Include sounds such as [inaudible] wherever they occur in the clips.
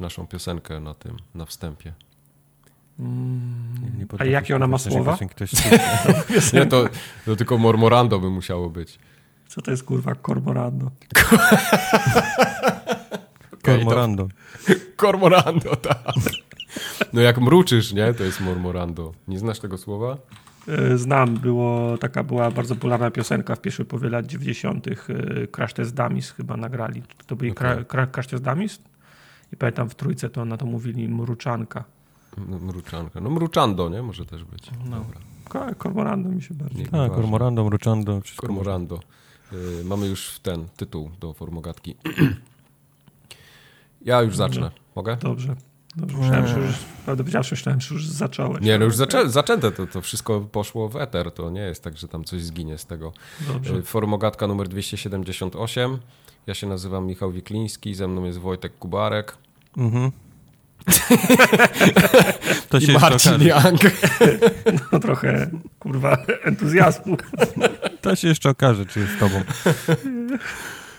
naszą piosenkę na tym, na wstępie. Nie A jakie ona ma słowa? jest [laughs] Nie, to, to tylko Mormorando by musiało być. Co to jest kurwa kormorando? [laughs] Kormorando. Kormorando, tak. No jak mruczysz, nie? To jest Mormorando. Nie znasz tego słowa? E, Znam, było, taka była bardzo popularna piosenka w pierwszej połowie lat 90. e, Crash Test Dummies chyba nagrali. To byli okay. Cra Crash Test Dummies? I pamiętam w trójce to na to mówili mruczanka. No, mruczanka. No mruczando, nie? Może też być. No. Dobra. Ko- Kormorando mi się bardziej. Nie, Tak, kormorando, mruczando, wszystko. Kormorando. Y, mamy już ten tytuł do formogatki. [clears throat] ja już zacznę. Mogę? Dobrze. Dobrze. Myślałem, że już, prawdę powiedziawszy, myślałem, że już zacząłeś. Nie, no już zaczę, zaczęte, to, to wszystko poszło w eter, to nie jest tak, że tam coś zginie z tego. Dobrze. Y, Formogatka numer 278. Ja się nazywam Michał Wikliński, ze mną jest Wojtek Kubarek Mhm. [laughs] to się i jeszcze Marcin okaże. Young. [laughs] No trochę, kurwa, entuzjazmu. [laughs] To się jeszcze okaże, czy jest z tobą.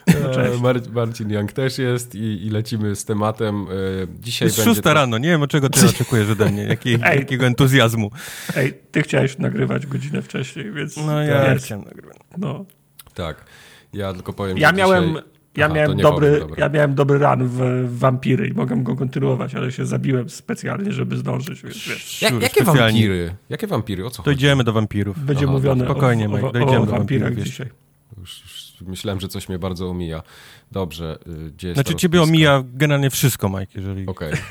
No, cześć. E, Mar Marcin Young też jest i, i lecimy z tematem. Y, Dzisiaj Jest będzie szósta rano, nie wiem, czego ty oczekujesz ode mnie, Jakiej, Ej. jakiego entuzjazmu. Ej, ty chciałeś nagrywać godzinę wcześniej, więc... No ja chciałem nagrywać. no. Tak. Ja tylko powiem, Ja miałem, dzisiaj... ja, Aha, miałem dobry, ja miałem dobry run w, w Wampiry i mogę go kontynuować, ale się zabiłem specjalnie, żeby zdążyć, więc wiesz. Jakie wampiry? Jakie wampiry? O co chodzi? Dojdziemy do wampirów. Będzie Aha, mówione spokojnie, o, Mike, o, dojdziemy o do wampirach dzisiaj. Już, już myślałem, że coś mnie bardzo omija. Dobrze, y, gdzie jest Znaczy ciebie omija generalnie wszystko, Mike, jeżeli... Okej. [laughs]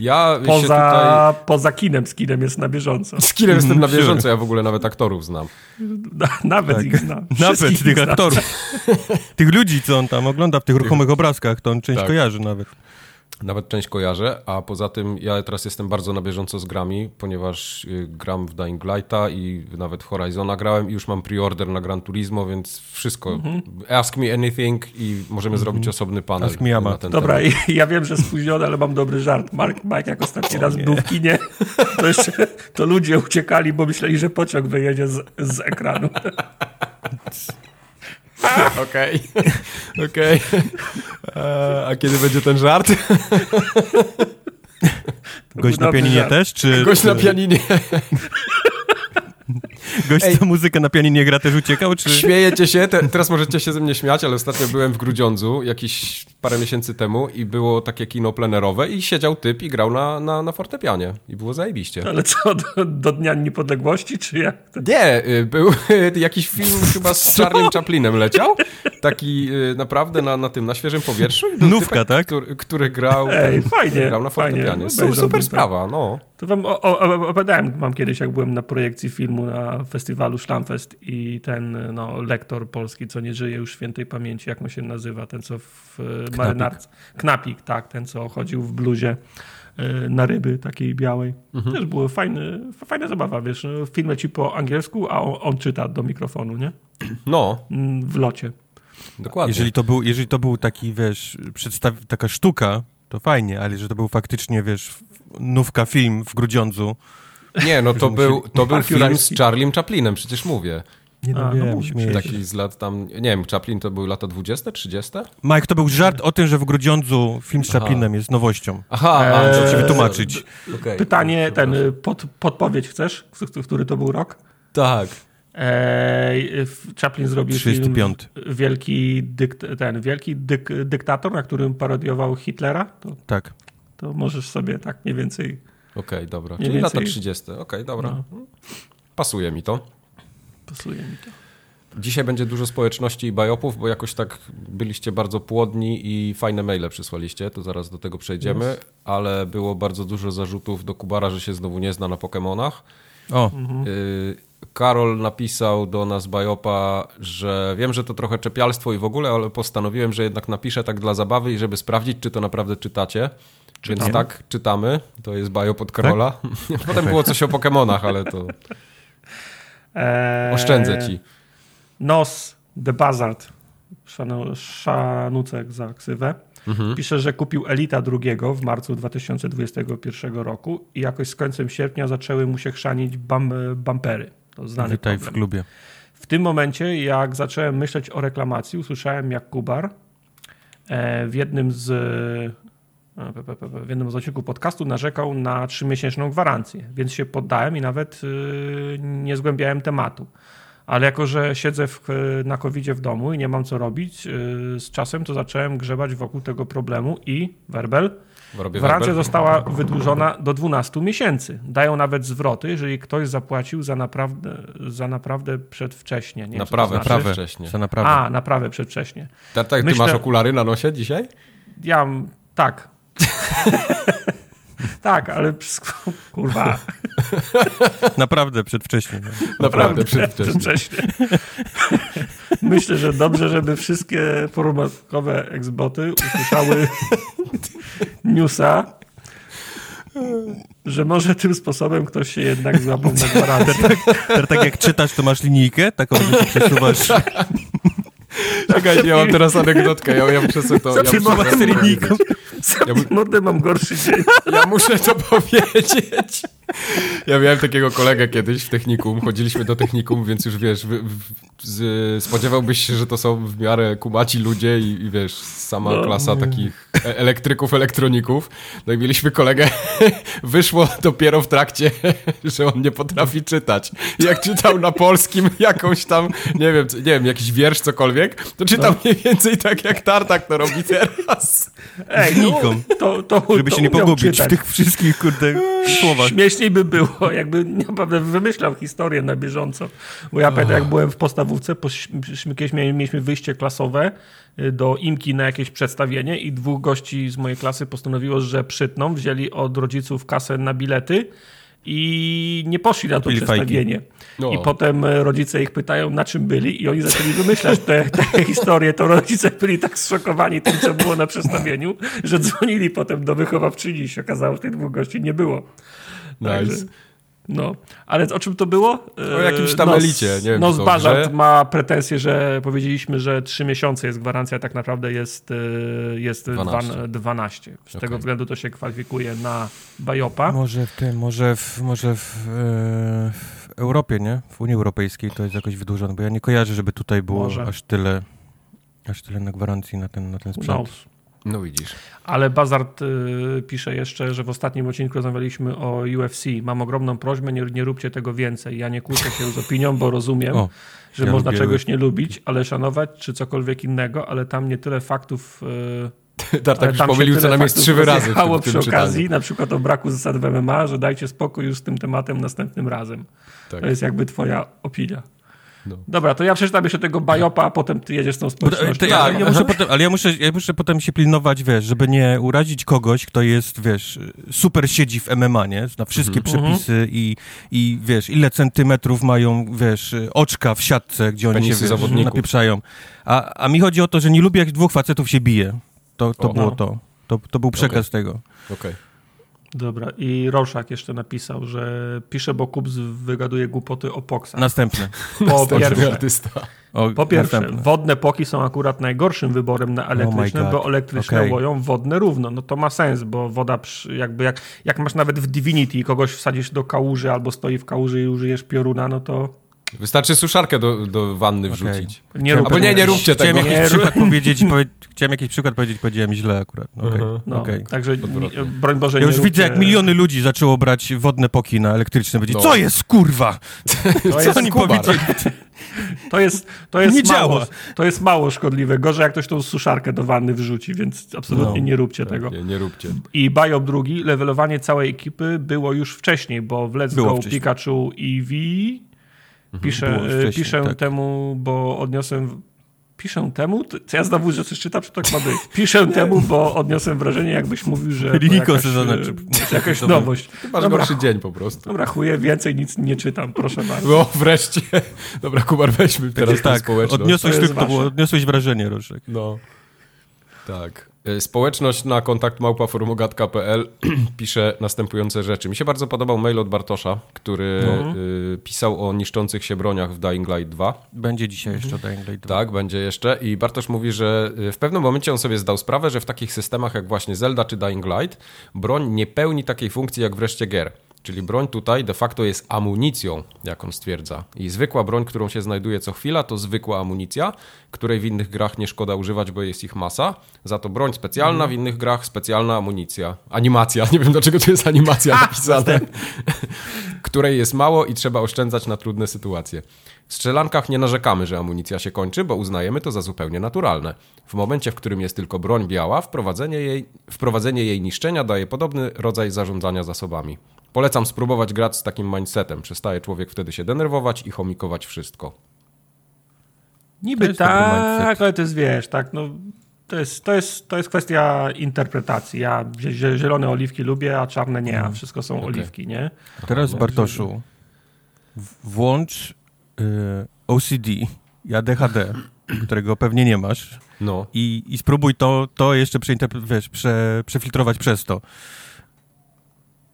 Ja się Poza, tutaj... poza kinem, z kinem jest na bieżąco. Z kinem jestem na Sure. bieżąco, ja w ogóle nawet aktorów znam. Na, nawet Tak. ich znam. [laughs] Nawet Wszystkich tych znam. aktorów. [laughs] tych ludzi, co on tam ogląda w tych ruchomych obrazkach, to on część Tak. kojarzy nawet. Nawet część kojarzę, a poza tym ja teraz jestem bardzo na bieżąco z grami, ponieważ y, gram w Dying Lighta i nawet w Horizona grałem i już mam preorder na Gran Turismo, więc wszystko. Mhm. Ask me anything i możemy zrobić osobny panel Ask me ten Dobra, temat. [laughs] ja wiem, że spóźniony, ale mam dobry żart. Mark, Mike jak ostatni raz był w kinie, to jeszcze to ludzie uciekali, bo myśleli, że pociąg wyjedzie z, z ekranu. [laughs] [laughs] Okej, okej. E, A kiedy będzie ten żart? Gość na pianinie żart. też, czy... Gość na pianinie. [laughs] Gość, co muzykę na pianinie gra, też uciekał, czy... Śmiejecie się, te, teraz możecie się ze mnie śmiać, ale ostatnio byłem w Grudziądzu jakieś parę miesięcy temu i było takie kino plenerowe i siedział typ i grał na, na, na fortepianie i było zajebiście. Ale co, do, do Dnia Niepodległości, czy jak? Nie, y, był jakiś film [laughs] chyba z Charliem Chaplinem leciał, taki y, naprawdę na, na tym, na świeżym powietrzu. Nówka, typek, tak? Który, który grał, Ej, fajnie, grał na fajnie. fortepianie. Su- Obejrzałbym Super to. sprawa, no. To wam o, o, opowiadałem mam kiedyś, jak byłem na projekcji filmu na festiwalu Szlamfest i ten no, lektor polski, co nie żyje już świętej pamięci, jak on się nazywa, ten co w e, marynarce. Knapik, tak, ten co chodził w bluzie e, na ryby takiej białej. Też było fajny, fajna zabawa, wiesz, no, film leci po angielsku, a on, on czyta do mikrofonu, nie? No, Mm, W locie. dokładnie. Jeżeli to był, jeżeli to był taki, wiesz, przedstaw... taka sztuka, to fajnie, ale że to był faktycznie, wiesz, nówka film w Grudziądzu, Nie, no to był, to był film z. Charliem Chaplinem, przecież mówię. Nie A, no, no wiem, mówię. Taki z lat tam, nie wiem, Chaplin to były lata 20, 30? Mike, to był żart o tym, że w Grudziądzu film z Aha. Chaplinem jest nowością. Aha, Eee, Żeby ci wytłumaczyć. okej. Pytanie, ten, y, pod, podpowiedź chcesz? Który to był rok? Tak. Eee, w- Chaplin zrobił 35. film Wielki, dykt, ten, wielki dyk, dyktator, na którym parodiował Hitlera. To, Tak. to możesz sobie tak mniej więcej... Okej, dobra. Czyli lata więcej- 30. Okej, dobra. No. Pasuje mi to. Pasuje mi to. Dzisiaj będzie dużo społeczności i bajopów, bo jakoś tak byliście bardzo płodni i fajne maile przysłaliście, to zaraz do tego przejdziemy, ale było bardzo dużo zarzutów do Kubara, że się znowu nie zna na Pokemonach. O, Y, Karol napisał do nas bajopa, że wiem, że to trochę czepialstwo i w ogóle, ale postanowiłem, że jednak napiszę tak dla zabawy i żeby sprawdzić, czy to naprawdę czytacie. Więc tak, czytamy. To jest bajop od Karola. [laughs] Potem było coś o Pokemonach, ale to Eee, oszczędzę ci. Nos The Buzzard, szanu, szanucek za ksywę, Mhm. pisze, że kupił Elita drugiego w marcu 2021 roku i jakoś z końcem sierpnia zaczęły mu się chrzanić bam, bampery. To znany witaj w problem. klubie. W tym momencie, jak zacząłem myśleć o reklamacji, usłyszałem jak Kubar e, w jednym z w jednym z odcinków podcastu narzekał na trzymiesięczną gwarancję, więc się poddałem i nawet y, nie zgłębiałem tematu. Ale jako, że siedzę w, na covid w domu i nie mam co robić, y, z czasem to zacząłem grzebać wokół tego problemu i werbel, Gwarancja została wydłużona do 12 miesięcy. Dają nawet zwroty, jeżeli ktoś zapłacił za naprawdę, za naprawdę przedwcześnie. Nie naprawę, znaczy. naprawę wcześnie. Za naprawę. A, naprawę przedwcześnie. Tak, tak, ty Myślę, masz okulary na nosie dzisiaj? Ja, tak. [laughs] tak, ale kurwa. [laughs] Naprawdę przedwcześnie. No. Naprawdę przedwcześnie. przedwcześnie. [laughs] Myślę, że dobrze, żeby wszystkie formatkowe eksboty usłyszały newsa, że może tym sposobem ktoś się jednak złapał na gwarancję. Tak, tak jak czytasz, to masz linijkę, taką, że się przesuwasz. [laughs] Czekaj, ja mam teraz anegdotkę, ja, ja muszę sobie to... Ja muszę z linijką. Ja mordę mam gorszy dzień. Ja muszę to powiedzieć. Ja miałem takiego kolegę kiedyś w technikum, chodziliśmy do technikum, więc już wiesz, w, w, z, spodziewałbyś się, że to są w miarę kumaci ludzie i, i wiesz, sama no. klasa takich e, elektryków, elektroników. No i mieliśmy kolegę, [laughs] wyszło dopiero w trakcie, [laughs] że on nie potrafi czytać. Jak czytał na polskim jakąś tam, nie wiem, nie wiem, jakiś wiersz, cokolwiek, to czytał no. mniej więcej tak, jak Tartak to robi teraz. Ej, no, to, to, Żeby to się nie pogubić czytać. w tych wszystkich, kurde, słowach. Śmieszniej by było, jakby naprawdę wymyślał historię na bieżąco. Bo ja pamiętam, jak byłem w podstawówce, kiedyś mieliśmy wyjście klasowe y, do Imki na jakieś przedstawienie i dwóch gości z mojej klasy postanowiło, że przytną, wzięli od rodziców kasę na bilety i nie poszli na to przedstawienie. No. I potem e, rodzice ich pytają, na czym byli i oni zaczęli wymyślać te, te [laughs] historie. To rodzice byli tak zszokowani tym, co było na przedstawieniu, że dzwonili potem do wychowawczyni i się okazało, że tych dwóch gości nie było. Nice. Także, no, ale o czym to było? O jakimś tam no, elicie, nie wiem. No, ma pretensję, że powiedzieliśmy, że trzy miesiące jest gwarancja, tak naprawdę jest, e, jest 12. 12. Z okay. tego względu to się kwalifikuje na Bajopa. Może w tym, może w, może w, e, w Europie, nie? W Unii Europejskiej to jest jakoś wydłużone, bo ja nie kojarzę, żeby tutaj było może. aż tyle aż tyle na gwarancji na ten, na ten sprzęt. No. No widzisz. Ale Bazard y, pisze jeszcze, że w ostatnim odcinku rozmawialiśmy o UFC. Mam ogromną prośbę, nie, nie róbcie tego więcej. Ja nie kłócę się z opinią, bo rozumiem, o, że ja można lubię... czegoś nie lubić, ale szanować, czy cokolwiek innego, ale tam nie tyle faktów... Y, Tartak już pomylił co najmniej trzy razy w tym, przy okazji, na przykład o braku zasad w MMA, że dajcie spokój już z tym tematem następnym razem. Tak. To jest jakby twoja opinia. No. Dobra, to ja przeczytam jeszcze tego bajopa, a potem ty jedziesz z tą społecznością. Ja, ja muszę potem, ale ja muszę, ja muszę potem się pilnować, wiesz, żeby nie urazić kogoś, kto jest, wiesz, super siedzi w MMA, nie? Zna wszystkie mhm. przepisy mhm. i, i, wiesz, ile centymetrów mają, wiesz, oczka w siatce, gdzie oni Penisy się, wiesz, napieprzają. A, a mi chodzi o to, że nie lubię, jak dwóch facetów się bije. To, to o, było no. to. to. To był przekaz okay. tego. Okej. Okay. Dobra, i Roszak jeszcze napisał, że pisze, bo Kubs wygaduje głupoty o poksach. Następny. [laughs] Po pierwsze, o, po pierwsze wodne poki są akurat najgorszym wyborem na elektryczne, oh bo elektryczne okay. łoją wodne równo. No to ma sens, bo woda jakby jak, jak masz nawet w Divinity kogoś wsadzisz do kałuży albo stoi w kałuży i użyjesz pioruna, no to Wystarczy suszarkę do, do wanny okay. wrzucić. Nie rób, Albo nie, nie róbcie chciałem tego. Jakiś przykład powiedzieć, powie, chciałem jakiś przykład powiedzieć, powiedziałem źle akurat. Okay. Uh -huh. no, okay. Także broń Boże, Ja już widzę, jak miliony ludzi zaczęło brać wodne poki na elektryczne. Będzie, no. co jest kurwa? To co jest oni powiedzieli? [laughs] To jest, to jest nie mało, działa. To jest mało szkodliwe. Gorzej jak ktoś tą suszarkę do wanny wrzuci, więc absolutnie no, nie róbcie tak, tego. Nie, nie róbcie. I Biop drugi, levelowanie całej ekipy było już wcześniej, bo w Let's było Go wcześniej. Pikachu Eevee. Piszę, piszę tak. temu, bo odniosłem piszę temu, co ja znowu, że coś czytam, czy tak ma być. Piszę temu, bo odniosłem wrażenie, jakbyś mówił, że jakaś, znaczy. jakaś nowość. Ty masz dobra, gorszy dzień po prostu. Dobra, chuje, więcej nic nie czytam, proszę bardzo. No wreszcie. [laughs] Dobra, Kubar, weźmy teraz tak, społeczność. Odniosłeś, to, to było, odniosłeś wrażenie, Roszek. No. Tak. E, społeczność na kontakt małpaforumogat.pl [clears throat] pisze następujące rzeczy. Mi się bardzo podobał mail od Bartosza, który y, pisał o niszczących się broniach w Dying Light 2. Będzie dzisiaj jeszcze Dying Light 2. Tak, będzie jeszcze. I Bartosz mówi, że y, w pewnym momencie on sobie zdał sprawę, że w takich systemach jak właśnie Zelda czy Dying Light broń nie pełni takiej funkcji jak wreszcie gier. Czyli broń tutaj de facto jest amunicją, jak on stwierdza. I zwykła broń, którą się znajduje co chwila, to zwykła amunicja, której w innych grach nie szkoda używać, bo jest ich masa. Za to broń specjalna, w innych grach specjalna amunicja. Animacja, [laughs] nie wiem dlaczego tu jest animacja napisane. [laughs] której jest mało i trzeba oszczędzać na trudne sytuacje. W strzelankach nie narzekamy, że amunicja się kończy, bo uznajemy to za zupełnie naturalne. W momencie, w którym jest tylko broń biała, wprowadzenie jej, wprowadzenie jej niszczenia daje podobny rodzaj zarządzania zasobami. Polecam spróbować grać z takim mindsetem. Przestaje człowiek wtedy się denerwować i chomikować wszystko. Niby tak, ale to jest, wiesz, tak, no to jest, to, jest, to jest kwestia interpretacji. Ja zielone oliwki lubię, a czarne nie, a mhm. wszystko są okay. oliwki, nie? Teraz Bartoszu, włącz OCD i ADHD, którego pewnie nie masz no. i, i spróbuj to, to jeszcze wiesz, prze, przefiltrować przez to.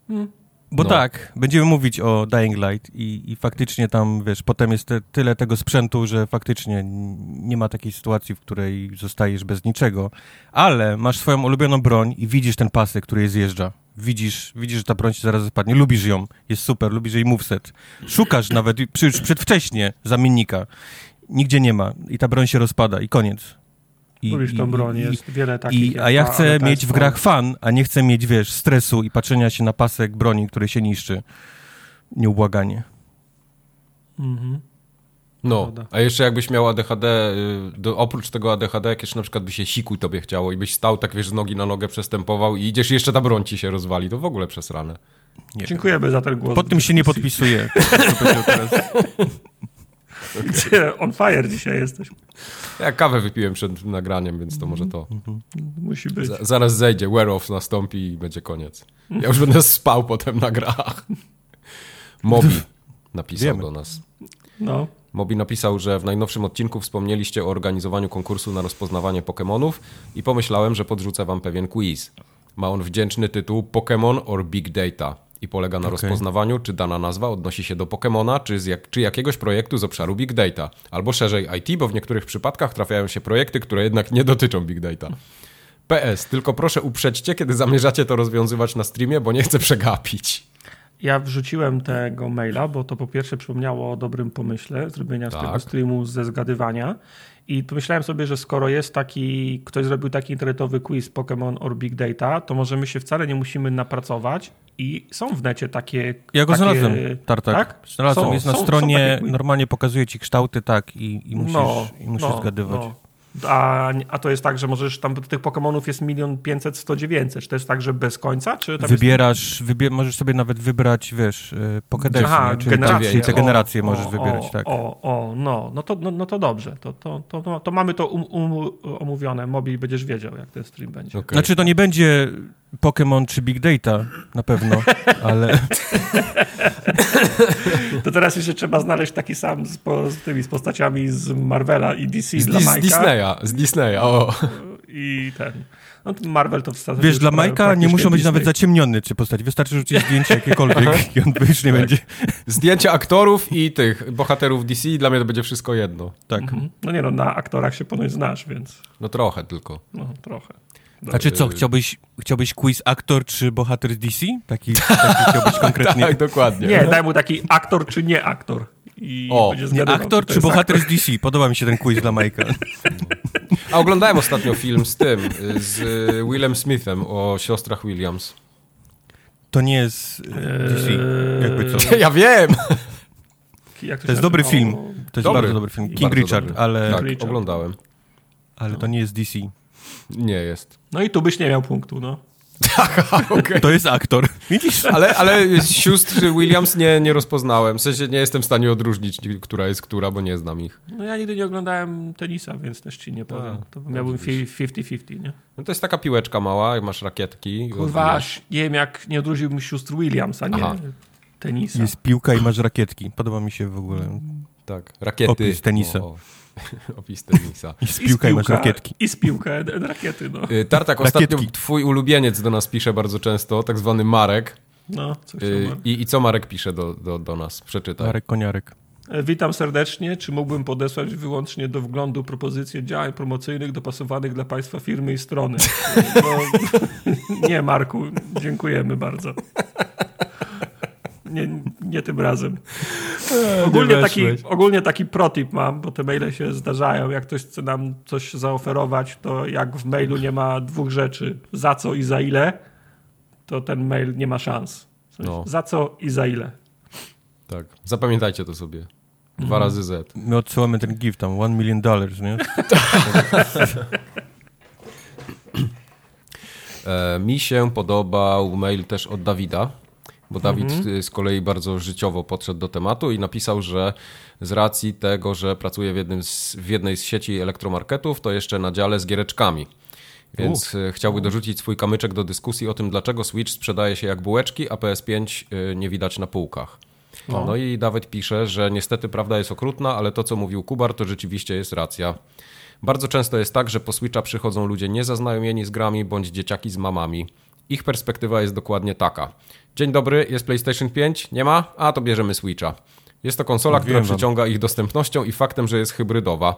Hmm. Bo no. tak, będziemy mówić o Dying Light i, i faktycznie tam, wiesz, potem jest te, tyle tego sprzętu, że faktycznie nie ma takiej sytuacji, w której zostajesz bez niczego, ale masz swoją ulubioną broń i widzisz ten pasek, który je zjeżdża. Widzisz, widzisz, że ta broń ci zaraz spadnie, lubisz ją, jest super, lubisz jej moveset. Szukasz nawet przy, przedwcześnie zamiennika, nigdzie nie ma i ta broń się rozpada i koniec. I, Lubisz tą broń, jest wiele takich. I, a ja chcę mieć w grach fan, a nie chcę mieć, wiesz, stresu i patrzenia się na pasek broni, który się niszczy. Nieubłaganie. Mhm. No, a jeszcze jakbyś miał ADHD, y, do, oprócz tego ADHD, jak jeszcze na przykład by się siku tobie chciało i byś stał tak, wiesz, z nogi na nogę przestępował i idziesz i jeszcze ta broń ci się rozwali, to w ogóle przesrane. Nie Dziękujemy za ten głos. Pod tym się nie podpisuję. [laughs] Gdzie on fire dzisiaj jesteś. Ja kawę wypiłem przed nagraniem, więc to może to. Musi być. Z zaraz zejdzie, wear-off nastąpi i będzie koniec. Ja już będę spał potem na grach. Mobi [laughs] napisał Wiemy. do nas. No. Mobi napisał, że w najnowszym odcinku wspomnieliście o organizowaniu konkursu na rozpoznawanie Pokémonów i pomyślałem, że podrzucę wam pewien quiz. Ma on wdzięczny tytuł Pokémon or Big Data i polega na okay. rozpoznawaniu, czy dana nazwa odnosi się do Pokemona, czy, jak, czy jakiegoś projektu z obszaru Big Data, albo szerzej IT, bo w niektórych przypadkach trafiają się projekty, które jednak nie dotyczą Big Data. PS, tylko proszę uprzedźcie, kiedy zamierzacie to rozwiązywać na streamie, bo nie chcę przegapić. Ja wrzuciłem tego maila, bo to po pierwsze przypomniało o dobrym pomyśle zrobienia tak. z tego streamu ze zgadywania. I pomyślałem sobie, że skoro jest taki, ktoś zrobił taki internetowy quiz Pokémon or Big Data, to może my się wcale nie musimy napracować i są w necie takie... Ja go takie, znalazłem, Tartak. Tak? Znalazłem, są, jest na są, stronie, są normalnie pokazuje ci kształty, tak, i, i musisz, no, i musisz no, zgadywać. No. A, a to jest tak, że możesz tam tych Pokémonów jest milion pięćset, sto dziewięćset. Czy to jest tak, że bez końca? Czy Wybierasz, jest... wybie możesz sobie nawet wybrać, wiesz, y, Pokédexy, Aha, czyli generacje, te generacje o, możesz o, wybierać, tak. O, o, no, no to, no, no to dobrze. To, to, to, to mamy to um, um, omówione. Mobil będziesz wiedział, jak ten stream będzie. Okay. Znaczy, to nie będzie Pokémon czy Big Data, na pewno, [laughs] ale... to teraz jeszcze trzeba znaleźć taki sam z, po, z tymi z postaciami z Marvela i DC z, dla Majka. Z Disneya, z Disneya, o. I ten... No, Marvel to wstawia. Wiesz, dla Majka nie muszą być Disney. nawet zaciemniony czy postać. Wystarczy rzucić [laughs] zdjęcie jakiekolwiek i on już nie tak. będzie. Zdjęcia aktorów i tych bohaterów DC i dla mnie to będzie wszystko jedno. Tak. Mhm. No nie no, na aktorach się ponoć znasz, więc... No trochę tylko. No trochę. A czy co, chciałbyś, chciałbyś quiz aktor czy bohater DC? Taki, [laughs] taki chciałbyś konkretnie? tak, dokładnie. Nie, daj mu taki aktor czy nie aktor. I o, nie aktor czy bohater aktor. z DC? Podoba mi się ten quiz dla Michaela. A oglądałem ostatnio film z tym, z Willem Smithem o siostrach Williams. To nie jest e, DC, jakby co. Ja wiem! to, to jest dobry film. To jest dobry. bardzo dobry film. King Richard, dobry. ale... Tak, Richard. oglądałem. Ale to nie jest DC. Nie jest. No i tu byś nie miał punktu, no. Tak, [laughs] okay. To jest aktor. Widzisz? Ale, ale sióstr Williams nie, nie rozpoznałem. W sensie nie jestem w stanie odróżnić, która jest która, bo nie znam ich. No ja nigdy nie oglądałem tenisa, więc też ci nie powiem. A, to miałbym 50-50, nie? No to jest taka piłeczka mała, jak masz rakietki. Kurwa, nie wiem jak nie odróżniłbym sióstr Williams, a nie Aha. tenisa. Jest piłka i masz rakietki. Podoba mi się w ogóle. Tak, rakiety. Opis tenisa. O, o. [laughs] Opis tenisa. I z piłka i, masz rakietki. I z piłkę, rakiety, no. Y, Tartak, ostatnio twój ulubieniec do nas pisze bardzo często, tak zwany Marek. No, co y, I, I co Marek pisze do, do, do nas? Przeczytaj. Marek Koniarek. E, witam serdecznie. Czy mógłbym podesłać wyłącznie do wglądu propozycje działań promocyjnych dopasowanych dla Państwa firmy i strony? [laughs] No, nie, Marku, dziękujemy bardzo. Nie, nie tym razem. Ogólnie taki, ogólnie taki protip mam, bo te maile się zdarzają. Jak ktoś chce nam coś zaoferować, to jak w mailu nie ma dwóch rzeczy, za co i za ile, to ten mail nie ma szans. W sensie, no. Za co i za ile. Tak, zapamiętajcie to sobie. Dwa mm. razy Z. My odsyłamy ten gift tam, one million dollars, nie? [laughs] e, mi się podobał mail też od Dawida, bo Dawid mhm. z kolei bardzo życiowo podszedł do tematu i napisał, że z racji tego, że pracuje w, jednym z, w jednej z sieci elektromarketów, to jeszcze na dziale z giereczkami. Więc Uf. chciałby dorzucić swój kamyczek do dyskusji o tym, dlaczego Switch sprzedaje się jak bułeczki, a PS5 y, nie widać na półkach. No. no i Dawid pisze, że niestety prawda jest okrutna, ale to co mówił Kubar to rzeczywiście jest racja. Bardzo często jest tak, że po Switcha przychodzą ludzie niezaznajomieni z grami bądź dzieciaki z mamami. Ich perspektywa jest dokładnie taka. Dzień dobry, jest PlayStation 5? Nie ma? A to bierzemy Switcha. Jest to konsola, która przyciąga ich dostępnością i faktem, że jest hybrydowa.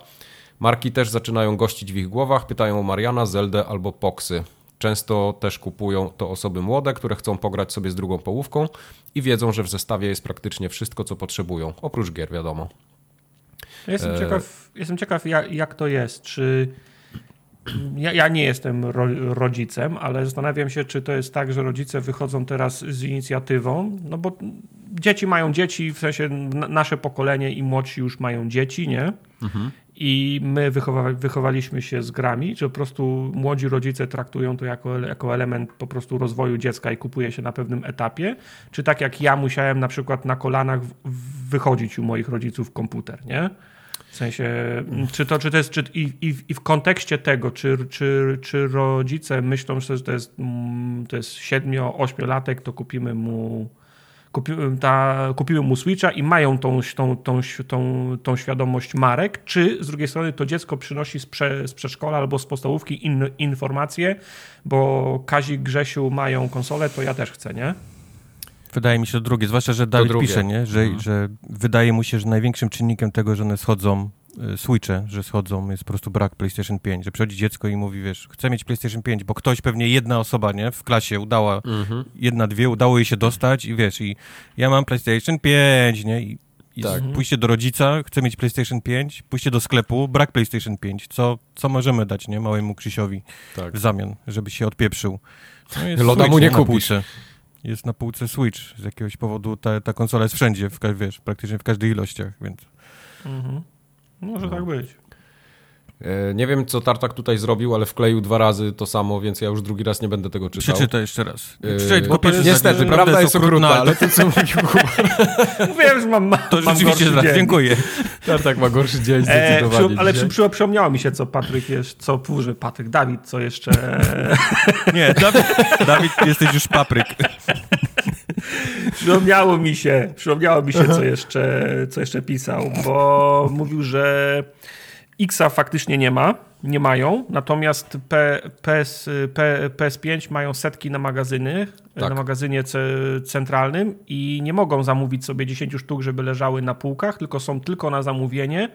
Marki też zaczynają gościć w ich głowach, pytają o Mariana, Zeldę albo Poxy. Często też kupują to osoby młode, które chcą pograć sobie z drugą połówką i wiedzą, że w zestawie jest praktycznie wszystko, co potrzebują. Oprócz gier, wiadomo. Jestem e... ciekaw, jestem ciekaw jak, jak to jest. Czy ja, ja, nie jestem ro, rodzicem, ale zastanawiam się, czy to jest tak, że rodzice wychodzą teraz z inicjatywą, no bo dzieci mają dzieci, w sensie nasze pokolenie i młodsi już mają dzieci, nie? Mhm. I my wychowa wychowaliśmy się z grami, że po prostu młodzi rodzice traktują to jako, jako element po prostu rozwoju dziecka i kupuje się na pewnym etapie. Czy tak jak ja musiałem na przykład na kolanach wychodzić u moich rodziców komputer, nie? W sensie, czy to, czy to jest, czy, i, i, i w kontekście tego, czy, czy, czy rodzice myślą, że to jest, mm, to jest 7-8-latek, to kupimy mu kupiły, ta, kupiły mu Switcha i mają tą, tą, tą, tą, tą świadomość marek, czy z drugiej strony to dziecko przynosi z, prze, z przedszkola albo z podstawówki in, informacje, bo Kazik, Grzesiu mają konsolę, to ja też chcę, nie? Wydaje mi się to drugie, zwłaszcza, że Dawid pisze, nie? Że, mhm. że wydaje mu się, że największym czynnikiem tego, że one schodzą Y, Switche, że schodzą, jest po prostu brak PlayStation 5, że przychodzi dziecko i mówi, wiesz, chcę mieć PlayStation 5, bo ktoś, pewnie jedna osoba, nie, w klasie udała, mhm. jedna, dwie, udało jej się dostać i wiesz, i ja mam PlayStation 5, nie, i, i tak. pójście do rodzica, chcę mieć PlayStation 5, pójście do sklepu, brak PlayStation 5, co, co możemy dać, nie, małemu Krzysiowi tak. w zamian, żeby się odpieprzył. No [laughs] Loda mu nie kupisz. Jest na półce Switch, z jakiegoś powodu ta, ta konsola jest wszędzie, w, wiesz, praktycznie w każdej ilościach, więc... Mhm. Może no. tak być. E, nie wiem, co Tartak tutaj zrobił, ale wkleił dwa razy to samo, więc ja już drugi raz nie będę tego czytał. Przeczytaj jeszcze raz. E, Przeczytaj tylko pierwszy Niestety, prawda jest okrutna, ale to co [laughs] mówił [laughs] Mówiłem, że mam, To mam rzeczywiście raz, dziękuję. [laughs] Tartak ma gorszy dzień e, zdecydowanie. E, ale przy, przy, przypomniało mi się, co Patryk jest, co Purzy, Patryk, Dawid, co jeszcze... nie, Dawid, Dawid, jesteś już papryk. przypomniało mi się, przypomniało mi się, co jeszcze, co jeszcze pisał, bo mówił, że Xa faktycznie nie ma, nie mają, natomiast P, PS, P, PS5 mają setki na magazyny, tak. na magazynie centralnym i nie mogą zamówić sobie 10 sztuk, żeby leżały na półkach, tylko są tylko na zamówienie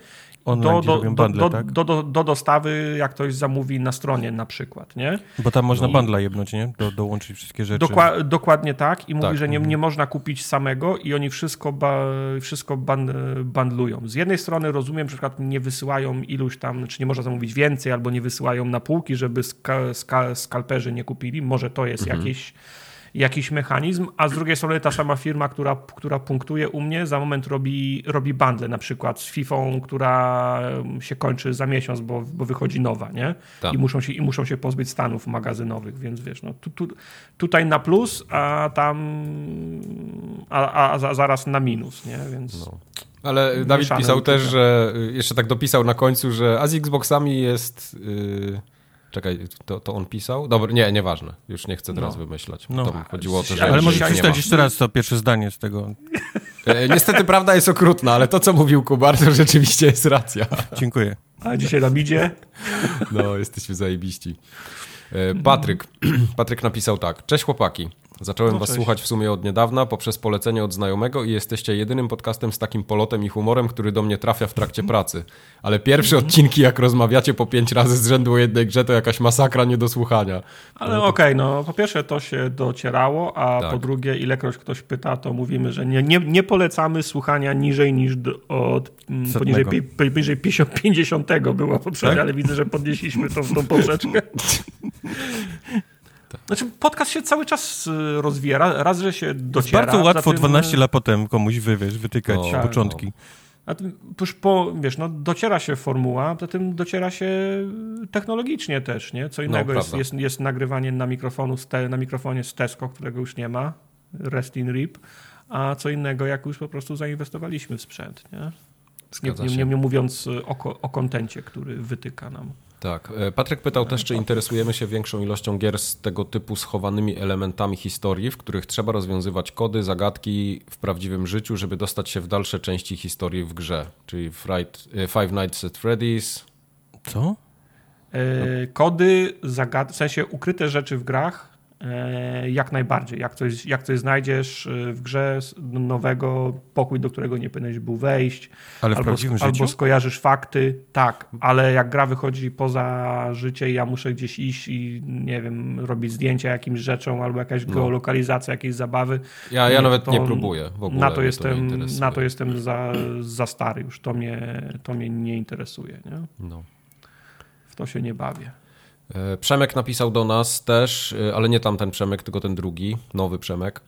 do, do, bundle, do, tak? do, do, do, dostawy, jak ktoś zamówi na stronie na przykład, nie? Bo tam można no. bundla jebnąć, nie? Do, dołączyć wszystkie rzeczy. Dokła dokładnie tak i mówi, tak. że nie, mhm. nie można kupić samego i oni wszystko, ba wszystko ban bundlują. Z jednej strony rozumiem, że na przykład nie wysyłają iluś tam, czy nie można zamówić więcej, albo nie wysyłają na półki, żeby ska ska skalperzy nie kupili. Może to jest mhm. jakieś jakiś mechanizm, a z drugiej strony ta sama firma, która, która punktuje u mnie, za moment robi, robi bundle na przykład z FIFA, która się kończy za miesiąc, bo, bo wychodzi nowa, nie? Tak. I, muszą się, I muszą się pozbyć stanów magazynowych, więc wiesz, no, tu, tu, tutaj na plus, a tam a, a zaraz na minus, nie? Więc... No. Ale Dawid pisał też, że jeszcze tak dopisał na końcu, że a z Xboxami jest... Yy Czekaj, to, to on pisał? Dobra, nie, nieważne. Już nie chcę teraz no. wymyślać. No. Tam chodziło o to, że... Ale może przeczytać jeszcze raz to pierwsze zdanie z tego. E, niestety prawda jest okrutna, ale to, co mówił Kubar, to rzeczywiście jest racja. Dziękuję. A dzisiaj nam idzie? No, jesteśmy zajebiści. E, Patryk, [clears throat] Patryk napisał tak. Cześć chłopaki. Zacząłem No, was słuchać w sumie od niedawna poprzez polecenie od znajomego i jesteście jedynym podcastem z takim polotem i humorem, który do mnie trafia w trakcie [laughs] pracy. Ale pierwsze Mhm. odcinki, jak rozmawiacie po pięć razy z rzędu o jednej grze, to jakaś masakra nie do słuchania. Ale okej, no po pierwsze to się docierało, a Tak. po drugie ilekroć ktoś pyta, to mówimy, że nie, nie, nie polecamy słuchania niżej niż do, od mm, Setnego. poniżej, pi- poniżej 50, 50 była poprzednia, Tak? ale widzę, że podnieśliśmy tą, tą poprzeczkę. [laughs] Znaczy podcast się cały czas y, rozwija, Ra- raz, że się Jest dociera. bardzo łatwo zatem- 12 lat potem komuś wywiesz, wytykać No, tak, początki. A tym już po, wiesz, no dociera się formuła, zatem dociera się technologicznie też, nie? Co innego jest, prawda. jest, jest nagrywanie na, mikrofonu z te, na mikrofonie z Tesco, którego już nie ma, rest in rip, a co innego jak już po prostu zainwestowaliśmy w sprzęt, nie? Nie, nie, nie, mówiąc y, o kontencie, który wytyka nam. Tak. E, Patryk pytał też, czy interesujemy się większą ilością gier z tego typu schowanymi elementami historii, w których trzeba rozwiązywać kody, zagadki w prawdziwym życiu, żeby dostać się w dalsze części historii w grze. Czyli e, Five Nights at Freddy's. Co? E, kody, zagad- w sensie ukryte rzeczy w grach, jak najbardziej. Jak coś, jak coś znajdziesz e, w grze nowego, pokój, do którego nie powinieneś był wejść, Ale albo, albo skojarzysz fakty, tak, ale jak gra wychodzi poza życie i ja muszę gdzieś iść i nie wiem, robić zdjęcia jakimś rzeczom, albo jakaś No. geolokalizacja jakiejś zabawy. Ja, ja nawet to nie próbuję w ogóle. Na to jestem, interesuje. na to jestem za, za stary już, to mnie, to mnie nie interesuje, nie? No. w to się nie bawię. E, Przemek napisał do nas też, e, ale nie tamten Przemek, tylko ten drugi, nowy Przemek.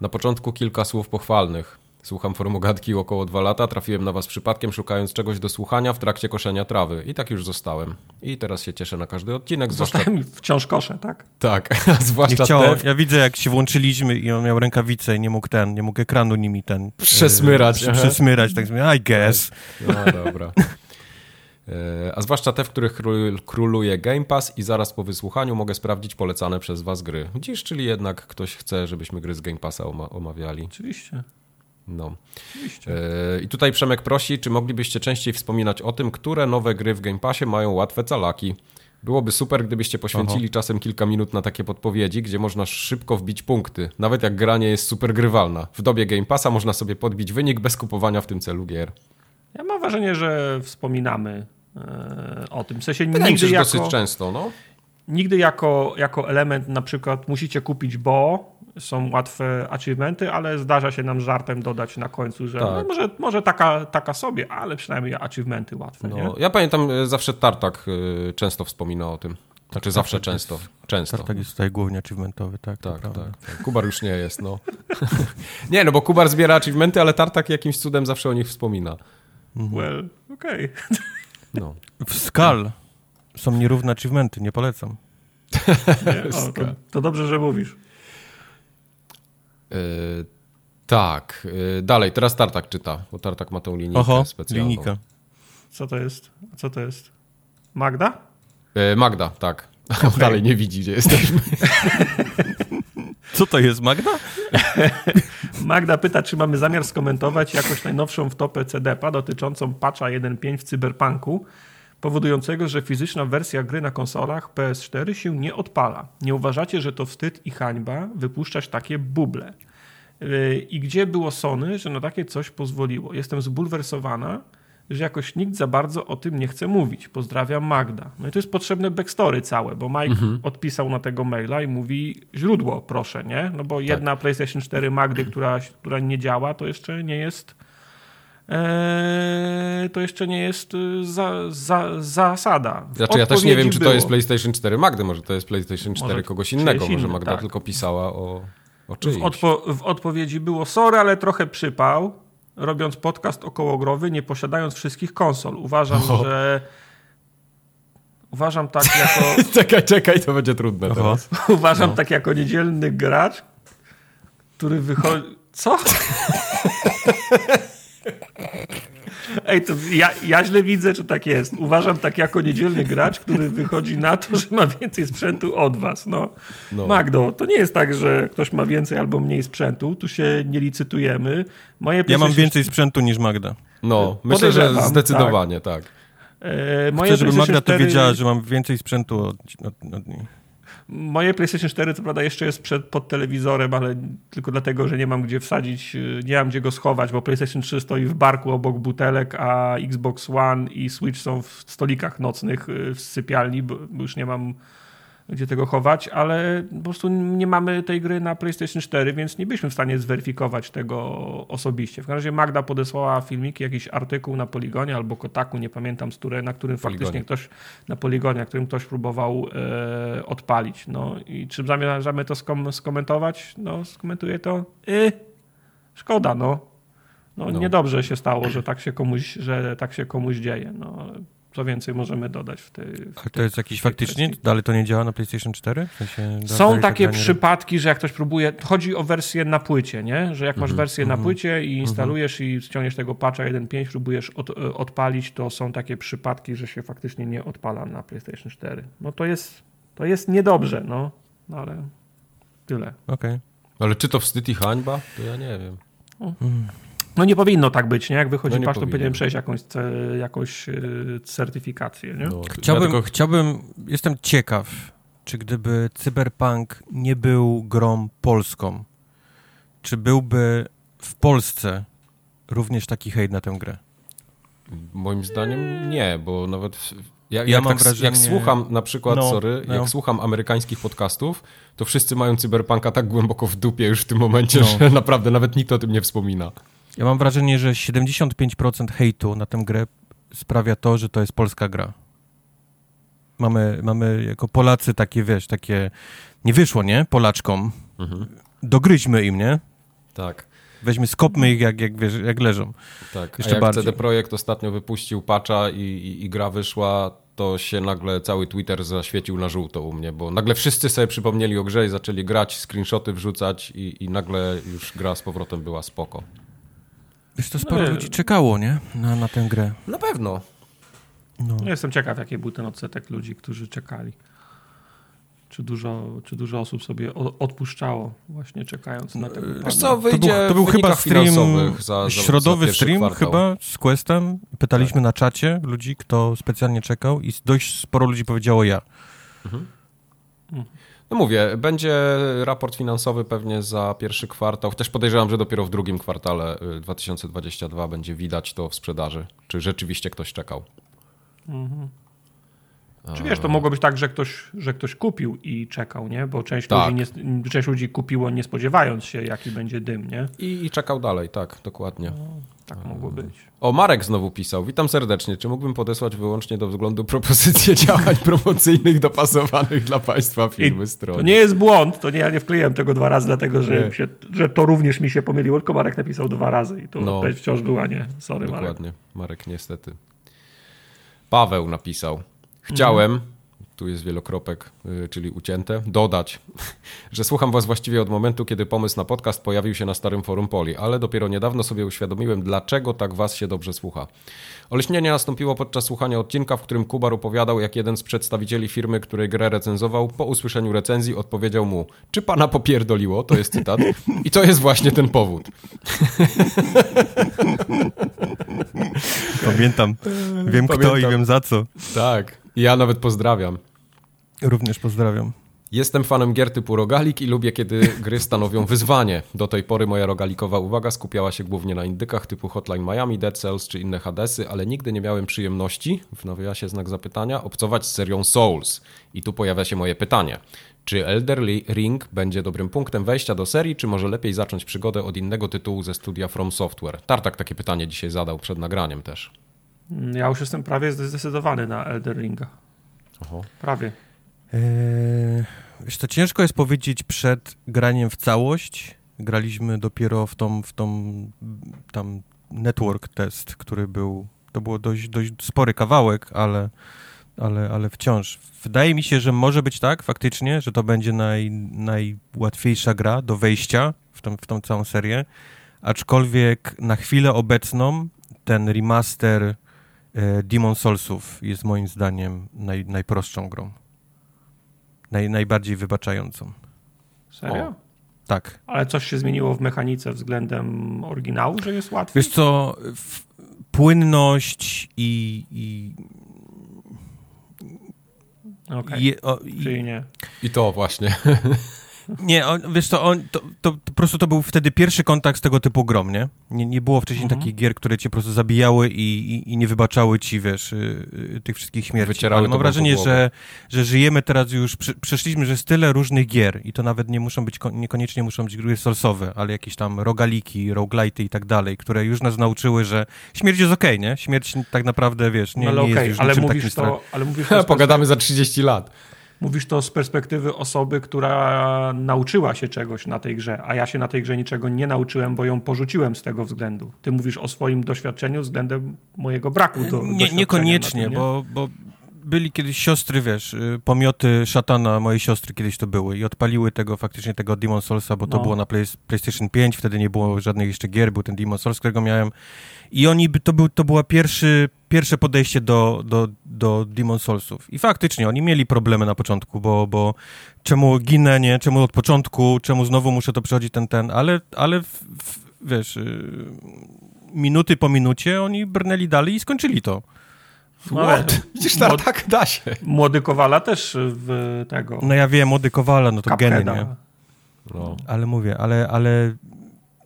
Na początku kilka słów pochwalnych. Słucham formogatki około dwa lata, trafiłem na was przypadkiem, szukając czegoś do słuchania w trakcie koszenia trawy. I tak już zostałem. I teraz się cieszę na każdy odcinek, zwłaszcza... Zostałem wciąż kosze, tak? Tak, [laughs] Nie zwłaszcza chciało, te... ja widzę jak się włączyliśmy i on miał rękawice i nie mógł ten, nie mógł ekranu nimi ten... Przesmyrać, E, aha. przesmyrać, tak zwane, I guess. No dobra. E, A zwłaszcza te, w których król- króluje Game Pass i zaraz po wysłuchaniu mogę sprawdzić polecane przez was gry. Dziś, czyli jednak ktoś chce, żebyśmy gry z Game Passa oma- omawiali. Oczywiście. No. Oczywiście. E, I tutaj Przemek prosi, czy moglibyście częściej wspominać o tym, które nowe gry w Game Passie mają łatwe calaki. Byłoby super, gdybyście poświęcili czasem kilka minut na takie podpowiedzi, gdzie można szybko wbić punkty, nawet jak gra nie jest super grywalna. W dobie Game Passa można sobie podbić wynik bez kupowania w tym celu gier. Ja mam wrażenie, że wspominamy o tym. W sensie Wydaje mi się, nigdy, jako, dosyć często, no. nigdy jako, jako element na przykład musicie kupić bo, są łatwe achievementy, ale zdarza się nam żartem dodać na końcu, że Tak. no może, może taka, taka sobie, ale przynajmniej achievementy łatwe, nie? no. Ja pamiętam, e, zawsze Tartak e, często wspomina o tym. Znaczy zawsze często. Często. Tak, tak jest tutaj głównie achievementowy, tak. Tak, tak, tak. Kubar już nie jest, no. [laughs] nie, no bo Kubar zbiera achievementy, ale Tartak jakimś cudem zawsze o nich wspomina. Well, okej. [laughs] No. W Skal są nierówne achievementy, nie polecam. Nie, [laughs] o, To, to dobrze, że mówisz. E, tak, e, dalej, teraz Tartak czyta, bo Tartak ma tą linijkę Oho, specjalną. linijka. Co to jest? Co to jest? Magda? E, Magda, tak. [laughs] Dalej nie widzi, gdzie jesteśmy. Co to jest, Magda? [laughs] Magda pyta, czy mamy zamiar skomentować jakoś najnowszą wtopę CDP dotyczącą patcha 1.5 w Cyberpunku, powodującego, że fizyczna wersja gry na konsolach PS4 się nie odpala. Nie uważacie, że to wstyd i hańba wypuszczać takie buble? Yy, I gdzie było Sony, że na takie coś pozwoliło? Jestem zbulwersowana, że jakoś nikt za bardzo o tym nie chce mówić. Pozdrawiam Magda. No i to jest potrzebne backstory całe, bo Mike odpisał na tego maila i mówi źródło, proszę, nie? No bo jedna PlayStation 4 Magdy, która, która nie działa, to jeszcze nie jest eee, to jeszcze nie jest y, za, za, zasada. W Znaczy ja też nie wiem, czy to było. jest PlayStation 4 Magdy, może to jest PlayStation 4 Może kogoś innego, może inne, Magda tak. tylko pisała o, o W, czyimś. odpo- w odpowiedzi było sorry, ale trochę przypał, robiąc podcast okołogrowy, nie posiadając wszystkich konsol. Uważam, O. że uważam tak [laughs] jako czekaj, czekaj, to będzie trudne Oho. teraz. [laughs] uważam tak jako niedzielny gracz, który wychodzi... Co? [laughs] Ej, to ja, ja źle widzę, czy tak jest. Uważam tak jako niedzielny gracz, który wychodzi na to, że ma więcej sprzętu od was. No. No. Magdo, to nie jest tak, że ktoś ma więcej albo mniej sprzętu. Tu się nie licytujemy. Moje Ja mam więcej sprzętu niż Magda. No, myślę, że zdecydowanie, tak. E, moje Chcę, żeby Magda to 4 wiedziała, że mam więcej sprzętu od, od, od niej. Moje PlayStation 4 co prawda jeszcze jest przed, pod telewizorem, ale tylko dlatego, że nie mam gdzie wsadzić, y, nie mam gdzie go schować, bo PlayStation 3 stoi w barku obok butelek, a Xbox One i Switch są w stolikach nocnych y, w sypialni, bo już nie mam gdzie tego chować, ale po prostu nie mamy tej gry na PlayStation 4, więc nie byliśmy w stanie zweryfikować tego osobiście. W każdym razie Magda podesłała filmiki, jakiś artykuł na Poligonie albo Kotaku, nie pamiętam, z które, na którym Poligonie. faktycznie ktoś, na Poligonie, na którym ktoś próbował e, odpalić. No i czy zamierzamy to skom skomentować? No skomentuję to. Y, szkoda, no. No, no. niedobrze się stało, że tak się komuś, że tak się komuś dzieje. No, co więcej możemy dodać w tej. W A to jest jakiś faktycznie? Kwestii. Dalej to nie działa na PlayStation 4? W sensie Są takie przypadki, że jak ktoś próbuje. Chodzi o wersję na płycie, nie? Że jak masz mhm, wersję na mhm, płycie i mhm. instalujesz i ściągniesz tego patcha 1.5, próbujesz od, odpalić, to są takie przypadki, że się faktycznie nie odpala na PlayStation 4. No to jest, to jest niedobrze, no, no ale tyle. Okej. Okay. Ale czy to wstyd i hańba? To ja nie wiem. Hmm. No nie powinno tak być, nie? Jak wychodzi no patch, to powinien przejść jakąś, jakąś e, certyfikację, nie? No, chciałbym, ja tylko... chciałbym, jestem ciekaw, czy gdyby Cyberpunk nie był grą polską, czy byłby w Polsce również taki hejt na tę grę? Moim zdaniem nie, bo nawet ja, ja jak, mam tak, wrażenie... jak słucham na przykład, no, sorry, no. jak słucham amerykańskich podcastów, to wszyscy mają cyberpunka tak głęboko w dupie już w tym momencie, no. że [laughs] naprawdę nawet nikt o tym nie wspomina. Ja mam wrażenie, że 75% hejtu na tę grę sprawia to, że to jest polska gra. Mamy, mamy jako Polacy takie, wiesz, takie... Nie wyszło, nie? Polaczkom. Mhm. Dogryźmy im, nie? Tak. Weźmy, skopmy ich jak, jak, wiesz, jak leżą. Tak, Jeszcze a jak bardziej. CD Projekt ostatnio wypuścił patcha i, i, i gra wyszła, to się nagle cały Twitter zaświecił na żółto u mnie, bo nagle wszyscy sobie przypomnieli o grze i zaczęli grać, screenshoty wrzucać i, i nagle już gra z powrotem była spoko. Wiesz, to sporo no, ludzi czekało, nie? Na, na tę grę. Na pewno. No. no. Jestem ciekaw, jaki był ten odsetek ludzi, którzy czekali. Czy dużo, czy dużo osób sobie odpuszczało właśnie czekając na ten Wiesz co, wyjdzie to był, to był chyba stream, za, środowy za stream kwartał. chyba z Questem. Pytaliśmy tak. na czacie ludzi, kto specjalnie czekał i dość sporo ludzi powiedziało ja. Mhm. No mówię, będzie raport finansowy pewnie za pierwszy kwartał, chociaż podejrzewam, że dopiero w drugim kwartale 2022 y, będzie widać to w sprzedaży, czy rzeczywiście ktoś czekał. Mhm. Czy wiesz, to mogło być tak, że ktoś, że ktoś kupił i czekał, nie? Bo część, tak. ludzi nie, część ludzi kupiło nie spodziewając się, jaki będzie dym, nie? I, i czekał dalej, tak, dokładnie. No, tak mogło być. O, Marek znowu pisał. Witam serdecznie. Czy mógłbym podesłać wyłącznie do względu propozycje [laughs] działań promocyjnych dopasowanych dla Państwa firmy strony? To nie jest błąd, to nie, ja nie wkleiłem tego dwa razy, dlatego że, się, że to również mi się pomyliło, tylko Marek napisał dwa razy i to no, wciąż była nie. Sorry, dokładnie. Marek. Dokładnie, Marek niestety. Paweł napisał. Chciałem, mhm. Tu jest wielokropek, y, czyli ucięte, dodać, [laughs] że słucham Was właściwie od momentu, kiedy pomysł na podcast pojawił się na starym forum Poli, ale dopiero niedawno sobie uświadomiłem, dlaczego tak Was się dobrze słucha. Oleśnienie nastąpiło podczas słuchania odcinka, w którym Kubar opowiadał, jak jeden z przedstawicieli firmy, której grę recenzował, po usłyszeniu recenzji odpowiedział mu, czy pana popierdoliło, to jest cytat, i to jest właśnie ten powód. Pamiętam. Wiem Pamiętam. kto i wiem za co. Tak. Ja nawet pozdrawiam. Również pozdrawiam. Jestem fanem gier typu rogalik i lubię, kiedy gry stanowią wyzwanie. Do tej pory moja rogalikowa uwaga skupiała się głównie na indykach typu Hotline Miami, Dead Cells czy inne Hadesy, ale nigdy nie miałem przyjemności, w nawiasie znak zapytania, obcować z serią Souls. I tu pojawia się moje pytanie. Czy Elder Ring będzie dobrym punktem wejścia do serii, czy może lepiej zacząć przygodę od innego tytułu ze studia From Software? Tartak takie pytanie dzisiaj zadał przed nagraniem też. Ja już jestem prawie zdecydowany na Elder Ringa. Oho. Prawie. Eee, wiesz, to ciężko jest powiedzieć przed graniem w całość. Graliśmy dopiero w tą, w tą tam network test, który był, to było dość, dość spory kawałek, ale, ale, ale wciąż. Wydaje mi się, że może być tak faktycznie, że to będzie naj, najłatwiejsza gra do wejścia w tą, w tą całą serię, aczkolwiek na chwilę obecną ten remaster E, Demon Soulsów jest moim zdaniem naj, najprostszą grą. Naj, najbardziej wybaczającą. Serio? O, tak. Ale coś się zmieniło w mechanice względem oryginału, że jest łatwiej? Wiesz co, płynność i, i Okay. Je, o, Czyli nie. I to właśnie. [laughs] Nie, on, wiesz co, on, to, to, po prostu to był wtedy pierwszy kontakt z tego typu grom, nie? Nie, nie było wcześniej Mhm. takich gier, które cię po prostu zabijały i, i, i nie wybaczały ci, wiesz, y, y, tych wszystkich śmierci. Wycierały Ale mam wrażenie, że, że żyjemy teraz już, prze, przeszliśmy, że jest tyle różnych gier i to nawet nie muszą być, ko- niekoniecznie muszą być gry solsowe, ale jakieś tam rogaliki, roguelite'y i tak dalej, które już nas nauczyły, że śmierć jest okej, nie? Śmierć tak naprawdę, wiesz, nie, No, ale nie jest okej, już ale mówisz strach. [laughs] to, ale mówisz to, Pogadamy za 30 lat. Mówisz to z perspektywy osoby, która nauczyła się czegoś na tej grze, a ja się na tej grze niczego nie nauczyłem, bo ją porzuciłem z tego względu. Ty mówisz o swoim doświadczeniu względem mojego braku do Nie, niekoniecznie, tym, nie? bo, bo byli kiedyś siostry, wiesz, y, pomioty szatana, mojej siostry kiedyś to były i odpaliły tego, faktycznie tego Demon Soulsa, bo to No. było na Play, PlayStation 5, wtedy nie było żadnych jeszcze gier, był ten Demon Souls, którego miałem i oni, by- to, był, to było pierwszy, pierwsze podejście do, do, do Demon Soulsów i faktycznie oni mieli problemy na początku, bo, bo czemu ginę, nie, czemu od początku, czemu znowu muszę to przechodzić ten, ten, ale, ale w, w, wiesz, y, minuty po minucie oni brnęli dalej i skończyli to. No, Widzisz, tak, tak da się. Młody Kowala też w tego No ja wiem, młody Kowala, no to geny, Cupheada. nie? No. Ale mówię, ale, ale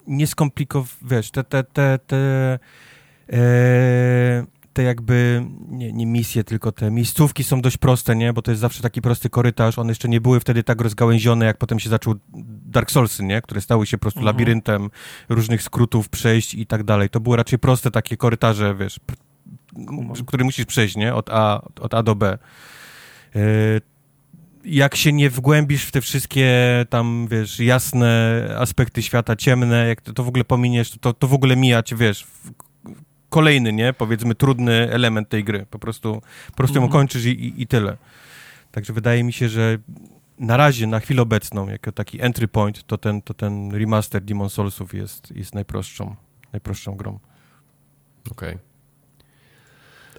nie skomplikow... Wiesz, te, te, te, te, e, te jakby, nie, nie misje, tylko te miejscówki są dość proste, nie? Bo to jest zawsze taki prosty korytarz. One jeszcze nie były wtedy tak rozgałęzione, jak potem się zaczął Dark Soulsy, nie? Które stały się po prostu Mhm. labiryntem różnych skrótów, przejść i tak dalej. To były raczej proste takie korytarze, wiesz, który musisz przejść, nie? Od A, od A do B. E, jak się nie wgłębisz w te wszystkie tam, wiesz, jasne aspekty świata, ciemne, jak to, to w ogóle pominiesz, to, to w ogóle mija cię, wiesz, kolejny, nie? Powiedzmy trudny element tej gry. Po prostu, po prostu ją Mhm. kończysz i, i, i tyle. Także wydaje mi się, że na razie, na chwilę obecną, jako taki entry point, to ten, to ten remaster Demon Soulsów jest, jest najprostszą, najprostszą grą. Okej.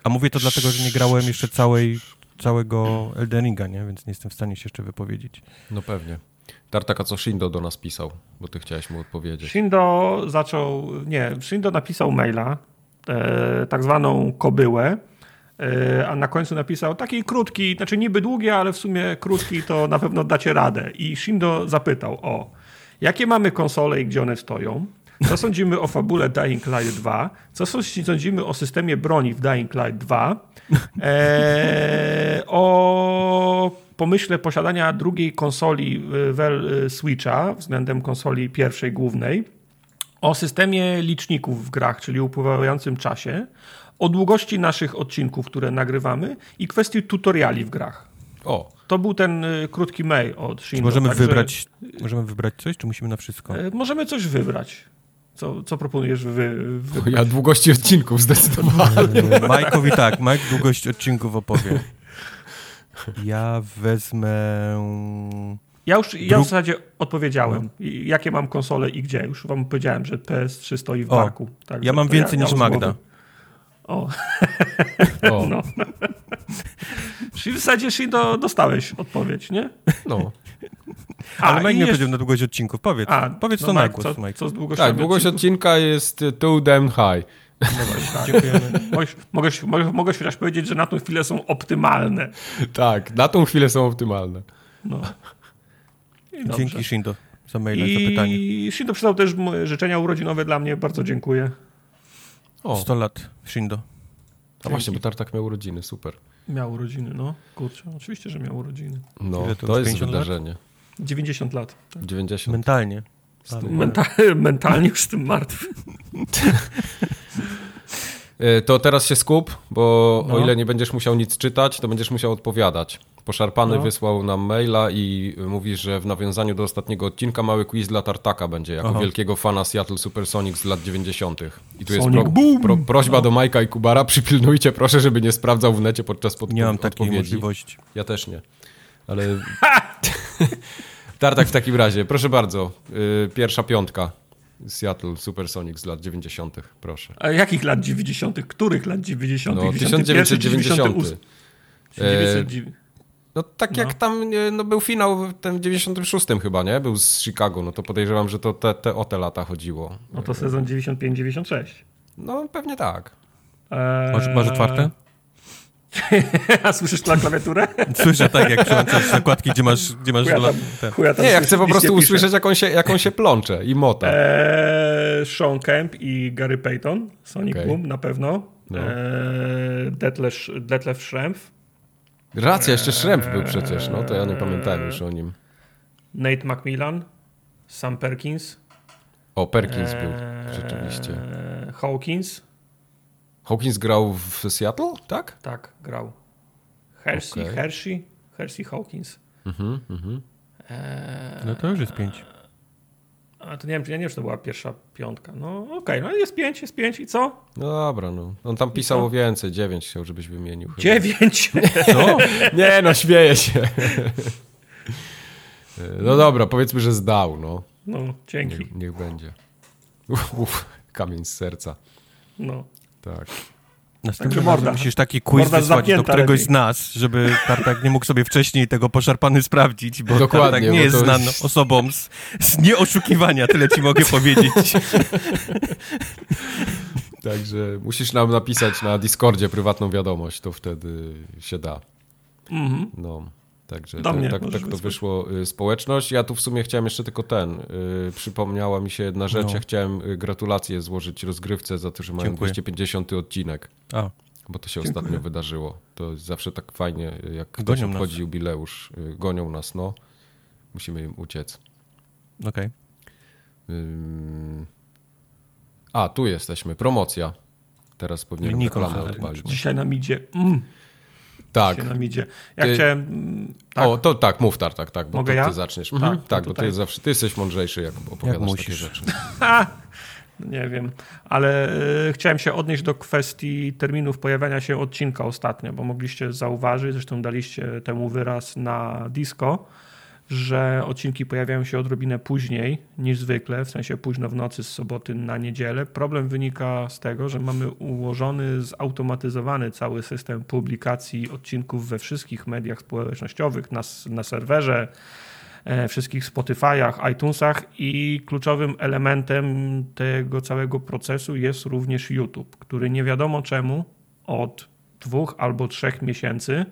A mówię to dlatego, że nie grałem jeszcze całej, całego Elden Ringa, nie? Więc nie jestem w stanie się jeszcze wypowiedzieć. No pewnie. Tartaka co Shindo do nas pisał, bo ty chciałeś mu odpowiedzieć. Shindo zaczął, nie, Shindo napisał maila, e, tak zwaną kobyłę, e, a na końcu napisał taki krótki, znaczy niby długi, ale w sumie krótki, to na pewno dacie radę. I Shindo zapytał o, jakie mamy konsole i gdzie one stoją? Co sądzimy o fabule Dying Light 2? Co sądzimy o systemie broni w Dying Light 2? E, o pomyśle posiadania drugiej konsoli y, Switcha względem konsoli pierwszej głównej, o systemie liczników w grach, czyli upływającym czasie, o długości naszych odcinków, które nagrywamy i kwestii tutoriali w grach. O, To był ten y, krótki mail od Shindo. możemy także, wybrać, możemy wybrać coś, czy musimy na wszystko? e, Możemy coś wybrać. Co, co proponujesz wy, wy... ja długości odcinków zdecydowanie. Majkowi tak, Mike długość odcinków opowie. Ja wezmę... Ja już ja Dru- w zasadzie odpowiedziałem, i jakie mam konsole i gdzie. Już wam powiedziałem, że PS3 stoi w O, barku. Także Ja mam więcej niż z Magda. głowy. O, O, [laughs] no. Czyli w zasadzie Shindo dostałeś odpowiedź, nie? no. Ale i Mike nie jeszcze- powiedział na długość odcinków. Powiedz, A, powiedz no to na Mike, głos, co, Mike. co z długością Tak, długość odcinka jest too damn high. Dziękujemy. Mogę, mogę, mogę, mogę chociaż powiedzieć, że na tą chwilę są optymalne. Tak, na tą chwilę są optymalne. No. Dobrze. Dzięki Shindo za maila i za pytanie. I Shindo przydał też moje życzenia urodzinowe dla mnie. Bardzo dziękuję. O, 100 lat Shindo. a właśnie, bo Tartak miał urodziny, super. Miał urodziny, no. Kurczę, oczywiście, że miał urodziny. No, Ile to to, jest 50 lat? wydarzenie. 90 lat. Tak. 90. Mentalnie. Menta- [laughs] mentalnie już jestem martwy. Y, [laughs] To teraz się skup, bo No. o ile nie będziesz musiał nic czytać, to będziesz musiał odpowiadać. Poszarpany No. wysłał nam maila i mówi, że w nawiązaniu do ostatniego odcinka mały quiz dla Tartaka będzie, jako Aha. wielkiego fana Seattle Supersonics z lat 90. I tu jest pro, pro, prośba do Majka i Kubara, [laughs] przypilnujcie proszę, żeby nie sprawdzał w necie podczas podpo- Nie mam takiej odpowiedzi. możliwości. Ja też nie, ale... [laughs] Tartak w takim razie, proszę bardzo, y, pierwsza piątka. Seattle Supersonics z lat 90. Proszę. A jakich lat 90.? Których lat 90.? No, 91, 1990. 98? E, 1990. No tak No. jak tam nie, no, był finał w tym 96 chyba, nie? Był z Chicago, no to podejrzewam, że to te, te, o te lata chodziło. No to sezon 95-96. No pewnie tak. Eee, Masz, masz otwarte? A słyszysz na klawiaturę? [laughs] Słyszę tak, jak przełączasz zakładki, gdzie masz... Gdzie masz Chuja tam, ten. chuja tam Nie, ja chcę po prostu nie pisze. usłyszeć, jak on, się, jak on się plącze i mota. Eee, Sean Kemp i Gary Payton, Sonic Okej. Boom na pewno. No. Eee, Detlef, Detlef Schrempf, Racja, jeszcze Szremp był przecież, no to ja nie pamiętałem już o nim. Nate McMillan, Sam Perkins. O, Perkins był, eee, rzeczywiście. Hawkins, Hawkins grał w Seattle, tak? tak, grał. Hershey, Okej. Hershey, Hershey Hawkins. Mhm, mhm. Eee, No to już jest pięć. A to nie wiem, czy- ja nie wiem, czy to była pierwsza piątka. No okej, no jest pięć, jest pięć i co? No dobra, no. On tam pisał więcej, dziewięć chciał, żebyś wymienił. chyba. Dziewięć. Co? [laughs] Nie, no śmieję się. No dobra, powiedzmy, że zdał, no. No, dzięki. Niech, niech będzie. Uf, uf, kamień z serca. No. Tak. Następnym morda. razem musisz taki quiz Morda wysłać do któregoś lepiej. z nas, żeby Tartak nie mógł sobie wcześniej tego poszarpany sprawdzić, bo Dokładnie, Tartak bo nie jest to znany osobą z, z nieoszukiwania, tyle ci mogę powiedzieć. [laughs] Także musisz nam napisać na Discordzie prywatną wiadomość, to wtedy się da. Mhm. No. Także Do tak, mnie tak, tak to wyszło y, społeczność. Ja tu w sumie chciałem jeszcze tylko ten. Y, przypomniała mi się jedna rzecz. No. Ja chciałem y, gratulacje złożyć rozgrywce za to, że mają Dziękuję. 250 odcinek. A, Bo to się Dziękuję. ostatnio wydarzyło. To jest zawsze tak fajnie, jak ktoś Gonią nas. obchodzi jubileusz. y, Gonią nas, no. Musimy im uciec. okej. Ym. A, tu jesteśmy. Promocja. Teraz powinienem reklamę odpalić. Dzisiaj nam idzie. Mm, Tak. Dzisiaj nam idzie. Ja Ty- chciałem. Tak, O, to tak, mów Tartak, tak, bo Mogę to ja? ty zaczniesz. Mhm, Tak, tak, to bo ty, tutaj. zawsze, ty jesteś mądrzejszy, jak opowiadasz takie musisz. rzeczy. Ha! [laughs] Nie wiem, ale y, chciałem się odnieść do kwestii terminów pojawiania się odcinka ostatnio, bo mogliście zauważyć, zresztą daliście temu wyraz na disco, że odcinki pojawiają się odrobinę później niż zwykle, w sensie późno w nocy z soboty na niedzielę. Problem wynika z tego, że mamy ułożony, zautomatyzowany cały system publikacji odcinków we wszystkich mediach społecznościowych, na, na serwerze, e, wszystkich Spotify'ach, iTunesach i kluczowym elementem tego całego procesu jest również YouTube, który nie wiadomo czemu od dwóch albo trzech miesięcy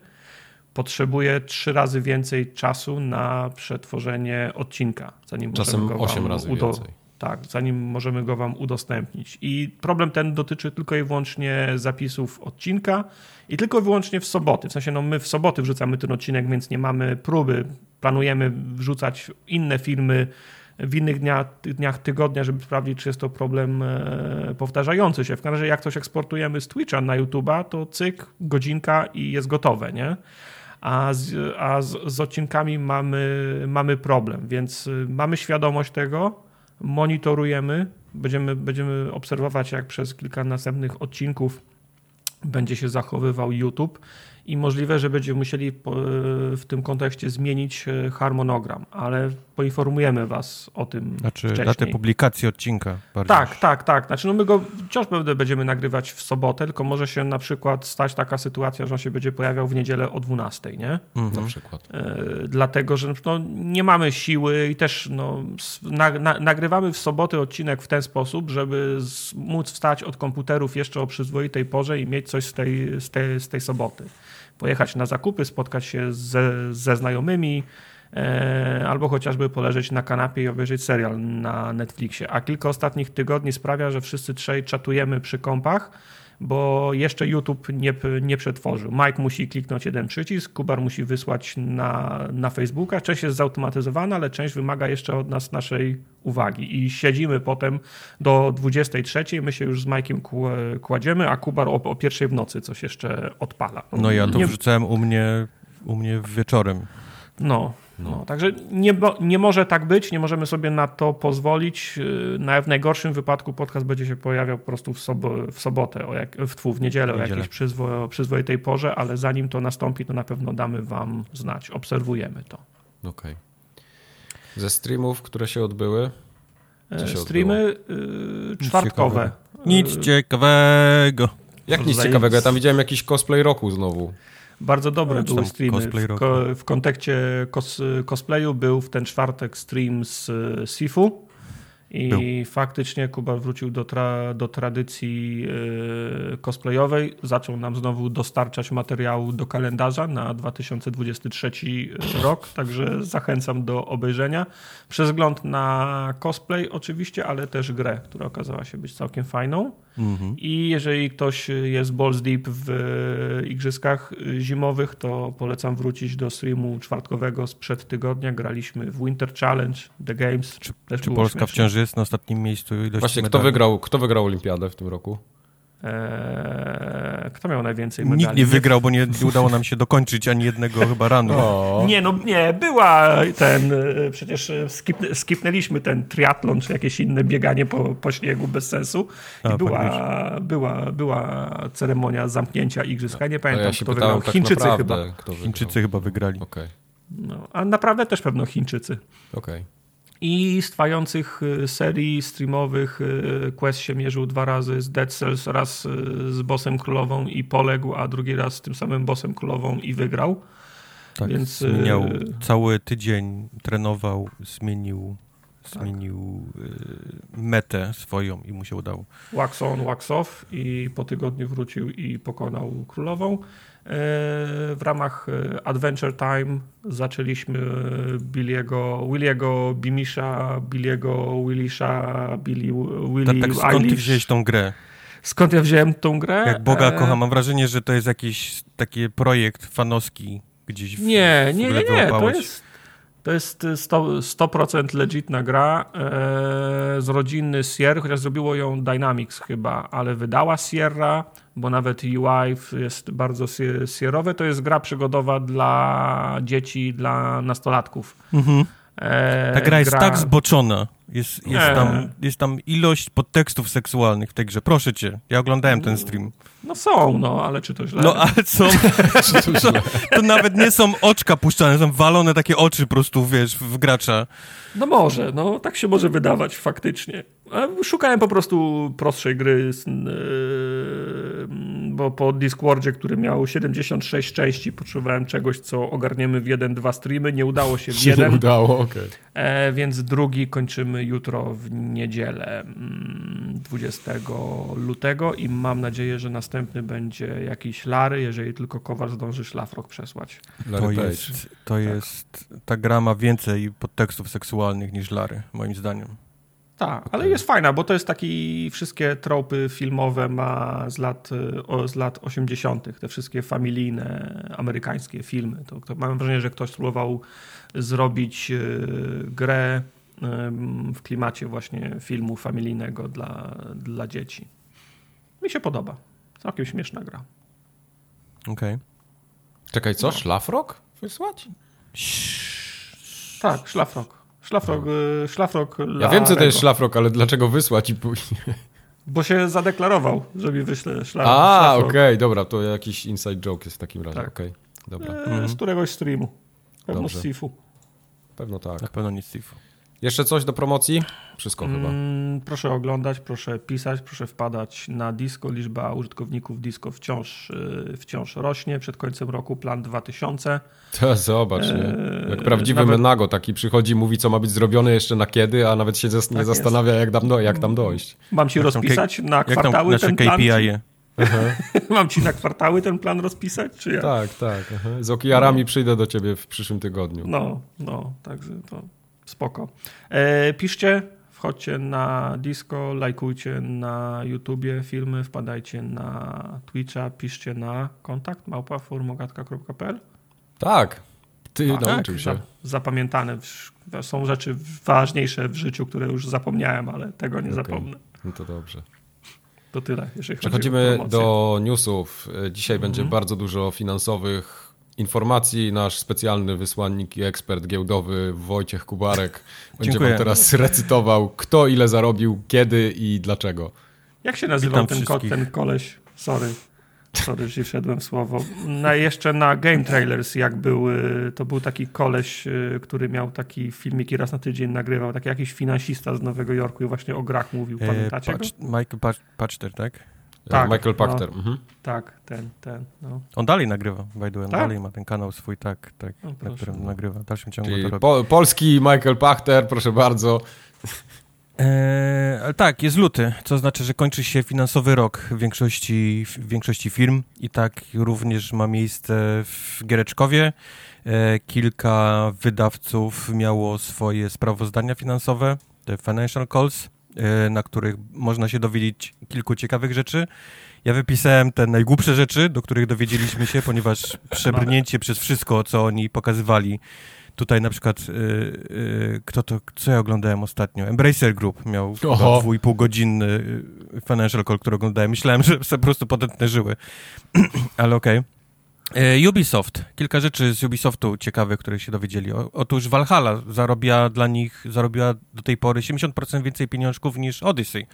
potrzebuje trzy razy więcej czasu na przetworzenie odcinka, zanim Czasem możemy go osiem wam razy udo- więcej. Tak, zanim możemy go Wam udostępnić. I problem ten dotyczy tylko i wyłącznie zapisów odcinka i tylko i wyłącznie w soboty. W sensie, no my w soboty wrzucamy ten odcinek, więc nie mamy próby. Planujemy wrzucać inne filmy w innych dniach, dniach tygodnia, żeby sprawdzić, czy jest to problem e, powtarzający się. W każdym razie, jak coś eksportujemy z Twitcha na YouTube'a, to cyk, godzinka i jest gotowe, nie? A z, a z, z odcinkami mamy, mamy problem, więc y, mamy świadomość tego, monitorujemy, będziemy, będziemy obserwować, jak przez kilka następnych odcinków będzie się zachowywał YouTube i możliwe, że będziemy musieli po- w tym kontekście zmienić e, harmonogram, ale poinformujemy Was o tym Znaczy wcześniej. datę publikacji odcinka bardziej. Tak, tak, tak. Znaczy, no my go wciąż będziemy nagrywać w sobotę, tylko może się na przykład stać taka sytuacja, że on się będzie pojawiał w niedzielę o 12, nie? Na Mhm. przykład. E, dlatego, że no, nie mamy siły i też no, na, na, nagrywamy w sobotę odcinek w ten sposób, żeby z, móc wstać od komputerów jeszcze o przyzwoitej porze i mieć coś z tej, z tej, z tej soboty. Pojechać na zakupy, spotkać się ze, ze znajomymi, albo chociażby poleżeć na kanapie i obejrzeć serial na Netflixie. A kilka ostatnich tygodni sprawia, że wszyscy trzej czatujemy przy kompach, bo jeszcze YouTube nie, nie przetworzył. Mike musi kliknąć jeden przycisk, Kubar musi wysłać na, na Facebooka. Część jest zautomatyzowana, ale część wymaga jeszcze od nas naszej uwagi. I siedzimy potem do 23, my się już z Mike'iem kł- kładziemy, a Kubar o, o pierwszej w nocy coś jeszcze odpala. No ja to nie, wrzucałem u mnie, u mnie wieczorem. no, no. także nie, nie może tak być, nie możemy sobie na to pozwolić. Yy, Na, w najgorszym wypadku podcast będzie się pojawiał po prostu w, sobo, w sobotę, o jak, w, tfu, w niedzielę, W o niedzielę. jakiejś przyzwo, przyzwoitej porze, ale zanim to nastąpi, to na pewno damy wam znać. Obserwujemy to. Okej. Ze streamów, które się odbyły, się E, Streamy yy, czwartkowe. Nic Yy, ciekawego. jak nic ciekawego, ja tam widziałem jakiś cosplay roku znowu. Bardzo dobre No, były streamy. W, ko, w kontekście cos, cosplayu był w ten czwartek stream z y, Sifu I Był. faktycznie Kuba wrócił do, tra do tradycji yy, cosplayowej. Zaczął nam znowu dostarczać materiału do kalendarza na 2023 rok, także zachęcam do obejrzenia. Przez wzgląd na cosplay oczywiście, ale też grę, która okazała się być całkiem fajną. Mhm. I jeżeli ktoś jest balls deep w igrzyskach zimowych, to polecam wrócić do streamu czwartkowego sprzed tygodnia. Graliśmy w Winter Challenge, The Games. Czy, czy Polska śmieszne. wciąż jest na ostatnim miejscu ilości Właśnie, kto wygrał, kto wygrał olimpiadę w tym roku? Eee, kto miał najwięcej medali? Nikt nie wygrał, bo nie, nie udało nam się dokończyć ani jednego chyba ranu. Nie, no nie, była ten, e, przecież skip, skipnęliśmy ten triatlon, czy jakieś inne bieganie po, po śniegu bez sensu i A, była, była, była ceremonia zamknięcia igrzysk. Ja nie pamiętam, ja kto wygrał. Tak Chińczycy chyba. Chińczycy chyba wygrali. Okay. No, a naprawdę też pewno Chińczycy. Okej. Okay i z trwających y, serii streamowych y, Quest się mierzył dwa razy z Dead Cells, raz y, z bossem królową i poległ, a drugi raz z tym samym bossem królową i wygrał. Tak, Więc zmieniał cały tydzień, trenował, zmienił, tak. zmienił metę swoją i mu się udało. Wax on, wax off i po tygodniu wrócił i pokonał królową. W ramach e, Adventure Time zaczęliśmy Billiego, Williego Bimisha, Billiego Willisha, Billy, Willy tak, tak, skąd ty wziąłeś tą grę? Skąd ja wziąłem tą grę? Jak Boga e... kocham, mam wrażenie, że to jest jakiś taki projekt fanowski gdzieś w, Nie, w nie, nie, nie, to jest to jest 100%, 100 legitna gra e, z rodziny Sierra, chociaż zrobiło ją Dynamics chyba, ale wydała Sierra, bo nawet UI jest bardzo sierowe. To jest gra przygodowa dla dzieci, dla nastolatków. Mhm. E, Ta gra jest gra... tak zboczona. Jest, jest, tam, jest tam ilość podtekstów seksualnych w tej grze. Proszę cię, ja oglądałem ten stream. No są, no, ale czy to źle? No, ale są. [laughs] to, [laughs] to, to, nawet nie są oczka puszczane, są walone takie oczy po prostu, wiesz, w gracza. No może, no, tak się może wydawać faktycznie. Szukałem po prostu prostszej gry, yy, bo po Discordzie, który miał 76 części, potrzebowałem czegoś, co ogarniemy w jeden, dwa streamy. Nie udało się w [laughs] jeden. Nie udało, okej. Okay. Więc drugi kończymy jutro w niedzielę 20 mm, lutego i mam nadzieję, że następny będzie jakiś Lary, jeżeli tylko Kowal zdąży szlafrok przesłać. to jest, to tak. jest, ta gra ma więcej podtekstów seksualnych niż Lary, moim zdaniem. Tak, ale jest fajna, bo to jest taki, wszystkie tropy filmowe ma z lat, o, z lat 80., te wszystkie familijne amerykańskie filmy. To, to mam wrażenie, że ktoś spróbował zrobić y, grę y, w klimacie właśnie filmu familijnego dla, dla dzieci. Mi się podoba. Całkiem śmieszna gra. Okej. Okay. Czekaj, co? No. Szlafrok wysłać? Tak, szlafrok. Szlafrok, no. szlafrok Ja wiem, co to jest szlafrok, ale dlaczego wysłać i później? Bo się zadeklarował, że mi wyśle szlaf, A, okej, okay, dobra, to jakiś inside joke jest w takim razie, tak. okej, okay, dobra. E. Z któregoś streamu, pewno Dobrze. z Sifu. Pewno tak. Na pewno nie z Sifu. Jeszcze coś do promocji? Wszystko mm, chyba. Proszę oglądać, proszę pisać, proszę wpadać na disco. Liczba użytkowników disco wciąż, y, wciąż rośnie. Przed końcem roku plan 2000. To zobacz, nie? E, jak prawdziwy nawet... menago taki przychodzi, mówi co ma być zrobione jeszcze na kiedy, a nawet się nie tak zastanawia jak tam, do, jak tam dojść. Mam ci rozpisać na kwartały ten plan? [laughs] Mam ci na kwartały ten plan rozpisać, czy ja? Tak, tak. Aha. Z okijarami no. przyjdę do ciebie w przyszłym tygodniu. No, no, także to spoko. E, piszcie, wchodźcie na Disco, lajkujcie na YouTubie filmy, wpadajcie na Twitcha, piszcie na kontakt małpaformogatka.pl Tak, ty A, nauczył tak, się. Zapamiętane. Są rzeczy ważniejsze w życiu, które już zapomniałem, ale tego nie okay. zapomnę. No to dobrze. To tyle. Przechodzimy do newsów. Dzisiaj będzie mhm. bardzo dużo finansowych informacji nasz specjalny wysłannik i ekspert giełdowy Wojciech Kubarek będzie Dziękuję. wam teraz recytował, kto ile zarobił, kiedy i dlaczego. Jak się nazywał ten, ko ten koleś? Sorry. Sorry, że wszedłem w słowo. Na, jeszcze na Game Trailers, jak był, y, to był taki koleś, y, który miał taki filmiki raz na tydzień nagrywał, taki jakiś finansista z Nowego Jorku i właśnie o grach mówił. E, Pamiętacie e, Patch, Michael Patchter, tak? Tak, Michael Pachter. No, mhm. Tak, ten, ten. No. On dalej nagrywa, by the way. Tak? dalej ma ten kanał swój, tak, tak na którym nagrywa. W dalszym ciągu Czyli to po, polski Michael Pachter, proszę bardzo. Eee, tak, jest luty, co znaczy, że kończy się finansowy rok w większości, w większości firm i tak również ma miejsce w Giereczkowie. Eee, kilka wydawców miało swoje sprawozdania finansowe, te financial calls, eee, na których można się dowiedzieć kilku ciekawych rzeczy. Ja wypisałem te najgłupsze rzeczy, do których dowiedzieliśmy się, ponieważ przebrnięcie przez wszystko, co oni pokazywali, Tutaj na przykład, y, y, kto to, co ja oglądałem ostatnio? Embracer Group miał dwu i pół godzinny financial call, który oglądałem. Myślałem, że po prostu podetnę żyły, [clears throat] ale okej. Okay. Ubisoft. Kilka rzeczy z Ubisoftu ciekawych, które się dowiedzieli. O, otóż Valhalla zarobiła dla nich, zarobiła do tej pory 70% więcej pieniążków niż Odyssey.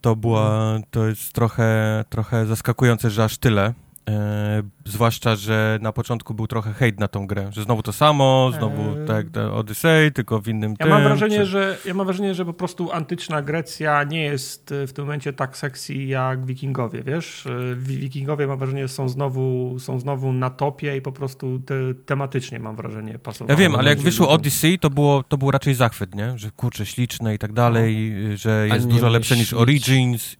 To była, to jest trochę, trochę zaskakujące, że aż tyle. E, zwłaszcza, że na początku był trochę hejt na tą grę, że znowu to samo, znowu eee. tak Odyssey, tylko w innym ja tym. Mam wrażenie, czy... że, ja mam wrażenie, że po prostu antyczna Grecja nie jest e, w tym momencie tak sexy jak wikingowie, wiesz? E, wikingowie mam wrażenie są znowu, są znowu na topie i po prostu te, tematycznie mam wrażenie pasowało. Ja wiem, ale jak wyszło Odyssey, to było, to był raczej zachwyt, nie? Że kurczę, śliczne i tak dalej, no. że jest dużo lepsze niż Origins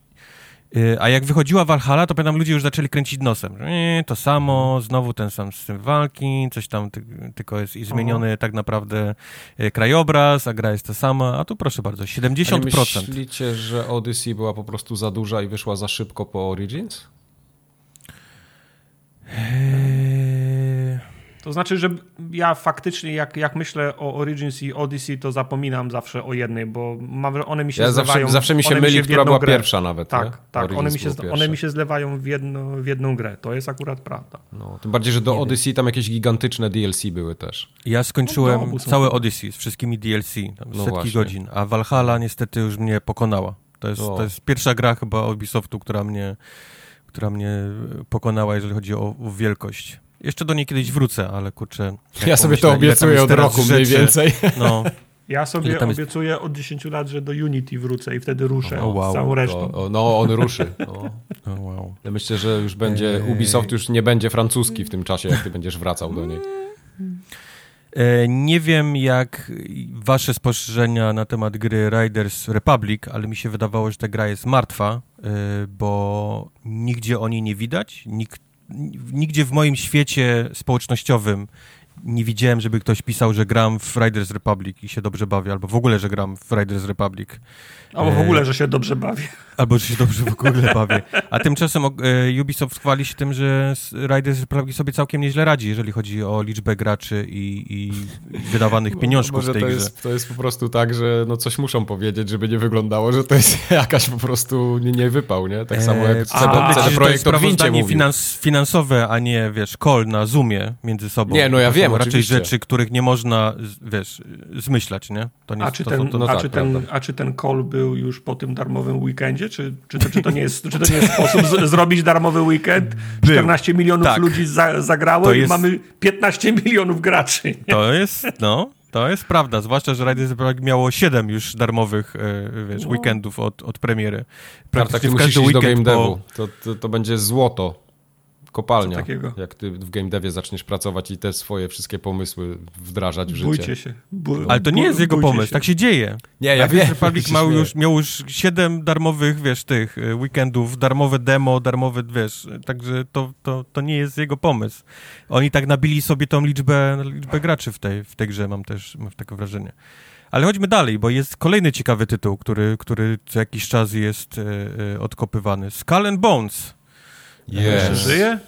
a jak wychodziła Valhalla, to pamiętam, ludzie już zaczęli kręcić nosem. Nie, to samo, znowu ten sam system walki, coś tam ty, tylko jest zmieniony Aha. tak naprawdę y, krajobraz, a gra jest ta sama. A tu proszę bardzo, 70%. A myślicie, że Odyssey była po prostu za duża i wyszła za szybko po Origins? Eee... To znaczy, że ja faktycznie, jak, jak myślę o Origins i Odyssey, to zapominam zawsze o jednej, bo mam, one mi się ja zlewają. Zawsze, zawsze mi się myli, która była grę. pierwsza nawet. Tak, nie? tak. One mi, się, one mi się zlewają w, jedno, w jedną grę. To jest akurat prawda. No, tym bardziej, że do Odyssey tam jakieś gigantyczne DLC były też. Ja skończyłem no, całe Odyssey z wszystkimi DLC, tam no setki właśnie. godzin, a Valhalla niestety już mnie pokonała. To jest, to jest pierwsza gra chyba Ubisoftu, która mnie, która mnie pokonała, jeżeli chodzi o, o wielkość. Jeszcze do niej kiedyś wrócę, ale kurczę... Ja sobie to obiecuję od roku rzeczy, mniej więcej. No, ja sobie obiecuję jest... od 10 [laughs] lat, że do Unity wrócę i wtedy ruszę oh, wow. z całą resztą. O, no, on ruszy. No. Oh, wow. Ja myślę, że już będzie, Ubisoft już nie będzie francuski w tym czasie, jak ty będziesz wracał do niej. E, nie wiem, jak wasze spostrzeżenia na temat gry Riders Republic, ale mi się wydawało, że ta gra jest martwa, e, bo nigdzie o niej nie widać, nikt nigdzie w moim świecie społecznościowym nie widziałem, żeby ktoś pisał, że gram w Riders Republic i się dobrze bawię, albo w ogóle, że gram w Riders Republic. Albo w ogóle, że się dobrze bawię. Albo, że się dobrze w ogóle bawię. A tymczasem e, Ubisoft chwali się tym, że Riders Republic sobie całkiem nieźle radzi, jeżeli chodzi o liczbę graczy i, i wydawanych pieniążków Może w tej to grze. Jest, to jest po prostu tak, że no coś muszą powiedzieć, żeby nie wyglądało, że to jest [laughs] jakaś po prostu nie, nie wypał, nie? Tak samo jak CD, CD Projekt o finans, finansowe, a nie, wiesz, call na Zoomie między sobą. Nie, no ja wiem, raczej oczywiście. rzeczy, których nie można, wiesz, zmyślać, nie? To nie a, czy to, ten, to, to, a, tak, czy ten, a czy ten call był już po tym darmowym weekendzie? Czy, czy, to, czy, to, nie jest, czy to nie jest sposób z, zrobić darmowy weekend? 14 milionów tak. ludzi za, zagrało jest... i mamy 15 milionów graczy. Nie? To jest, no, to jest prawda, zwłaszcza, że Riders Republic miało 7 już darmowych e, wiesz, no. weekendów od, od premiery. Praktycznie tak, w każdy weekend do game devu. Po... To, to, to będzie złoto kopalnia, jak ty w game devie zaczniesz pracować i te swoje wszystkie pomysły wdrażać w życie. Bójcie się. Ale to nie jest jego pomysł, się. tak się dzieje. Nie, ja wiem. Republic miał już, miał już siedem darmowych, wiesz, tych y, weekendów, darmowe demo, darmowe, wiesz, także to, to, to nie jest jego pomysł. Oni tak nabili sobie tą liczbę, liczbę graczy w tej, w tej grze, mam też mam takie wrażenie. Ale chodźmy dalej, bo jest kolejny ciekawy tytuł, który, który co jakiś czas jest e, odkopywany. Skull and Bones. Yes. Żyje?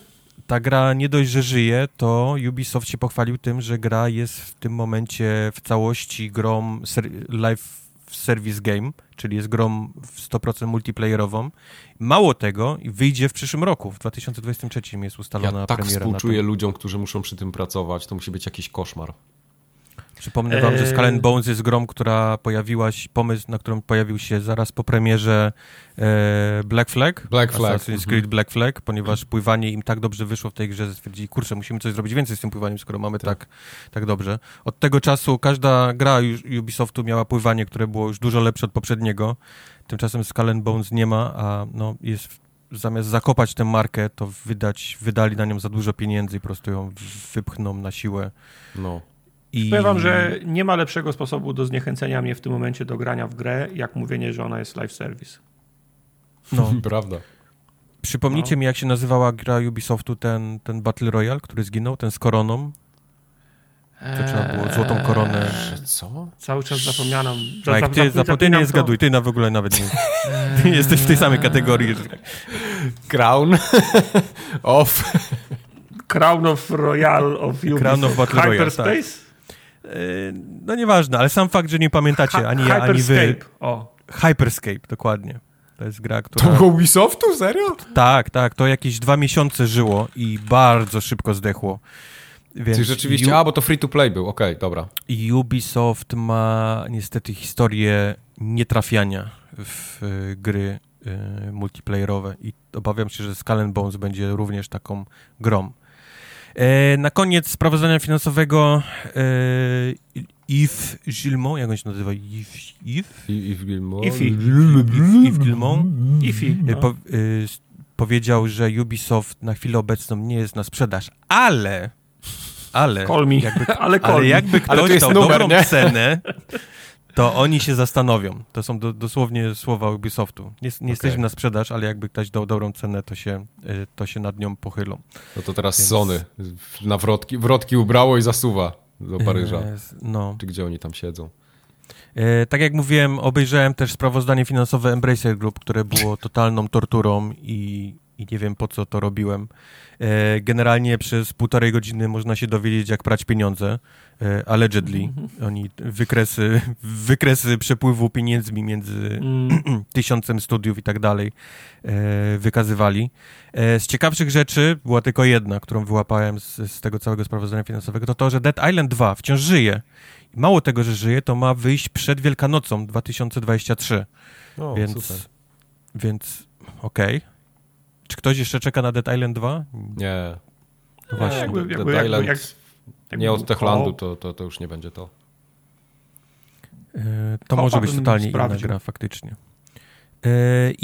Ta gra nie dość, że żyje, to Ubisoft się pochwalił tym, że gra jest w tym momencie w całości grą live service game, czyli jest grą w 100% multiplayerową. Mało tego, wyjdzie w przyszłym roku, w 2023 jest ustalona ja tak premiera. Ja tak współczuję ludziom, którzy muszą przy tym pracować, to musi być jakiś koszmar. Przypomnę wam, że Skull and Bones jest grą, która pojawiła się, pomysł, na którym pojawił się zaraz po premierze e, Black Flag. Black Flag. Assassin's Creed mhm. Black Flag, ponieważ pływanie im tak dobrze wyszło w tej grze, że stwierdzili, kurczę, musimy coś zrobić więcej z tym pływaniem, skoro mamy tak, tak, tak dobrze. Od tego czasu każda gra Ubisoftu miała pływanie, które było już dużo lepsze od poprzedniego. Tymczasem Skull and Bones nie ma, a no, jest zamiast zakopać tę markę, to wydać, wydali na nią za dużo pieniędzy i po prostu ją wypchną na siłę. No. I... Powiem wam, że nie ma lepszego sposobu do zniechęcenia mnie w tym momencie do grania w grę, jak mówienie, że ona jest live service. No, [laughs] prawda. Przypomnijcie no. mi, jak się nazywała gra Ubisoftu, ten, ten Battle Royale, który zginął, ten z koroną. To trzeba było złotą koronę. Eee, co? Cały czas zapomniano. Tak, ty, zap, ty nie zgaduj, ty na w ogóle nawet nie. [laughs] Ty jesteś w tej samej kategorii. Crown [laughs] of... Crown of Royal of Ubisoft. Crown of Battle Hyperspace? Royale, tak. Eee, no nieważne, ale sam fakt, że nie pamiętacie ani ja, ani wy. O. Hyperscape, dokładnie. To jest gra, która... To było Ubisoftu? Serio? Tak, tak. To jakieś dwa miesiące żyło i bardzo szybko zdechło. Więc Czyli rzeczywiście, U... a bo to free to play był, okej, okay, dobra. Ubisoft ma niestety historię nietrafiania w y, gry y, multiplayerowe i obawiam się, że Skull Bones będzie również taką grą. E, na koniec sprawozdania finansowego e, Yves Gilmont, jak on się nazywa? Yves? Yves? Yves Gilmont. Yves, Yves Gilmont. Yves, po, y, powiedział, że Ubisoft na chwilę obecną nie jest na sprzedaż, ale ale [laughs] jakby, ale, ale jakby ktoś ale dał numer, dobrą nie? cenę, [laughs] to oni się zastanowią. To są do, dosłownie słowa Ubisoftu. Nie, nie okay. jesteśmy na sprzedaż, ale jakby ktoś dał dobrą cenę, to się, y, to się nad nią pochylą. No to teraz Więc... Sony na wrotki, wrotki ubrało i zasuwa do Paryża. No. Czy gdzie oni tam siedzą. E, tak jak mówiłem, obejrzałem też sprawozdanie finansowe Embracer Group, które było totalną torturą i, i nie wiem po co to robiłem. E, generalnie przez półtorej godziny można się dowiedzieć, jak prać pieniądze. E, allegedly. Mhm. Oni wykresy, wykresy przepływu pieniędzmi między mm. [clears throat] tysiącem studiów i tak dalej e, wykazywali. Z ciekawszych rzeczy była tylko jedna, którą wyłapałem z, z tego całego sprawozdania finansowego, to to, że Dead Island 2 wciąż żyje. Mało tego, że żyje, to ma wyjść przed Wielkanocą 2023. O, więc, super. Więc okej. Okay. Czy ktoś jeszcze czeka na Dead Island 2? Nie. No właśnie. Jakby, jakby, Dead Island jak, jak, nie od Techlandu, to, to, to już nie będzie to. Yy, to może być totalnie inna gra, faktycznie. Yy,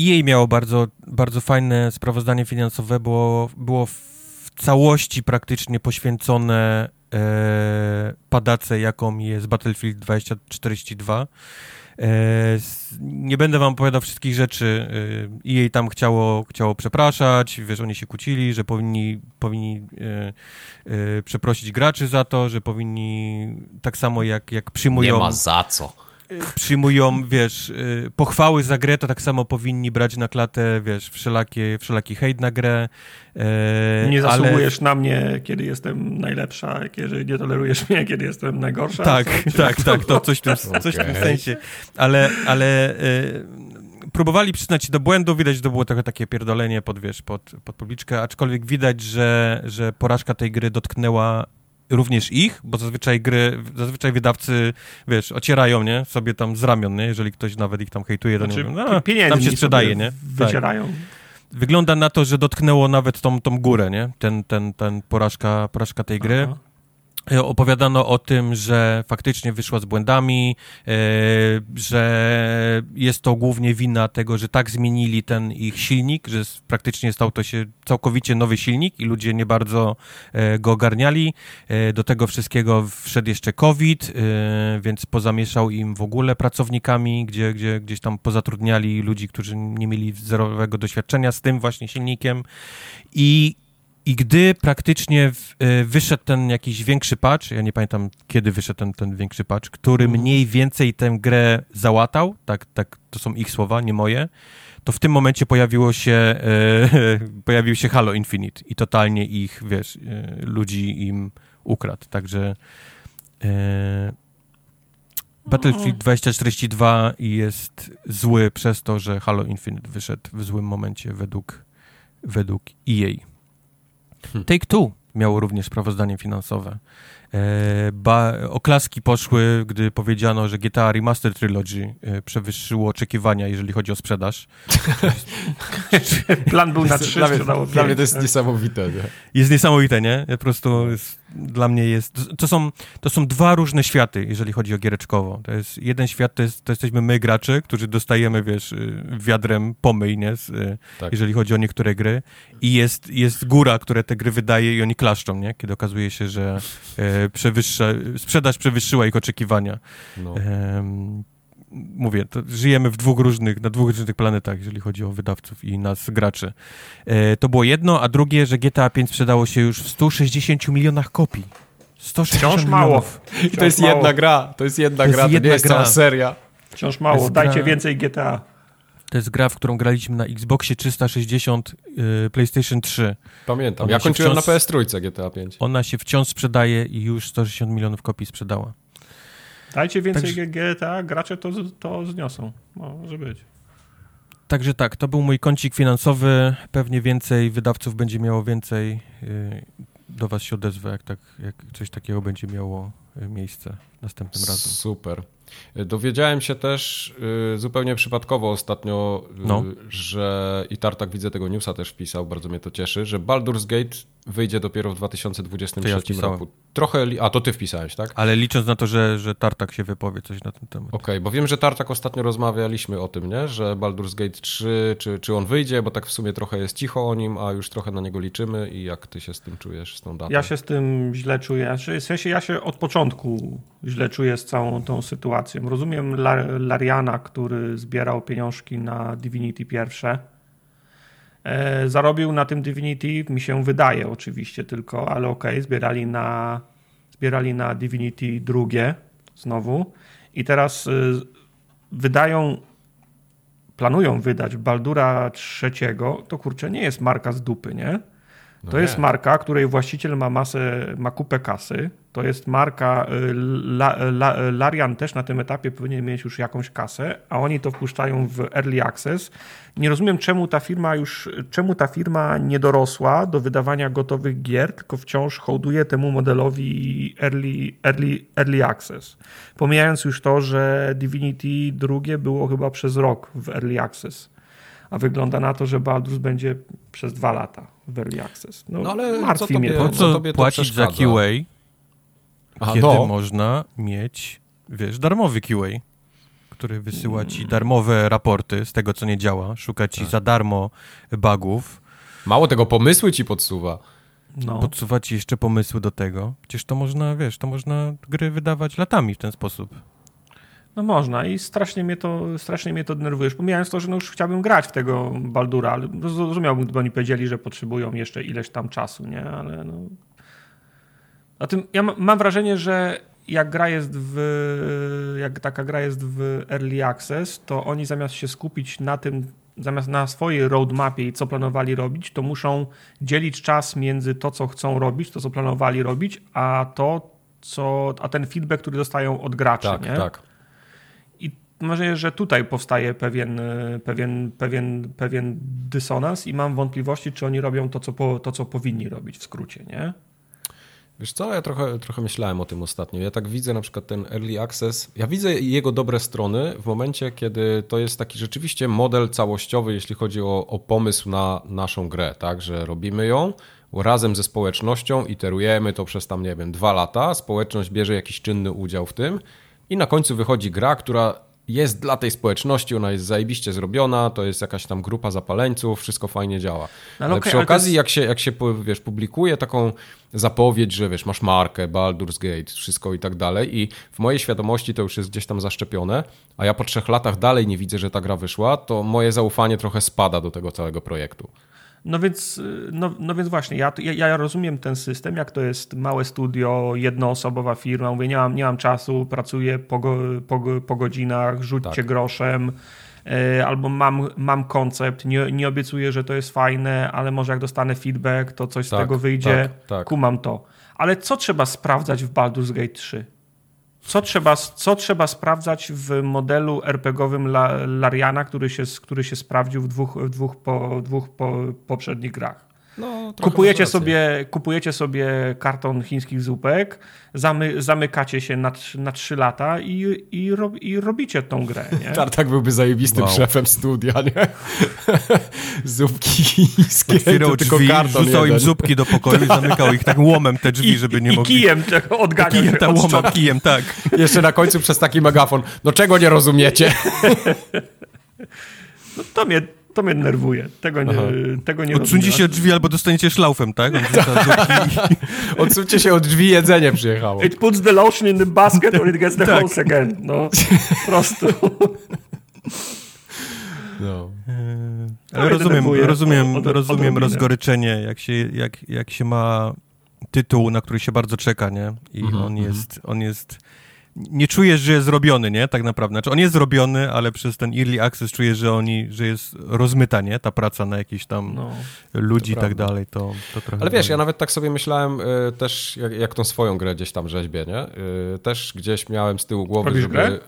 EA miało bardzo, bardzo fajne sprawozdanie finansowe, bo było w całości praktycznie poświęcone yy, padace, jaką jest Battlefield 2042. E, nie będę wam opowiadał wszystkich rzeczy. E, I jej tam chciało, chciało przepraszać, wiesz, oni się kłócili, że powinni, powinni e, przeprosić graczy za to, że powinni tak samo jak, jak przyjmują... Nie ma za co przyjmują, wiesz, pochwały za grę, to tak samo powinni brać na klatę, wiesz, wszelakie, wszelaki hejt na grę. E, nie zasługujesz ale... na mnie, kiedy jestem najlepsza, kiedy nie tolerujesz mnie, kiedy jestem najgorsza. Tak, co? [laughs] tak, tak, to coś w tym, coś okay. w tym sensie. Ale, ale e, próbowali przyznać się do błędu, widać, że to było trochę takie pierdolenie pod, wiesz, pod, pod publiczkę, aczkolwiek widać, że, że porażka tej gry dotknęła również ich, bo zazwyczaj gry, zazwyczaj wydawcy, wiesz, ocierają, nie, sobie tam z ramion, nie, jeżeli ktoś nawet ich tam hejtuje, to znaczy, nie no, tam się sprzedaje, nie. Wycierają. Tak. Wygląda na to, że dotknęło nawet tą, tą górę, nie, ten, ten, ten porażka, porażka tej gry. Aha. E, opowiadano o tym, że faktycznie wyszła z błędami, e, że jest to głównie wina tego, że tak zmienili ten ich silnik, że praktycznie stał to się całkowicie nowy silnik i ludzie nie bardzo e, go ogarniali. Do tego wszystkiego wszedł jeszcze COVID, więc pozamieszał im w ogóle pracownikami, gdzie, gdzie gdzieś tam pozatrudniali ludzi, którzy nie mieli zerowego doświadczenia z tym właśnie silnikiem i i gdy praktycznie w, y, wyszedł ten jakiś większy patch, ja nie pamiętam kiedy wyszedł ten, ten większy patch, który mhm. mniej więcej tę grę załatał, tak, tak, to są ich słowa, nie moje, to w tym momencie pojawiło się, e, [laughs] pojawił się Halo Infinite i totalnie ich, wiesz, e, ludzi im ukradł. Także Battlefield 2042 jest zły przez to, że Halo Infinite wyszedł w złym momencie według, według EA. Hmm. Take Two miało również sprawozdanie finansowe. E, ba, oklaski poszły, gdy powiedziano, że GTA Remaster Trilogy e, przewyższyło oczekiwania, jeżeli chodzi o sprzedaż. [laughs] Plan był na trzy, dla, mnie, dla mnie to jest tak? niesamowite. Nie? Jest niesamowite, nie? Po prostu jest, dla mnie jest... To są, to są dwa różne światy, jeżeli chodzi o giereczkowo. To jest jeden świat, to, jest, to jesteśmy my, gracze, którzy dostajemy, wiesz, y, wiadrem pomyj, nie? Z, y, tak. Jeżeli chodzi o niektóre gry. I jest, jest góra, które te gry wydaje i oni klaszczą, nie? Kiedy okazuje się, że e, przewyższa, sprzedaż przewyższyła ich oczekiwania. No. E, mówię, żyjemy w dwóch różnych, na dwóch różnych planetach, jeżeli chodzi o wydawców i nas, graczy. E, to było jedno, a drugie, że GTA 5 sprzedało się już w 160 milionach kopii. 160 Wciąż mało. I to jest mało. jedna gra, to jest jedna to gra, jest jedna to nie jest gra. cała seria. Wciąż mało, dajcie gra... więcej GTA. To jest gra, w którą graliśmy na Xboxie 360, yy, PlayStation 3. Pamiętam, ona ja kończyłem wciąż, na PS3 GTA 5. Ona się wciąż sprzedaje i już 160 milionów kopii sprzedała. Dajcie więcej Także... GTA, gracze to, to zniosą. Może być. Także tak, to był mój kącik finansowy. Pewnie więcej wydawców będzie miało więcej. Yy, do was się odezwę, jak, tak, jak coś takiego będzie miało y, miejsce następnym razem. Super. Dowiedziałem się też y, zupełnie przypadkowo ostatnio, y, no. że i Tartak widzę tego newsa też wpisał, bardzo mnie to cieszy, że Baldur's Gate wyjdzie dopiero w 2023 ja roku. Trochę, a to ty wpisałeś, tak? Ale licząc na to, że, że Tartak się wypowie coś na ten temat. Okej, okay, bo wiem, że Tartak ostatnio rozmawialiśmy o tym, nie? że Baldur's Gate 3, czy, czy on wyjdzie, bo tak w sumie trochę jest cicho o nim, a już trochę na niego liczymy i jak ty się z tym czujesz, z tą datą? Ja się z tym źle czuję, w sensie ja się od początku źle czuję z całą tą sytuacją. Rozumiem Lariana, który zbierał pieniążki na Divinity pierwsze, E, zarobił na tym Divinity, mi się wydaje oczywiście tylko, ale okej, okay, zbierali, na, zbierali na Divinity drugie znowu i teraz y, wydają, planują wydać Baldura trzeciego, to kurczę, nie jest marka z dupy, nie? No to nie. jest marka, której właściciel ma masę, ma kupę kasy. To jest marka, y, La, La, Larian też na tym etapie powinien mieć już jakąś kasę, a oni to wpuszczają w early access. Nie rozumiem, czemu ta firma już, czemu ta firma nie dorosła do wydawania gotowych gier, tylko wciąż hołduje temu modelowi early, early, early access. Pomijając już to, że Divinity drugie było chyba przez rok w early access a wygląda na to, że Baldur's będzie przez dwa lata w Early Access. No, no ale martwi mnie to. Po co płacić za QA, Aha, kiedy no. można mieć, wiesz, darmowy QA, który wysyła ci darmowe raporty z tego, co nie działa, szuka ci tak. za darmo bugów. Mało tego, pomysły ci podsuwa. No. Podsuwa ci jeszcze pomysły do tego. Przecież to można, wiesz, to można gry wydawać latami w ten sposób. No można i strasznie mnie to, strasznie mnie to denerwuje. Pomijając to, że no już chciałbym grać w tego Baldura, ale zrozumiałbym, gdyby oni powiedzieli, że potrzebują jeszcze ileś tam czasu, nie? Ale no... A tym ja mam wrażenie, że jak gra jest w, jak taka gra jest w early access, to oni zamiast się skupić na tym, zamiast na swojej roadmapie i co planowali robić, to muszą dzielić czas między to, co chcą robić, to, co planowali robić, a to, co, a ten feedback, który dostają od graczy. Tak, nie? tak mam wrażenie, że tutaj powstaje pewien, pewien, pewien, pewien dysonans i mam wątpliwości, czy oni robią to, co, po, to, co powinni robić w skrócie, nie? Wiesz co, ja trochę, trochę myślałem o tym ostatnio. Ja tak widzę na przykład ten early access. Ja widzę jego dobre strony w momencie, kiedy to jest taki rzeczywiście model całościowy, jeśli chodzi o, o pomysł na naszą grę, tak? Że robimy ją razem ze społecznością, iterujemy to przez tam, nie wiem, dwa lata. Społeczność bierze jakiś czynny udział w tym i na końcu wychodzi gra, która jest dla tej społeczności, ona jest zajebiście zrobiona, to jest jakaś tam grupa zapaleńców, wszystko fajnie działa. No, ale, ale okay, przy okazji, jest... jak się, jak się wiesz, publikuje taką zapowiedź, że wiesz, masz markę, Baldur's Gate, wszystko i tak dalej i w mojej świadomości to już jest gdzieś tam zaszczepione, a ja po trzech latach dalej nie widzę, że ta gra wyszła, to moje zaufanie trochę spada do tego całego projektu. No więc, no, no więc właśnie, ja, ja, ja, rozumiem ten system, jak to jest małe studio, jednoosobowa firma, mówię, nie mam, nie mam czasu, pracuję po, po, po godzinach, rzućcie tak. groszem, e, albo mam, mam koncept, nie, nie obiecuję, że to jest fajne, ale może jak dostanę feedback, to coś tak, z tego wyjdzie, tak, tak. kumam to. Ale co trzeba sprawdzać w Baldur's Gate 3? Co trzeba, co trzeba sprawdzać w modelu RPGowym Lariana, który się, który się sprawdził w dwóch, w dwóch, po, dwóch po, poprzednich grach? No, kupujecie, sobie, kupujecie sobie karton chińskich zupek, zamy, zamykacie się na, na 3 lata i, i, i robicie tą grę. Nie? [laughs] Tartak byłby zajebistym wow. szefem studia, nie? [laughs] Zupki chińskie. Otwierał tylko drzwi, karton rzucał jeden. im zupki do pokoju i [laughs] zamykał ich tak łomem te drzwi, I, żeby nie i mogli... I kijem odganiał kijem, ta łomem, kijem, tak. Jeszcze na końcu przez taki megafon. No czego nie rozumiecie? no to mnie to mnie denerwuje. Tego nie, tego nie Odsuńcie się od drzwi albo dostaniecie szlaufem, tak? [laughs] Odsuńcie się od drzwi, jedzenie przyjechało. It puts the lotion in the basket or it gets the [laughs] tak. hose again. No, prosto. No. Ale rozumiem, rozumiem, od, od, rozumiem rozgoryczenie, jak się, jak, jak się ma tytuł, na który się bardzo czeka, nie? I mm -hmm. on jest, on jest nie czujesz, że jest zrobiony, nie? Tak naprawdę. Znaczy, on jest zrobiony, ale przez ten early access czujesz, że oni, że jest rozmyta, nie? Ta praca na jakiś tam no, ludzi i tak dalej, to, to trochę... Ale wiesz, ja nawet tak sobie myślałem y, też, jak, jak tą swoją grę gdzieś tam rzeźbię, nie? Y, też gdzieś miałem z tyłu głowy, Robisz żeby... Grę?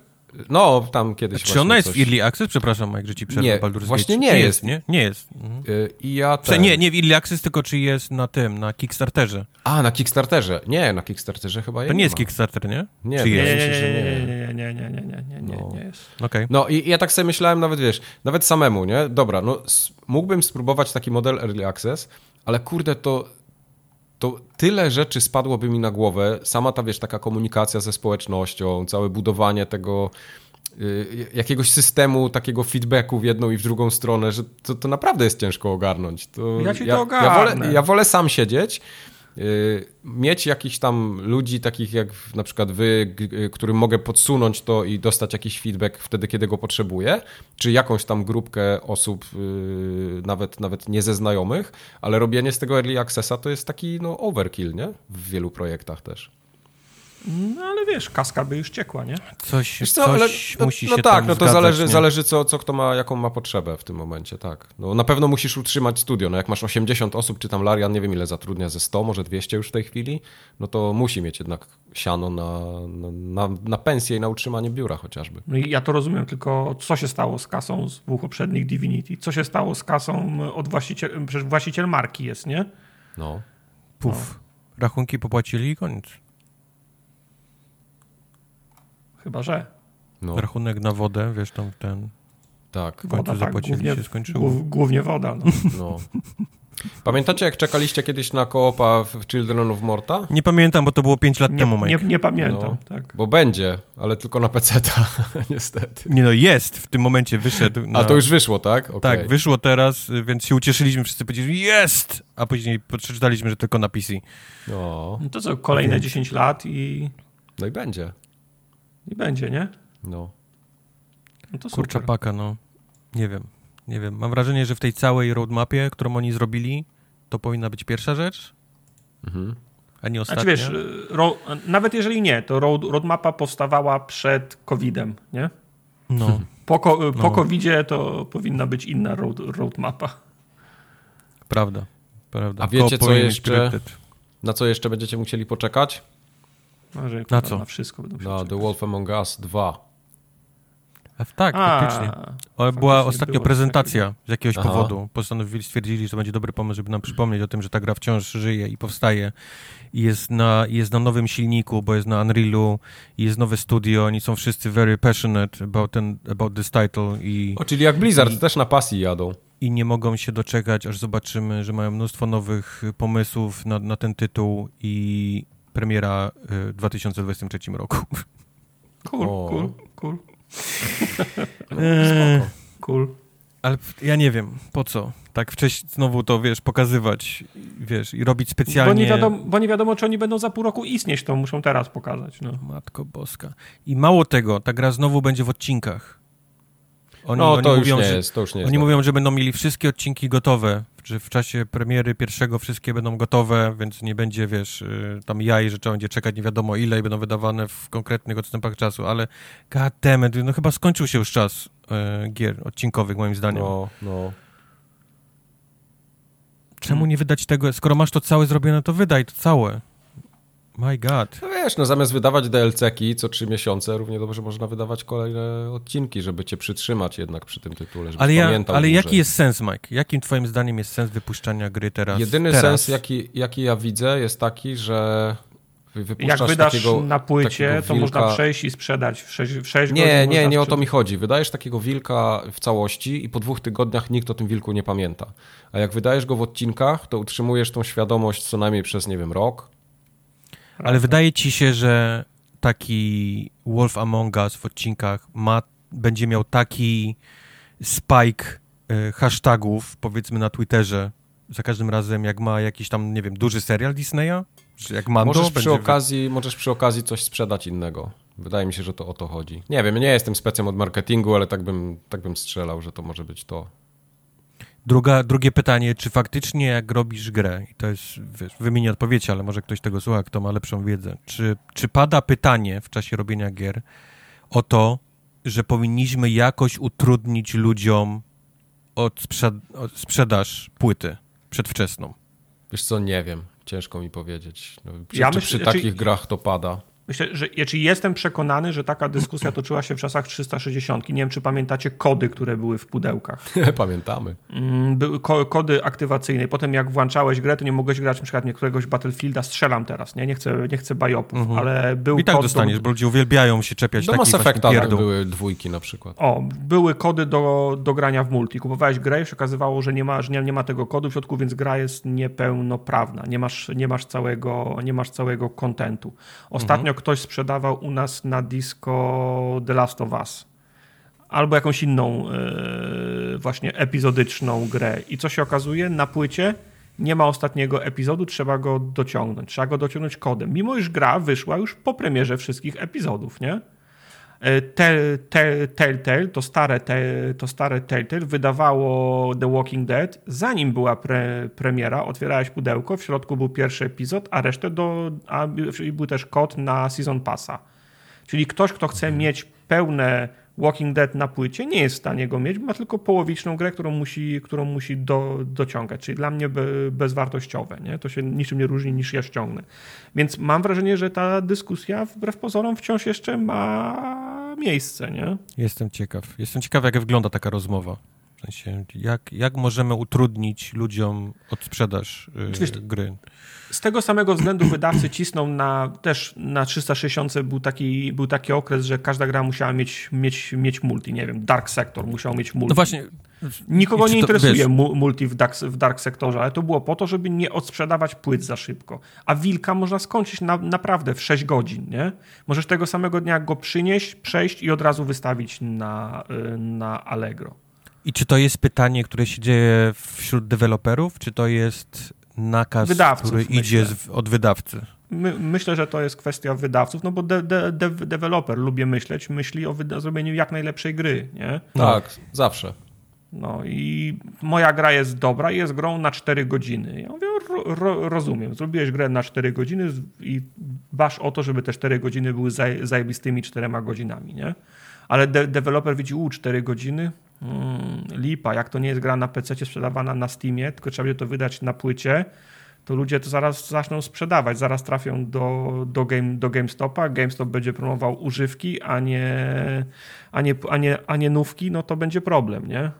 No, tam kiedyś Czy ona jest coś... w Early Access? Przepraszam, Mike, że ci przerwę. Nie, Baldur's właśnie nie, nie jest. Nie, nie jest. Mhm. Y, I ja ten... Nie, nie w Early Access, tylko czy jest na tym, na Kickstarterze. A, na Kickstarterze. Nie, na Kickstarterze chyba jest. To nie jest Kickstarter, nie? Nie, czy jest? Nie, nie, nie, nie, nie, nie, nie, nie, nie, no. nie jest. Okay. No i ja tak sobie myślałem nawet, wiesz, nawet samemu, nie? Dobra, no mógłbym spróbować taki model Early Access, ale kurde, to to tyle rzeczy spadłoby mi na głowę. Sama ta, wiesz, taka komunikacja ze społecznością, całe budowanie tego y, jakiegoś systemu takiego feedbacku w jedną i w drugą stronę, że to, to naprawdę jest ciężko ogarnąć. To ja ci ja, to ogarnę. Ja wolę, ja wolę sam siedzieć, mieć jakichś tam ludzi, takich jak na przykład wy, którym mogę podsunąć to i dostać jakiś feedback wtedy, kiedy go potrzebuję, czy jakąś tam grupkę osób, y, nawet, nawet nie ale robienie z tego early accessa to jest taki no, overkill, nie? W wielu projektach też. No ale wiesz, kaska by już ciekła, nie? Coś, co, coś ale, no, musi no, się tak, no to zgadzać, zależy, nie? zależy co, co kto ma, jaką ma potrzebę w tym momencie, tak. No, na pewno musisz utrzymać studio, no jak masz 80 osób, czy tam Larian, nie wiem ile zatrudnia, ze 100, może 200 już w tej chwili, no to musi mieć jednak siano na, na, na, na pensję i na utrzymanie biura chociażby. No i ja to rozumiem, tylko co się stało z kasą z dwóch poprzednich Divinity? Co się stało z kasą od właściciel, przecież właściciel marki jest, nie? No. Puf. No. Rachunki popłacili i koniec. Chyba, że. No. Rachunek na wodę, wiesz, tam ten... Tak. W końcu tak, zapłacili, głównie, się skończyło. Głównie woda, no. [laughs] no. Pamiętacie, jak czekaliście kiedyś na koopa w Children of Morta? Nie pamiętam, bo to było 5 lat nie, temu, Mike. Nie, nie pamiętam, no, tak. Bo będzie, ale tylko na PC-ta, [laughs] niestety. Nie no, jest, w tym momencie wyszedł. Na... A to już wyszło, tak? Okay. Tak, wyszło teraz, więc się ucieszyliśmy, wszyscy powiedzieli, jest! A później przeczytaliśmy, że tylko na PC. No. no to co, kolejne okay. 10 lat i... No i będzie. I będzie, nie? No. no to Kurcza paka, no. Nie wiem, nie wiem. Mam wrażenie, że w tej całej roadmapie, którą oni zrobili, to powinna być pierwsza rzecz, mhm. a nie ostatnia. Znaczy wiesz, ro, nawet jeżeli nie, to road, roadmapa powstawała przed COVID-em, nie? No. Po, po no. COVID-zie to powinna być inna road, roadmapa. Prawda, prawda. A wiecie, co jeszcze, na co jeszcze będziecie musieli poczekać? Może na co? Na wszystko będą Na The Wolf Among Us 2. A, tak, A, faktycznie. Ale była ostatnio prezentacja z jakiegoś Aha. powodu. Postanowili, stwierdzili, że to będzie dobry pomysł, żeby nam przypomnieć o tym, że ta gra wciąż żyje i powstaje. I jest na, jest na nowym silniku, bo jest na Unrealu i jest nowe studio. Oni są wszyscy very passionate about, ten, about this title. I, o, czyli jak Blizzard, i, też na pasji jadą. I nie mogą się doczekać, aż zobaczymy, że mają mnóstwo nowych pomysłów na, na ten tytuł i premiera y, w 2023 roku. Cool, o. cool, cool. [laughs] Eee, cool. Ale ja nie wiem, po co? Tak wcześniej znowu to, wiesz, pokazywać, wiesz, i robić specjalnie... Bo nie, wiadomo, bo nie wiadomo, czy oni będą za pół roku istnieć, to muszą teraz pokazać. No. Matko boska. I mało tego, ta gra znowu będzie w odcinkach. Oni, no, to, oni już mówią, nie jest, to już nie jest. Oni mówią, że będą mieli wszystkie odcinki gotowe, że w czasie premiery pierwszego wszystkie będą gotowe, więc nie będzie, wiesz, y, tam jaj, że trzeba będzie czekać nie wiadomo ile i będą wydawane w konkretnych odstępach czasu, ale goddammit, no chyba skończył się już czas e, gier odcinkowych, moim zdaniem. No, no. Czemu nie wydać tego, skoro masz to całe zrobione, to wydaj to całe. My God. No wiesz, no zamiast wydawać DLC-ki co trzy miesiące, równie dobrze można wydawać kolejne odcinki, żeby cię przytrzymać jednak przy tym tytule, ale ja, Ale dłużej. jaki jest sens, Mike? Jakim twoim zdaniem jest sens wypuszczania gry teraz? Jedyny teraz? sens, jaki, jaki ja widzę, jest taki, że jak wydasz takiego, na płycie, to wilka... można przejść i sprzedać w 6, w 6 Nie, nie, nie o to mi chodzi. Wydajesz takiego wilka w całości i po dwóch tygodniach nikt o tym wilku nie pamięta. A jak wydajesz go w odcinkach, to utrzymujesz tą świadomość co najmniej przez, nie wiem, rok, ale wydaje ci się, że taki Wolf Among Us w odcinkach ma, będzie miał taki spike e, hashtagów, powiedzmy na Twitterze, za każdym razem, jak ma jakiś tam, nie wiem, duży serial Disneya? Że jak Mando Możesz przy, okazji, możesz przy okazji coś sprzedać innego. Wydaje mi się, że to o to chodzi. Nie wiem, nie jestem specem od marketingu, ale tak bym, tak bym strzelał, że to może być to. Druga, drugie pytanie, czy faktycznie jak robisz grę, i to jest, wiesz, wymienię odpowiedź, ale może ktoś tego słucha, kto ma lepszą wiedzę, czy, czy pada pytanie w czasie robienia gier o to, że powinniśmy jakoś utrudnić ludziom od, sprzed- od sprzedaż płyty przedwczesną? Wiesz co, nie wiem. Ciężko mi powiedzieć. No, czy, Ja czy myślę- przy znaczy- takich grach to pada? Myślę, że znaczy jestem przekonany, że taka dyskusja toczyła się w czasach 360. Nie wiem, czy pamiętacie kody, które były w pudełkach. [laughs] Pamiętamy. Mm, Były ko kody aktywacyjne. Potem jak włączałeś grę, to nie mogłeś grać na przykład niektóregoś Battlefielda. Strzelam teraz, nie? Nie chcę, nie chcę bajopów, ale był I tak kod dostaniesz, do... bo ludzie uwielbiają się czepiać Do takich Mass Effecta pierdół. były dwójki na przykład. O, były kody do, do grania w multi. Kupowałeś grę i się okazywało, że nie ma, że nie, nie ma tego kodu w środku, więc gra jest niepełnoprawna. Nie masz, nie masz całego, nie masz całego kontentu. Ostatnio ktoś sprzedawał u nas na disco The Last of Us. Albo jakąś inną e, właśnie epizodyczną grę. I co się okazuje? Na płycie nie ma ostatniego epizodu, trzeba go dociągnąć. Trzeba go dociągnąć kodem. Mimo iż gra wyszła już po premierze wszystkich epizodów, nie? E, Tel- Tel- Telltale, to stare, to stare Telltale wydawało The Walking Dead, zanim była pre, premiera, otwierałeś pudełko, w środku był pierwszy epizod, a resztę do, a był też kod na Season Passa. Czyli ktoś, kto chce mieć pełne Walking Dead na płycie, nie jest w stanie go mieć, ma tylko połowiczną grę, którą musi, którą musi do, dociągać. Czyli dla mnie be, bezwartościowe. Nie? To się niczym nie różni niż ja ściągnę. Więc mam wrażenie, że ta dyskusja wbrew pozorom wciąż jeszcze ma miejsce. Nie? Jestem ciekaw. Jestem ciekaw, jak wygląda taka rozmowa. W sensie, jak, jak możemy utrudnić ludziom odsprzedaż yy, Wiesz, gry? Z tego samego względu wydawcy cisną na też na 360 był taki, był taki okres, że każda gra musiała mieć, mieć, mieć multi. Nie wiem, Dark Sector musiał mieć multi. No właśnie. Nikogo nie to- interesuje wiesz- mu- multi w dark, w dark Sectorze, ale to było po to, żeby nie odsprzedawać płyt za szybko. A Wilka można skończyć na, naprawdę w 6 godzin, nie? Możesz tego samego dnia go przynieść, przejść i od razu wystawić na, y, na Allegro. I czy to jest pytanie, które się dzieje wśród deweloperów, czy to jest nakaz, Wydawców, który myślę. idzie z, od wydawcy? My, myślę, że to jest kwestia wydawców, no bo de, de, de, deweloper, lubię myśleć, myśli o wyda- zrobieniu jak najlepszej gry, nie? Tak, zawsze. No i moja gra jest dobra i jest grą na 4 godziny. Ja mówię, ro, ro, rozumiem, zrobiłeś grę na 4 godziny i basz o to, żeby te 4 godziny były zaj, zajebistymi 4 godzinami, nie? Ale de, deweloper widzi, u, 4 godziny? Hmm, lipa, jak to nie jest gra na PC sprzedawana na Steamie, tylko trzeba będzie to wydać na płycie, to ludzie to zaraz zaczną sprzedawać, zaraz trafią do, do, game, do GameStopa, GameStop będzie promował używki, a nie, a, nie, a, nie, a nie nówki, no to będzie problem, nie?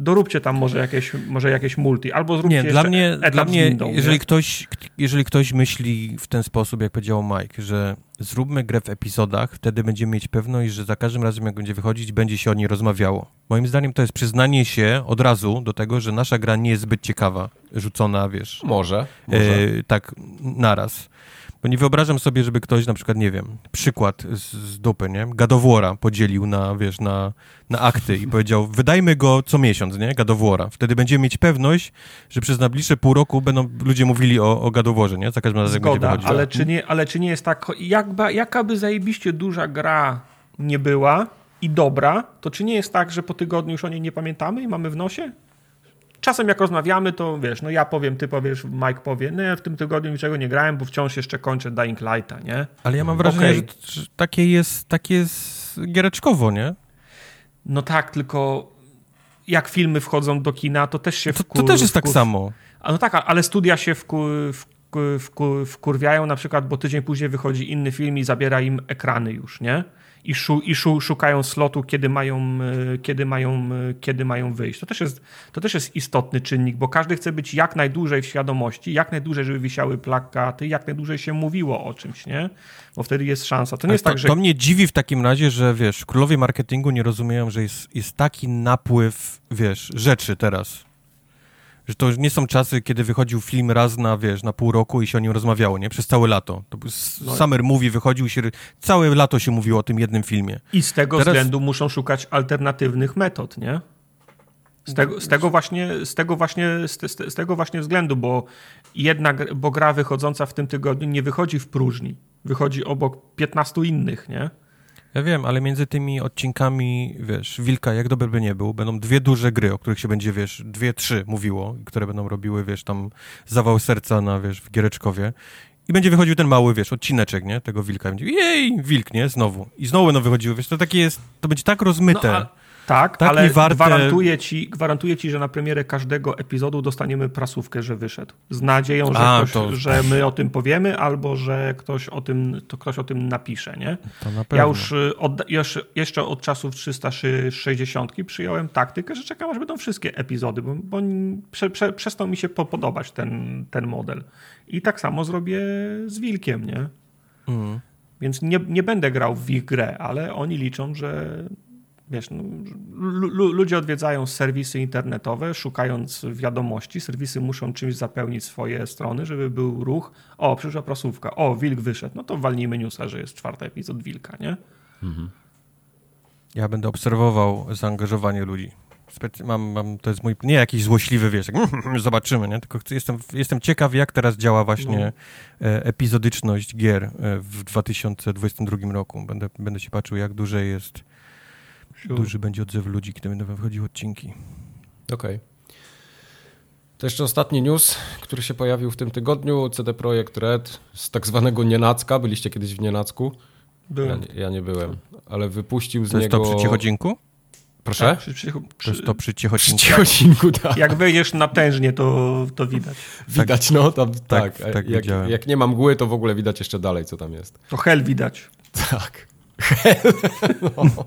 Doróbcie tam może jakieś, może jakieś multi, albo zróbcie Nie, dla mnie, etap dla z mnie windą, jeżeli, nie? ktoś, jeżeli ktoś myśli w ten sposób, jak powiedział Mike, że zróbmy grę w epizodach, wtedy będziemy mieć pewność, że za każdym razem, jak będzie wychodzić, będzie się o niej rozmawiało. Moim zdaniem to jest przyznanie się od razu do tego, że nasza gra nie jest zbyt ciekawa, rzucona, wiesz, Może. może. e, tak naraz. Bo nie wyobrażam sobie, żeby ktoś na przykład, nie wiem, przykład z, z dupy, nie? Gadowłora podzielił na, wiesz, na, na akty i powiedział, wydajmy go co miesiąc, nie? Gadowłora. Wtedy będziemy mieć pewność, że przez najbliższe pół roku będą ludzie mówili o, o Gadowłorze, nie? Za każdym razem, będzie Zgoda, wychodził. ale czy, nie, ale czy nie jest tak, jakby, jakaby zajebiście duża gra nie była i dobra, to czy nie jest tak, że po tygodniu już o niej nie pamiętamy i mamy w nosie? Czasem jak rozmawiamy, to wiesz, no ja powiem, ty powiesz, Mike powie, no ja w tym tygodniu niczego nie grałem, bo wciąż jeszcze kończę Dying Lighta, nie? Ale ja mam wrażenie, Okej. że, że takie jest, takie jest giereczkowo, nie? No tak, tylko jak filmy wchodzą do kina, to też się To, wkur- to też jest tak wkur- samo. A no tak, ale studia się wku, wku, wku, wkurwiają na przykład, bo tydzień później wychodzi inny film i zabiera im ekrany już, nie? I, szu, i szu, szukają slotu, kiedy mają, e, kiedy, mają, e, kiedy mają wyjść. To też, jest, to też jest istotny czynnik, bo każdy chce być jak najdłużej w świadomości, jak najdłużej, żeby wisiały plakaty, jak najdłużej się mówiło o czymś, nie? Bo wtedy jest szansa. To nie Ale jest to, tak, że to mnie dziwi w takim razie, że wiesz, królowie marketingu nie rozumieją, że jest, jest taki napływ, wiesz, rzeczy teraz. Że to nie są czasy, kiedy wychodził film raz na, wiesz, na pół roku i się o nim rozmawiało, nie? Przez całe lato. To No. Summer Movie wychodził się, całe lato się mówiło o tym jednym filmie. i z tego Teraz- względu muszą szukać alternatywnych metod, nie? Z tego, z tego właśnie, z tego właśnie, z, z, tego właśnie względu, bo jedna, bo gra wychodząca w tym tygodniu nie wychodzi w próżni. Wychodzi obok 15 innych, nie? Ja wiem, ale między tymi odcinkami, wiesz, Wilka, jak dobry by nie był, będą dwie duże gry, o których się będzie, wiesz, dwie, trzy mówiło, które będą robiły, wiesz, tam zawał serca na, wiesz, w Giereczkowie. I będzie wychodził ten mały, wiesz, odcineczek, nie? Tego Wilka. Będzie, jej, Wilk, nie? Znowu. I znowu będą wychodziły, wiesz, to takie jest, to będzie tak rozmyte. No, a tak, tak ale warte... gwarantuję, ci, gwarantuję ci, że na premierę każdego epizodu dostaniemy prasówkę, że wyszedł. Z nadzieją, że, A, ktoś, to... że my o tym powiemy, albo że ktoś o tym, to ktoś o tym napisze. Nie? To na. Ja już, y, od, już jeszcze od czasów 360 przyjąłem taktykę, że czekam, aż będą wszystkie epizody, bo, bo prze, prze, przestał mi się podobać ten, ten model. I tak samo zrobię z Wilkiem, nie? Mm. Więc nie, nie będę grał w ich grę, ale oni liczą, że wiesz, no, ludzie odwiedzają serwisy internetowe, szukając wiadomości. Serwisy muszą czymś zapełnić swoje strony, żeby był ruch. O, przyszła prasówka. O, wilk wyszedł. No to walnijmy newsa, że jest czwarty epizod wilka, nie? Mhm. Ja będę obserwował zaangażowanie ludzi. Mam, mam, to jest mój, nie jakiś złośliwy, wiesz, [laughs] zobaczymy, nie? Tylko jestem, jestem ciekaw, jak teraz działa właśnie no. E, epizodyczność gier e, w 2022 roku. Będę, będę się patrzył, jak duże jest Sure. Duży będzie odzew ludzi, kiedy będą wychodziły odcinki. Okej. Okay. To jeszcze ostatni news, który się pojawił w tym tygodniu. CD Projekt Red z tak zwanego Nienacka. Byliście kiedyś w Nienacku? Byłem. Ja, ja nie byłem, ale wypuścił z to niego... To jest to przy Ciechocinku? Proszę? Tak, przy, przy, przy, to jest to przy Ciechocinku. Przy Ciechocinku, tak. Jak wejdziesz na tężnie, to, to widać. [laughs] Widać, no. Tam, tak, tak, tak jak, jak, nie ma mgły, to w ogóle widać jeszcze dalej, co tam jest. To hell widać. Tak. [laughs] Hell. No.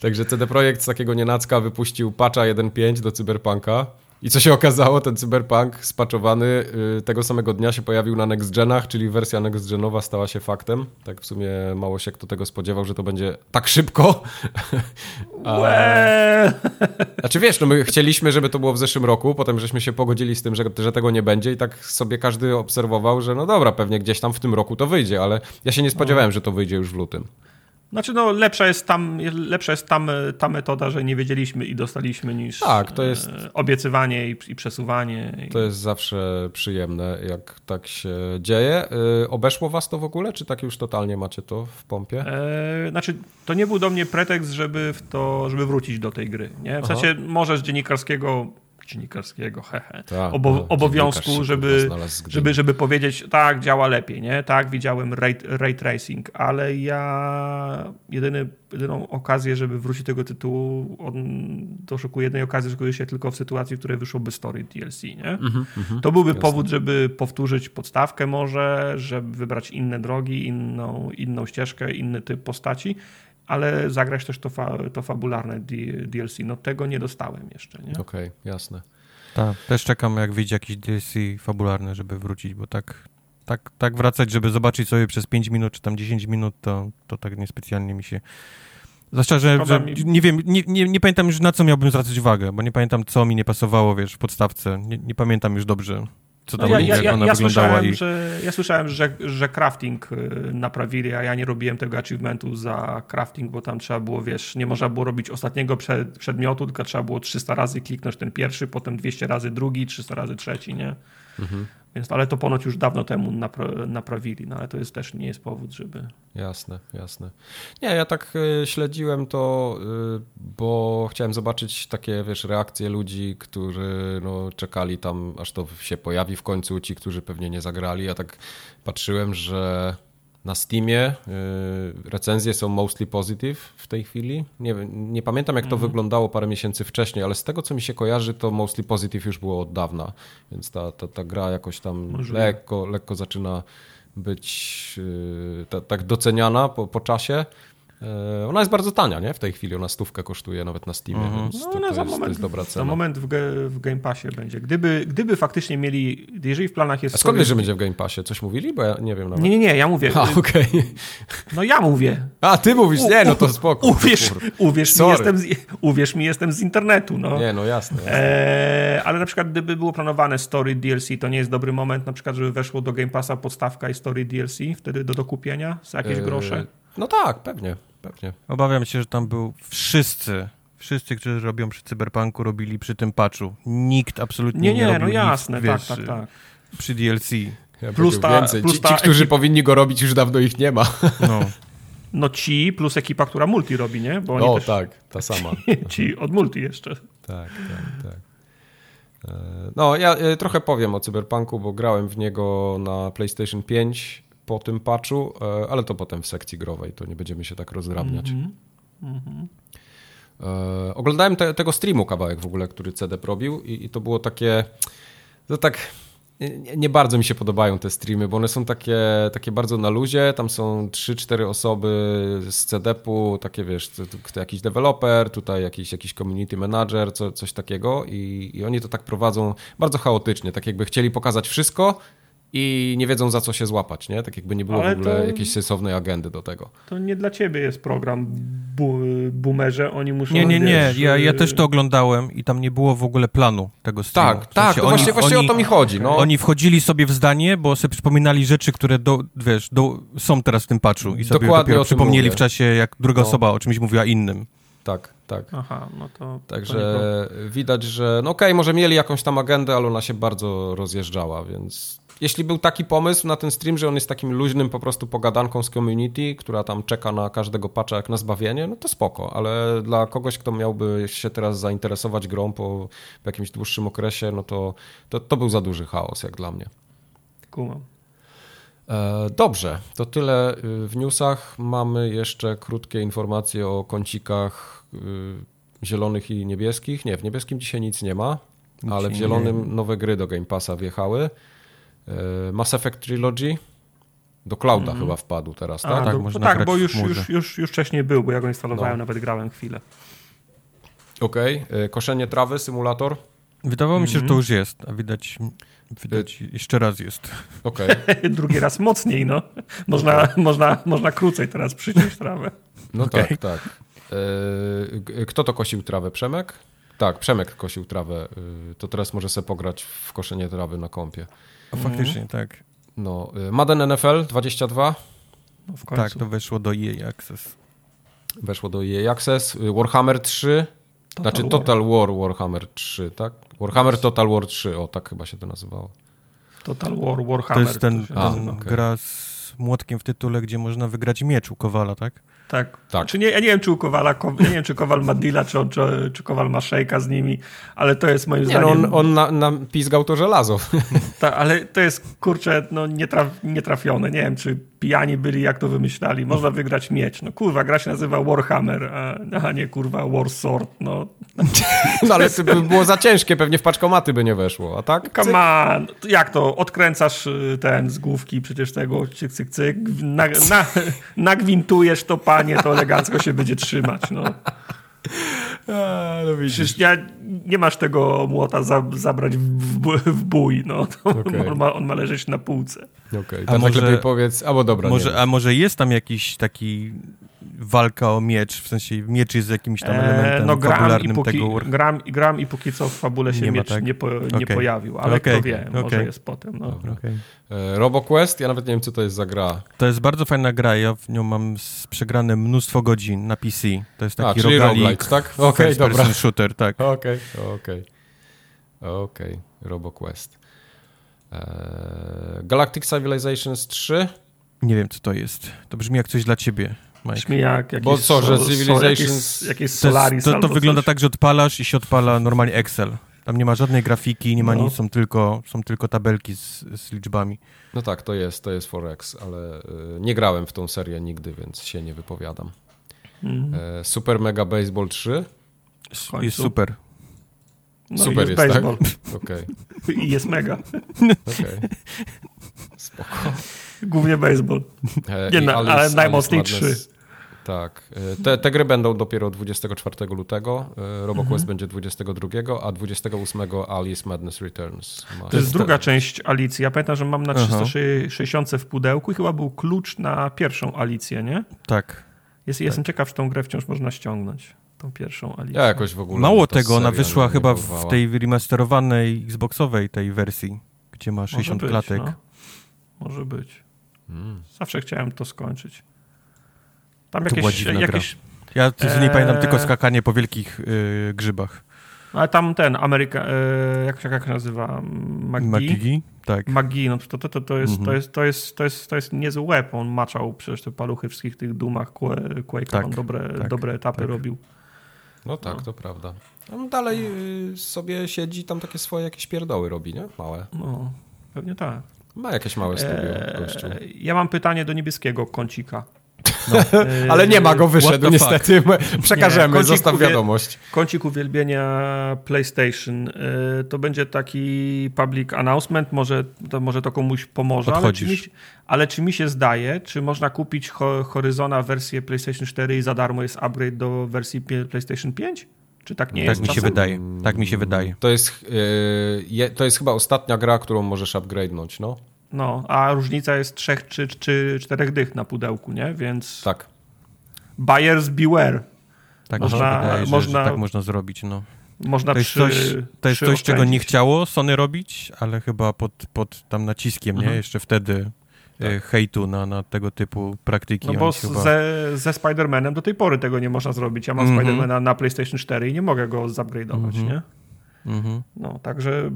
Także CD Projekt z takiego nienacka wypuścił patcha 1.5 do Cyberpunka. I co się okazało, ten Cyberpunk spaczowany yy, tego samego dnia się pojawił na Next Genach, czyli wersja Next Genowa stała się faktem. Tak w sumie mało się kto tego spodziewał, że to będzie tak szybko. [laughs] A... Znaczy wiesz, no my chcieliśmy, żeby to było w zeszłym roku, potem żeśmy się pogodzili z tym, że, że tego nie będzie i tak sobie każdy obserwował, że no dobra, pewnie gdzieś tam w tym roku to wyjdzie, ale ja się nie spodziewałem, że to wyjdzie już w lutym. Znaczy, no, lepsza jest tam, lepsza jest tam ta metoda, że nie wiedzieliśmy i dostaliśmy niż tak, to jest, e, obiecywanie i, i przesuwanie. To jest zawsze przyjemne, jak tak się dzieje. E, obeszło was to w ogóle, czy tak już totalnie macie to w pompie? E, znaczy, to nie był do mnie pretekst, żeby w to, żeby wrócić do tej gry. Nie? W Aha. sensie, może z dziennikarskiego dziennikarskiego, hehe, tak, Obo no, obowiązku, żeby, żeby, żeby powiedzieć, tak, działa lepiej, nie? Tak, widziałem ray, ray tracing, ale ja jedyny, jedyną okazję, żeby wrócić do tego tytułu, on, doszukuję jednej okazji, że się tylko w sytuacji, w której wyszłoby story DLC, nie? Mm -hmm, to byłby jasne. powód, żeby powtórzyć podstawkę może, żeby wybrać inne drogi, inną, inną ścieżkę, inny typ postaci, ale zagrać też to, fa to fabularne DLC. No tego nie dostałem jeszcze. Okej, okay, jasne. Tak, też czekam jak wyjdzie jakiś DLC fabularny, żeby wrócić, bo tak, tak, tak wracać, żeby zobaczyć sobie przez 5 minut czy tam 10 minut, to, to tak niespecjalnie mi się... Zwłaszcza, że, że nie wiem, nie, nie, nie, pamiętam już na co miałbym zwracać uwagę, bo nie pamiętam co mi nie pasowało, wiesz, w podstawce. Nie, nie pamiętam już dobrze co tam no ja, ja, ja, ona ja wyglądała. I... Że, ja słyszałem, że, że crafting y, naprawili, a ja nie robiłem tego achievementu za crafting, bo tam trzeba było, wiesz, nie można było robić ostatniego przed, przedmiotu, tylko trzeba było 300 razy kliknąć ten pierwszy, potem 200 razy drugi, 300 razy trzeci, nie? Mhm. Więc, ale to ponoć już dawno temu napra naprawili, no ale to jest też nie jest powód, żeby... Jasne, jasne. Nie, ja tak y, śledziłem to, y, bo chciałem zobaczyć takie, wiesz, reakcje ludzi, którzy no, czekali tam, aż to się pojawi w końcu, ci, którzy pewnie nie zagrali. Ja tak patrzyłem, że na Steamie. Y, recenzje są mostly positive w tej chwili. Nie, nie pamiętam, jak to mhm. wyglądało parę miesięcy wcześniej, ale z tego, co mi się kojarzy, to mostly positive już było od dawna, więc ta, ta, ta gra jakoś tam lekko, lekko zaczyna być y, tak doceniana po, po czasie. E, ona jest bardzo tania, nie? W tej chwili ona stówkę kosztuje nawet na Steamie, -hmm. więc no, to, to, za jest, moment, to jest dobra cena. Za moment w, w Game Passie będzie. Gdyby, gdyby faktycznie mieli, jeżeli w planach jest... A skąd wiesz, że będzie w Game Passie? Coś mówili? Bo ja nie wiem nawet. Nie, nie, nie, ja mówię. A, okej. Okay. No ja mówię. A, ty mówisz, nie, no to spoko. Uwierz, uwierz, mi, jestem z, uwierz mi, jestem z internetu, no. Nie, no jasne. jasne. E, ale na przykład gdyby było planowane story DLC, to nie jest dobry moment, na przykład, żeby weszło do Game Passa podstawka i story DLC, wtedy do dokupienia za jakieś e, grosze? No tak, pewnie pewnie. Obawiam się, że tam był wszyscy, Wszyscy, którzy robią przy Cyberpunku, robili przy tym patchu. Nikt absolutnie Nie, nie, nie, robił no jasne, nic, tak, wiesz, tak, tak. przy DLC. Ja Plus ta- więcej. plus ci, ta ci, którzy ekip- powinni go robić, już dawno ich nie ma. [laughs] No. No ci plus ekipa, która multi robi, nie? Bo oni O, też, tak, ta sama. [laughs] Ci od multi jeszcze. Tak, tak, tak. E, No, ja e, trochę powiem o Cyberpunku, bo grałem w niego na PlayStation 5 po tym patchu, e, ale to potem w sekcji growej, to nie będziemy się tak rozdrabniać. E, Oglądałem te, tego streamu kawałek w ogóle, który CD robił i, i to było takie, to tak nie, nie bardzo mi się podobają te streamy, bo one są takie, takie bardzo na luzie, tam są 3-4 osoby z CDP-u, takie wiesz, to, to jakiś deweloper, tutaj jakiś, jakiś community manager, co, coś takiego i, i oni to tak prowadzą bardzo chaotycznie, tak jakby chcieli pokazać wszystko i nie wiedzą za co się złapać, nie? Tak jakby nie było Ale w ogóle to- jakiejś sensownej agendy do tego. To nie dla ciebie jest program bu boomerze, oni muszą... Nie, nie, nie. wiesz, Ja, ja y, też to oglądałem i tam nie było w ogóle planu tego streamu. Tak, W tak, sensie to właśnie, właśnie o to mi chodzi. No. Oni wchodzili sobie w zdanie, bo sobie przypominali rzeczy, które do, wiesz, do, są teraz w tym patchu i sobie Dokładnie dopiero o tym przypomnieli mówię. w czasie, jak druga No. osoba o czymś mówiła innym. Tak, tak. Aha, no to... to Także widać, że no okej, może mieli jakąś tam agendę, ale ona się bardzo rozjeżdżała, więc jeśli był taki pomysł na ten stream, że on jest takim luźnym po prostu pogadanką z community, która tam czeka na każdego patcha jak na zbawienie, no to spoko, ale dla kogoś, kto miałby się teraz zainteresować grą po, po jakimś dłuższym okresie, no to, to, to był za duży chaos jak dla mnie. Kumam. E, Dobrze, to tyle y, w newsach. Mamy jeszcze krótkie informacje o kącikach y, zielonych i niebieskich. Nie, w niebieskim dzisiaj nic nie ma, ale w zielonym nowe gry do Game Passa wjechały. E, Mass Effect Trilogy do clouda chyba wpadł teraz, Mhm. A, tak? tak, do, można tak grać bo już, już, już, już wcześniej był, bo ja go instalowałem, No. nawet grałem chwilę. Okej. E, Koszenie trawy, symulator. Wydawało mi się, że Mhm. to już jest, a widać, widać jeszcze raz jest. Okej. [laughs] Drugi raz mocniej, no. Można, można, można krócej teraz przyciąć trawę. No Okej. tak, tak. E, Kto to kosił trawę? Przemek? Tak, Przemek kosił trawę. E, To teraz może sobie pograć w koszenie trawy na kompie. A faktycznie, tak. No, y, Madden NFL 22 No, w końcu. Tak, to weszło do EA Access. weszło do EA Access, y, Warhammer 3, Total znaczy War. Total War Warhammer 3, tak? Warhammer Total War 3, o tak chyba się to nazywało. Total War, To Warhammer. jest ten, A, ten nazywa. okej. gra z młotkiem w tytule, gdzie można wygrać miecz u Kowala, tak? Tak. Tak. Czy nie, ja nie wiem, czy u Kowala, ja nie wiem, czy Kowal ma deala, czy, czy, czy Kowal ma szejka z nimi, ale to jest moim Nie, no zdaniem... on, on na, na pizgał to żelazo. [laughs] Ta, ale to jest, kurczę, no nietraf, nietrafione. Nie wiem, czy pijani byli, jak to wymyślali. Można wygrać miecz. No kurwa, gra się nazywa Warhammer, a, nie kurwa War Sword. No, [laughs] No ale to by było za ciężkie, pewnie w paczkomaty by nie weszło, a tak? come on. Jak to? Odkręcasz y, ten z główki przecież tego, cyk, cyk, cyk. Na, na, [laughs] nagwintujesz to, panie, to elegancko się będzie trzymać. No. A, no. Przecież ja, nie masz tego młota za, zabrać w, w, bój. No. Okej. on, ma, on ma leżeć na półce. Okej, A a może... lepiej powiedz, albo dobra, nie Może, a może jest tam jakiś taki walka o miecz, w sensie miecz jest jakimś tam elementem E, no gram i, fabularnym póki, tego War... gram, gram i póki co w fabule się Nie ma, miecz tak? nie, po, nie Okej. pojawił, ale Okej, kto wie, może okej. jest potem. No. Dobra. Okej. E, RoboQuest, ja nawet nie wiem, co to jest za gra. To jest bardzo fajna gra, ja w nią mam przegrane mnóstwo godzin na PC. To jest A, taki czyli rogalik, roguelite, tak? First dobra. person shooter, tak. [laughs] Okej, okej. Okej, RoboQuest. E, Galactic Civilizations 3? Nie wiem, co to jest. To brzmi jak coś dla ciebie, Mike. Brzmi jak jakieś, Bo co, że so- so- Civilizations- jakieś, jakieś To, Solaris to, to albo wygląda coś. tak, że odpalasz i się odpala normalnie Excel. Tam nie ma żadnej grafiki, nie ma No. nic, są tylko, są tylko tabelki z, z liczbami. No tak, to jest, to jest Forex, ale e, nie grałem w tą serię nigdy, więc się nie wypowiadam. Mhm. E, Super Mega Baseball 3? końcu. Jest super. No, Super jest, jest, baseball. [laughs] Okej, I jest mega. okej. [laughs] Spoko. Głównie baseball. E, Nie, no, Alice- ale najmocniej Madness. Tak. E, Te, te gry będą dopiero 24 lutego. e, RoboQuest będzie 22, a 28 Alice Madness Returns. Ma To jest druga część Alicji. Ja pamiętam, że mam na Aha. 360 w pudełku i chyba był klucz na pierwszą Alicję, nie? Tak. Jest, Jestem ciekaw, czy tą grę wciąż można ściągnąć. Tą pierwszą Alicję. Ja jakoś w ogóle. Mało tego, ona wyszła chyba w tej remasterowanej Xboxowej tej wersji, gdzie ma Może 60 być, klatek. No. Może być. Mm. Zawsze chciałem to skończyć. Tam To była jakieś, dziwna jakieś, Ja eee... nie pamiętam tylko skakanie po wielkich yy, grzybach. Ale tam ten, Ameryka, e, jak, jak się nazywa? McGee? Tak. McGee, no to, to, to, to, jest, mhm. to, jest, to, jest, to, jest, to jest niezły łeb. On maczał przecież te paluchy wszystkich tych dumach Quake'a. Tak, on dobre, tak, dobre etapy tak. robił. No tak, no. to prawda. On dalej y, sobie siedzi, tam takie swoje jakieś pierdoły robi, nie? Małe. No, pewnie tak. Ma jakieś małe studio, eee, Ja mam pytanie do niebieskiego kącika. No. [laughs] Ale nie ma go, wyszedł niestety. Przekażemy, nie, zostaw wiadomość. Kącik uwielbienia PlayStation. Y, to będzie taki public announcement, może to, może to komuś pomoże, ale czy, mi, ale czy, mi, się zdaje, czy można kupić Horizona wersję PlayStation 4 i za darmo jest upgrade do wersji PlayStation 5? Czy tak nie tak jest? Mi się wydaje. Tak mi się wydaje. To jest, yy, to jest chyba ostatnia gra, którą możesz upgrade'nąć, no. No, a różnica jest trzech czy, czy czterech dych na pudełku, nie? Więc. Tak. Buyers beware. Tak, można, wydaje, że, można, że tak można zrobić, no. Można to jest przy, coś, to jest coś czego nie chciało Sony robić, ale chyba pod, pod tam naciskiem, mhm. nie? Jeszcze wtedy e, tak. hejtu na, na tego typu praktyki. No bo chyba... ze, ze Spider-Manem do tej pory tego nie można zrobić. Ja mam mm -hmm. Spider-Mana na PlayStation 4 i nie mogę go zupgrade'ować, mm -hmm. nie? Mhm. No, także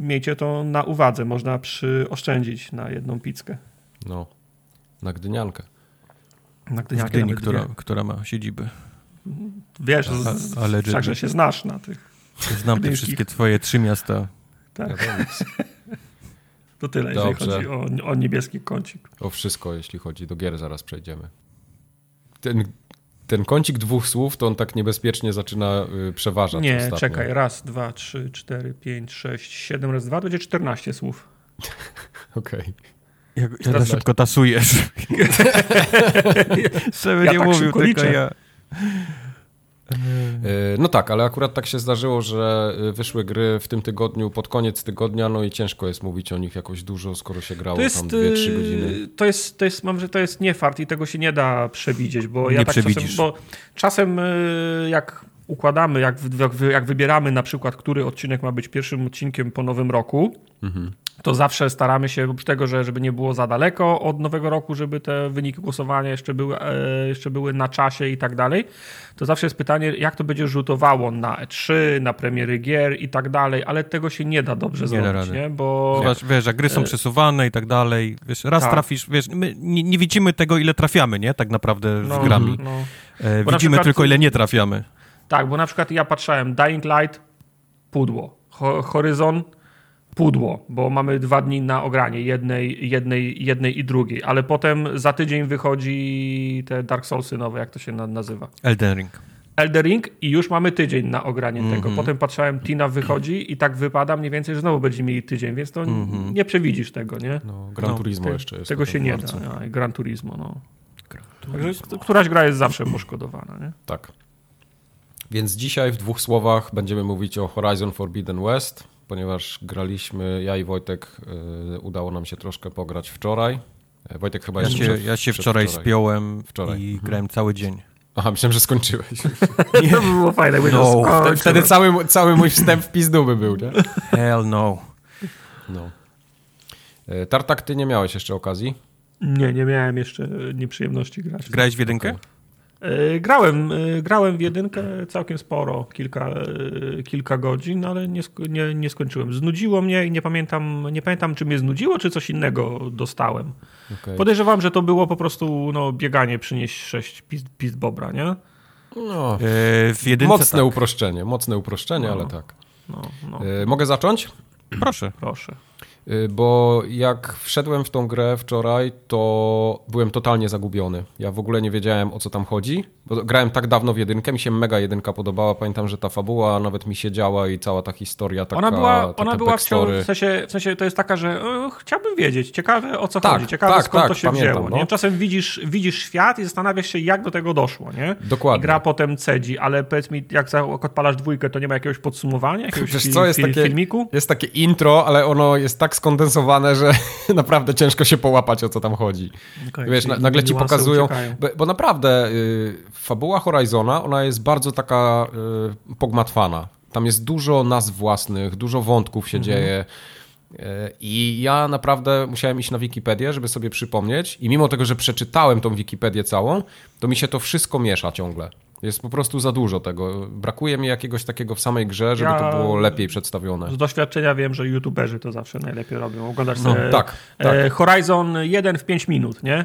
miejcie to na uwadze. Można przyoszczędzić na jedną pizzkę. No, na Gdyniankę. Na Gdyniankę, Gdyni, która, która ma siedzibę. Wiesz, A, ale wszakże się znasz na tych. Znam te wszystkie twoje trzy miasta. Tak. [laughs] to tyle, Dobrze. jeżeli chodzi o, o niebieski kącik. O wszystko, jeśli chodzi. Do gier zaraz przejdziemy. Ten ten kącik dwóch słów, to on tak niebezpiecznie zaczyna y, przeważać. Nie, ostatnio. czekaj. Raz, dwa, trzy, cztery, pięć, sześć, siedem, raz, dwa, to będzie czternaście słów. [laughs] Okej. Okay. Jak, jak szybko tasujesz. [laughs] Żeby ja nie tak mówił, tylko liczę. ja. E, no tak, ale akurat tak się zdarzyło, że e, wyszły gry w tym tygodniu, pod koniec tygodnia, no i ciężko jest mówić o nich jakoś dużo, skoro się grało jest, tam 2-3 e, godziny. To jest, to jest, mam, że to jest nie fart i tego się nie da przewidzieć, bo nie ja tak czasem, bo czasem jak układamy, jak, jak wybieramy na przykład, który odcinek ma być pierwszym odcinkiem po nowym roku, mhm to zawsze staramy się, oprócz tego, że żeby nie było za daleko od nowego roku, żeby te wyniki głosowania jeszcze były, e, jeszcze były na czasie i tak dalej, to zawsze jest pytanie, jak to będzie rzutowało na E3, na premiery gier i tak dalej, ale tego się nie da dobrze nie zrobić, nie? Bo... Wiesz, wiesz, jak gry są e, przesuwane i tak dalej, wiesz, raz tak. trafisz, wiesz, my nie, nie, widzimy tego, ile trafiamy, nie? Tak naprawdę w no, grami. No. E, widzimy przykład, tylko, ile nie trafiamy. Tak, bo na przykład ja patrzałem, Dying Light, pudło, Horizon, pudło, bo mamy dwa dni na ogranie jednej, jednej, jednej i drugiej, ale potem za tydzień wychodzi te Dark Soulsy nowe, jak to się nazywa? Elden Ring. Elden Ring i już mamy tydzień na ogranie mm -hmm. tego. Potem patrzałem, Tina wychodzi i tak wypada mniej więcej, że znowu będziemy mieli tydzień, więc to mm -hmm. nie przewidzisz tego, nie? No, Gran no, Turismo te, jeszcze jest. Tego się nie da. Gran Turismo, no. Gran Turismo. Także któraś gra jest zawsze poszkodowana, nie? Tak. Więc dzisiaj w dwóch słowach będziemy mówić o Horizon Forbidden West, ponieważ graliśmy, ja i Wojtek, y, udało nam się troszkę pograć wczoraj. E, Wojtek chyba ja jeszcze się, przed, Ja się wczoraj spiąłem wczoraj. i mhm. grałem cały dzień. Aha, myślałem, że skończyłeś. [laughs] Nie. To by było fajne, no. Wtedy, wtedy cały, cały mój wstęp w pizdu by był, nie? Hell no. No. E, Tartak, ty nie miałeś jeszcze okazji? Nie, nie miałem jeszcze nieprzyjemności grać. Grałeś w jedynkę? Okay. E, grałem, e, grałem w jedynkę całkiem sporo, kilka, e, kilka godzin, ale nie, nie, nie skończyłem. Znudziło mnie i nie pamiętam, nie pamiętam, czy mnie znudziło, czy coś innego dostałem. Okay. Podejrzewam, że to było po prostu no, bieganie, przynieść sześć pist, pist bobra, nie? No, w jedynce mocne tak. uproszczenie, mocne uproszczenie, no, ale tak. No, no. Mogę zacząć? Proszę. Proszę. Y, bo jak wszedłem w tą grę wczoraj, to byłem totalnie zagubiony. Ja w ogóle nie wiedziałem o co tam chodzi, bo grałem tak dawno w jedynkę, mi się mega jedynka podobała. Pamiętam, że ta fabuła nawet mi się działa i cała ta historia taka. Ona była, ona była w, w, sensie, w sensie to jest taka, że o, chciałbym wiedzieć, ciekawe o co tak, chodzi, ciekawe tak, skąd tak, to się pamiętam, wzięło. No. Nie? Czasem widzisz, widzisz świat i zastanawiasz się, jak do tego doszło. Nie? Dokładnie. I gra potem cedzi, ale powiedz mi, jak odpalasz dwójkę, to nie ma jakiegoś podsumowania, jakiegoś Wiesz, co, jest takie, filmiku? Jest takie intro, ale ono jest tak skondensowane, że [laughs] naprawdę ciężko się połapać, o co tam chodzi. Okay, Wiesz, nagle ci pokazują, bo, bo, naprawdę y, fabuła Horizona, ona jest bardzo taka y, pogmatwana. Tam jest dużo nazw własnych, dużo wątków się mhm. dzieje. Y, I ja naprawdę musiałem iść na Wikipedię, żeby sobie przypomnieć. I mimo tego, że przeczytałem tą Wikipedię całą, to mi się to wszystko miesza ciągle. Jest po prostu za dużo tego. Brakuje mi jakiegoś takiego w samej grze, żeby ja to było lepiej przedstawione. Z doświadczenia wiem, że youtuberzy to zawsze najlepiej robią. Oglądasz no, sobie tak, tak. E, Horizon 1 w 5 minut, nie?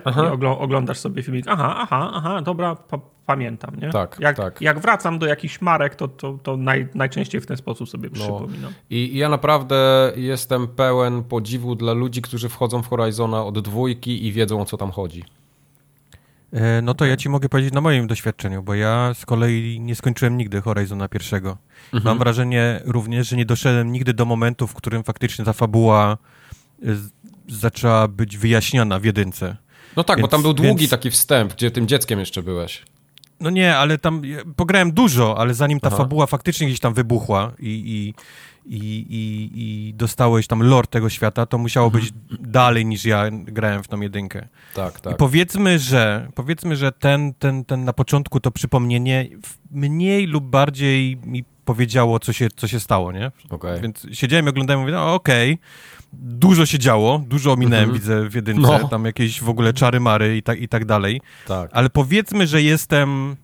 Oglądasz sobie filmik. Aha, aha, aha, dobra, pa pamiętam, nie? Tak, jak, tak. Jak wracam do jakichś marek, to, to, to naj, najczęściej w ten sposób sobie no. przypominam. I, I ja naprawdę jestem pełen podziwu dla ludzi, którzy wchodzą w Horizona od dwójki i wiedzą, o co tam chodzi. E, no to ja ci mogę powiedzieć na moim doświadczeniu, bo ja z kolei nie skończyłem nigdy Horizona pierwszego. Mhm. Mam wrażenie również, że nie doszedłem nigdy do momentu, w którym faktycznie ta fabuła e, zaczęła być wyjaśniona w jedynce. No tak, więc, bo tam był długi więc... taki wstęp, gdzie tym dzieckiem jeszcze byłeś. No nie, ale tam pograłem dużo, ale zanim ta Aha. fabuła faktycznie gdzieś tam wybuchła i, i, i, i, i dostałeś tam lore tego świata, to musiało mhm. być dalej niż ja grałem w tą jedynkę. Tak, tak. I powiedzmy, że powiedzmy, że ten, ten, ten na początku to przypomnienie mniej lub bardziej mi powiedziało, co się, co się stało, nie? Okay. Więc siedziałem i oglądałem i mówię, no okej, okay. dużo się działo, dużo ominąłem, mm -hmm. widzę w jedynce, no. tam jakieś w ogóle czary-mary i tak, i tak dalej. Tak. Ale powiedzmy, że jestem,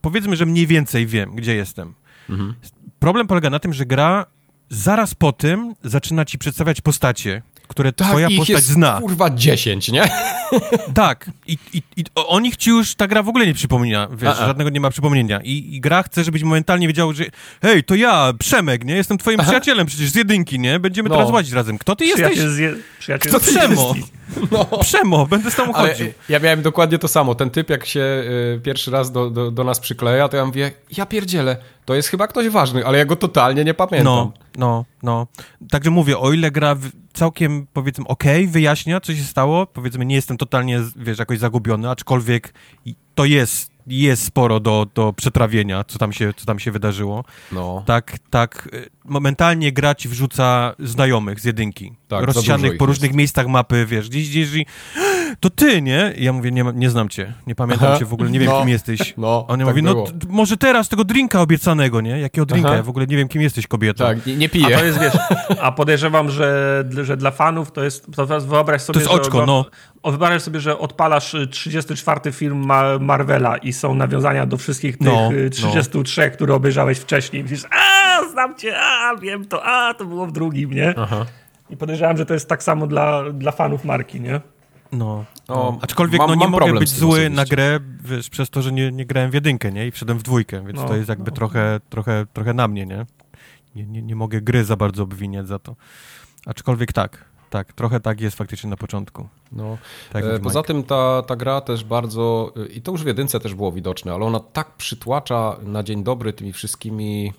powiedzmy, że mniej więcej wiem, gdzie jestem. Mhm. Problem polega na tym, że gra zaraz po tym zaczyna ci przedstawiać postacie, które tak, twoja postać jest, zna. kurwa 10, nie? [laughs] Tak. I, i, i o nich ci już ta gra w ogóle nie przypomina, wiesz, A-a. żadnego nie ma przypomnienia. I, I, gra chce, żebyś momentalnie wiedział, że hej, to ja, Przemek, nie? Jestem twoim Aha. przyjacielem przecież z jedynki, nie? Będziemy no. teraz łazić razem. Kto ty Przyjaciel jesteś? Je... Przyjaciel Kto Przemo? [laughs] No. Przemo, będę z tobą chodził. ja miałem dokładnie to samo. Ten typ, jak się y, pierwszy raz do, do, do nas przykleja, to ja mówię, ja pierdzielę, to jest chyba ktoś ważny, ale ja go totalnie nie pamiętam. No, no, no. Także mówię, o ile gra całkiem, powiedzmy, okej, okay, wyjaśnia, co się stało, powiedzmy, nie jestem totalnie, wiesz, jakoś zagubiony, aczkolwiek to jest jest sporo do, do przetrawienia, co tam, się, co tam się wydarzyło. No. Tak, tak. Y, momentalnie gra ci wrzuca znajomych z jedynki. Tak, rozsianych po różnych jest. miejscach mapy, wiesz, gdzieś, gdzieś to ty, nie? Ja mówię, nie, nie znam cię, nie pamiętam Aha. cię w ogóle, nie wiem, no. kim jesteś. [laughs] No, On tak mówi, no może teraz tego drinka obiecanego, nie? Jakiego drinka? Aha. Ja w ogóle nie wiem, kim jesteś, kobieta. Tak, nie, nie piję. A to jest, wiesz, a podejrzewam, że, że dla fanów to jest, to teraz wyobraź sobie, To jest oczko, że, no. Wyobraź sobie, że odpalasz 34 film Marvela i są nawiązania do wszystkich tych no, 33, no. które obejrzałeś wcześniej. I myślisz, a, znam cię, a, wiem to, a, to było w drugim, nie? Aha. I podejrzewam, że to jest tak samo dla, dla fanów marki, nie? No, no. aczkolwiek mam, no, nie mogę być zły na grę wiesz, przez to, że nie, nie grałem w jedynkę, nie? I wszedłem w dwójkę, więc no, to jest jakby no. trochę, trochę, trochę na mnie, nie? Nie, nie? nie mogę gry za bardzo obwiniać za to. Aczkolwiek tak, tak, trochę tak jest faktycznie na początku. No. Tak e, poza tym ta, ta gra też bardzo, i to już w jedynce też było widoczne, ale ona tak przytłacza na dzień dobry tymi wszystkimi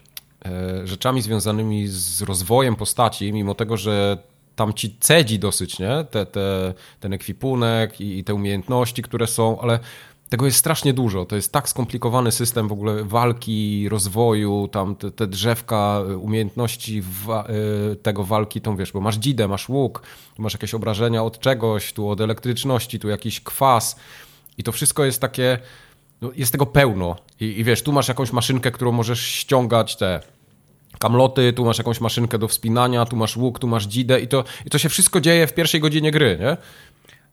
e, rzeczami związanymi z rozwojem postaci, mimo tego, że tam ci cedzi dosyć, nie? Te, te, ten ekwipunek i, i te umiejętności, które są, ale tego jest strasznie dużo. To jest tak skomplikowany system w ogóle walki, rozwoju, tam te, te drzewka, umiejętności wa y, tego walki, tą wiesz, bo masz dzidę, masz łuk, masz jakieś obrażenia od czegoś, tu od elektryczności, tu jakiś kwas i to wszystko jest takie, no jest tego pełno. I, I wiesz, tu masz jakąś maszynkę, którą możesz ściągać te kamloty, tu masz jakąś maszynkę do wspinania, tu masz łuk, tu masz dzidę i to, i to się wszystko dzieje w pierwszej godzinie gry, nie?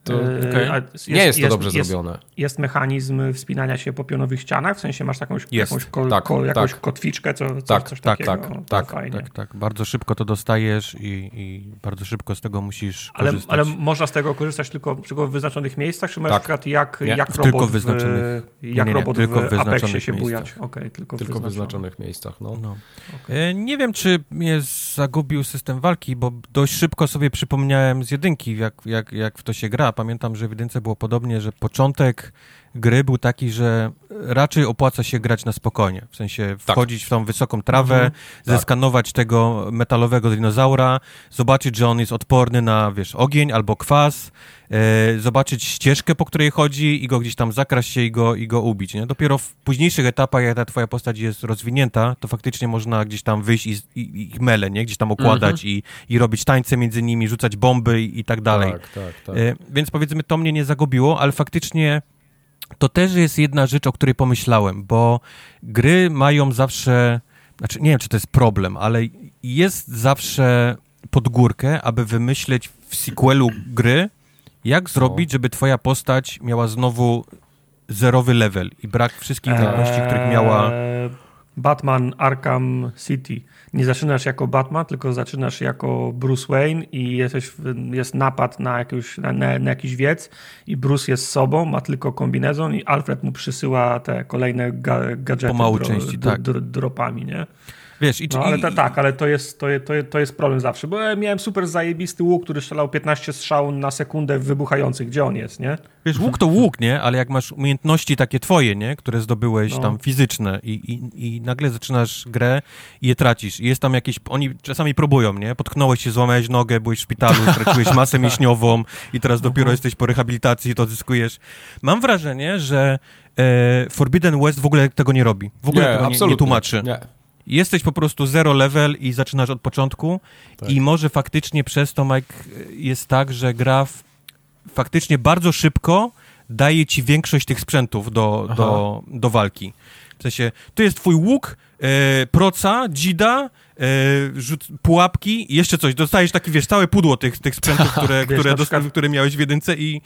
To, e, okay. jest, nie jest to dobrze jest, zrobione. Jest mechanizm wspinania się po pionowych ścianach? W sensie masz jakąś, jakąś, tak, jakąś tak. kotwiczkę, co, co, tak, coś tak, takiego? Tak, no, tak, tak, tak. Bardzo szybko to dostajesz i, i, bardzo szybko z tego musisz ale, korzystać. Ale można z tego korzystać tylko, tylko w wyznaczonych miejscach, czy na tak. przykład jak, jak robot, tylko w, wyznaczonych, jak nie, nie, robot tylko w, w Apexie się bujać? Okay, tylko, tylko w wyznaczonych miejscach. No. no. Okay. E, nie wiem, czy mnie zagubił system walki, bo dość szybko sobie przypomniałem z jedynki, jak, jak, jak w to się gra. Pamiętam, że w jedynce było podobnie, że początek gry był taki, że raczej opłaca się grać na spokojnie. W sensie tak. wchodzić tak. w tą wysoką trawę, mhm. zeskanować tak. tego metalowego dinozaura, zobaczyć, że on jest odporny na, wiesz, ogień albo kwas, e, zobaczyć ścieżkę, po której chodzi i go gdzieś tam zakraść się i go, i go ubić. Nie? Dopiero w późniejszych etapach, jak ta twoja postać jest rozwinięta, to faktycznie można gdzieś tam wyjść i, i, i mele, nie? Gdzieś tam układać mhm. i, i robić tańce między nimi, rzucać bomby i, i tak dalej. Tak, tak, tak. E, więc powiedzmy, to mnie nie zagubiło, ale faktycznie to też jest jedna rzecz, o której pomyślałem, bo gry mają zawsze, znaczy nie wiem, czy to jest problem, ale jest zawsze pod górkę, aby wymyśleć w sequelu gry, jak zrobić, żeby twoja postać miała znowu zerowy level i brak wszystkich umiejętności, których miała... Eee, Batman Arkham City. Nie zaczynasz jako Batman, tylko zaczynasz jako Bruce Wayne i jesteś, jest napad na, jakiegoś, na, na, na jakiś wiec i Bruce jest sobą, ma tylko kombinezon i Alfred mu przysyła te kolejne ga, gadżety Pomału dro, części, dro, tak. dro, dropami, nie? Wiesz, i, No ale i, to, tak, ale to jest, to, to, to jest problem zawsze, bo ja miałem super zajebisty łuk, który strzelał 15 strzał na sekundę wybuchających. Gdzie on jest, nie? Wiesz, łuk to łuk, nie? Ale jak masz umiejętności takie twoje, nie? Które zdobyłeś No. tam fizyczne i, i, i nagle zaczynasz grę i je tracisz. I jest tam jakieś... Oni czasami próbują, nie? Potknąłeś się, złamałeś nogę, byłeś w szpitalu, [laughs] straciłeś masę mięśniową i teraz dopiero jesteś po rehabilitacji i to odzyskujesz. Mam wrażenie, że e, Forbidden West w ogóle tego nie robi. W ogóle tego nie, nie tłumaczy. Nie. Jesteś po prostu zero level i zaczynasz od początku Tak. i może faktycznie przez to, Mike, jest tak, że gra w, faktycznie bardzo szybko daje ci większość tych sprzętów do, do, do walki. W sensie, tu jest twój łuk, e, proca, dzida, e, rzut, pułapki i jeszcze coś. Dostajesz taki, wiesz, całe pudło tych, tych sprzętów, [laughs] które, Wiesz, które, przykład- które miałeś w jedynce i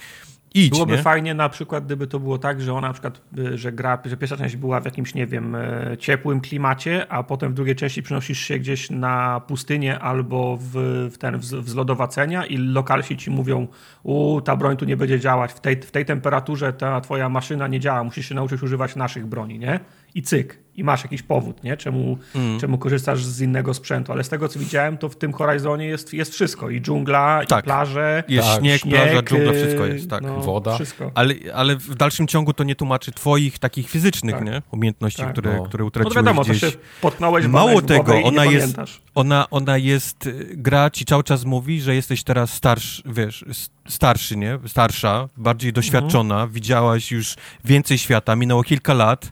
idź, Byłoby nie? fajnie na przykład, gdyby to było tak, że ona na przykład, y, że gra, że pierwsza część była w jakimś, nie wiem, e, ciepłym klimacie, a potem w drugiej części przenosisz się gdzieś na pustynię albo w, w ten, w, zlodowacenia i lokalsi ci mówią, u, ta broń tu nie będzie działać, w tej, w tej temperaturze ta twoja maszyna nie działa, musisz się nauczyć używać naszych broni, nie? I cyk. I masz jakiś powód, nie? Czemu, Mm. czemu korzystasz z innego sprzętu. Ale z tego, co widziałem, to w tym Horizonie jest, jest wszystko. I dżungla, Tak. i plaże, Jest Tak, śnieg, śnieg, plaża, dżungla, y, wszystko jest, tak. no, Woda. Wszystko. Ale, ale w dalszym ciągu to nie tłumaczy twoich takich fizycznych, Tak. nie? Umiejętności, Tak. które, No. które No utraciłeś to wiadomo, gdzieś. to się potknąłeś w Mało tego, i ona nie jest, pamiętasz. ona, ona jest, y, gra ci cały czas mówi, że jesteś teraz starszy, wiesz, starszy, nie? Starsza, bardziej doświadczona, widziałaś już więcej świata, minęło kilka lat,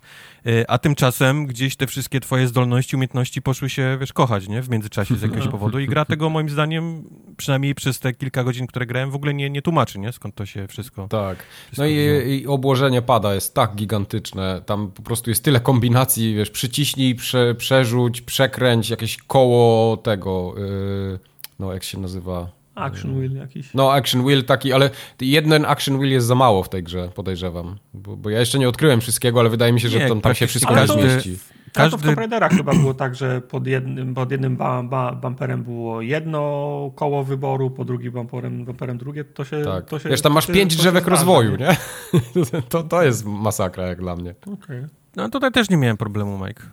a tymczasem gdzieś te wszystkie twoje zdolności, umiejętności poszły się, wiesz, kochać, nie? W międzyczasie z jakiegoś powodu i gra tego moim zdaniem, przynajmniej przez te kilka godzin, które grałem, w ogóle nie, nie tłumaczy, nie? Skąd to się wszystko... Tak. Wszystko No i, i obłożenie pada jest tak gigantyczne. Tam po prostu jest tyle kombinacji, wiesz, przyciśnij, prze, przerzuć, przekręć, jakieś koło tego, yy, no jak się nazywa? Action wheel jakiś. No, action wheel taki, ale jeden action wheel jest za mało w tej grze, podejrzewam. Bo, bo ja jeszcze nie odkryłem wszystkiego, ale wydaje mi się, że Nie, tam, tam się wszystko każdy- mieści. Ale to w każdy- Tomb Raiderach chyba było tak, że pod jednym, pod jednym ba, ba, bumperem było jedno koło wyboru, po drugim bumperem, bumperem drugie. To się, Tak. to się, Wiesz, tam masz to pięć to drzewek rozwoju, nie? [laughs] To, to jest masakra jak dla mnie. Okej. No tutaj też nie miałem problemu, Mike.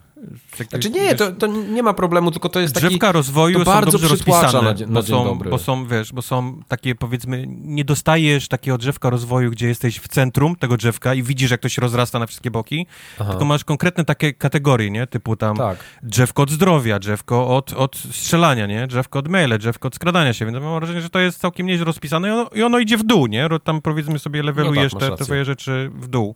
Tak, Znaczy nie, wiesz, to, to nie ma problemu, tylko to jest taki... Drzewka rozwoju to są bardzo dobrze przytłacza rozpisane, na na bo, są, bo są, wiesz, bo są takie powiedzmy, nie dostajesz takiego drzewka rozwoju, gdzie jesteś w centrum tego drzewka i widzisz, jak to się rozrasta na wszystkie boki, Aha. tylko masz konkretne takie kategorie, nie? Typu tam Tak. drzewko od zdrowia, drzewko od, od strzelania, nie? Drzewko od maile, drzewko od skradania się, więc mam wrażenie, że to jest całkiem nieźle rozpisane i ono, i ono idzie w dół, nie? Tam powiedzmy sobie levelujesz No tak, te, te twoje rzeczy w dół.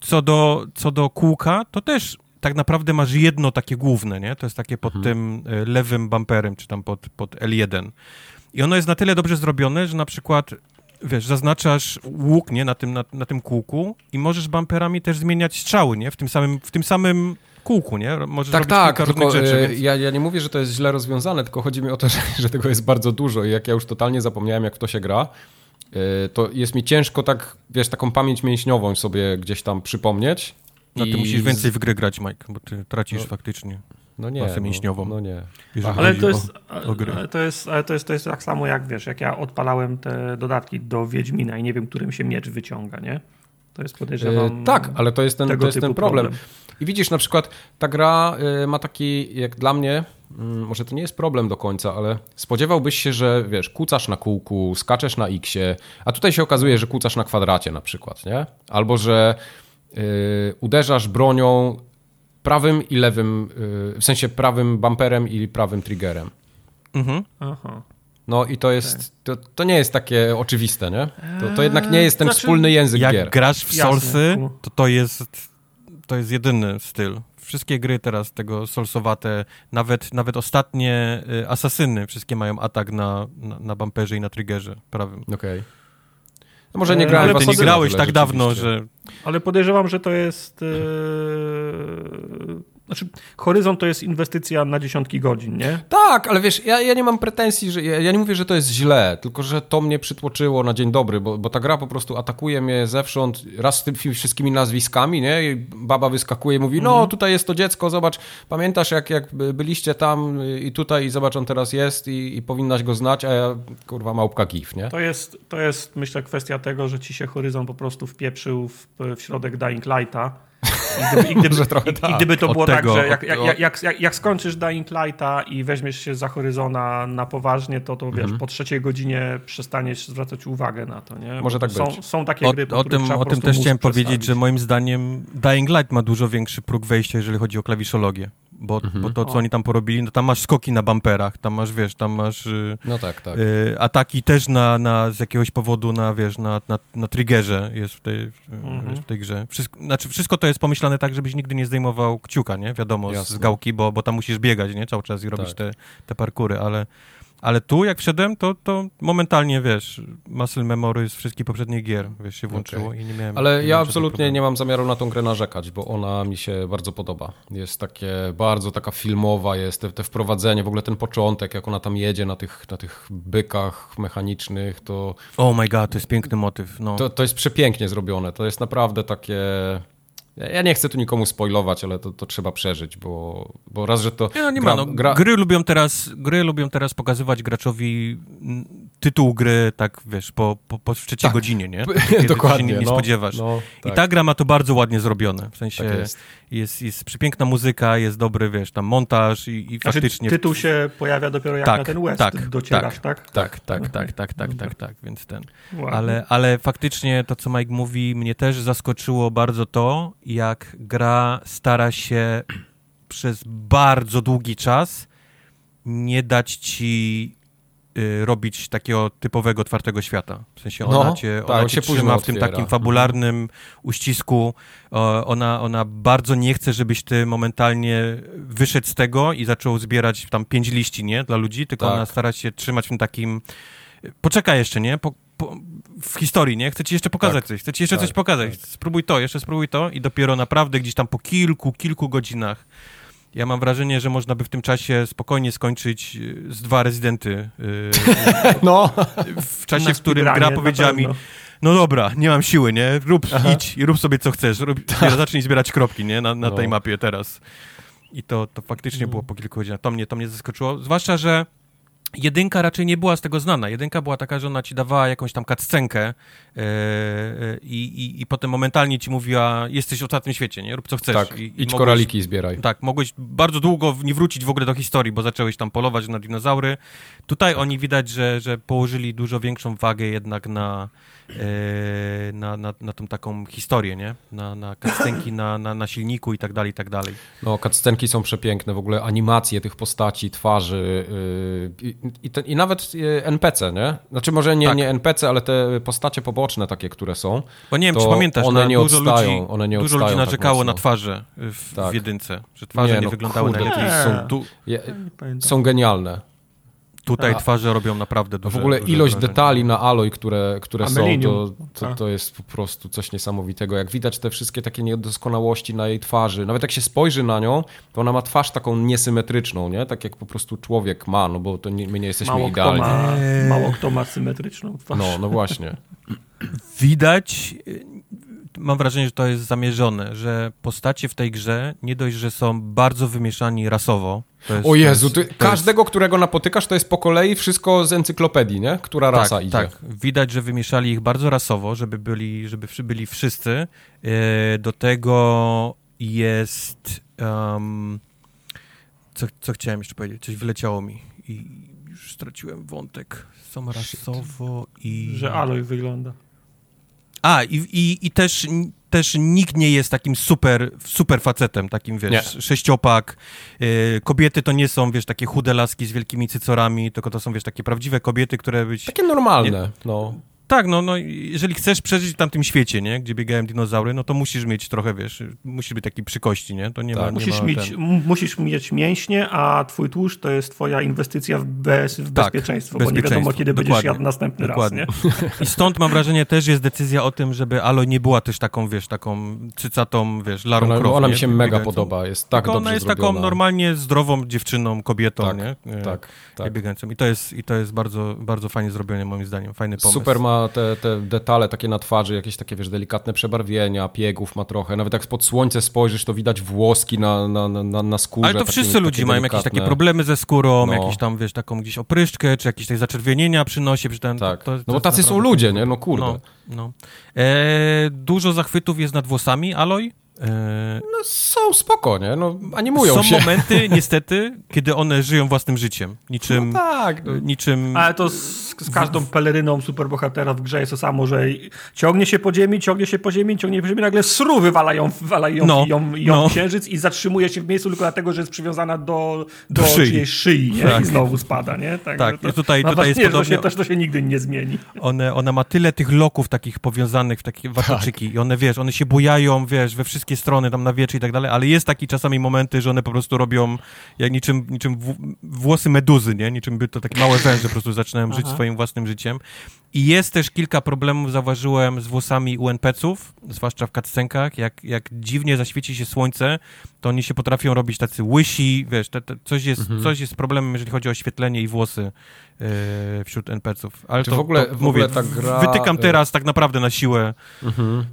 Co do, co do kółka, to też tak naprawdę masz jedno takie główne, nie? To jest takie pod Mhm. tym y, lewym bumperem, czy tam pod, pod L1. I ono jest na tyle dobrze zrobione, że na przykład, wiesz, zaznaczasz łuk, nie? Na tym, na, na tym kółku i możesz bumperami też zmieniać strzały, nie? W tym samym, w tym samym kółku, nie? Możesz Tak, tak, tylko rzeczy, e, więc... ja, ja nie mówię, że to jest źle rozwiązane, tylko chodzi mi o to, [laughs] że, że tego jest bardzo dużo i jak ja już totalnie zapomniałem, jak w to się gra, e, to jest mi ciężko tak, wiesz, taką pamięć mięśniową sobie gdzieś tam przypomnieć. No ty I musisz więcej w gry grać, Mike, bo ty tracisz No. faktycznie. no nie, masę no, mięśniową. No nie. jeżeli Ale to o- jest, o ale to jest, ale to jest, to jest tak samo jak, wiesz, jak ja odpalałem te dodatki do Wiedźmina i nie wiem, którym się miecz wyciąga, nie? To jest podejrzewam... E, tak, ale to jest ten, to jest ten problem. I widzisz, na przykład ta gra y, ma taki, jak dla mnie, mm, może to nie jest problem do końca, ale spodziewałbyś się, że wiesz, kucasz na kółku, skaczesz na X-ie, a tutaj się okazuje, że kucasz na kwadracie na przykład, nie? Albo, że uderzasz bronią prawym i lewym, y, w sensie prawym bumperem i prawym triggerem. Mhm. Aha. No i to jest, to, to nie jest takie oczywiste, nie? To, to jednak nie jest ten Znaczy, wspólny język Jak gier. grasz w. Soulsy, to to jest, to jest jedyny styl. Wszystkie gry teraz tego Soulsowate, nawet, nawet ostatnie y, Asasyny, wszystkie mają atak na, na, na bumperze i na triggerze prawym. Okej. No może nie E, grałem ale w nie grałeś tak dawno, że Ale podejrzewam, że to jest... Znaczy Horyzon to jest inwestycja na dziesiątki godzin, nie? Tak, ale wiesz, ja, ja nie mam pretensji, że ja, ja, nie mówię, że to jest źle, tylko że to mnie przytłoczyło na dzień dobry, bo, bo ta gra po prostu atakuje mnie zewsząd, raz z tymi wszystkimi nazwiskami, nie? I baba wyskakuje i mówi, no mhm. tutaj jest to dziecko, zobacz, pamiętasz jak, jak byliście tam i tutaj i zobacz, on teraz jest i, i powinnaś go znać, a ja, kurwa, małpka gif, nie? To jest, to jest, myślę, kwestia tego, że ci się Horyzon po prostu wpieprzył w, w środek Dying Lighta i gdyby, i gdyby, i, tak. i gdyby to było tak, tego, tak, że jak, jak, jak, jak, jak skończysz Dying Lighta i weźmiesz się za Horyzona na poważnie, to to wiesz, mhm. po trzeciej godzinie przestaniesz zwracać uwagę na to, nie? Może tak są, być. Są takie gry, o, o tym, o tym też chciałem powiedzieć, że moim zdaniem Dying Light ma dużo większy próg wejścia, jeżeli chodzi o klawiszologię bo, mhm. bo to, co o. oni tam porobili, no tam masz skoki na bamperach, tam masz, wiesz, tam masz y, no tak, tak. Y, ataki też na, na, z jakiegoś powodu na, wiesz, na, na, na triggerze jest w tej, mhm. jest w tej grze. Wszystko, znaczy, wszystko to jest pomyślane tak, żebyś nigdy nie zdejmował kciuka, nie? Wiadomo, z, z gałki, bo, bo tam musisz biegać, nie? Cały czas i robić tak. te, te parkury, ale ale tu, jak wszedłem, to, to momentalnie, wiesz, muscle memory z wszystkich poprzednich gier, wiesz, się włączyło okay. i nie miałem... Ale nie ja absolutnie nie mam zamiaru na tą grę narzekać, bo ona mi się bardzo podoba. Jest takie, bardzo taka filmowa jest, te, te wprowadzenie, w ogóle ten początek, jak ona tam jedzie na tych, na tych bykach mechanicznych, to... Oh my god, to jest piękny motyw, no. To, to jest przepięknie zrobione, to jest naprawdę takie ja nie chcę tu nikomu spoilować, ale to, to trzeba przeżyć, bo, bo raz, że to. Nie, no nie gra, ma. No, gra... Gry, lubią teraz, gry lubią teraz pokazywać graczowi tytuł gry, tak wiesz, po, po, po trzeciej tak. godzinie, nie? [laughs] Kiedy Dokładnie. Się nie, nie no, spodziewasz. No, tak. I ta gra ma to bardzo ładnie zrobione. W sensie tak jest. jest. Jest, przepiękna muzyka, jest dobry, wiesz, tam montaż i, i znaczy, faktycznie. Tytuł się pojawia dopiero jak tak, na ten West tak, docierasz, tak? Tak, tak, tak, tak, tak, tak, tak, więc ten. Ale, ale faktycznie to, co Mike mówi, mnie też zaskoczyło bardzo to, jak gra stara się przez bardzo długi czas nie dać ci robić takiego typowego otwartego świata. W sensie ona no, cię, tak, ona cię trzyma w tym takim mhm. fabularnym uścisku. ona, ona bardzo nie chce, żebyś ty momentalnie wyszedł z tego i zaczął zbierać tam pięć liści, nie? Dla ludzi, tylko tak. ona stara się trzymać w tym takim poczekaj jeszcze, nie? Po, po, w historii, nie? Chcę ci jeszcze pokazać tak. coś, chcę ci jeszcze tak, coś pokazać. Tak. Spróbuj to, jeszcze spróbuj to i dopiero naprawdę gdzieś tam po kilku, kilku godzinach ja mam wrażenie, że można by w tym czasie spokojnie skończyć y, z dwa rezydenty. Yy, no. W czasie, w którym gra powiedziała mi, no dobra, nie mam siły, nie? Rób, Aha. idź i rób sobie co chcesz. Rób, tak. zacznij zbierać kropki, nie? Na, na no. tej mapie teraz. I to, to faktycznie było po kilku godzinach. To mnie, to mnie zaskoczyło. Zwłaszcza, że Jedynka raczej nie była z tego znana. Jedynka była taka, że ona ci dawała jakąś tam cutscenkę yy, i, i, i potem momentalnie ci mówiła, jesteś w ostatnim świecie, nie? Rób co chcesz. Tak, I, idź mogłeś, koraliki zbieraj. Tak, mogłeś bardzo długo nie wrócić w ogóle do historii, bo zacząłeś tam polować na dinozaury. Tutaj tak. oni widać, że, że położyli dużo większą wagę jednak na, yy, na, na, na tą taką historię, nie? Na, na cutscenki, na, na, na silniku i tak dalej, i tak dalej. No, cutscenki są przepiękne, w ogóle animacje tych postaci, twarzy, yy, i, te, I nawet e, NPC, nie? Znaczy może nie, tak. nie NPC, ale te postacie poboczne takie, które są. Bo nie wiem, czy pamiętasz, one nie dużo odstają, ludzi, one nie dużo ludzi tak narzekało tak na twarze w, tak. w jedynce, że twarze nie, nie no, wyglądały kurde, najlepiej. Są, tu, je, są genialne. Tutaj A, twarze robią naprawdę duże W ogóle duże ilość wrażenie. detali na Alloy, które, które są, to, to, to, jest po prostu coś niesamowitego. Jak widać te wszystkie takie niedoskonałości na jej twarzy, nawet jak się spojrzy na nią, to ona ma twarz taką niesymetryczną, nie? Tak jak po prostu człowiek ma, no bo to nie, my nie jesteśmy mało idealni. Kto ma, mało kto ma symetryczną twarz. No, no właśnie. Widać mam wrażenie, że to jest zamierzone, że postacie w tej grze nie dość, że są bardzo wymieszani rasowo. Jest, o Jezu, ty, każdego, jest... którego napotykasz, to jest po kolei wszystko z encyklopedii, nie? Która tak, rasa idzie. Tak, widać, że wymieszali ich bardzo rasowo, żeby byli, żeby byli wszyscy. E, do tego jest... Um, co, co chciałem jeszcze powiedzieć? Coś wyleciało mi i już straciłem wątek. Są rasowo i... Że Aloy wygląda. A, i, i, i też, też nikt nie jest takim super, super facetem, takim, wiesz, nie. sześciopak. Y, kobiety to nie są, wiesz, takie chude laski z wielkimi cycorami, tylko to są, wiesz, takie prawdziwe kobiety, które być... Takie normalne, nie, no. Tak, no, no jeżeli chcesz przeżyć w tamtym świecie, nie, gdzie biegają dinozaury, no to musisz mieć trochę, wiesz, musisz być taki przy kości, nie? To nie tak. ma, nie musisz, ma mieć, musisz mieć mięśnie, a twój tłuszcz to jest twoja inwestycja w, bez, w tak, bezpieczeństwo, bo nie wiadomo, kiedy Dokładnie. będziesz jadł następny Dokładnie. raz, nie? I stąd mam wrażenie też jest decyzja o tym, żeby Alo nie była też taką, wiesz, taką cycatą, wiesz, Larą Ona, Croft, ona mi się mega podoba, jest tak Tylko ona jest zrobiona. taką normalnie zdrową dziewczyną, kobietą, tak, nie? Tak, tak. Biegającą. I to jest, i to jest bardzo, bardzo fajnie zrobione moim zdaniem, fajny pomysł. Super ma te, te detale takie na twarzy, jakieś takie, wiesz, delikatne przebarwienia, piegów ma trochę. Nawet jak spod słońca spojrzysz, to widać włoski na, na, na, na skórze. Ale to wszyscy ludzie mają jakieś takie problemy ze skórą, no. jakieś tam, wiesz, taką gdzieś opryszczkę, czy jakieś takie zaczerwienienia przynosi. Przy ten, tak, to, to, no bo tacy są ludzie, nie? No kurde. No, no. E, dużo zachwytów jest nad włosami, Aloj? E, no są spoko, nie? No, animują są się. Są momenty, [laughs] niestety, kiedy one żyją własnym życiem. Niczym... No tak. No. Niczym... Ale to z, z każdą peleryną superbohatera w grze jest to samo, że ciągnie się po ziemi, ciągnie się po ziemi, ciągnie po ziemi, nagle sru wywalają, wywalają no, ją, ją no. księżyc i zatrzymuje się w miejscu tylko dlatego, że jest przywiązana do, do, do szyi, szyi nie? Tak. i znowu spada, nie? Tak, tak. To, tutaj, tutaj jest podobnie... To, to się nigdy nie zmieni. One, ona ma tyle tych loków takich powiązanych w takie watoczyki tak. i one, wiesz, one się bujają, wiesz, we wszystkie strony, tam na wieczy i tak dalej, ale jest taki czasami momenty, że one po prostu robią jak niczym, niczym włosy meduzy, nie? Niczym by to takie małe węże po prostu zaczynają Aha. żyć swoim własnym życiem. I jest też kilka problemów, zauważyłem, z włosami u NPC-ów, zwłaszcza w cutscenkach, jak, jak dziwnie zaświeci się słońce, to oni się potrafią robić tacy łysi, wiesz, te, te, coś, jest, mhm. coś jest problemem, jeżeli chodzi o oświetlenie i włosy yy, wśród NPC-ów. Ale to, w ogóle, to, w ogóle mówię, ta gra... wytykam teraz tak naprawdę na siłę. Mhm.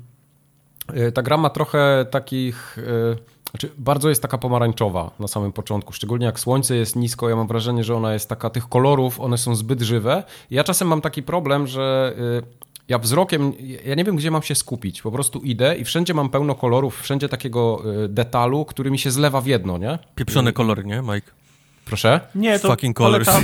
E, ta gra ma trochę takich... E, znaczy, bardzo jest taka pomarańczowa na samym początku, szczególnie jak słońce jest nisko, ja mam wrażenie, że ona jest taka, tych kolorów, one są zbyt żywe. Ja czasem mam taki problem, że e, ja wzrokiem, ja nie wiem, gdzie mam się skupić. Po prostu idę i wszędzie mam pełno kolorów, wszędzie takiego detalu, który mi się zlewa w jedno, nie? Pieprzone kolory, nie, Mike? Proszę? Nie, to Fucking paleta,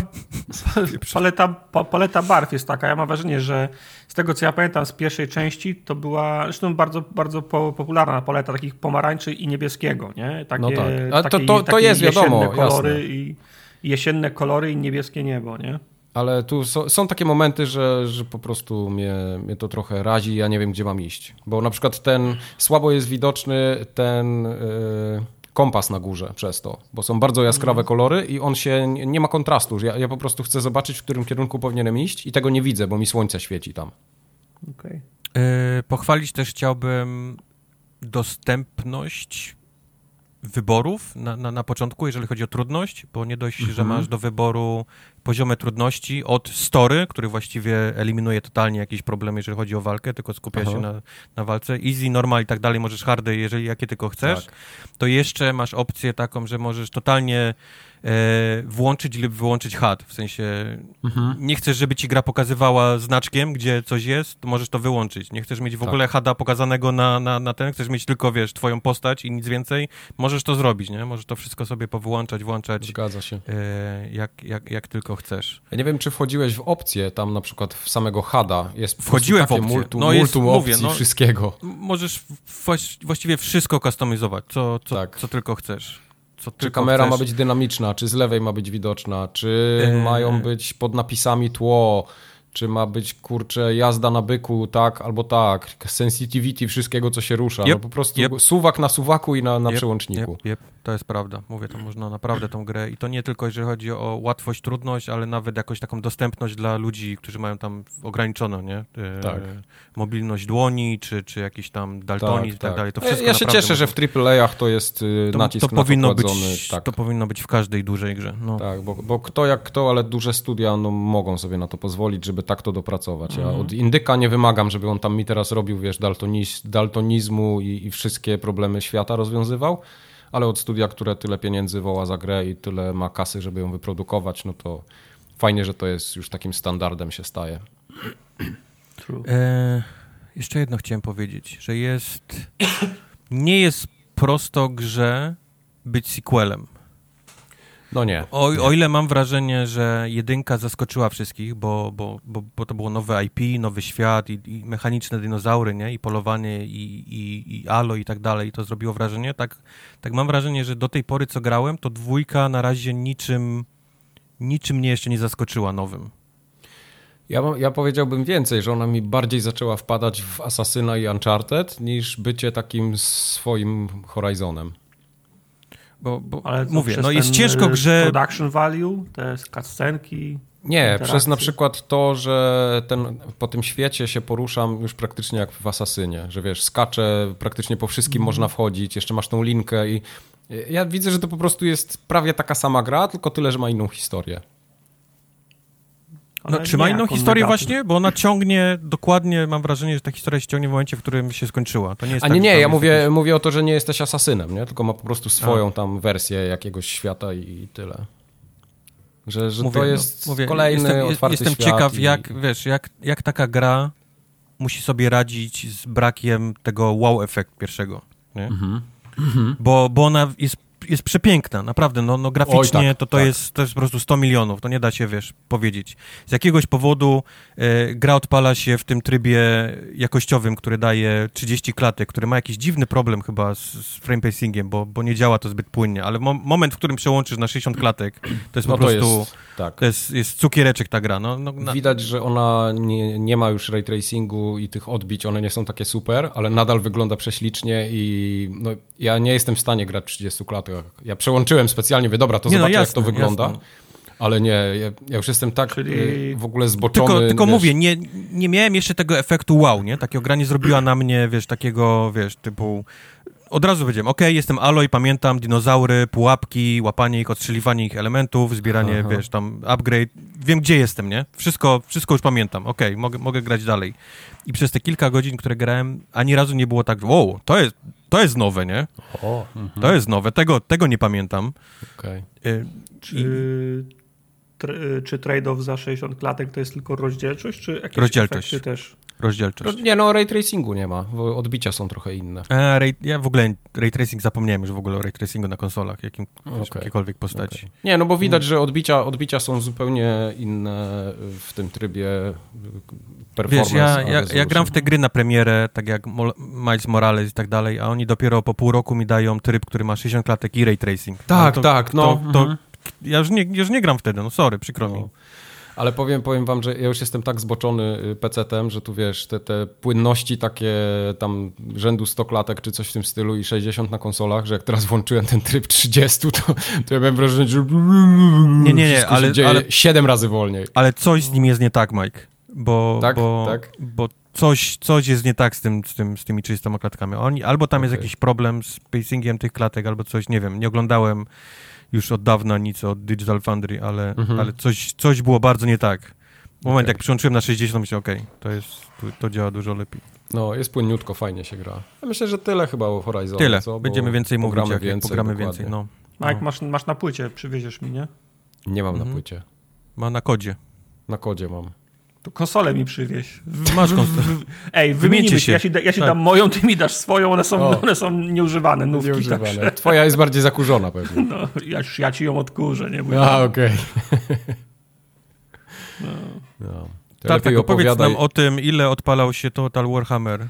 [laughs] paleta, paleta barw jest taka. Ja mam wrażenie, że z tego, co ja pamiętam z pierwszej części, to była zresztą bardzo, bardzo popularna paleta takich pomarańczy i niebieskiego, nie? Takie, no tak. Ale to, to, to jest wiadomo, kolory i jesienne kolory i niebieskie niebo, nie? Ale tu są, są, takie momenty, że, że po prostu mnie, mnie to trochę razi ja nie wiem, gdzie mam iść. Bo na przykład ten, słabo jest widoczny ten... Yy kompas na górze przez to, bo są bardzo jaskrawe mhm. kolory i on się, nie ma kontrastu. Ja, ja po prostu chcę zobaczyć, w którym kierunku powinienem iść i tego nie widzę, bo mi słońce świeci tam. Okay. Yy, pochwalić też chciałbym dostępność wyborów na, na, na początku, jeżeli chodzi o trudność, bo nie dość, że mhm. masz do wyboru poziomy trudności od story, który właściwie eliminuje totalnie jakieś problemy, jeżeli chodzi o walkę, tylko skupia Aha. się na, na walce. Easy, normal i tak dalej, możesz hardy, jeżeli jakie tylko chcesz. Tak. To jeszcze masz opcję taką, że możesz totalnie włączyć lub wyłączyć HUD. W sensie mhm. nie chcesz, żeby ci gra pokazywała znaczkiem, gdzie coś jest, to możesz to wyłączyć. Nie chcesz mieć w tak. ogóle HUDa pokazanego na, na, na ten, chcesz mieć tylko, wiesz, twoją postać i nic więcej, możesz to zrobić, nie? Możesz to wszystko sobie powyłączać, włączać. Zgadza się. E, jak, jak, jak tylko chcesz. Ja nie wiem, czy wchodziłeś w opcję tam na przykład w samego HUDa. Jest Wchodziłem w opcję. Multu, no jest, multum mówię, no, wszystkiego. Możesz właściwie wszystko kustomizować, co, co, tak. co tylko chcesz czy kamera chcesz. ma być dynamiczna, czy z lewej ma być widoczna, czy eee. mają być pod napisami tło, czy ma być, kurczę, jazda na byku, tak albo tak, sensitivity wszystkiego, co się rusza. Yep, no po prostu yep. suwak na suwaku i na, na yep, przełączniku. Yep, to jest prawda. Mówię, to można naprawdę tą grę i to nie tylko jeżeli chodzi o łatwość, trudność, ale nawet jakąś taką dostępność dla ludzi, którzy mają tam ograniczoną, nie? E, tak. mobilność dłoni, czy, czy jakiś tam daltonizm tak, i tak, tak, dalej. To wszystko ja się cieszę, że w AAA-ach to jest y, to, nacisk to powinno być, tak. To powinno być w każdej dużej grze. No. Tak, bo, bo kto jak kto, ale duże studia no, mogą sobie na to pozwolić, żeby tak to dopracować. Ja mhm. od Indyka nie wymagam, żeby on tam mi teraz robił, wiesz, daltoniz, daltonizmu i, i wszystkie problemy świata rozwiązywał, ale od studia, które tyle pieniędzy woła za grę i tyle ma kasy, żeby ją wyprodukować, no to fajnie, że to jest już takim standardem się staje. E, jeszcze jedno chciałem powiedzieć, że jest nie jest prosto grze być sequelem. No nie. O, o, ile mam wrażenie, że jedynka zaskoczyła wszystkich, bo, bo, bo, bo to było nowe IP, nowy świat i, i mechaniczne dinozaury, nie? I polowanie, i, i, i alo i tak dalej, to zrobiło wrażenie. Tak, tak mam wrażenie, że do tej pory, co grałem, to dwójka na razie niczym, niczym mnie jeszcze nie zaskoczyła nowym. Ja, ja powiedziałbym więcej, że ona mi bardziej zaczęła wpadać w Assassina i Uncharted niż bycie takim swoim Horizonem. Bo, bo Ale mówię, no jest ciężko y, grze... Production value, te cutscenki... Nie, interakcje. przez na przykład to, że ten, po tym świecie się poruszam już praktycznie jak w Asasynie, że wiesz, skaczę, praktycznie po wszystkim mm. można wchodzić, jeszcze masz tą linkę i ja widzę, że to po prostu jest prawie taka sama gra, tylko tyle, że ma inną historię. No, czy ma inną historię właśnie? Bo ona ciągnie dokładnie, mam wrażenie, że ta historia się ciągnie w momencie, w którym się skończyła. To nie jest A tak, nie, nie, ja mówię, jakiś... mówię o to, że nie jesteś asasynem, nie? tylko ma po prostu swoją A. tam wersję jakiegoś świata i tyle. Że, że mówię, to jest no, mówię, kolejny jestem, otwarty Jestem świat ciekaw, i... jak, wiesz, jak, jak taka gra musi sobie radzić z brakiem tego wow efekt pierwszego, nie? Mhm. Bo, bo ona jest jest przepiękna, naprawdę, no, no graficznie Oj, tak, to, to, tak. jest, to jest po prostu 100 milionów, to nie da się, wiesz, powiedzieć. Z jakiegoś powodu e, gra odpala się w tym trybie jakościowym, który daje 30 klatek, który ma jakiś dziwny problem chyba z, z frame pacingiem, bo, bo nie działa to zbyt płynnie, ale mo moment, w którym przełączysz na 60 klatek, to jest no po to prostu, jest, tak. to jest, jest cukiereczek ta gra. No, no na... Widać, że ona nie, nie ma już ray tracingu i tych odbić, one nie są takie super, ale nadal wygląda prześlicznie i no, ja nie jestem w stanie grać 30 klatek ja przełączyłem specjalnie, wie dobra, to nie, no zobaczę no jasne, jak to wygląda. Jasne. Ale nie, ja, ja, już jestem tak Czyli... Y, w ogóle zboczony. Tylko, tylko mówię, nie, nie miałem jeszcze tego efektu wow, nie? Takiego gra nie zrobiła na mnie, wiesz, takiego, wiesz, typu... Od razu powiedziałem, ok, jestem Aloy, pamiętam dinozaury, pułapki, łapanie ich, odstrzeliwanie ich elementów, zbieranie, Aha. wiesz, tam upgrade. Wiem, gdzie jestem, nie? Wszystko, wszystko już pamiętam, ok, mogę, mogę grać dalej. I przez te kilka godzin, które grałem, ani razu nie było tak, wow, to jest, to jest nowe, nie? O, mhm. To jest nowe, tego, tego nie pamiętam. Okay. Y czy, tr czy trade-off za 60 klatek to jest tylko rozdzielczość, czy jakieś rozdzielczość też? Rozdzielczość. Nie, no ray tracingu nie ma, bo odbicia są trochę inne. A, ray, ja w ogóle ray tracing zapomniałem już w ogóle o ray tracingu na konsolach, jakim, okay. jakiejkolwiek postaci. Okay. Nie, no bo widać, że odbicia, odbicia są zupełnie inne w tym trybie performance. Wiesz, ja, ja, ja, gram w te gry na premierę, tak jak Miles Morales i tak dalej, a oni dopiero po pół roku mi dają tryb, który ma 60 klatek i ray tracing. Tak, to, tak, no. To, to, mhm. ja już nie, już nie gram wtedy, no sorry, przykro mi. Ale powiem, powiem wam, że ja już jestem tak zboczony y, PC-tem, że tu wiesz, te, te płynności takie tam rzędu 100 klatek czy coś w tym stylu i 60 na konsolach, że jak teraz włączyłem ten tryb 30, to, to ja miałem wrażenie, że nie, nie, nie, ale, ale 7 razy wolniej. Ale coś z nim jest nie tak, Mike. Bo, tak, bo, tak? bo coś, coś jest nie tak z, tym, z, tym, z tymi 30 klatkami. Oni, albo tam okay. jest jakiś problem z pacingiem tych klatek, albo coś, nie wiem, nie oglądałem już od dawna nic od Digital Foundry, ale, mhm. ale coś, coś było bardzo nie tak. W moment, okay. jak przyłączyłem na 60, myślałem, okej, okay, to, jest, to, to działa dużo lepiej. No, jest płynniutko, fajnie się gra. Ja myślę, że tyle chyba o Horizon. Tyle, co? będziemy więcej mówić, jak więcej, pogramy dokładnie. więcej. No. Mike, no. masz, masz na płycie, przywieziesz mi, nie? Nie mam mhm. na płycie. Ma na kodzie. Na kodzie mam. To konsolę mi przywieź. Masz konsolę. Ej, wymienimy się. Ja ci, ja ci tak. dam moją, ty mi dasz swoją, one są, one są nieużywane, nówki. Nieużywane. Także. Twoja jest bardziej zakurzona pewnie. [laughs] No, ja, ja ci ją odkurzę, nie? A, okej. Okay. No. no. Tak, tak, opowiedz nam o tym, ile odpalał się Total Warhammer.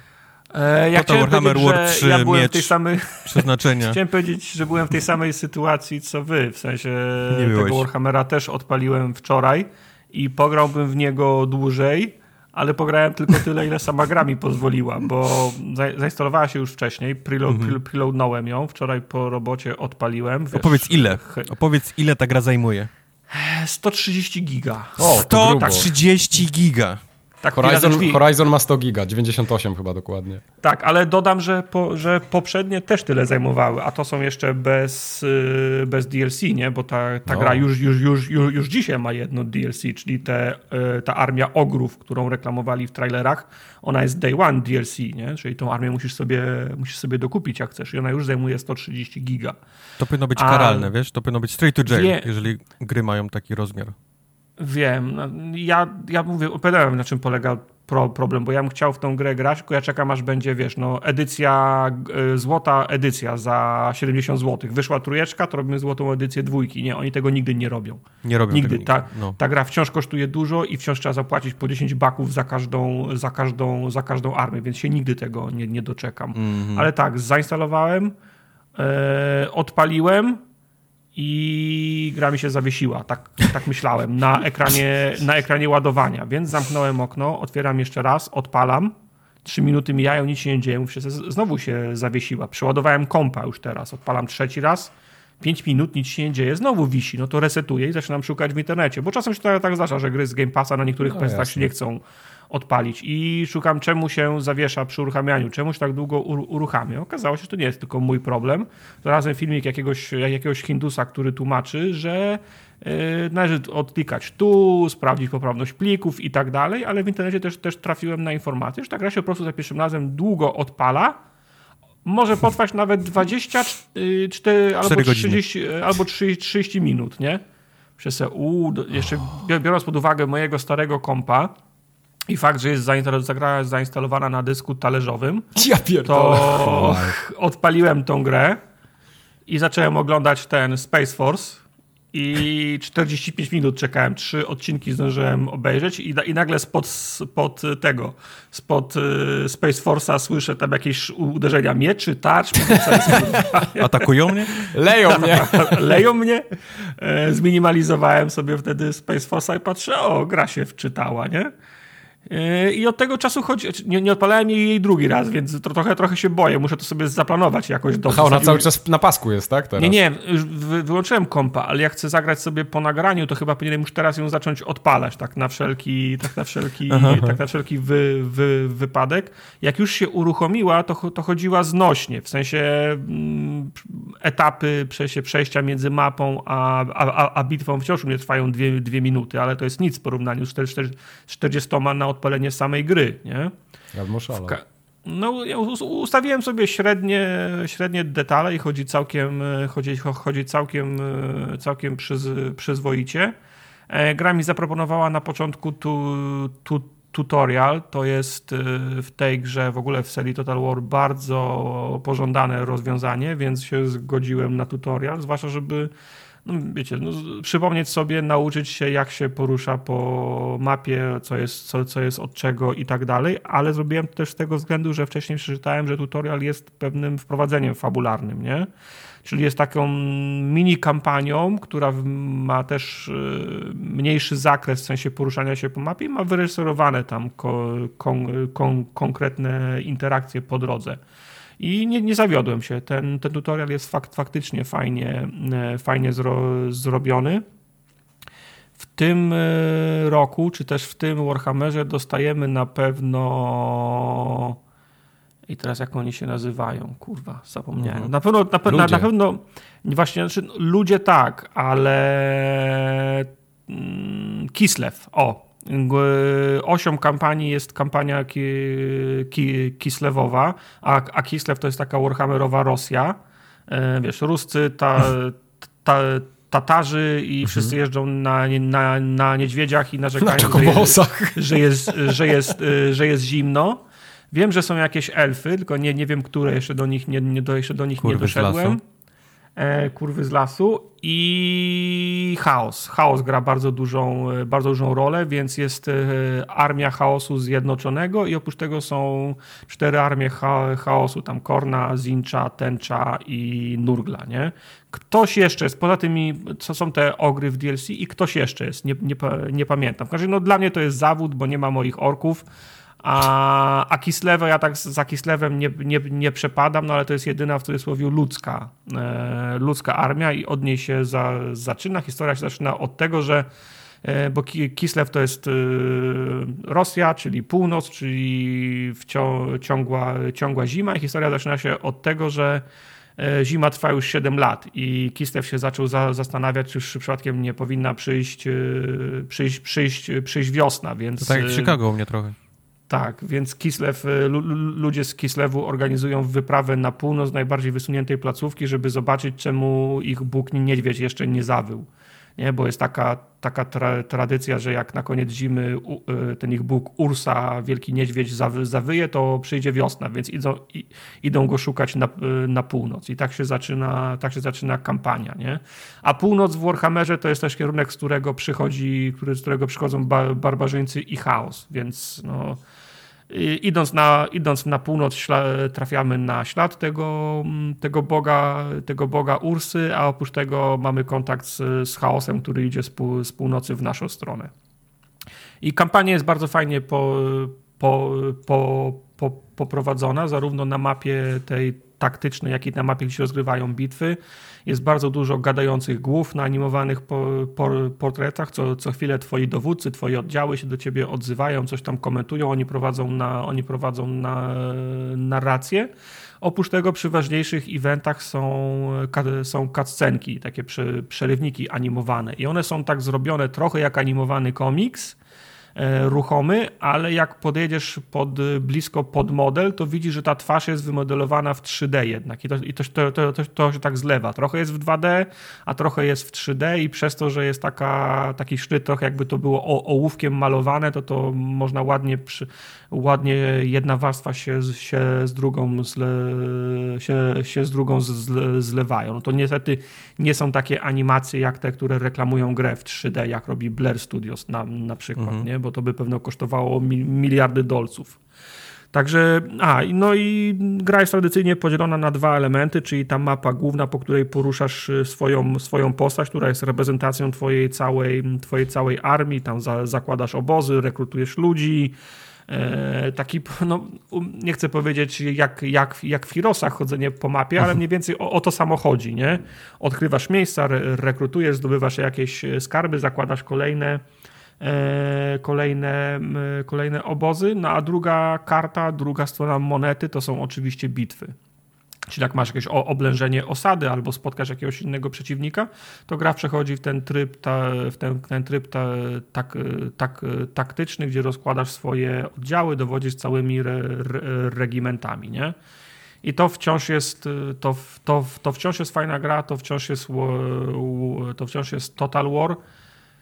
E, ja Total Warhammer War 3, ja byłem w tej samej... przeznaczenia. [laughs] Chciałem powiedzieć, że byłem w tej samej sytuacji, co wy. W sensie tego. Warhammera też odpaliłem wczoraj i pograłbym w niego dłużej, ale pograłem tylko tyle, ile sama gra mi pozwoliła, bo zainstalowała się już wcześniej, preload, mhm. preloadnąłem ją, wczoraj po robocie odpaliłem. Wiesz, Opowiedz ile, opowiedz ile ta gra zajmuje. 130 giga. O, 130 giga. Tak, Horizon, Horizon ma 100 giga, 98 chyba dokładnie. Tak, ale dodam, że, po, że poprzednie też tyle zajmowały, a to są jeszcze bez, y, bez DLC, nie? Bo ta, ta no. gra już, już, już, już, już dzisiaj ma jedno DLC, czyli te, y, ta armia ogrów, którą reklamowali w trailerach, ona jest day one DLC, nie? Czyli tą armię musisz sobie, musisz sobie dokupić jak chcesz i ona już zajmuje 130 giga. To powinno być a... karalne, wiesz? To powinno być straight to jail, Wie... jeżeli gry mają taki rozmiar. Wiem. No, ja, ja mówię, opowiadałem na czym polega pro, problem, bo ja bym chciał w tą grę grać, tylko ja czekam aż będzie, wiesz, no edycja, y, złota edycja za 70 zł. Wyszła trójeczka, to robimy złotą edycję dwójki. Nie, oni tego nigdy nie robią. Nie robią nigdy. Tego ta, no. ta gra wciąż kosztuje dużo i wciąż trzeba zapłacić po 10 baków za każdą, za każdą, za każdą armię, więc się nigdy tego nie, nie doczekam. Mm -hmm. Ale tak, zainstalowałem, e, odpaliłem, i gra mi się zawiesiła, tak, tak myślałem, na ekranie, na ekranie ładowania, więc zamknąłem okno, otwieram jeszcze raz, odpalam, trzy minuty mijają, nic się nie dzieje, mówię, znowu się zawiesiła. Przeładowałem kompa już teraz, odpalam trzeci raz, pięć minut, nic się nie dzieje, znowu wisi, no to resetuję i zaczynam szukać w internecie, bo czasem się to tak zdarza, że gry z Game Passa na niektórych no, się nie chcą odpalić i szukam czemu się zawiesza przy uruchamianiu, czemu się tak długo uruchamia. Okazało się, że to nie jest tylko mój problem. Znalazłem filmik jakiegoś, jakiegoś Hindusa, który tłumaczy, że yy, należy odklikać tu, sprawdzić poprawność plików i tak dalej, ale w internecie też, też trafiłem na informację, że ta gra się po prostu za pierwszym razem długo odpala, może potrwać nawet 24 albo 30, albo 30 minut, nie? Przez u, jeszcze biorąc pod uwagę mojego starego kompa, i fakt, że jest zainstalowana na dysku talerzowym, ja to [laughs] odpaliłem tą grę i zacząłem oglądać ten Space Force i 45 minut czekałem, trzy odcinki zdążyłem obejrzeć i, i nagle spod, spod tego, spod y, Space Force'a słyszę tam jakieś uderzenia mieczy, tarcz. [laughs] Atakują mnie? Leją mnie. [laughs] Leją mnie. E, zminimalizowałem sobie wtedy Space Force'a i patrzę, o, gra się wczytała, nie? Yy, I od tego czasu chodzi. Nie, nie odpalałem jej, jej drugi raz, więc to, trochę, trochę się boję. Muszę to sobie zaplanować jakoś dobrze. Aha, ona cały czas na pasku jest, tak? Teraz? Nie, nie, wy, wyłączyłem kompa, ale jak chcę zagrać sobie po nagraniu, to chyba powinienem już teraz ją zacząć odpalać, tak na wszelki, tak na wszelki, tak na wszelki wy, wy, wypadek. Jak już się uruchomiła, to, to chodziła znośnie, w sensie mm, etapy przejścia, przejścia między mapą a, a, a bitwą wciąż mnie trwają dwie, dwie minuty, ale to jest nic w porównaniu z 40 na odpalenie samej gry, nie? Ja no, ja ustawiłem sobie średnie, średnie detale i chodzi całkiem, chodzi, chodzi całkiem, całkiem przyz, przyzwoicie. E, gra mi zaproponowała na początku tu, tu, tutorial. To jest e, w tej grze, w ogóle w serii Total War, bardzo pożądane rozwiązanie, więc się zgodziłem na tutorial, zwłaszcza żeby no wiecie, no, przypomnieć sobie, nauczyć się, jak się porusza po mapie, co jest, co, co jest od czego i tak dalej, ale zrobiłem to też z tego względu, że wcześniej przeczytałem, że tutorial jest pewnym wprowadzeniem fabularnym, nie? Czyli jest taką mini kampanią, która ma też y, mniejszy zakres w sensie poruszania się po mapie i ma wyreżyserowane tam kon, kon, konkretne interakcje po drodze. I nie, nie zawiodłem się. Ten, ten tutorial jest fakt, faktycznie fajnie, e, fajnie zro, zrobiony. W tym e, roku, czy też w tym Warhammerze dostajemy na pewno. I teraz jak oni się nazywają? Kurwa, zapomniałem. Mhm. Na pewno, na, na, na, pewno właśnie, znaczy, ludzie tak, ale mm, Kislev, o, Osią kampanii jest kampania ki, ki, Kislewowa, a, a Kislew to jest taka Warhammerowa Rosja. E, wiesz, Ruscy, ta, ta, Tatarzy i mhm. wszyscy jeżdżą na, na, na niedźwiedziach i narzekają, na że, że, jest, że, jest, że jest zimno. Wiem, że są jakieś elfy, tylko nie, nie wiem, które jeszcze do nich nie, nie, jeszcze do nich Kurwy nie doszedłem. E, kurwy z lasu i chaos. Chaos gra bardzo dużą, e, bardzo dużą rolę, więc jest e, armia chaosu zjednoczonego i oprócz tego są cztery armie chaosu, tam Korna, Zincha, Tęcza i Nurgla, nie? Ktoś jeszcze jest, poza tymi, co są te ogry w DLC i ktoś jeszcze jest, nie, nie, nie pamiętam. W każdym no dla mnie to jest zawód, bo nie ma moich orków, a, a Kislewa, ja tak za Kislewem nie, nie, nie przepadam, no ale to jest jedyna w cudzysłowie ludzka, e, ludzka armia i od niej się za, zaczyna. Historia się zaczyna od tego, że e, bo Kislew to jest e, Rosja, czyli północ, czyli ciągła, ciągła zima i historia zaczyna się od tego, że e, zima trwa już 7 lat i Kislew się zaczął za, zastanawiać, czy przypadkiem nie powinna przyjść, przyjść, przyjść, przyjść wiosna, więc... To tak jak Chicago u mnie trochę. Tak, więc Kislew, y, ludzie z Kislewu organizują wyprawę na północ najbardziej wysuniętej placówki, żeby zobaczyć, czemu ich Bóg niedźwiedź jeszcze nie zawył. Nie? Bo jest taka, taka tra tradycja, że jak na koniec zimy y, ten ich Bóg Ursa, wielki niedźwiedź, zawy, zawyje, to przyjdzie wiosna, więc idą, idą go szukać na, y, na północ. I tak się zaczyna, tak się zaczyna kampania. Nie? A północ w Warhammerze to jest też kierunek, z którego przychodzi, który, z którego przychodzą barbarzyńcy i chaos, więc no idąc na, idąc na północ trafiamy na ślad tego, tego, boga, tego boga Ursy, a oprócz tego mamy kontakt z, z chaosem, który idzie z, z północy w naszą stronę. I kampania jest bardzo fajnie po, po, po, po, poprowadzona, zarówno na mapie tej taktycznej, jak i na mapie, gdzie się rozgrywają bitwy. Jest bardzo dużo gadających głów na animowanych po, po, portretach. Co, co chwilę twoi dowódcy, twoje oddziały się do ciebie odzywają, coś tam komentują, oni prowadzą, na, oni prowadzą na narrację. Oprócz tego przy ważniejszych eventach są, są cutscenki, takie przerywniki animowane i one są tak zrobione trochę jak animowany komiks, ruchomy, ale jak podjedziesz pod, blisko pod model, to widzisz, że ta twarz jest wymodelowana w 3D jednak i to, i to, to, to, to, to się tak zlewa. Trochę jest w 2D, a trochę jest w 3D i przez to, że jest taka, taki sznyt trochę jakby to było ołówkiem malowane, to to można ładnie, przy, ładnie jedna warstwa się, się z drugą zle, się, się z drugą zle, zlewają. No to niestety nie są takie animacje jak te, które reklamują grę w 3D, jak robi Blair Studios na, na przykład, mhm. nie? bo to by pewno kosztowało miliardy dolców. Także, a, no i gra jest tradycyjnie podzielona na dwa elementy, czyli ta mapa główna, po której poruszasz y, swoją, swoją postać, która jest reprezentacją twojej całej, twojej całej armii, tam za, zakładasz obozy, rekrutujesz ludzi, e, taki, no, nie chcę powiedzieć jak, jak, jak w Hirosach chodzenie po mapie, ale [laughs] mniej więcej o, o to samo chodzi, nie? Odkrywasz miejsca, re, rekrutujesz, zdobywasz jakieś skarby, zakładasz kolejne, E, kolejne, kolejne obozy, no a druga karta, druga strona monety to są oczywiście bitwy. Czyli jak masz jakieś oblężenie osady albo spotkasz jakiegoś innego przeciwnika, to gra przechodzi w ten tryb, ta, w ten, ten tryb ta, tak, tak, taktyczny, gdzie rozkładasz swoje oddziały, dowodzisz całymi re, re, regimentami, nie? I to wciąż jest to, to, to wciąż jest fajna gra, to wciąż jest to wciąż jest Total War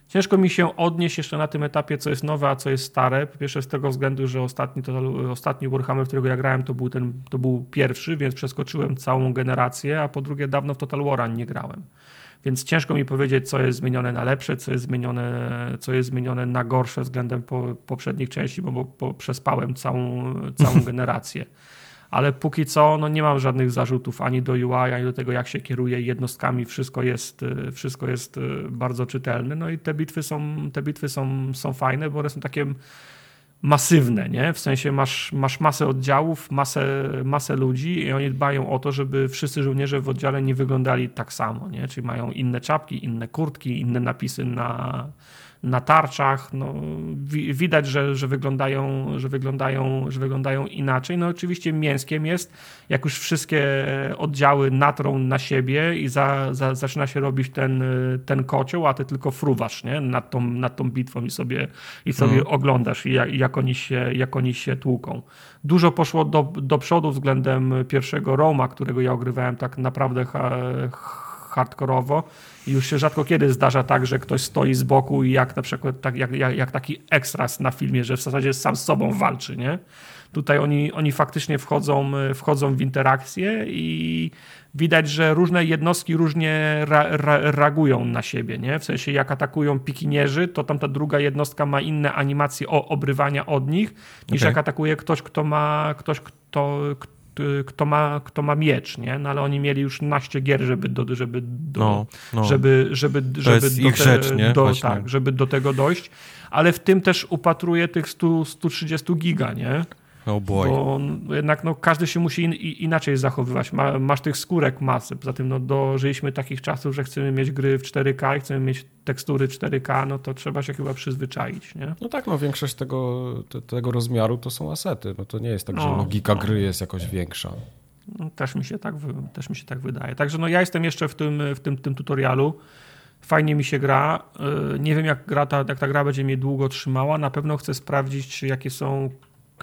Ciężko mi się odnieść jeszcze na tym etapie, co jest nowe, a co jest stare. Po pierwsze z tego względu, że ostatni, to, ostatni Warhammer, w którego ja grałem, to był, ten, to był pierwszy, więc przeskoczyłem całą generację, a po drugie dawno w Total War nie grałem. Więc ciężko mi powiedzieć, co jest zmienione na lepsze, co jest zmienione, co jest zmienione na gorsze względem po, poprzednich części, bo, bo, bo przespałem całą, całą [laughs] generację ale póki co no nie mam żadnych zarzutów ani do UI, ani do tego, jak się kieruje jednostkami. Wszystko jest, y, wszystko jest y, bardzo czytelne. No i te bitwy są, te bitwy są, są fajne, bo one są takie masywne, nie? W sensie masz, masz masę oddziałów, masę, masę ludzi i oni dbają o to, żeby wszyscy żołnierze w oddziale nie wyglądali tak samo, nie? Czyli mają inne czapki, inne kurtki, inne napisy na, na tarczach, no, widać, że, że, wyglądają, że, wyglądają, że wyglądają inaczej. No oczywiście mięskiem jest, jak już wszystkie oddziały natrą na siebie i za, za, zaczyna się robić ten, ten kocioł, a ty tylko fruwasz nie? Nad, tą, nad tą bitwą i sobie, i sobie hmm. oglądasz, jak, jak, oni się, jak oni się tłuką. Dużo poszło do, do przodu względem pierwszego Roma, którego ja ogrywałem tak naprawdę ha, hardkorowo i już się rzadko kiedy zdarza tak, że ktoś stoi z boku i jak na przykład tak, jak, jak, jak taki ekstras na filmie, że w zasadzie sam z sobą walczy, nie? Tutaj oni, oni faktycznie wchodzą, wchodzą w interakcję i widać, że różne jednostki różnie ra, ra, reagują na siebie, nie? W sensie jak atakują pikinierzy, to tam ta druga jednostka ma inne animacje o obrywania od nich, niż okay. jak atakuje ktoś, kto ma ktoś, kto, kto ma, kto ma miecz, nie? No ale oni mieli już naście gier, żeby do, żeby, do, no, no. żeby, żeby, żeby, do, ich rzecz, nie? Do, tak, żeby do tego dojść, ale w tym też upatruję tych 100, 130 giga, nie? Oh boy. Bo jednak no, każdy się musi in, inaczej zachowywać. Ma, masz tych skórek masy. Poza tym no, dożyliśmy takich czasów, że chcemy mieć gry w 4K i chcemy mieć tekstury 4K, no to trzeba się chyba przyzwyczaić. Nie? No tak, no większość tego, te, tego rozmiaru to są asety. No to nie jest tak, że no, logika no. gry jest jakoś większa. No, też, mi się tak, też mi się tak wydaje. Także no, ja jestem jeszcze w tym, w tym, tym tutorialu. Fajnie mi się gra. Y, nie wiem, jak, gra ta, jak ta gra będzie mnie długo trzymała. Na pewno chcę sprawdzić, jakie są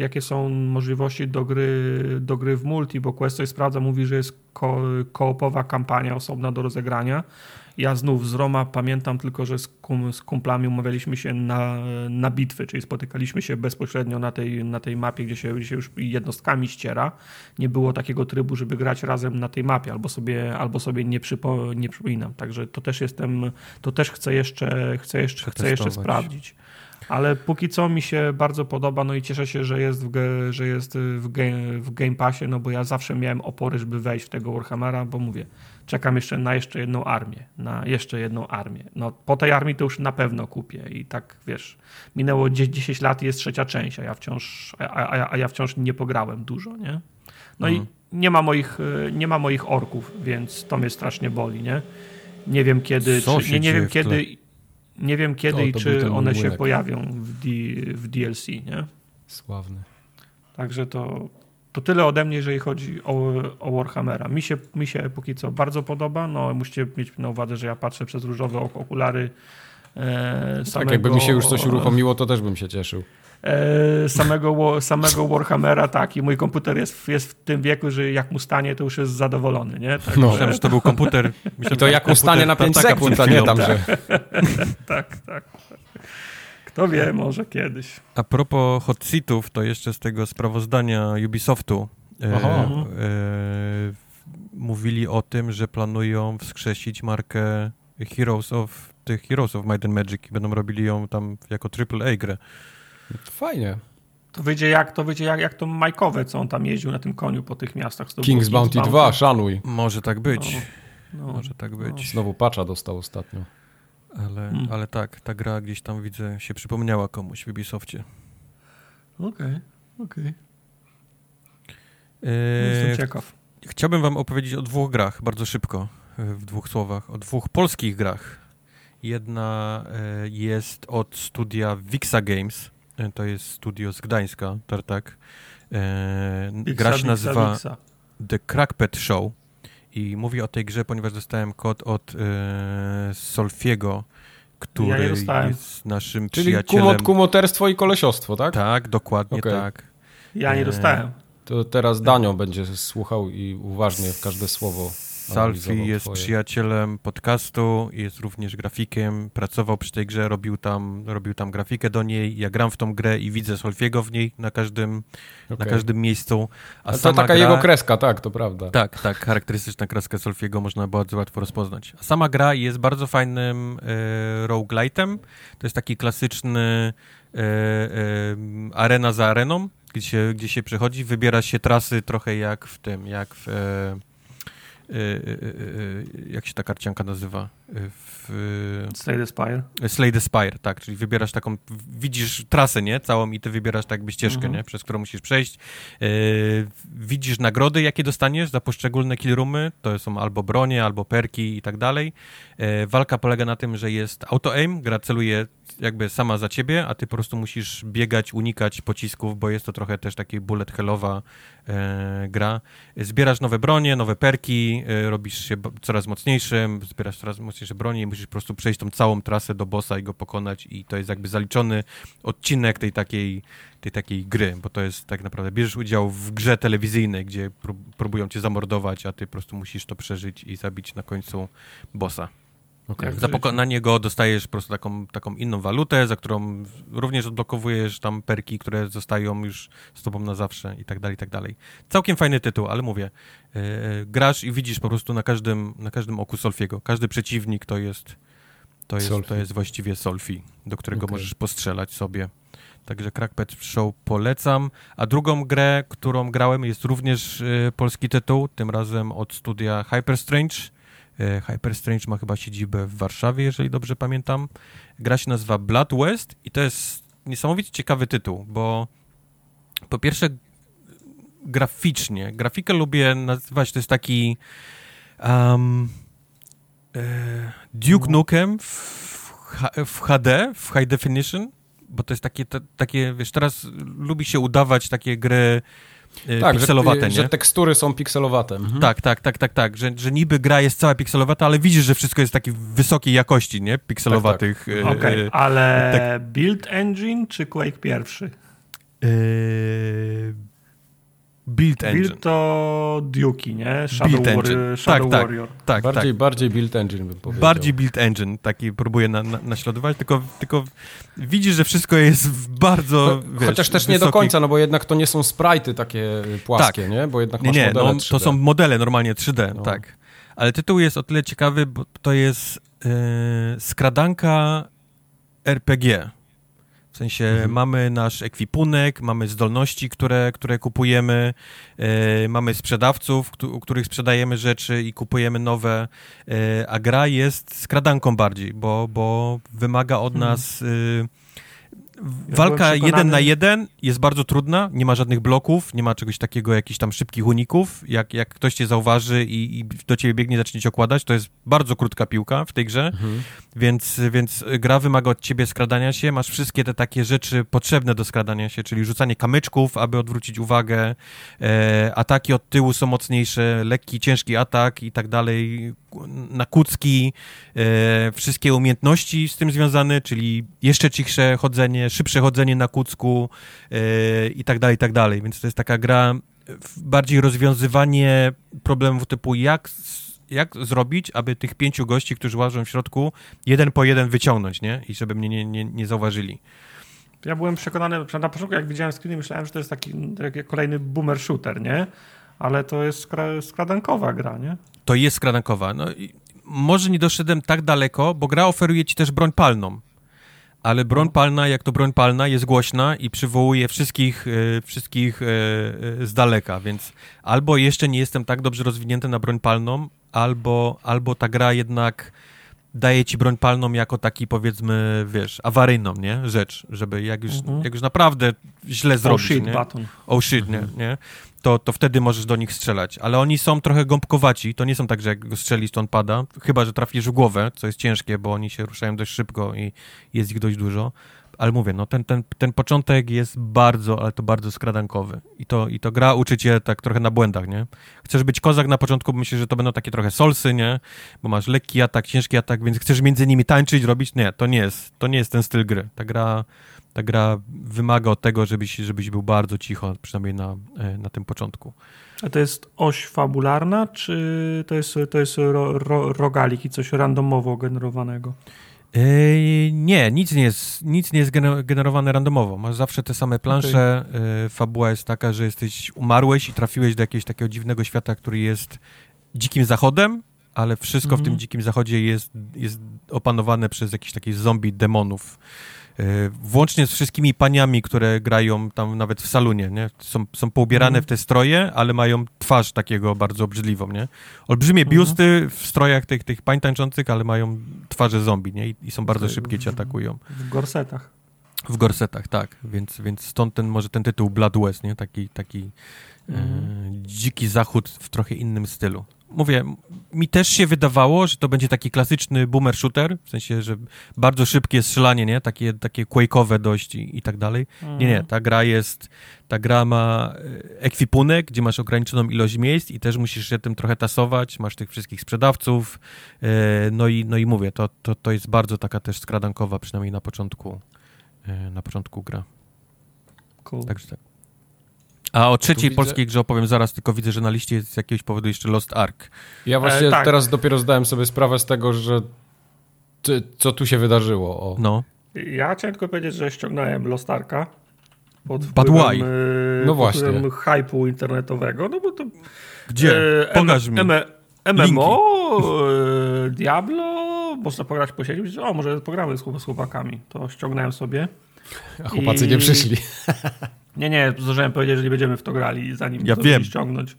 jakie są możliwości do gry, do gry w multi, bo Quest coś sprawdza, mówi, że jest ko koopowa kampania osobna do rozegrania. Ja znów z Roma pamiętam tylko, że z, kum, z kumplami umawialiśmy się na, na bitwy, czyli spotykaliśmy się bezpośrednio na tej, na tej mapie, gdzie się, gdzie się już jednostkami ściera. Nie było takiego trybu, żeby grać razem na tej mapie, albo sobie, albo sobie nie, przypo, nie przypominam. Także to też jestem, to też chcę jeszcze, chcę jeszcze, chcę jeszcze sprawdzić. Ale póki co mi się bardzo podoba, no i cieszę się, że jest w, że jest w, game, w Game Passie, no bo ja zawsze miałem opory, żeby wejść w tego Warhammera, bo mówię, czekam jeszcze na jeszcze jedną armię, na jeszcze jedną armię. No po tej armii to już na pewno kupię i tak, wiesz, minęło 10 lat i jest trzecia część, a ja wciąż, a, a, a ja wciąż nie pograłem dużo, nie? No mhm. i nie ma, moich, nie ma moich orków, więc to mnie strasznie boli, nie? Nie wiem kiedy, czy, nie, nie wiem kiedy, nie wiem kiedy i czy one się pojawią w, D, w DLC, nie? Sławny. Także to, to tyle ode mnie, jeżeli chodzi o, o Warhammera. Mi się, mi się póki co bardzo podoba. No, musicie mieć na uwadze, że ja patrzę przez różowe okulary. E, samego, tak, jakby mi się już coś uruchomiło, to też bym się cieszył. E, samego, samego Warhammera, tak. I mój komputer jest, jest w tym wieku, że jak mu stanie, to już jest zadowolony, nie? Tak, no. Myślałem, że to był komputer. Myślałem, I to jak mu stanie na 5 sekund, a nie tam, tak. że... [laughs] tak, tak. Kto wie, może kiedyś. A propos hot seatów, to jeszcze z tego sprawozdania Ubisoftu e, e, mówili o tym, że planują wskrzesić markę Heroes of tych Heroes of Might and Magic i będą robili ją tam jako AAA grę. Fajnie. To wyjdzie jak to, wyjdzie jak, jak to Majkowe, co on tam jeździł na tym koniu po tych miastach. King's, King's Bounty 2, szanuj. Może tak być. No, no, Może tak być. No. Znowu patcha dostał ostatnio. Ale, hmm. ale tak, ta gra gdzieś tam widzę się przypomniała komuś w Ubisoftie. Okej, okay, okej. Okay. E, Jestem ciekaw. Chciałbym wam opowiedzieć o dwóch grach, bardzo szybko, e, w dwóch słowach. O dwóch polskich grach. Jedna e, jest od studia Vixa Games, to jest studio z Gdańska, Tartak. Gra się nazywa The Crackpet Show i mówię o tej grze, ponieważ dostałem kod od e, Solfiego, który ja jest naszym Czyli przyjacielem. Czyli kumoterstwo i kolesiostwo, tak? Tak, dokładnie okay. tak. Ja nie dostałem. To teraz Danio będzie słuchał i uważnie w każde słowo Salfi jest twoje. przyjacielem podcastu, jest również grafikiem, pracował przy tej grze, robił tam, robił tam grafikę do niej. Ja gram w tą grę i widzę Solfiego w niej na każdym, okay. na każdym miejscu. A, to taka gra, jego kreska, tak, to prawda. Tak, tak, charakterystyczna kreska Solfiego można bardzo łatwo rozpoznać. A sama gra jest bardzo fajnym e, roguelite'em. To jest taki klasyczny e, e, arena za areną, gdzie się, gdzie się przechodzi, wybiera się trasy trochę jak w tym, jak w... E, jak się ta karcianka nazywa? W... Slay the Spire? Slay the Spire, tak, czyli wybierasz taką, widzisz trasę, nie, całą i ty wybierasz tak jakby ścieżkę, mhm. nie, przez którą musisz przejść. widzisz nagrody, jakie dostaniesz za poszczególne killroomy, to są albo bronie, albo perki i tak dalej. walka polega na tym, że jest auto-aim, gra celuje jakby sama za ciebie, a ty po prostu musisz biegać, unikać pocisków, bo jest to trochę też taki bullet hellowa e, gra. Zbierasz nowe bronie, nowe perki, e, robisz się coraz mocniejszym, zbierasz coraz mocniejsze bronie i musisz po prostu przejść tą całą trasę do bossa i go pokonać i to jest jakby zaliczony odcinek tej takiej, tej takiej gry, bo to jest tak naprawdę, bierzesz udział w grze telewizyjnej, gdzie próbują cię zamordować, a ty po prostu musisz to przeżyć i zabić na końcu bossa. Okay. Za pokonanie go dostajesz po prostu taką, taką inną walutę, za którą również odblokowujesz tam perki, które zostają już z tobą na zawsze i tak dalej, i tak dalej. Całkiem fajny tytuł, ale mówię, yy, grasz i widzisz po prostu na każdym, na każdym oku Solfiego. Każdy przeciwnik to jest, to jest, to jest właściwie Solfi, do którego okay. możesz postrzelać sobie. Także Crackpad Show polecam. A drugą grę, którą grałem, jest również yy, polski tytuł, tym razem od studia Hyper Strange E, Hyper Strange ma chyba siedzibę w Warszawie, jeżeli dobrze pamiętam. Gra się nazywa Blood West i to jest niesamowicie ciekawy tytuł, bo po pierwsze graficznie, grafikę lubię nazywać, to jest taki um, e, Duke no. Nukem w, w HD, w High Definition, bo to jest takie, to, takie, wiesz, teraz lubi się udawać takie gry tak, pikselowate, że, nie? że tekstury są pikselowate. Mhm. Tak, tak, tak, tak, tak, że, że niby gra jest cała pikselowata, ale widzisz, że wszystko jest takiej wysokiej jakości, nie? Pikselowatych. Tak, tak. Okej, okay, ale tak. Build Engine czy Quake pierwszy? Yy, Build Engine. Build to Duki, nie? Shadow, build War, engine. Shadow tak, Warrior. Tak, tak, bardziej, tak. bardziej Build Engine bym powiedział. Bardziej Build Engine, taki próbuję na, na, naśladować, tylko, tylko widzisz, że wszystko jest bardzo, wiesz, Chociaż też wysoki... nie do końca, no bo jednak to nie są sprite'y takie płaskie, tak. nie? Bo jednak masz nie, nie, no, to są modele normalnie 3D, no. tak. Ale tytuł jest o tyle ciekawy, bo to jest yy, skradanka RPG. Sensie mhm. mamy nasz ekwipunek, mamy zdolności, które, które kupujemy, e, mamy sprzedawców, u których sprzedajemy rzeczy i kupujemy nowe, e, a gra jest skradanką bardziej, bo, bo wymaga od mhm. nas... Walka jeden na jeden jest bardzo trudna, nie ma żadnych bloków, nie ma czegoś takiego, jakichś tam szybkich uników. Jak, jak ktoś cię zauważy i, i do ciebie biegnie, zacznie cię okładać, to jest bardzo krótka piłka w tej grze, mhm. więc, więc gra wymaga od ciebie skradania się. Masz wszystkie te takie rzeczy potrzebne do skradania się, czyli rzucanie kamyczków, aby odwrócić uwagę. E, ataki od tyłu są mocniejsze, lekki, ciężki atak i tak dalej. Na kucki, e, wszystkie umiejętności z tym związane, czyli jeszcze cichsze chodzenie, szybsze chodzenie na kucku e, i tak dalej, i tak dalej. Więc to jest taka gra bardziej rozwiązywanie problemów typu jak jak zrobić, aby tych pięciu gości, którzy łażą w środku, jeden po jeden wyciągnąć, nie? I żeby mnie nie, nie, nie zauważyli. Ja byłem przekonany, na początku jak widziałem screeny, myślałem, że to jest taki, kolejny boomer shooter, nie? Ale to jest skradankowa gra, nie? To jest skradankowa. No, może nie doszedłem tak daleko, bo gra oferuje ci też broń palną ale broń palna, jak to broń palna, jest głośna i przywołuje wszystkich, e, wszystkich e, e, z daleka, więc albo jeszcze nie jestem tak dobrze rozwinięty na broń palną, albo, albo ta gra jednak daje ci broń palną jako taki, powiedzmy, wiesz, awaryjną, nie? Rzecz, żeby jak już, mhm. jak już naprawdę źle zrobić, oh shit, nie? Button. Oh shit, nie? Mhm. nie? To, to wtedy możesz do nich strzelać. Ale oni są trochę gąbkowaci, to nie są tak, że jak go strzelisz, to on pada, chyba, że trafisz w głowę, co jest ciężkie, bo oni się ruszają dość szybko i jest ich dość dużo ale mówię, no ten, ten, ten początek jest bardzo, ale to bardzo skradankowy. I to, I to gra uczy cię tak trochę na błędach, nie? Chcesz być kozak na początku, myślę, że to będą takie trochę solsy, nie? Bo masz lekki atak, ciężki atak, więc chcesz między nimi tańczyć, robić? Nie, to nie jest, to nie jest ten styl gry. Ta gra, ta gra wymaga od tego, żebyś, żebyś był bardzo cicho, przynajmniej na, e, na tym początku. A to jest oś fabularna, czy to jest, to jest ro, ro, rogalik i coś randomowo generowanego? Nie, nic nie jest, nic nie jest generowane randomowo. Masz zawsze te same plansze. Okay. fabuła jest taka, że jesteś, umarłeś i trafiłeś do jakiegoś takiego dziwnego świata, który jest dzikim zachodem, ale wszystko mm -hmm. w tym mhm. dzikim zachodzie jest, jest opanowane przez jakieś takie zombie demonów. E, włącznie z wszystkimi paniami, które grają tam nawet w salonie, nie? Są, są poubierane mm. w te stroje, ale mają twarz takiego bardzo obrzydliwą, nie? Olbrzymie mhm. biusty w strojach tych, tych pań tańczących, ale mają twarze zombie, nie? I, i są bardzo szybkie, cię atakują. W gorsetach. W gorsetach, tak. Więc, więc stąd ten, może ten tytuł Blood West, nie? Taki, taki e, mhm. dziki zachód w trochę innym stylu mówię, mi też się wydawało, że to będzie taki klasyczny boomer shooter, w sensie, że bardzo szybkie strzelanie, nie? Takie, takie quake'owe dość i, i tak dalej. Nie, nie, mhm. ta gra jest, ta gra ma e, ekwipunek, gdzie masz ograniczoną ilość miejsc i też musisz się tym trochę tasować, masz tych wszystkich sprzedawców, e, no i, no i mówię, to, to, to jest bardzo taka też skradankowa, przynajmniej na początku, e, na początku gra. Cool. Także tak. A o trzeciej widzę... polskiej grze opowiem zaraz, tylko widzę, że na liście jest z jakiegoś powodu jeszcze Lost Ark. Ja właśnie e, tak. teraz dopiero zdałem sobie sprawę z tego, że ty, co tu się wydarzyło. O. No. Ja chciałem tylko powiedzieć, że ściągnąłem Lost Arka pod wpływem, e, no właśnie. hype'u internetowego, no bo to... Gdzie? E, Pokaż mi. MMO, e, Diablo, można pograć po sieci. O, może pogramy z, z chłopakami. To ściągnąłem sobie. A chłopacy I... nie przyszli. [laughs] Nie, nie, zdążyłem powiedzieć, że nie będziemy w to grali, zanim ja wiem. ściągnąć.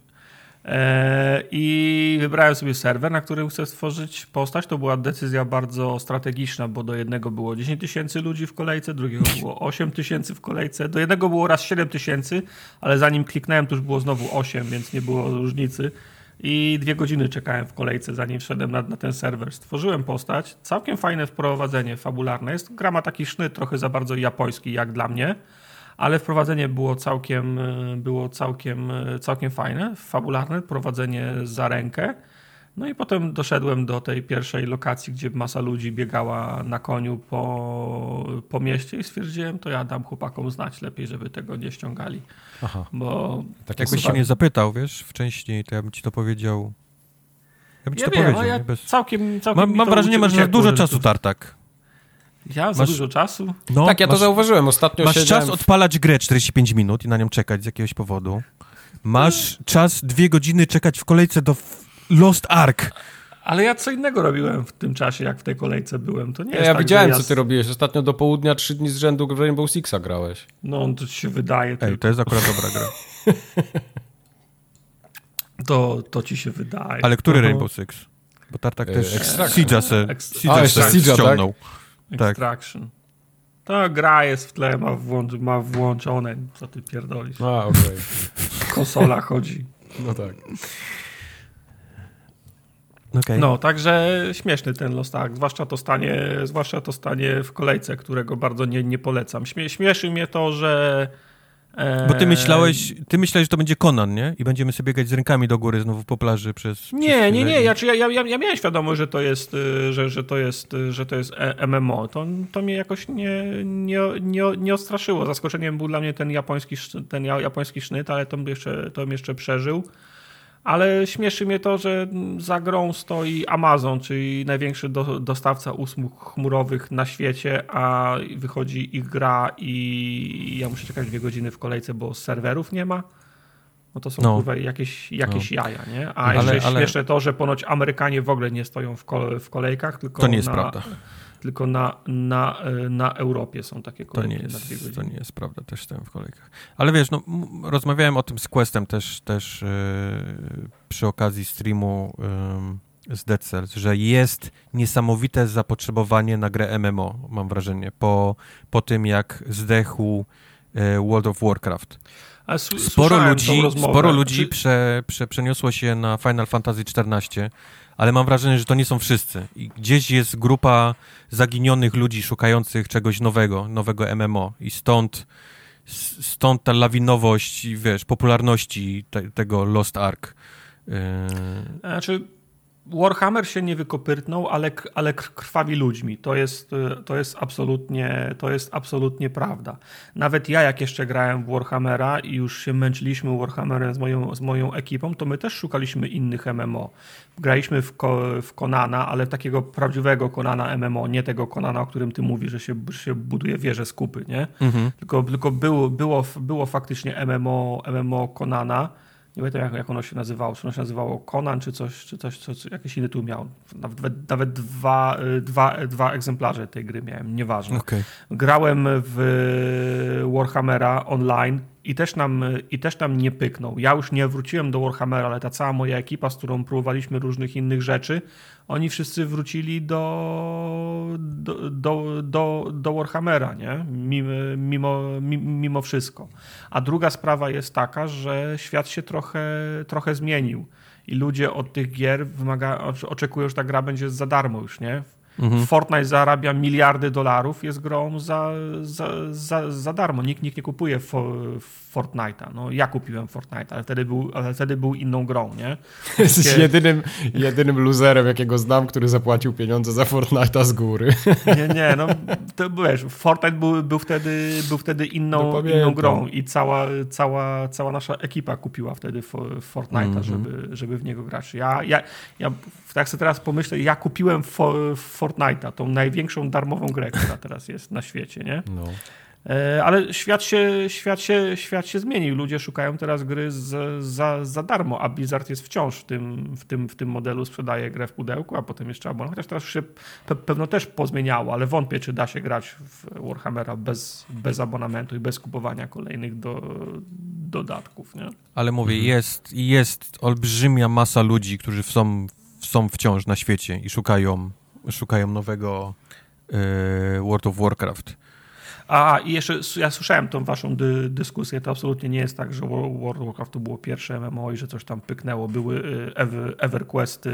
Eee, I wybrałem sobie serwer, na którym chcę stworzyć postać. To była decyzja bardzo strategiczna, bo do jednego było 10 tysięcy ludzi w kolejce, drugiego było 8 tysięcy w kolejce, do jednego było raz 7 tysięcy, ale zanim kliknąłem, to już było znowu 8, więc nie było różnicy. I dwie godziny czekałem w kolejce, zanim wszedłem na, na ten serwer. Stworzyłem postać, całkiem fajne wprowadzenie fabularne. Jest gra ma taki sznyt trochę za bardzo japoński, jak dla mnie ale wprowadzenie było całkiem, e, było całkiem, e, całkiem fajne, fabularne, prowadzenie za rękę. No i potem doszedłem do tej pierwszej lokacji, gdzie masa ludzi biegała na koniu po, po mieście i stwierdziłem, to ja dam chłopakom znać lepiej, żeby tego nie ściągali. Aha. Bo tak jakbyś się nie zapytał, wiesz, wcześniej, to ja bym ci to powiedział. Ja bym ci ja to wiem, powiedział. Ja bez... całkiem, całkiem mam, mam wrażenie, za dużo czasu, Tartak. Ja za dużo czasu. No, tak, ja masz, to zauważyłem. Ostatnio Masz czas odpalać grę 45 minut i na nią czekać z jakiegoś powodu. Masz czas dwie godziny czekać w kolejce do Lost Ark. Ale ja co innego robiłem w tym czasie, jak w tej kolejce byłem. To nie Ja, jest ja tak, widziałem, że co ty robiłeś. Ostatnio do południa trzy dni z rzędu w Rainbow Sixa grałeś. No, to ci się wydaje. Ej, tylko. to jest akurat dobra gra. [laughs] To, to ci się wydaje. Ale który Aha. Rainbow Six? Bo Tartak E, też. Siege'a se, Siege'a se Siege'a, tak? Tak. Extraction. Ta gra jest w tle, ma, włącz, ma włączone. Co ty pierdolisz? A, okej. Konsola chodzi. No tak. Okej. No, także śmieszny ten Lost Ark, zwłaszcza to stanie, zwłaszcza to stanie w kolejce, którego bardzo nie, nie polecam. Śmie, śmieszy mnie to, że... e, Bo ty myślałeś, ty myślałeś, że to będzie Conan, nie? I będziemy sobie biegać z rękami do góry znowu po plaży przez... przez Nie, nie, nie. i- Ja, czy ja, ja, ja miałem świadomość, że to jest, y, że, że to jest, y, że to jest e- MMO. To, to mnie jakoś nie, nie, nie, nie odstraszyło. Zaskoczeniem był dla mnie ten japoński, ten ja- japoński sznyt, ale to jeszcze, to bym jeszcze przeżył. Ale śmieszy mnie to, że za grą stoi Amazon, czyli największy do, dostawca usług chmurowych na świecie, a wychodzi ich gra i ja muszę czekać dwie godziny w kolejce, bo serwerów nie ma. No to są No. kurwa jakieś, jakieś jaja, nie? A Ale- jeszcze ale- śmieszne to, że ponoć Amerykanie w ogóle nie stoją w, kole, w kolejkach, tylko To nie jest na, prawda. Tylko na, na, e, na Europie są takie To kolejki nie, na dwie jest, to nie jest prawda, też stałem w kolejkach. Ale wiesz, no, rozmawiałem o tym z Questem też, też yy, przy okazji streamu yy, z Dead Cells, że jest niesamowite zapotrzebowanie na grę MMO, mam wrażenie, po, po tym jak zdechł yy, World of Warcraft. Sporo ludzi, sporo ludzi Czy- prze, prze, przeniosło się na Final Fantasy XIV, ale mam wrażenie, że to nie są wszyscy. I gdzieś jest grupa zaginionych ludzi szukających czegoś nowego, nowego MMO. I stąd, stąd ta lawinowość, wiesz, popularności te, tego Lost Ark. Yy, Znaczy, Warhammer się nie wykopyrtnął, ale, ale kr- krwawi ludźmi. To jest, y, to, jest absolutnie, to jest absolutnie prawda. Nawet ja, jak jeszcze grałem w Warhammera i już się męczyliśmy Warhammerem z moją, z moją ekipą, to my też szukaliśmy innych MMO. Graliśmy w, w Konana, ale takiego prawdziwego Konana MMO, nie tego Konana, o którym ty mówisz, że się, że się buduje wieże z kupy, nie? mhm. Tylko, tylko było, było, było faktycznie MMO, MMO Konana. Nie pamiętam, jak, jak ono się nazywało. Czy ono się nazywało Conan, czy coś, czy coś, coś jakiś inny tytuł miał. Nawet, nawet dwa, y, dwa, dwa egzemplarze tej gry miałem, nieważne. Okej. Grałem w Warhammera online i też, nam, i też nam nie pyknął. Ja już nie wróciłem do Warhammera, ale ta cała moja ekipa, z którą próbowaliśmy różnych innych rzeczy, oni wszyscy wrócili do, do, do, do, do Warhammera, nie? Mimo, mimo, mi- mimo wszystko. A druga sprawa jest taka, że świat się trochę, trochę zmienił i ludzie od tych gier wymaga, oczekują, że ta gra będzie za darmo już, nie? Mhm. Fortnite zarabia miliardy dolarów, jest grą za, za, za, za darmo. Nikt, nikt nie kupuje Fortnite'a. No, ja kupiłem Fortnite, ale wtedy był, ale wtedy był inną grą, nie? [laughs] Jesteś Wszystkie- jedynym, jedynym loserem, jakiego znam, który zapłacił pieniądze za Fortnite'a z góry. [laughs] Nie, nie, no to wiesz, Fortnite był, był, wtedy, był wtedy No, inną, pamiętam. inną grą i cała, cała, cała nasza ekipa kupiła wtedy fo- Fortnite'a, Mhm. żeby, żeby w niego grać. Ja, ja, ja tak sobie teraz pomyślę, ja kupiłem fo, Fortnite'a, tą największą darmową grę, która teraz jest na świecie, nie? No. E, Ale świat się, świat, się, świat się zmienił. Ludzie szukają teraz gry z, za, za darmo, a Blizzard jest wciąż w tym, w, tym, w tym modelu, sprzedaje grę w pudełku, a potem jeszcze abonament. Chociaż teraz się pe pewno też pozmieniało, ale wątpię, czy da się grać w Warhammera bez, bez abonamentu i bez kupowania kolejnych do, dodatków. Nie? Ale mówię, Mhm. jest, jest olbrzymia masa ludzi, którzy są, są wciąż na świecie i szukają, szukają nowego e, World of Warcraft. A i jeszcze ja słyszałem tą waszą dy, dyskusję. To absolutnie nie jest tak, że Wo- World of Warcraft to było pierwsze MMO i że coś tam pyknęło. Były y, Ever, EverQuesty,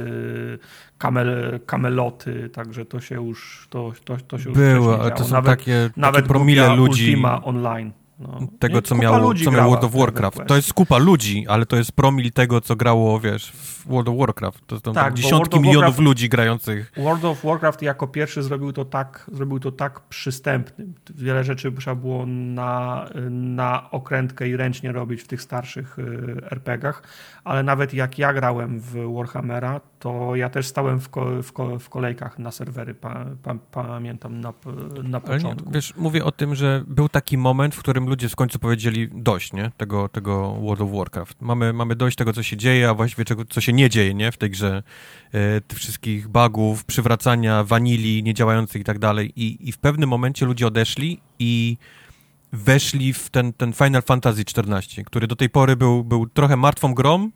kamel, Cameloty, także to się już to, to, to się już Było, wcześniej ale to są nawet, takie, nawet takie promile ludzi Ultima Online. No. tego, co miało, co miał grała World of Warcraft. To jest kupa ludzi, ale to jest promil tego, co grało, wiesz, w World of Warcraft. To są Tak, dziesiątki milionów Warcraft- ludzi grających. World of Warcraft jako pierwszy zrobił to tak, zrobił to tak przystępnym. Wiele rzeczy trzeba było na, na okrętkę i ręcznie robić w tych starszych y, RPG-ach, ale nawet jak ja grałem w Warhammera, to ja też stałem w, ko, w, ko, w kolejkach na serwery, pa, pa, pamiętam na, na początku. Nie, wiesz, mówię o tym, że był taki moment, w którym ludzie w końcu powiedzieli dość, nie? Tego, tego World of Warcraft. Mamy, mamy dość tego, co się dzieje, a właściwie czego, co się nie dzieje, nie? W tej grze. E, tych wszystkich bugów, przywracania wanili niedziałających i tak dalej. I, I w pewnym momencie ludzie odeszli i weszli w ten, ten Final Fantasy XIV, który do tej pory był, był trochę martwą grą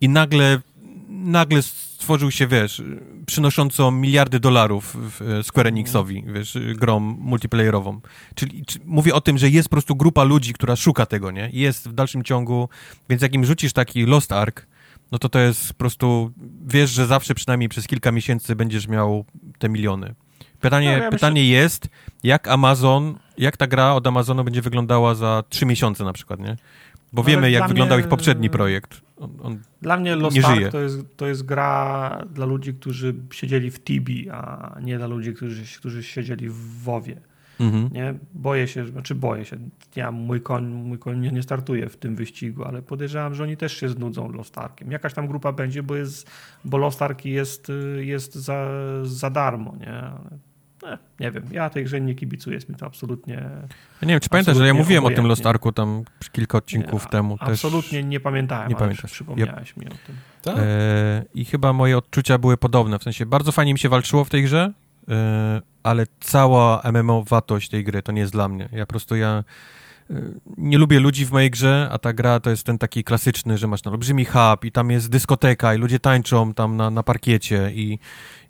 i nagle, nagle stworzył się, wiesz, przynoszącą miliardy dolarów e, Square Enixowi, wiesz, grą multiplayerową. Czyli czy, mówię o tym, że jest po prostu grupa ludzi, która szuka tego, nie? Jest w dalszym ciągu, więc jak im rzucisz taki Lost Ark, no to to jest po prostu, wiesz, że zawsze przynajmniej przez kilka miesięcy będziesz miał te miliony. Pytanie, no, ja pytanie myślę... jest, jak Amazon, jak ta gra od Amazonu będzie wyglądała za trzy miesiące na przykład, nie? Bo no, wiemy, jak wyglądał mnie... ich poprzedni projekt. On, on dla mnie Lost nie Ark żyje. To, jest, to jest gra dla ludzi, którzy siedzieli w Tibi, a nie dla ludzi, którzy, którzy siedzieli w WoWie. Mhm. Nie? Boję się, znaczy boję się. Ja, mój koń, mój koń nie, startuje w tym wyścigu, ale podejrzewam, że oni też się znudzą Lost Arkiem. Jakaś tam grupa będzie, bo, jest, bo Lost Ark jest, jest za, za darmo. Nie? Nie, nie wiem, ja tej grze nie kibicuję, jest mi to absolutnie. Ja nie wiem, czy pamiętasz, że ja mówiłem obojętnie. o tym Lost Arku tam kilka odcinków nie, temu. Absolutnie też... nie pamiętałem, nie pamiętasz. przypomniałeś ja... mi o tym. Tak? E, I chyba moje odczucia były podobne, w sensie bardzo fajnie mi się walczyło w tej grze, e, ale cała MMO-watość tej gry to nie jest dla mnie. Ja po prostu ja e, nie lubię ludzi w mojej grze, a ta gra to jest ten taki klasyczny, że masz na olbrzymi hub i tam jest dyskoteka i ludzie tańczą tam na, na parkiecie i,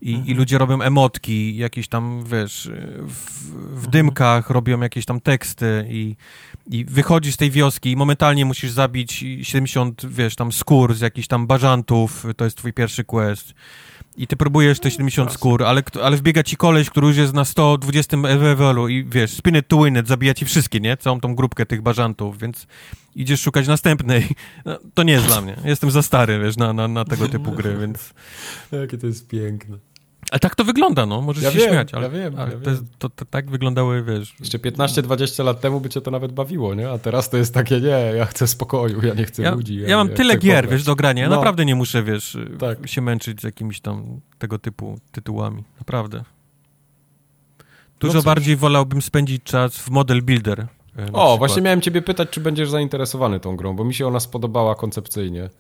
i, mhm. i ludzie robią emotki, jakieś tam, wiesz, w, w mhm. dymkach robią jakieś tam teksty i, i wychodzisz z tej wioski i momentalnie musisz zabić 70, wiesz, tam skór z jakichś tam bażantów, to jest twój pierwszy quest i ty próbujesz te 70 skór, ale, ale wbiega ci koleś, który już jest na 120 levelu i wiesz, spin it to win it, zabija ci wszystkie, nie? Całą tą grupkę tych bażantów, więc idziesz szukać następnej. [laughs] No, to nie jest dla mnie. Jestem za stary, wiesz, na, na, na tego typu gry, więc... [laughs] Jakie to jest piękne. Ale tak to wygląda, no, możesz ja się wiem, śmiać. Ale, ja wiem, ale ja to, to, to, tak wyglądały, wiesz... Jeszcze 15-20 lat temu by cię to nawet bawiło, nie? A teraz to jest takie, nie, ja chcę spokoju, ja nie chcę ja, ludzi. Ja, ja mam tyle gier, wiesz, do grania, ja no. naprawdę nie muszę, wiesz, tak. się męczyć z jakimiś tam tego typu tytułami, naprawdę. Dużo no bardziej wolałbym spędzić czas w Model Builder. E, o, przykład. właśnie miałem ciebie pytać, czy będziesz zainteresowany tą grą, bo mi się ona spodobała koncepcyjnie.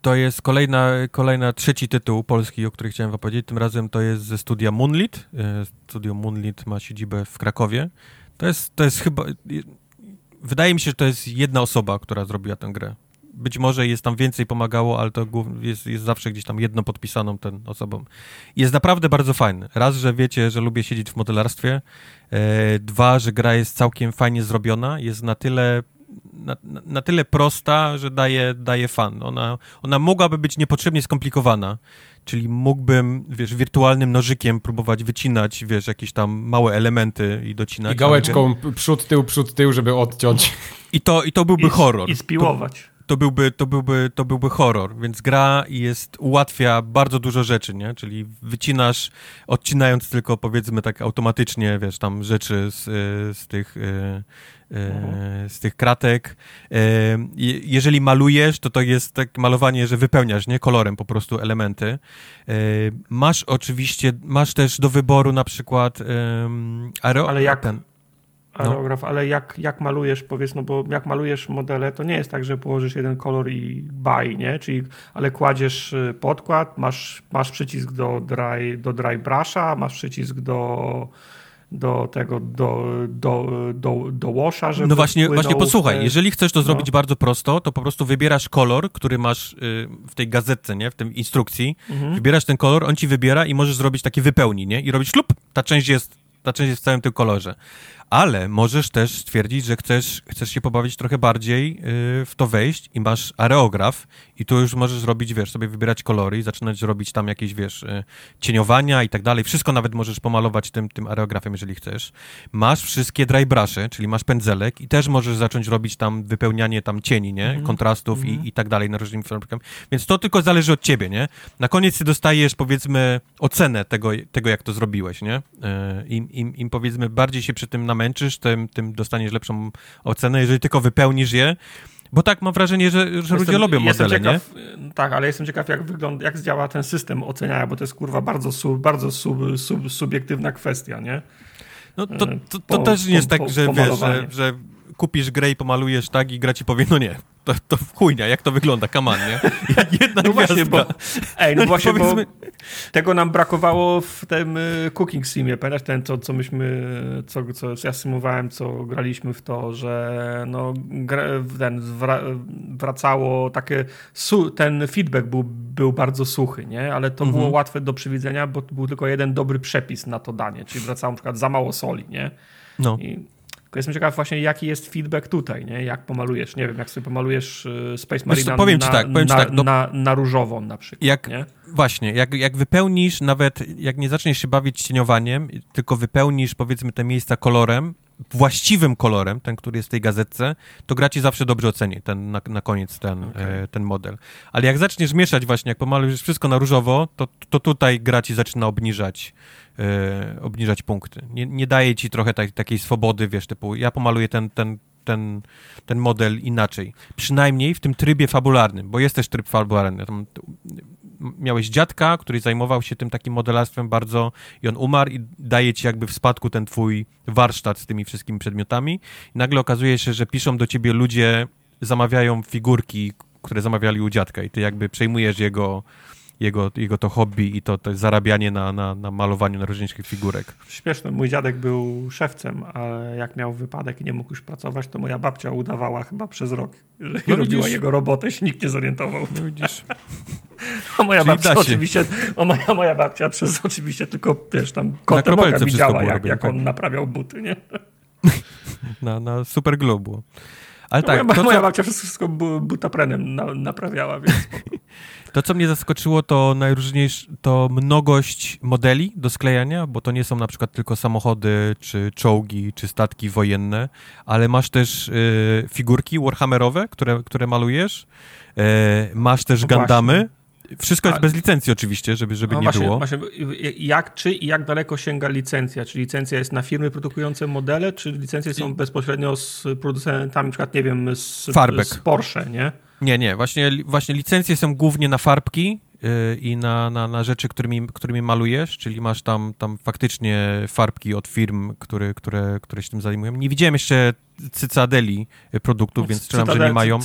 To jest kolejna, kolejna trzeci tytuł polski, o którym chciałem opowiedzieć. Tym razem to jest ze studia Moonlit. E, studio Moonlit ma siedzibę w Krakowie. To jest, to jest chyba... Wydaje mi się, że to jest jedna osoba, która zrobiła tę grę. Być może jest tam więcej pomagało, ale to jest, jest zawsze gdzieś tam jedno podpisaną ten osobą. Jest naprawdę bardzo fajny. Raz, że wiecie, że lubię siedzieć w modelarstwie. E, dwa, że gra jest całkiem fajnie zrobiona. Jest na tyle na, na, tyle prosta, że daje, daje fan. Ona, ona mogłaby być niepotrzebnie skomplikowana, czyli mógłbym, wiesz, wirtualnym nożykiem próbować wycinać, wiesz, jakieś tam małe elementy i docinać. I gałeczką przód, tył, przód, tył, żeby odciąć. I to, i to byłby I, horror. I spiłować. To, to, byłby, to, byłby, to byłby horror, więc gra jest, ułatwia bardzo dużo rzeczy, nie? Czyli wycinasz, odcinając tylko powiedzmy tak automatycznie, wiesz, tam rzeczy z, z tych y, E, z tych kratek. E, jeżeli malujesz, to to jest tak malowanie, że wypełniasz, nie? Kolorem po prostu elementy. E, masz oczywiście, masz też do wyboru na przykład aero... Ale jak... Ten. Aerograf, no. ale jak, jak malujesz, powiedz, no bo jak malujesz modele, to nie jest tak, że położysz jeden kolor i baj, nie? Czyli, ale kładziesz y, podkład, masz, masz przycisk do dry, do dry brusha, masz przycisk do do tego, do, do, do, do washa, żeby No właśnie, właśnie posłuchaj, te... jeżeli chcesz to no. zrobić bardzo prosto, to po prostu wybierasz kolor, który masz y, w tej gazetce, nie, w tej instrukcji, mhm. wybierasz ten kolor, on ci wybiera i możesz zrobić takie wypełni, nie, i robisz lub ta część jest, ta część jest w całym tym kolorze ale możesz też stwierdzić, że chcesz, chcesz się pobawić trochę bardziej yy, w to wejść i masz areograf i tu już możesz zrobić, wiesz, sobie wybierać kolory i zaczynać robić tam jakieś, wiesz, yy, cieniowania i tak dalej. Wszystko nawet możesz pomalować tym, tym areografem, jeżeli chcesz. Masz wszystkie dry brushy, czyli masz pędzelek i też możesz zacząć robić tam wypełnianie tam cieni, nie? Mm. Kontrastów mm i, mhm. i tak dalej na różnymi fabrykami. Więc to tylko zależy od ciebie, nie? Na koniec ty dostajesz, powiedzmy, ocenę tego, tego jak to zrobiłeś, nie? Yy, im, im, Im, powiedzmy, bardziej się przy tym namęczysz, tym, tym dostaniesz lepszą ocenę. Jeżeli tylko wypełnisz je, Bo tak mam wrażenie, że, że jestem, ludzie lubią modele, ciekaw, nie? Tak, ale jestem ciekaw, jak wygląda, jak działa ten system oceniania, bo to jest kurwa bardzo, sub, bardzo sub, sub, subiektywna kwestia, nie? No to, to, to, to po, też nie jest po, tak, że wiesz, że, że kupisz grę i pomalujesz tak i gra ci powie, no nie, to, to chujnia, jak to wygląda, kaman, nie? [laughs] Jedna no właśnie, bo, ej, no, no [laughs] właśnie, bo tego nam brakowało w tym y, Cooking Simie, pamiętasz ten, co, co myśmy, co, co ja symowałem, co graliśmy w to, że no, ten, wracało takie, ten feedback był, był bardzo suchy, nie? Ale to mhm. było łatwe do przewidzenia, bo był tylko jeden dobry przepis na to danie, czyli wracało na przykład za mało soli, nie? No. I tylko jestem ciekaw właśnie, jaki jest feedback tutaj, nie? Jak pomalujesz, nie wiem, jak sobie pomalujesz y, Space Marine powiem na, ci tak, powiem na, ci tak, no, na, na różową na przykład, jak, nie? Właśnie, jak, jak wypełnisz nawet, jak nie zaczniesz się bawić cieniowaniem, tylko wypełnisz powiedzmy te miejsca kolorem, właściwym kolorem, ten, który jest w tej gazetce, to gra ci zawsze dobrze oceni ten, na, na koniec ten, okay. e, ten model. Ale jak zaczniesz mieszać właśnie, jak pomalujesz wszystko na różowo, to, to tutaj gra ci zaczyna obniżać e, obniżać punkty. Nie, nie daje ci trochę tak, takiej swobody, wiesz, typu ja pomaluję ten, ten, ten, ten model inaczej. Przynajmniej w tym trybie fabularnym, bo jest też tryb fabularny. Tam miałeś dziadka, który zajmował się tym takim modelarstwem bardzo i on umarł i daje ci jakby w spadku ten twój warsztat z tymi wszystkimi przedmiotami. I nagle okazuje się, że piszą do ciebie ludzie, zamawiają figurki, które zamawiali u dziadka i ty jakby przejmujesz jego jego, jego to hobby i to, to zarabianie na, na, na malowaniu narożniczych figurek. Śmieszne, mój dziadek był szewcem, a jak miał wypadek i nie mógł już pracować, to moja babcia udawała chyba przez rok, że no robiła jego robotę, się nikt nie zorientował. No widzisz. [laughs] A moja Czyli babcia oczywiście, a moja, moja babcia przez [laughs] oczywiście tylko, wiesz, tam kątem oka widziała, jak, jak on tak. naprawiał buty, nie? [laughs] Na, na super globu. Ale no tak, moja, to, moja babcia wszystko butaprenem na, naprawiała, więc To, co mnie zaskoczyło, to najróżniejsze, to mnogość modeli do sklejania, bo to nie są na przykład tylko samochody, czy czołgi, czy statki wojenne, ale masz też y, figurki warhammerowe, które, które malujesz, y, masz też no Gandamy, wszystko jest bez licencji oczywiście, żeby, żeby no nie właśnie, było. Właśnie, jak, czy i jak daleko sięga licencja? Czy licencja jest na firmy produkujące modele, czy licencje są bezpośrednio z producentami, na przykład, nie wiem, z, z Porsche, nie? Nie, nie, właśnie, właśnie licencje są głównie na farbki yy, i na, na, na rzeczy, którymi, którymi malujesz, czyli masz tam, tam faktycznie farbki od firm, które, które, które się tym zajmują. Nie widziałem jeszcze Cycadeli produktów, no, więc strzelam, że nie mają.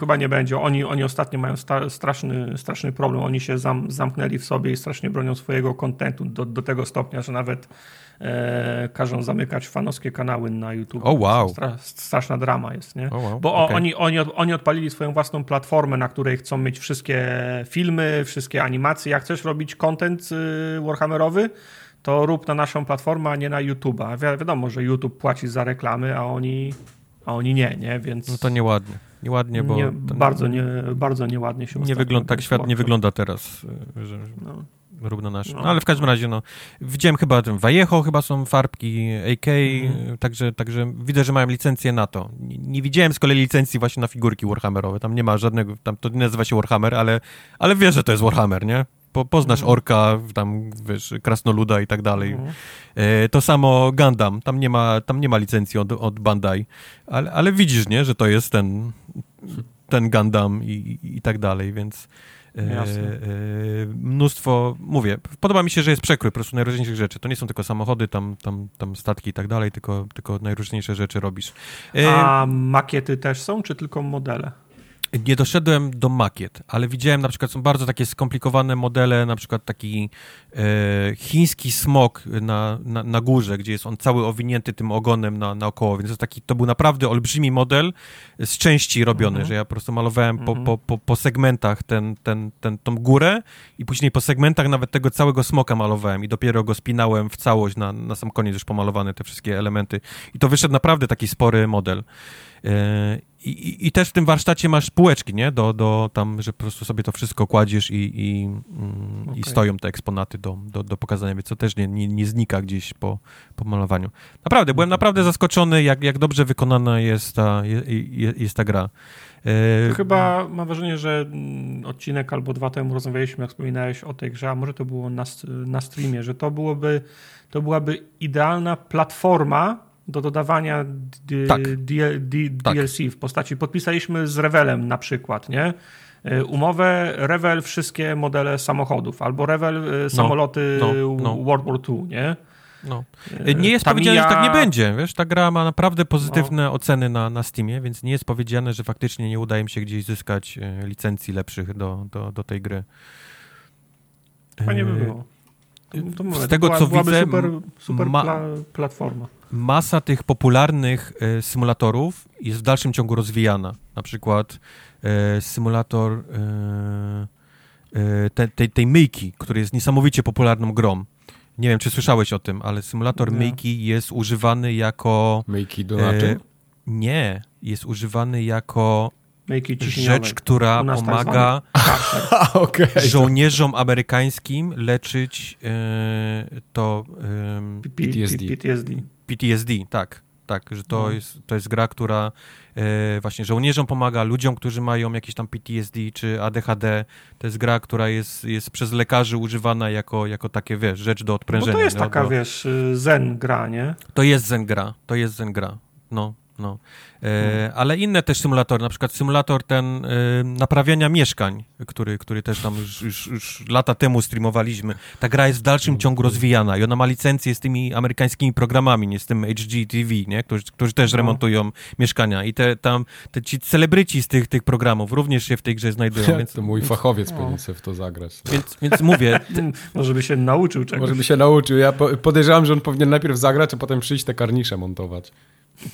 chyba nie będzie. Oni, oni ostatnio mają sta, straszny, straszny problem. Oni się zam, zamknęli w sobie i strasznie bronią swojego kontentu do, do tego stopnia, że nawet e, każą zamykać fanowskie kanały na YouTube. O oh, wow. Stra, straszna drama jest, nie? Oh, wow. Bo okay. oni, oni, oni odpalili swoją własną platformę, na której chcą mieć wszystkie filmy, wszystkie animacje. Jak chcesz robić content y, Warhammerowy, to rób na naszą platformę, a nie na YouTube'a. Wi wiadomo, że YouTube płaci za reklamy, a oni, a oni nie, nie? Więc... No to nieładnie. Nieładnie, bo... Nie, bardzo, nie, bardzo nieładnie się Nie wygląda, tak świat nie wygląda teraz, y, że... No rób na nasz. No, ale w każdym razie, no, widziałem chyba ten Vallejo, chyba są farbki, AK, mm. także, także widzę, że mają licencję na to. Nie, nie, widziałem z kolei licencji właśnie na figurki Warhammerowe, tam nie ma żadnego, tam to nie nazywa się Warhammer, ale, ale wiesz, że to jest Warhammer, nie? Po, poznasz mm. orka, tam, wiesz, krasnoluda i tak dalej. Mm. E, to samo Gundam, tam nie ma, tam nie ma licencji od, od Bandai, ale, ale widzisz, nie, że to jest ten, ten Gundam i, i, i tak dalej, więc... E, e, mnóstwo, mówię, podoba mi się, że jest przekrój po prostu najróżniejszych rzeczy. To nie są tylko samochody, tam, tam, tam statki i tak dalej, tylko, tylko najróżniejsze rzeczy robisz. E, A makiety też są, czy tylko modele? Nie doszedłem do makiet, ale widziałem na przykład, są bardzo takie skomplikowane modele, na przykład taki e, chiński smok na, na, na, górze, gdzie jest on cały owinięty tym ogonem na, naokoło, więc to, taki, to był naprawdę olbrzymi model z części robiony, mhm. że ja po prostu malowałem po, mhm. po, po, po segmentach ten, ten, ten, tą górę i później po segmentach nawet tego całego smoka malowałem i dopiero go spinałem w całość, na, na sam koniec już pomalowane te wszystkie elementy i to wyszedł naprawdę taki spory model. E, I, i, też w tym warsztacie masz półeczki, nie? Do, do tam, że po prostu sobie to wszystko kładziesz i, i, okay. Mm, i stoją te eksponaty do, do, do pokazania, więc to też nie, nie, nie znika gdzieś po, po malowaniu. Naprawdę, byłem naprawdę zaskoczony, jak, jak dobrze wykonana jest ta, jest, jest ta gra. E, chyba mam wrażenie, że mm, odcinek albo dwa temu rozmawialiśmy, jak wspominałeś o tej grze, a może to było na, na streamie, że to byłoby, to byłaby idealna platforma do dodawania Tak. D- D- Tak. DLC w postaci. Podpisaliśmy z Revelem na przykład, nie? Y, Umowę Revel wszystkie modele samochodów, albo Revel y, samoloty no, no. World War II, nie? No. Y, Nie jest Tamiya- powiedziane, że tak nie będzie. Wiesz, ta gra ma naprawdę pozytywne oceny na, na Steamie, więc nie jest powiedziane, że faktycznie nie uda im się gdzieś zyskać e, licencji lepszych do, do, do tej gry. Fajnie by E, było. To, to mówię, z tego, była, co widzę, super, super ma- pla, platforma. Masa tych popularnych e, symulatorów jest w dalszym ciągu rozwijana. Na przykład e, symulator e, te, tej, tej myjki, który jest niesamowicie popularną grą. Nie wiem, czy słyszałeś o tym, ale symulator Nie. myjki jest używany jako... Myjki do naczyń? Nie, jest używany jako rzecz, która tak pomaga [laughs] okej. żołnierzom amerykańskim leczyć to PTSD. PTSD. PTSD, tak. Tak, że to, No. jest, to jest gra, która e, właśnie żołnierzom pomaga, ludziom, którzy mają jakieś tam PTSD czy ADHD. To jest gra, która jest, jest przez lekarzy używana jako, jako takie, wiesz, rzecz do Bo odprężenia. to jest do, taka, do, wiesz, y, zen gra, nie? To jest zen gra, to jest zen gra. No, no. E, ale inne też symulatory, na przykład symulator ten e, naprawiania mieszkań, który, który też tam już, już, już lata temu streamowaliśmy. Ta gra jest w dalszym ciągu rozwijana i ona ma licencję z tymi amerykańskimi programami, nie z tym HGTV, nie? Którzy, którzy też No. remontują mieszkania. I te tam, te ci celebryci z tych, tych programów również się w tej grze znajdują, [laughs] więc, To mój fachowiec No. powinien sobie w to zagrać. więc, więc mówię, [laughs] Może by się nauczył czegoś. Może by się nauczył. Ja po- podejrzewam, że on powinien najpierw zagrać, a potem przyjść te karnisze montować.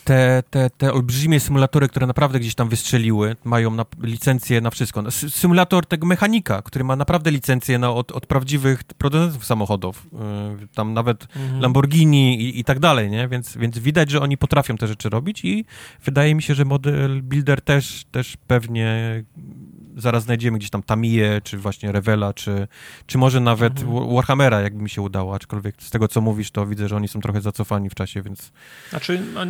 Te, te, te olbrzymie symulatory, które naprawdę gdzieś tam wystrzeliły, mają na, licencję na wszystko. No, sy- Symulator tego mechanika, który ma naprawdę licencję na, od, od prawdziwych producentów samochodów. Yy, tam nawet Mhm. Lamborghini i, i tak dalej, nie? Więc, więc widać, że oni potrafią te rzeczy robić i wydaje mi się, że model builder też, też pewnie zaraz znajdziemy gdzieś tam Tamiję, czy właśnie Revela, czy, czy może nawet Mhm. Warhammera, jakby mi się udało, aczkolwiek z tego, co mówisz, to widzę, że oni są trochę zacofani w czasie, więc Znaczy, no,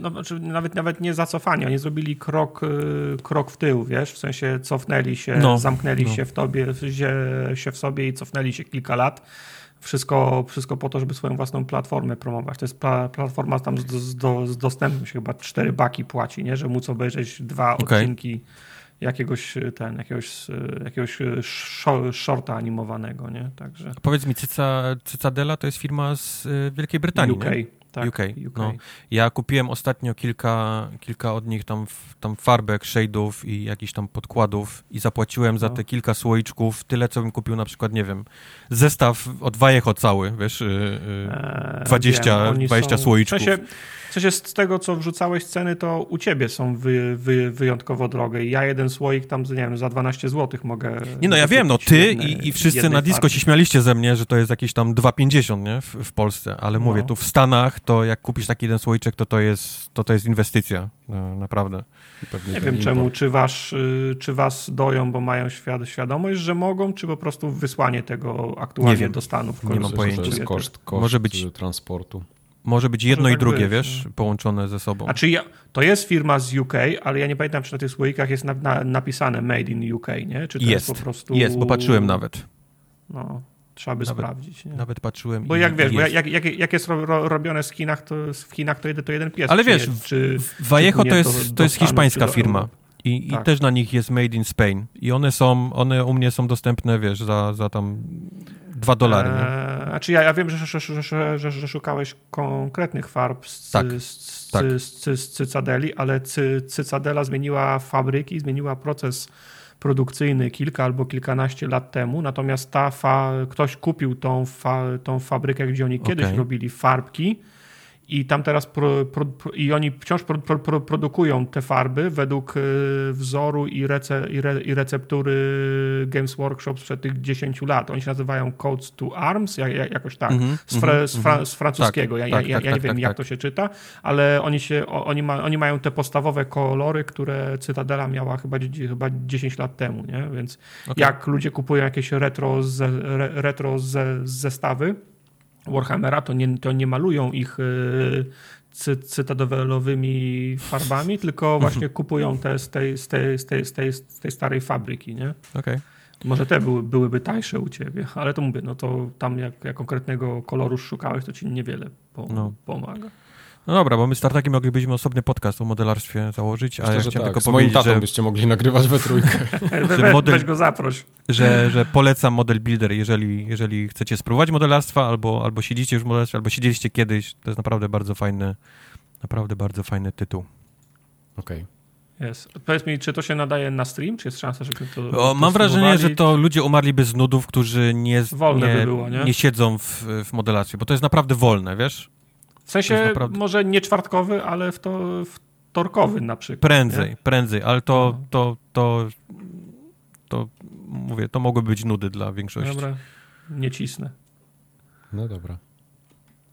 no, znaczy nawet, nawet nie zacofanie, oni zrobili krok, y, krok w tył, wiesz, w sensie cofnęli się, No, zamknęli no. się w tobie, się, się w sobie i cofnęli się kilka lat. Wszystko, wszystko po to, żeby swoją własną platformę promować. To jest pla, platforma tam z, z, do, z dostępem, się chyba cztery baki płaci, nie? że móc obejrzeć dwa Okej. odcinki jakiegoś ten, jakiegoś, y, jakiegoś szo- shorta animowanego, nie? Także Powiedz mi, Cyca, Cycadela to jest firma z Wielkiej Brytanii, UK. nie? Tak, UK, no. Ja kupiłem ostatnio kilka, kilka od nich tam, tam farbek, shade'ów i jakichś tam podkładów i zapłaciłem za No. te kilka słoiczków tyle, co bym kupił na przykład, nie wiem, zestaw od Vallejo cały, wiesz, y, y, Eee, 20 oni 20 są- słoiczków. W sensie, w sensie z tego, co wrzucałeś ceny, to u ciebie są wy, wy, wyjątkowo drogie. Ja jeden słoik tam, nie wiem, za 12 zł mogę... Nie no, ja wiem, no ty jednej- i, i wszyscy na disco partii. się śmialiście ze mnie, że to jest jakieś tam 2,50, nie, w, w Polsce, ale No. mówię, tu w Stanach to jak kupisz taki jeden słoiczek, to to jest, to, to jest inwestycja, no, naprawdę. Pewnie Nie wiem czemu, czy, wasz, y, czy was doją, bo mają świad świadomość, że mogą, czy po prostu wysłanie tego aktualnie Nie wiem. do Stanów. Nie mam pojęcia. Jest koszt, koszt Może być- transportu. Może być jedno Może i tak drugie, być, wiesz, połączone ze sobą. A czy ja, to jest firma z UK, ale ja nie pamiętam, czy na tych słoikach jest na, na, napisane Made in UK, nie? Czy to jest, Jest, po prostu... Jest, bo patrzyłem nawet. No, trzeba by Nawet- sprawdzić. Nie? Nawet patrzyłem. Bo i- jak wiesz, i bo jest. jak, jak, jak jest ro, ro, robione w Chinach, to w Chinach to jeden, to jeden pies. Ale wiesz, nie, czy, Vallejo to jest, do- to jest Stanów, hiszpańska firma. I, I Tak. też na nich jest made in Spain. I one są, one u mnie są dostępne, wiesz, za, za tam dwa dolary. Eee, znaczy ja, ja wiem, że, że, że, że, szukałeś konkretnych farb z, Tak, z, tak. z, z, Cycadeli, ale cy, Cycadela zmieniła fabryki, zmieniła proces produkcyjny kilka albo kilkanaście lat temu, natomiast ta fa, ktoś kupił tą, fa, tą fabrykę, gdzie oni kiedyś Okej. robili farbki i tam teraz pro, pro, pro, i oni wciąż pro, pro, pro, produkują te farby według y, wzoru i, rece, i, re, i receptury Games Workshop sprzed tych 10 lat. Oni się nazywają Codes to Arms, jak, jak, jakoś tak, Mhm, z, fra, mhm, z, fra, z francuskiego. ja, Tak, ja, tak, ja tak, nie wiem, tak, jak tak. to się czyta, ale oni, się, oni, ma, oni mają te podstawowe kolory, które Cytadela miała chyba, chyba 10 lat temu, nie? Więc Okej. jak ludzie kupują jakieś retro, ze, re, retro ze, zestawy Warhammera, to nie, to nie malują ich y, cy, cytadelowymi farbami, tylko właśnie kupują te z tej, z, tej, z, tej, z, tej, z tej starej fabryki, nie? Okej. Może te były, byłyby tańsze u ciebie, ale to mówię, no to tam jak, jak konkretnego koloru szukałeś, to ci niewiele po, No. pomaga. No dobra, bo my z Tartakiem moglibyśmy osobny podcast o modelarstwie założyć, Myślę, a ja że chciałem tak. tylko Z moim tatą że, byście mogli nagrywać we trójkę. [laughs] We, model- Weź go zaproś. że, że polecam Model Builder, jeżeli, jeżeli chcecie spróbować modelarstwa, albo, albo siedzicie już w modelarstwie, albo siedzieliście kiedyś. To jest naprawdę bardzo fajny, naprawdę bardzo fajny tytuł. Okej. Jest. Powiedz mi, czy to się nadaje na stream, czy jest szansa, żeby to O, mam wrażenie, że to ludzie umarliby z nudów, którzy nie, Wolne nie, by było, nie? nie siedzą w, w modelarstwie, bo to jest naprawdę wolne, wiesz? W sensie naprawdę- może nie czwartkowy, ale w to wtorkowy na przykład. Prędzej, nie? prędzej, ale to, No. to, to, to, mówię, to mogły być nudy dla większości. Dobra, nie cisnę. No dobra.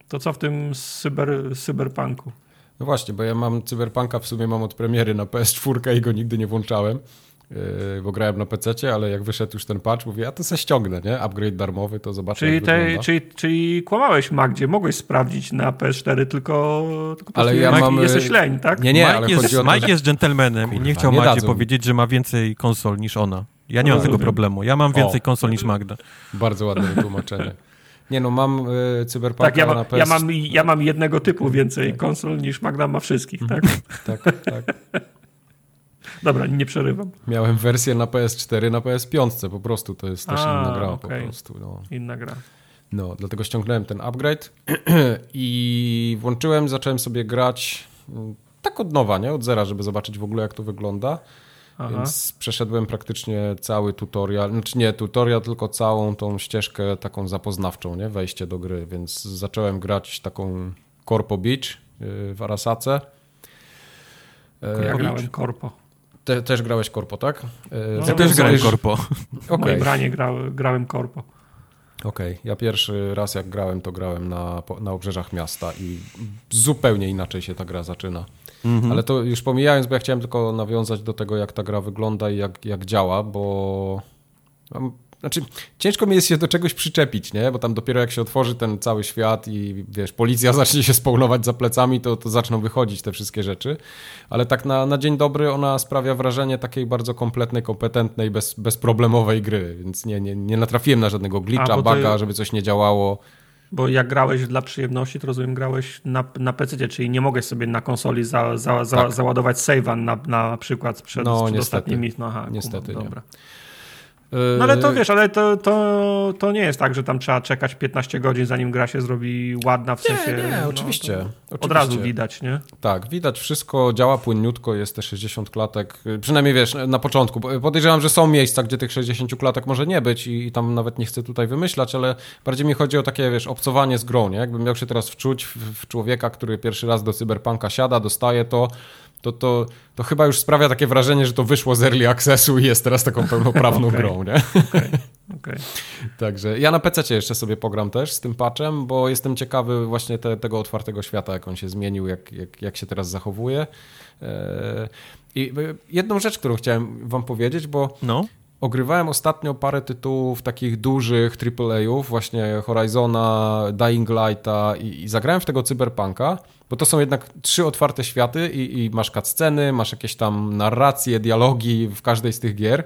To co w tym cyber, cyberpunku? No właśnie, bo ja mam Cyberpunka w sumie mam od premiery na PS4 i go nigdy nie włączałem, bo grałem na PC, ale jak wyszedł już ten patch, mówię, ja to se ściągnę, nie? Upgrade darmowy, to zobaczę Czyli, jak te, czyli, czyli kłamałeś Magdzie, mogłeś sprawdzić na PS4, tylko, tylko po Ale prostu ja jaki mam, jesteś y, leń, tak? Nie, nie, Mike, ale jest, to, Mike że... jest dżentelmenem i Kurwa, nie chciał nie Magdzie powiedzieć, że ma więcej konsol niż ona. Ja nie mam Rozumiem. tego problemu. Ja mam więcej O. konsol niż Magda. Bardzo ładne wytłumaczenie. Nie no, mam y, Cyberpunka Tak, ja, na ma, PS... ja, mam, ja mam jednego typu więcej konsol niż Magda ma wszystkich, tak? [laughs] Tak, tak. Dobra, nie przerywam. Miałem wersję na PS4, na PS5, po prostu to jest też A, inna gra po okej. prostu. No. Inna gra. no, dlatego ściągnąłem ten upgrade [clears throat] i włączyłem, zacząłem sobie grać mm, tak od nowa, nie? Od zera, żeby zobaczyć w ogóle jak to wygląda. Aha. Więc przeszedłem praktycznie cały tutorial, znaczy nie tutorial, tylko całą tą ścieżkę taką zapoznawczą, nie? Wejście do gry, więc zacząłem grać taką Corpo Beach yy, w Arasace. E, Ja i- grałem Korpo. Te, też grałeś Corpo, tak? No, Ja też grałem korpo. W Okej, mojej branie grał, grałem Korpo. okej. Ja pierwszy raz jak grałem, to grałem na, na obrzeżach miasta i zupełnie inaczej się ta gra zaczyna. Mhm. Ale to już pomijając, bo ja chciałem tylko nawiązać do tego, jak ta gra wygląda i jak, jak działa, bo mam, znaczy, ciężko mi jest się do czegoś przyczepić, nie? Bo tam dopiero jak się otworzy ten cały świat i wiesz, policja [laughs] zacznie się spawnować za plecami, to, to zaczną wychodzić te wszystkie rzeczy. Ale tak na, na dzień dobry ona sprawia wrażenie takiej bardzo kompletnej, kompetentnej, bez, bezproblemowej gry, więc nie, nie, nie natrafiłem na żadnego A, glitcha, buga, żeby coś nie działało. Bo jak grałeś dla przyjemności, to rozumiem, grałeś na, na PC, czyli nie mogłeś sobie na konsoli za, za, za, Tak. załadować save'a na, na przykład przed, No, przed niestety. ostatnimi. No, aha, Niestety kumam, nie. Dobra. No ale to wiesz, ale to, to, to nie jest tak, że tam trzeba czekać 15 godzin, zanim gra się zrobi ładna, w Nie, sensie... nie, no, oczywiście, to Od oczywiście. razu widać, nie? Tak, widać wszystko, działa płynniutko, jest te 60 klatek, przynajmniej wiesz, na początku. Podejrzewam, że są miejsca, gdzie tych 60 klatek może nie być i, i tam nawet nie chcę tutaj wymyślać, ale bardziej mi chodzi o takie, wiesz, obcowanie z grą, nie? Jakbym miał się teraz wczuć w, w człowieka, który pierwszy raz do cyberpunka siada, dostaje to, to, to, to chyba już sprawia takie wrażenie, że to wyszło z early accessu i jest teraz taką pełnoprawną Okej. grą, nie? Okej, okej. [laughs] Także ja na PC jeszcze sobie pogram też z tym patchem, bo jestem ciekawy właśnie te, tego otwartego świata, jak on się zmienił, jak, jak, jak się teraz zachowuje. Eee, I jedną rzecz, którą chciałem wam powiedzieć, bo No. Ogrywałem ostatnio parę tytułów takich dużych AAA-ów, właśnie Horizona, Dying Lighta i, i zagrałem w tego Cyberpunka, bo to są jednak trzy otwarte światy i, i masz cutsceny, masz jakieś tam narracje, dialogi w każdej z tych gier.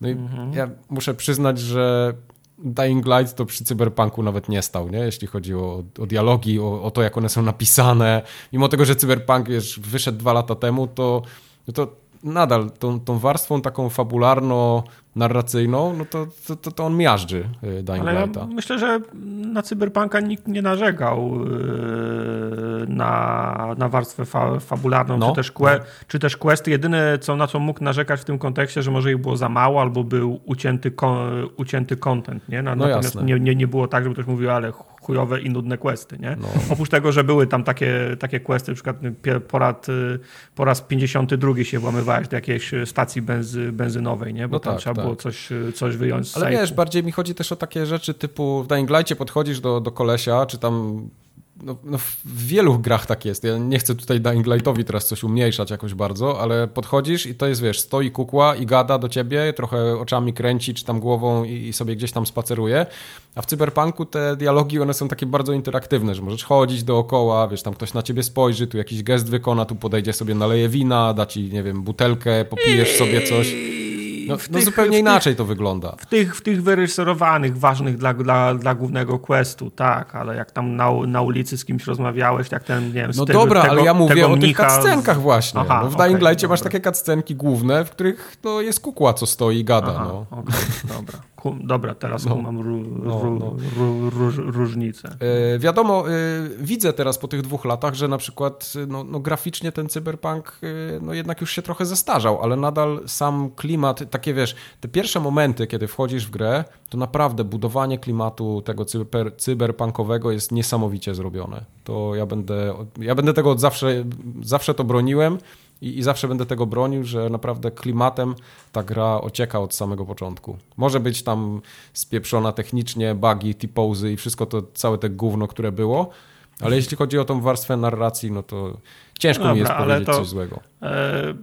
No i ja muszę przyznać, że Dying Light to przy Cyberpunku nawet nie stał, nie? jeśli chodzi o, o dialogi, o, o to, jak one są napisane. Mimo tego, że Cyberpunk już wyszedł dwa lata temu, to, no to nadal tą, tą warstwą taką fabularno-narracyjną, no to, to, to, on miażdży y, Dying Ale ja Lighta. myślę, że na Cyberpunka nikt nie narzekał yy, na, na warstwę fa, fabularną, No. czy, też que, czy też questy. Jedyne, co, na co mógł narzekać w tym kontekście, że może ich było za mało, albo był ucięty, ucięty content. Nie? Na, No natomiast nie, nie, nie było tak, żeby ktoś mówił, ale chujowe i nudne questy. Nie? No. Oprócz tego, że były tam takie, takie questy, na przykład pie- po raz, y, po raz 52 się włamywałeś do jakiejś stacji benzy, benzynowej, nie? bo No tam tak, trzeba tak. było coś, y, coś wyjąć z Ale sejfu. wiesz, bardziej mi chodzi też o takie rzeczy typu w Dying Light'cie podchodzisz do, do kolesia, czy tam no, no w wielu grach tak jest. Ja nie chcę tutaj Dying Lightowi teraz coś umniejszać jakoś bardzo, ale podchodzisz i to jest, wiesz, stoi kukła i gada do ciebie, trochę oczami kręci, czy tam głową i, i sobie gdzieś tam spaceruje. A w Cyberpunku te dialogi, one są takie bardzo interaktywne, że możesz chodzić dookoła, wiesz, tam ktoś na ciebie spojrzy, tu jakiś gest wykona, tu podejdzie sobie, naleje wina, da ci, nie wiem, butelkę, popijesz sobie coś. No, no tych, zupełnie w inaczej to wygląda. W tych, w tych wyreżyserowanych, ważnych dla, dla, dla głównego questu, tak, ale jak tam na, na ulicy z kimś rozmawiałeś, jak ten, nie wiem, No tego, dobra, tego, ale ja mówię o tych cutscenkach właśnie. Aha, no, w Dying okay, masz takie cutscenki główne, w których no, jest kukła, co stoi i gada. Aha, no. Okay, dobra. Dobra, teraz no, mam no, no. Różnicę. E, wiadomo, e, widzę teraz po tych dwóch latach, że na przykład no, no, graficznie ten cyberpunk e, no, jednak już się trochę zestarzał, ale nadal sam klimat, takie wiesz, te pierwsze momenty, kiedy wchodzisz w grę, to naprawdę budowanie klimatu tego cyber, cyberpunkowego jest niesamowicie zrobione. To ja będę, ja będę tego od zawsze, zawsze to broniłem i, I, zawsze będę tego bronił, że naprawdę klimatem ta gra ocieka od samego początku. Może być tam spieprzona technicznie, bugi, T-pozy i wszystko to, całe te gówno, które było, ale jeśli chodzi o tą warstwę narracji, no to ciężko Dobra, mi jest powiedzieć to, coś złego. E,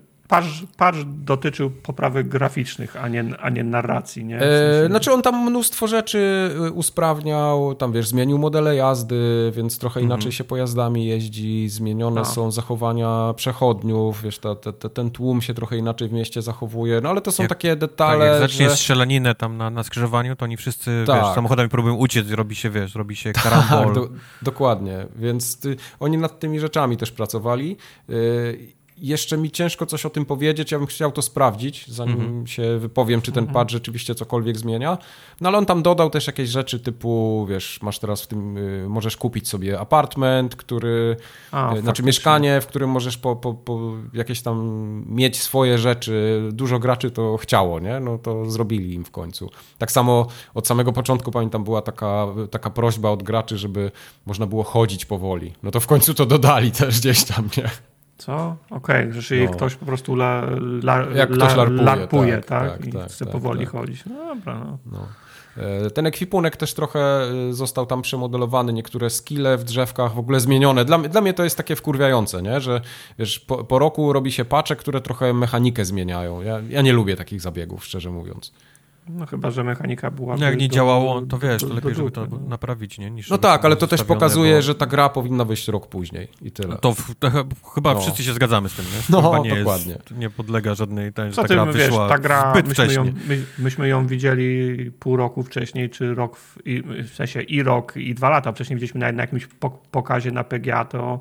Patch dotyczył poprawek graficznych, a nie, a nie narracji, nie? W sensie... e, znaczy on tam mnóstwo rzeczy y, usprawniał, tam wiesz, zmienił modele jazdy, więc trochę mhm. inaczej się pojazdami jeździ, zmienione a. są zachowania przechodniów, wiesz, ta, ta, ta, ten tłum się trochę inaczej w mieście zachowuje, no ale to są jak, takie detale, tak, jak zacznie że... strzelaninę tam na, na skrzyżowaniu, to oni wszyscy, tak. wiesz, samochodami próbują uciec, robi się, wiesz, robi się [laughs] tak, karambol. Tak, do, dokładnie, więc ty, oni nad tymi rzeczami też pracowali. Yy, jeszcze mi ciężko coś o tym powiedzieć, ja bym chciał to sprawdzić, zanim mm się wypowiem, czy ten -hmm. patch rzeczywiście cokolwiek zmienia. No ale on tam dodał też jakieś rzeczy typu, wiesz, masz teraz w tym, y, możesz kupić sobie apartment, który, A, y, znaczy mieszkanie, w którym możesz po, po, po jakieś tam mieć swoje rzeczy. Dużo graczy to chciało, nie? No to zrobili im w końcu. Tak samo od samego początku, pamiętam, była taka, taka prośba od graczy, żeby można było chodzić powoli. No to w końcu to dodali też gdzieś tam, nie? Co? Okej, okay, że no. ktoś po prostu la, la, Jak ktoś larpuje, larpuje tak, tak, tak, i tak, chce tak, powoli tak. chodzić. No dobra, no. no. E, ten ekwipunek też trochę e, został tam przemodelowany, niektóre skille w drzewkach w ogóle zmienione. Dla, dla mnie to jest takie wkurwiające, nie? że wiesz, po, po roku robi się pacze, które trochę mechanikę zmieniają. Ja, ja nie lubię takich zabiegów, szczerze mówiąc. No chyba, że mechanika była. No jak nie do, działało, to wiesz, to lepiej, żeby to no. naprawić, nie? Niż no tak, ale to też pokazuje, bo... że ta gra powinna wyjść rok później i tyle. To, w, to chyba no. wszyscy się zgadzamy z tym, nie? No, nie dokładnie. Jest, nie podlega żadnej, ta, Co ta gra ty, wyszła wiesz, ta gra, myśmy ją, my, myśmy ją widzieli pół roku wcześniej, czy rok, w, w sensie i rok, i dwa lata wcześniej widzieliśmy na, na jakimś pokazie na PGA, to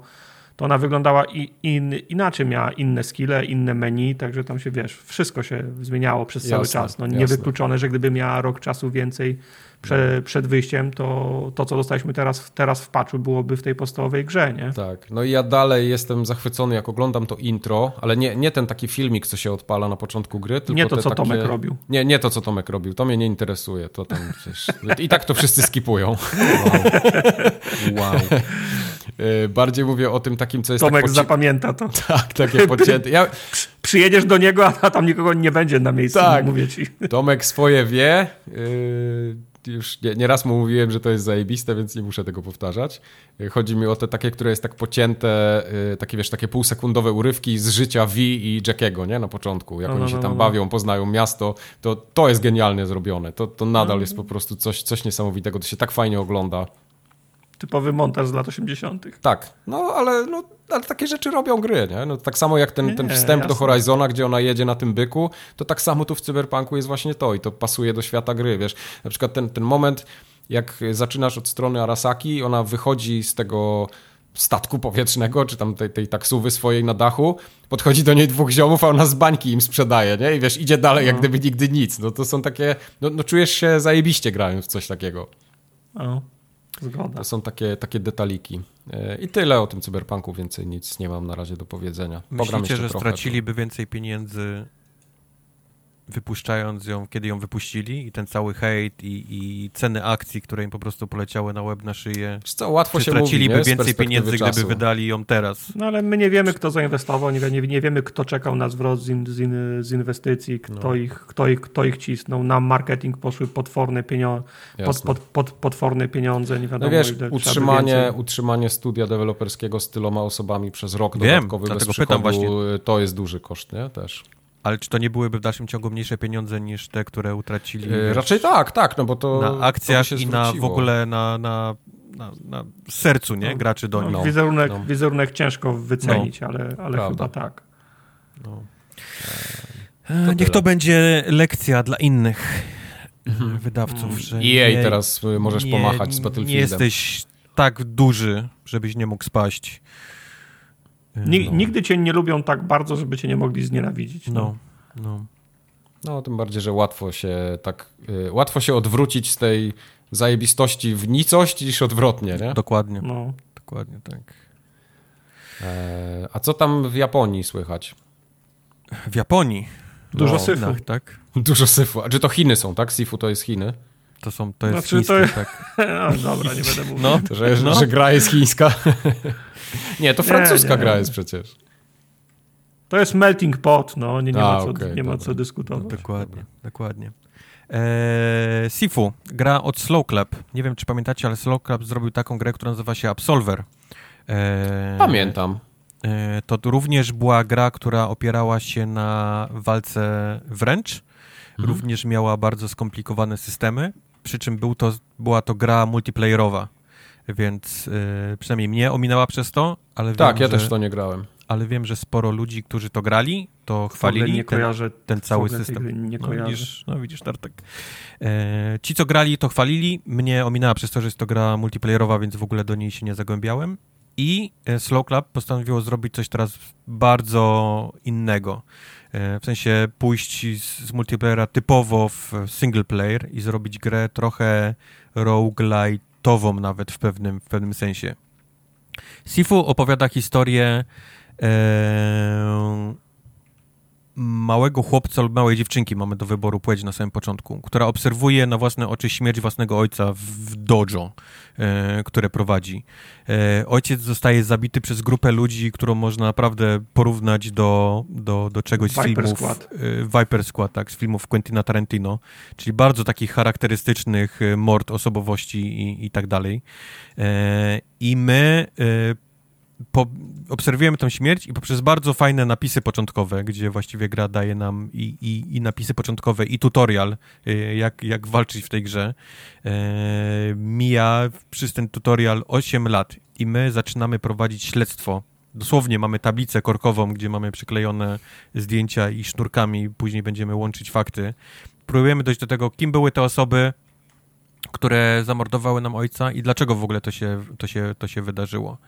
to ona wyglądała i, in, inaczej, miała inne skille, inne menu, także tam się, wiesz, wszystko się zmieniało przez cały jasne, czas. No, niewykluczone, że gdyby miała rok czasu więcej prze, przed wyjściem, to to, co dostaliśmy teraz, teraz w patchu, byłoby w tej podstawowej grze, nie? Tak, no i ja dalej jestem zachwycony, jak oglądam to intro, ale nie, nie ten taki filmik, co się odpala na początku gry, tylko Nie to, co takie... Tomek robił. Nie, nie to, co Tomek robił, to mnie nie interesuje, to tam przecież... I tak to wszyscy skipują. [laughs] Wow. wow. Y, bardziej mówię o tym takim, co jest Tomek tak zapamięta to. [laughs] Tak, takie podcięte. Ja... [laughs] Przyjedziesz do niego, a tam nikogo nie będzie na miejscu, tak. mówię ci. [laughs] Tomek swoje wie. Yy już nie, nie, raz mu mówiłem, że to jest zajebiste, więc nie muszę tego powtarzać. Chodzi mi o te takie, które jest tak pocięte, y, takie wiesz, takie półsekundowe urywki z życia V i Jackiego, nie? Na początku, jak no, oni no, się no, tam no, bawią, poznają miasto, to to jest genialnie zrobione. To, to nadal no. jest po prostu coś, coś niesamowitego. To się tak fajnie ogląda. Typowy montaż z lat 80. Tak, no ale, no ale takie rzeczy robią gry, nie? No, tak samo jak ten, nie, ten wstęp do Horizona, gdzie ona jedzie na tym byku, to tak samo tu w Cyberpunku jest właśnie to i to pasuje do świata gry, wiesz. Na przykład ten, ten moment, jak zaczynasz od strony Arasaki, ona wychodzi z tego statku powietrznego, czy tam tej, tej taksówy swojej na dachu, podchodzi do niej dwóch ziomów, a ona z bańki im sprzedaje, nie? I wiesz, idzie dalej, no. jak gdyby nigdy nic. No to są takie, no, no czujesz się zajebiście grając w coś takiego. No. Zgoda. To są takie, takie detaliki. E, I tyle o tym cyberpunku, więcej nic nie mam na razie do powiedzenia. Myślicie, że straciliby więcej pieniędzy wypuszczając ją, kiedy ją wypuścili i ten cały hejt i, i ceny akcji, które im po prostu poleciały na web, na szyję. Co, łatwo się straciliby mówi, więcej pieniędzy, czasu. gdyby wydali ją teraz. No ale my nie wiemy, kto zainwestował, nie, nie, nie wiemy, kto czekał na zwrot z, in, z, in, z inwestycji, kto, no. ich, kto, ich, kto ich cisnął. Na marketing poszły potworne, pienio pod, pod, pod, potworne pieniądze, nie wiadomo no wiesz, utrzymanie, utrzymanie studia deweloperskiego z tyloma osobami przez rok Wiem, dodatkowy bez pytam właśnie. to jest duży koszt, nie? Też. Ale czy to nie byłyby w dalszym ciągu mniejsze pieniądze niż te, które utracili? Yy, raczej tak, tak, no bo to. Na akcjach to i na w ogóle na, na, na, na sercu, nie? No, Graczy do nich. No, wizerunek, no. wizerunek ciężko wycenić, no, ale, ale chyba tak. No. To Niech tyle. to będzie lekcja dla innych mhm. wydawców, że EA nie, teraz możesz nie, pomachać z Battlefieldem. Nie jesteś tak duży, żebyś nie mógł spaść. No. Nigdy cię nie lubią tak bardzo, żeby cię nie mogli znienawidzić. No, no. no. No, tym bardziej, że łatwo się tak, y, łatwo się odwrócić z tej zajebistości w nicość niż odwrotnie, nie? Dokładnie. No. Dokładnie tak. E, a co tam w Japonii słychać? W Japonii? Dużo no, syfu. Tak, tak. Dużo syfu. A czy to Chiny są, tak? Sifu to jest Chiny? To są, to jest znaczy, chińskie, to... tak. [laughs] no, dobra, nie będę mówił. No, że, no. że gra jest chińska. [laughs] [laughs] nie, to francuska nie, nie, gra jest przecież. To jest melting pot, no, nie, nie, A, ma, co, okay, nie ma co dyskutować. No, dokładnie, dobra. dokładnie. Eee, Sifu, gra od Slow Club. Nie wiem, czy pamiętacie, ale Slow Club zrobił taką grę, która nazywa się Absolver. Eee, Pamiętam. Eee, to również była gra, która opierała się na walce wręcz. Mhm. Również miała bardzo skomplikowane systemy, przy czym był to, była to gra multiplayerowa, więc yy, przynajmniej mnie ominęła przez to, ale Tak, wiem, ja że... też to nie grałem ale wiem, że sporo ludzi, którzy to grali, to chwalili nie ten, kojarzę, ten cały system. Nie no, widzisz, no widzisz, Tartek. E, ci, co grali, to chwalili. Mnie ominęła przez to, że jest to gra multiplayerowa, więc w ogóle do niej się nie zagłębiałem. I e, Slow Club postanowiło zrobić coś teraz bardzo innego. E, w sensie pójść z, z multiplayera typowo w single player i zrobić grę trochę roguelite'ową nawet w pewnym, w pewnym sensie. Sifu opowiada historię małego chłopca lub małej dziewczynki, mamy do wyboru płeć na samym początku, która obserwuje na własne oczy śmierć własnego ojca w dojo, e, które prowadzi. E, ojciec zostaje zabity przez grupę ludzi, którą można naprawdę porównać do, do, do czegoś z filmów... Squad. E, Viper Squad, tak, z filmów Quentina Tarantino, czyli bardzo takich charakterystycznych e, mord, osobowości i, i tak dalej. E, I my e, po, obserwujemy tę śmierć i poprzez bardzo fajne napisy początkowe, gdzie właściwie gra daje nam i, i, i napisy początkowe, i tutorial, y, jak, jak walczyć w tej grze, e, mija przez ten tutorial 8 lat i my zaczynamy prowadzić śledztwo. Dosłownie mamy tablicę korkową, gdzie mamy przyklejone zdjęcia i sznurkami, później będziemy łączyć fakty. Próbujemy dojść do tego, kim były te osoby, które zamordowały nam ojca i dlaczego w ogóle to się, to się, to się wydarzyło.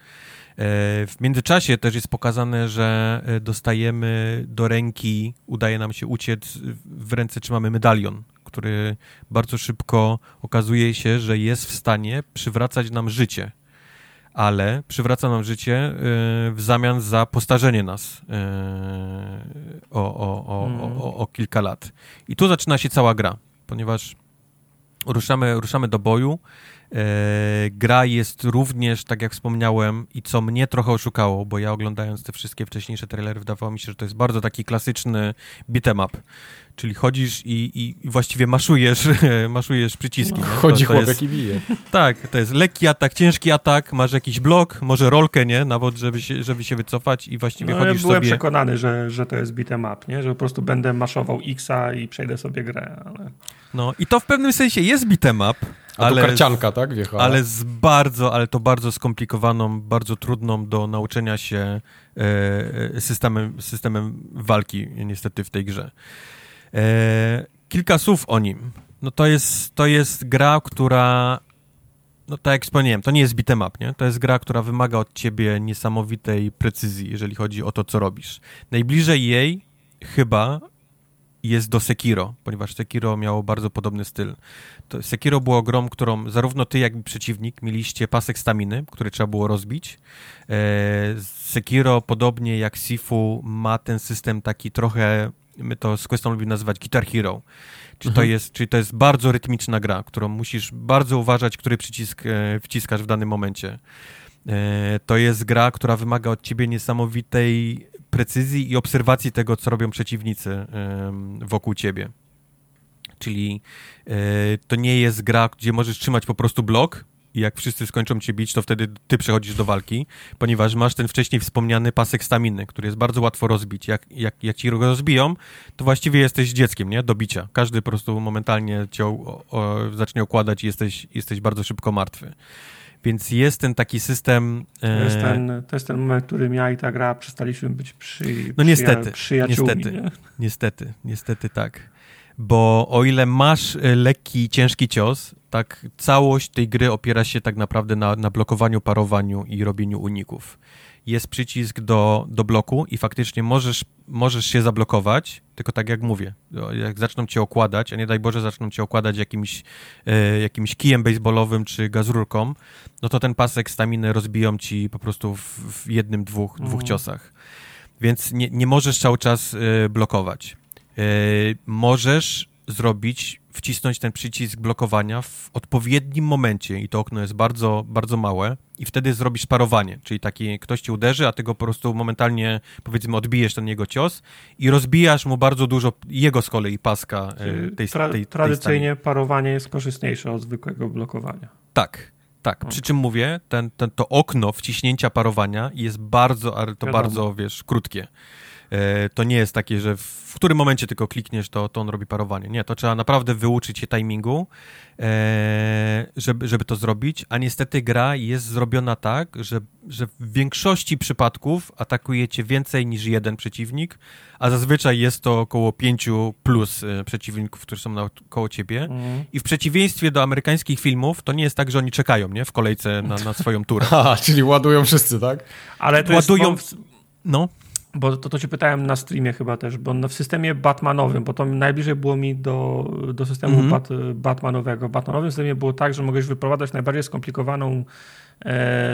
E, w międzyczasie też jest pokazane, że e, dostajemy do ręki, udaje nam się uciec, w ręce trzymamy medalion, który bardzo szybko okazuje się, że jest w stanie przywracać nam życie. Ale przywraca nam życie e, w zamian za postarzenie nas o, o, o, o, o kilka lat. I tu zaczyna się cała gra, ponieważ ruszamy, ruszamy do boju. E, gra jest również, tak jak wspomniałem, i co mnie trochę oszukało, bo ja oglądając te wszystkie wcześniejsze trailery, wydawało mi się, że to jest bardzo taki klasyczny beat'em up. Czyli chodzisz i, i właściwie maszujesz, [laughs] maszujesz przyciski. No, chodzi to, to chłopak jest, i bije. Tak, to jest lekki atak, ciężki atak, masz jakiś blok, może rolkę, nie? Nawet, żeby się, żeby się wycofać i właściwie no, chodzisz ja byłem sobie... przekonany, że, że to jest beat'em up, nie? Że po prostu będę maszował X-a i przejdę sobie grę, ale... No i to w pewnym sensie jest beat'em up, ale, karcianka, tak? Wjechała. Ale z bardzo, ale to bardzo skomplikowaną, bardzo trudną do nauczenia się e, systemem, systemem walki niestety w tej grze. E, kilka słów o nim. No to jest, to jest gra, która no tak jak wspomniałem, to nie jest beat'em up, nie? To jest gra, która wymaga od ciebie niesamowitej precyzji, jeżeli chodzi o to, co robisz. Najbliżej jej chyba jest do Sekiro, ponieważ Sekiro miało bardzo podobny styl. To Sekiro było grą, którą zarówno ty, jak i przeciwnik mieliście pasek staminy, który trzeba było rozbić. E, Sekiro, podobnie jak Sifu, ma ten system taki trochę, my to z Questą lubimy nazywać Guitar Hero. Czyli, mhm. to jest, czyli to jest bardzo rytmiczna gra, którą musisz bardzo uważać, który przycisk e, wciskasz w danym momencie. E, to jest gra, która wymaga od ciebie niesamowitej precyzji i obserwacji tego, co robią przeciwnicy wokół ciebie. Czyli e, to nie jest gra, gdzie możesz trzymać po prostu blok i jak wszyscy skończą cię bić, to wtedy ty przechodzisz do walki, ponieważ masz ten wcześniej wspomniany pasek staminy, który jest bardzo łatwo rozbić. Jak, jak, jak ci go rozbiją, to właściwie jesteś dzieckiem, nie? Do bicia. Każdy po prostu momentalnie cię o, o, zacznie okładać i jesteś, jesteś bardzo szybko martwy. Więc jest ten taki system. To jest ten, to jest ten moment, w którym ja i ta gra przestaliśmy być przy, no niestety, przyjaciółmi. Niestety, nie? niestety, niestety tak. Bo o ile masz e, lekki, ciężki cios, tak całość tej gry opiera się tak naprawdę na, na blokowaniu, parowaniu i robieniu uników jest przycisk do, do bloku i faktycznie możesz, możesz się zablokować, tylko tak jak mówię, jak zaczną cię okładać, a nie daj Boże zaczną cię okładać jakimś, e, jakimś kijem baseballowym czy gazurką, no to ten pasek staminy rozbiją ci po prostu w, w jednym, dwóch, dwóch mhm. ciosach. Więc nie, nie możesz cały czas e, blokować. E, możesz zrobić, wcisnąć ten przycisk blokowania w odpowiednim momencie i to okno jest bardzo, bardzo małe i wtedy zrobisz parowanie, czyli taki ktoś ci uderzy, a ty go po prostu momentalnie powiedzmy odbijesz ten jego cios i rozbijasz mu bardzo dużo jego z kolei paska e, tej, Tra tej, Tradycyjnie tej parowanie jest korzystniejsze od zwykłego blokowania. Tak, tak, przy czym mówię, ten, ten, to okno wciśnięcia parowania jest bardzo, ale to Wiadomo. bardzo, wiesz, krótkie. E, to nie jest takie, że w którym momencie tylko klikniesz, to, to on robi parowanie. Nie, to trzeba naprawdę wyuczyć się timingu, e, żeby, żeby to zrobić, a niestety gra jest zrobiona tak, że, że w większości przypadków atakujecie więcej niż jeden przeciwnik, a zazwyczaj jest to około pięciu plus e, przeciwników, którzy są koło ciebie. Mhm. I w przeciwieństwie do amerykańskich filmów, to nie jest tak, że oni czekają nie? w kolejce na, na swoją turę. [laughs] A, czyli ładują wszyscy, tak? Ale to ładują... Jest... No bo to, to cię pytałem na streamie chyba też, bo w systemie Batmanowym, bo to najbliżej było mi do, do systemu mm -hmm. Bat, Batmanowego. W Batmanowym systemie było tak, że mogłeś wyprowadzać najbardziej skomplikowaną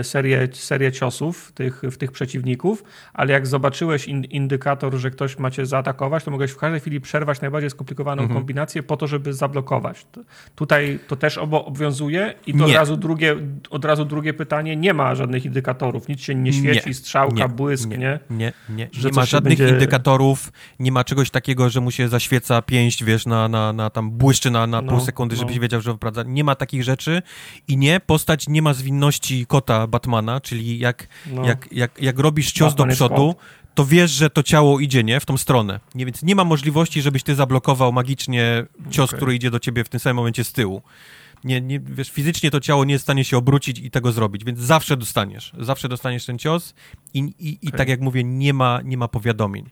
serię, serię ciosów tych, w tych przeciwników, ale jak zobaczyłeś in, indykator, że ktoś macie zaatakować, to mogłeś w każdej chwili przerwać najbardziej skomplikowaną mhm. kombinację po to, żeby zablokować. Tutaj to też obo obowiązuje i to od razu, drugie, od razu drugie pytanie, nie ma żadnych indykatorów, nic się nie świeci, nie, strzałka, nie, błysk, nie? Nie, nie, nie. Nie ma żadnych będzie... indykatorów, nie ma czegoś takiego, że mu się zaświeca pięść, wiesz, na, na, na tam błyszczy na, na no, pół sekundy, żebyś no. wiedział, że wyprawdza. Nie ma takich rzeczy i nie, postać nie ma zwinności kota Batmana, czyli jak, no. jak, jak, jak robisz cios Batman do przodu, to wiesz, że to ciało idzie, nie? W tą stronę. Nie, więc nie ma możliwości, żebyś ty zablokował magicznie cios, okay. który idzie do ciebie w tym samym momencie z tyłu. Nie, nie, wiesz, fizycznie to ciało nie jest w stanie się obrócić i tego zrobić, więc zawsze dostaniesz. Zawsze dostaniesz ten cios i, i, i tak jak mówię, nie ma, nie ma powiadomień.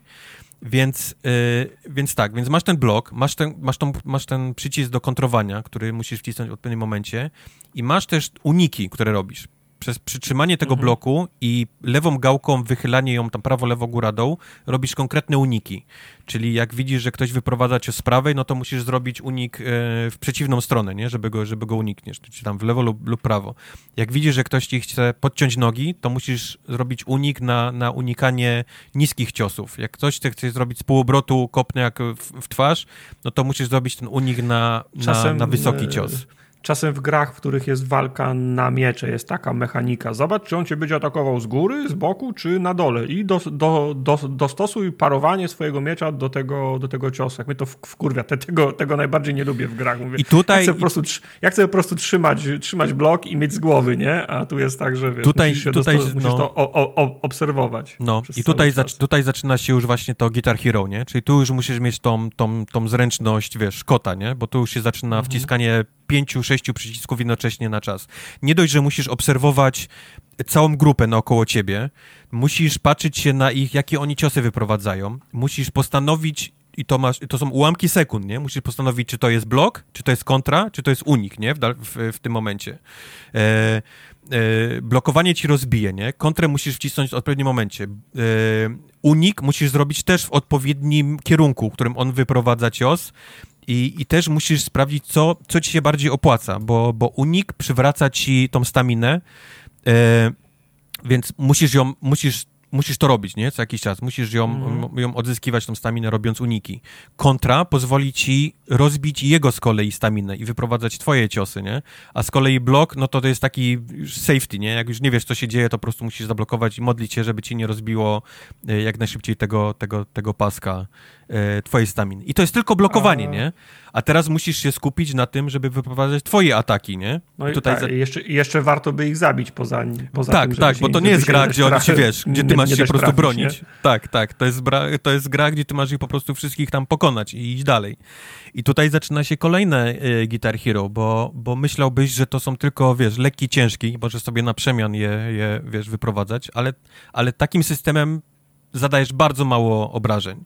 Więc, yy, więc tak, więc masz ten blok, masz ten, masz, tą, masz ten przycisk do kontrowania, który musisz wcisnąć w odpowiednim momencie i masz też uniki, które robisz przez przytrzymanie tego mhm. bloku i lewą gałką wychylanie ją tam prawo, lewo, góra, dół, robisz konkretne uniki. Czyli jak widzisz, że ktoś wyprowadza cię z prawej, no to musisz zrobić unik e, w przeciwną stronę, nie? Żeby go, żeby go unikniesz, czy tam w lewo lub, lub prawo. Jak widzisz, że ktoś ci chce podciąć nogi, to musisz zrobić unik na, na unikanie niskich ciosów. Jak ktoś chce, chce zrobić z półobrotu kopny jak w, w, twarz, no to musisz zrobić ten unik na, na, na wysoki e, cios. Czasem w grach, w których jest walka na miecze, jest taka mechanika. Zobacz, czy on cię będzie atakował z góry, z boku, czy na dole. I do, do, do, dostosuj parowanie swojego miecza do tego, do tego ciosu. Jak mnie to wkurwia, te, tego, tego najbardziej nie lubię w grach. Mówię, I tutaj... Ja chcę po prostu, ja chcę po prostu trzymać, trzymać blok i mieć z głowy, nie? A tu jest tak, że wiesz, tutaj, musisz, tutaj, dosto, musisz no, to o, o, obserwować. No i tutaj, zac tutaj zaczyna się już właśnie to Guitar Hero, nie? Czyli tu już musisz mieć tą, tą, tą zręczność, wiesz, kota, nie? Bo tu już się zaczyna mhm. wciskanie pięciu, sześciu przycisków jednocześnie na czas. Nie dość, że musisz obserwować całą grupę naokoło ciebie, musisz patrzeć się na ich, jakie oni ciosy wyprowadzają, musisz postanowić i to, masz, to są ułamki sekund, nie? Musisz postanowić, czy to jest blok, czy to jest kontra, czy to jest unik, nie? W, w, w tym momencie. E, e, blokowanie ci rozbije, nie? Kontrę musisz wcisnąć w odpowiednim momencie. E, unik musisz zrobić też w odpowiednim kierunku, którym on wyprowadza cios. I, I też musisz sprawdzić, co, co ci się bardziej opłaca, bo, bo unik przywraca ci tą staminę, e, więc musisz ją, musisz musisz to robić, nie? Co jakiś czas. Musisz ją, mm. ją odzyskiwać, tą staminę, robiąc uniki. Kontra pozwoli ci rozbić jego z kolei staminę i wyprowadzać twoje ciosy, nie? A z kolei blok, no to to jest taki safety, nie? Jak już nie wiesz, co się dzieje, to po prostu musisz zablokować i modlić się, żeby ci nie rozbiło e, jak najszybciej tego, tego, tego paska twojej staminy. I to jest tylko blokowanie, A... nie? A teraz musisz się skupić na tym, żeby wyprowadzać twoje ataki, nie? No i tutaj tak, za... jeszcze, jeszcze warto by ich zabić poza, poza tak, tym, Tak, bo to nie jest gra, gdzie oni się, wiesz, gdzie ty nie, masz nie się po prostu trafić, bronić. Nie? Tak, tak, to jest, to jest gra, gdzie ty masz ich po prostu wszystkich tam pokonać i iść dalej. I tutaj zaczyna się kolejne y, Guitar Hero, bo, bo myślałbyś, że to są tylko, wiesz, lekki, ciężki, możesz sobie na przemian je, je wiesz, wyprowadzać, ale, ale takim systemem zadajesz bardzo mało obrażeń.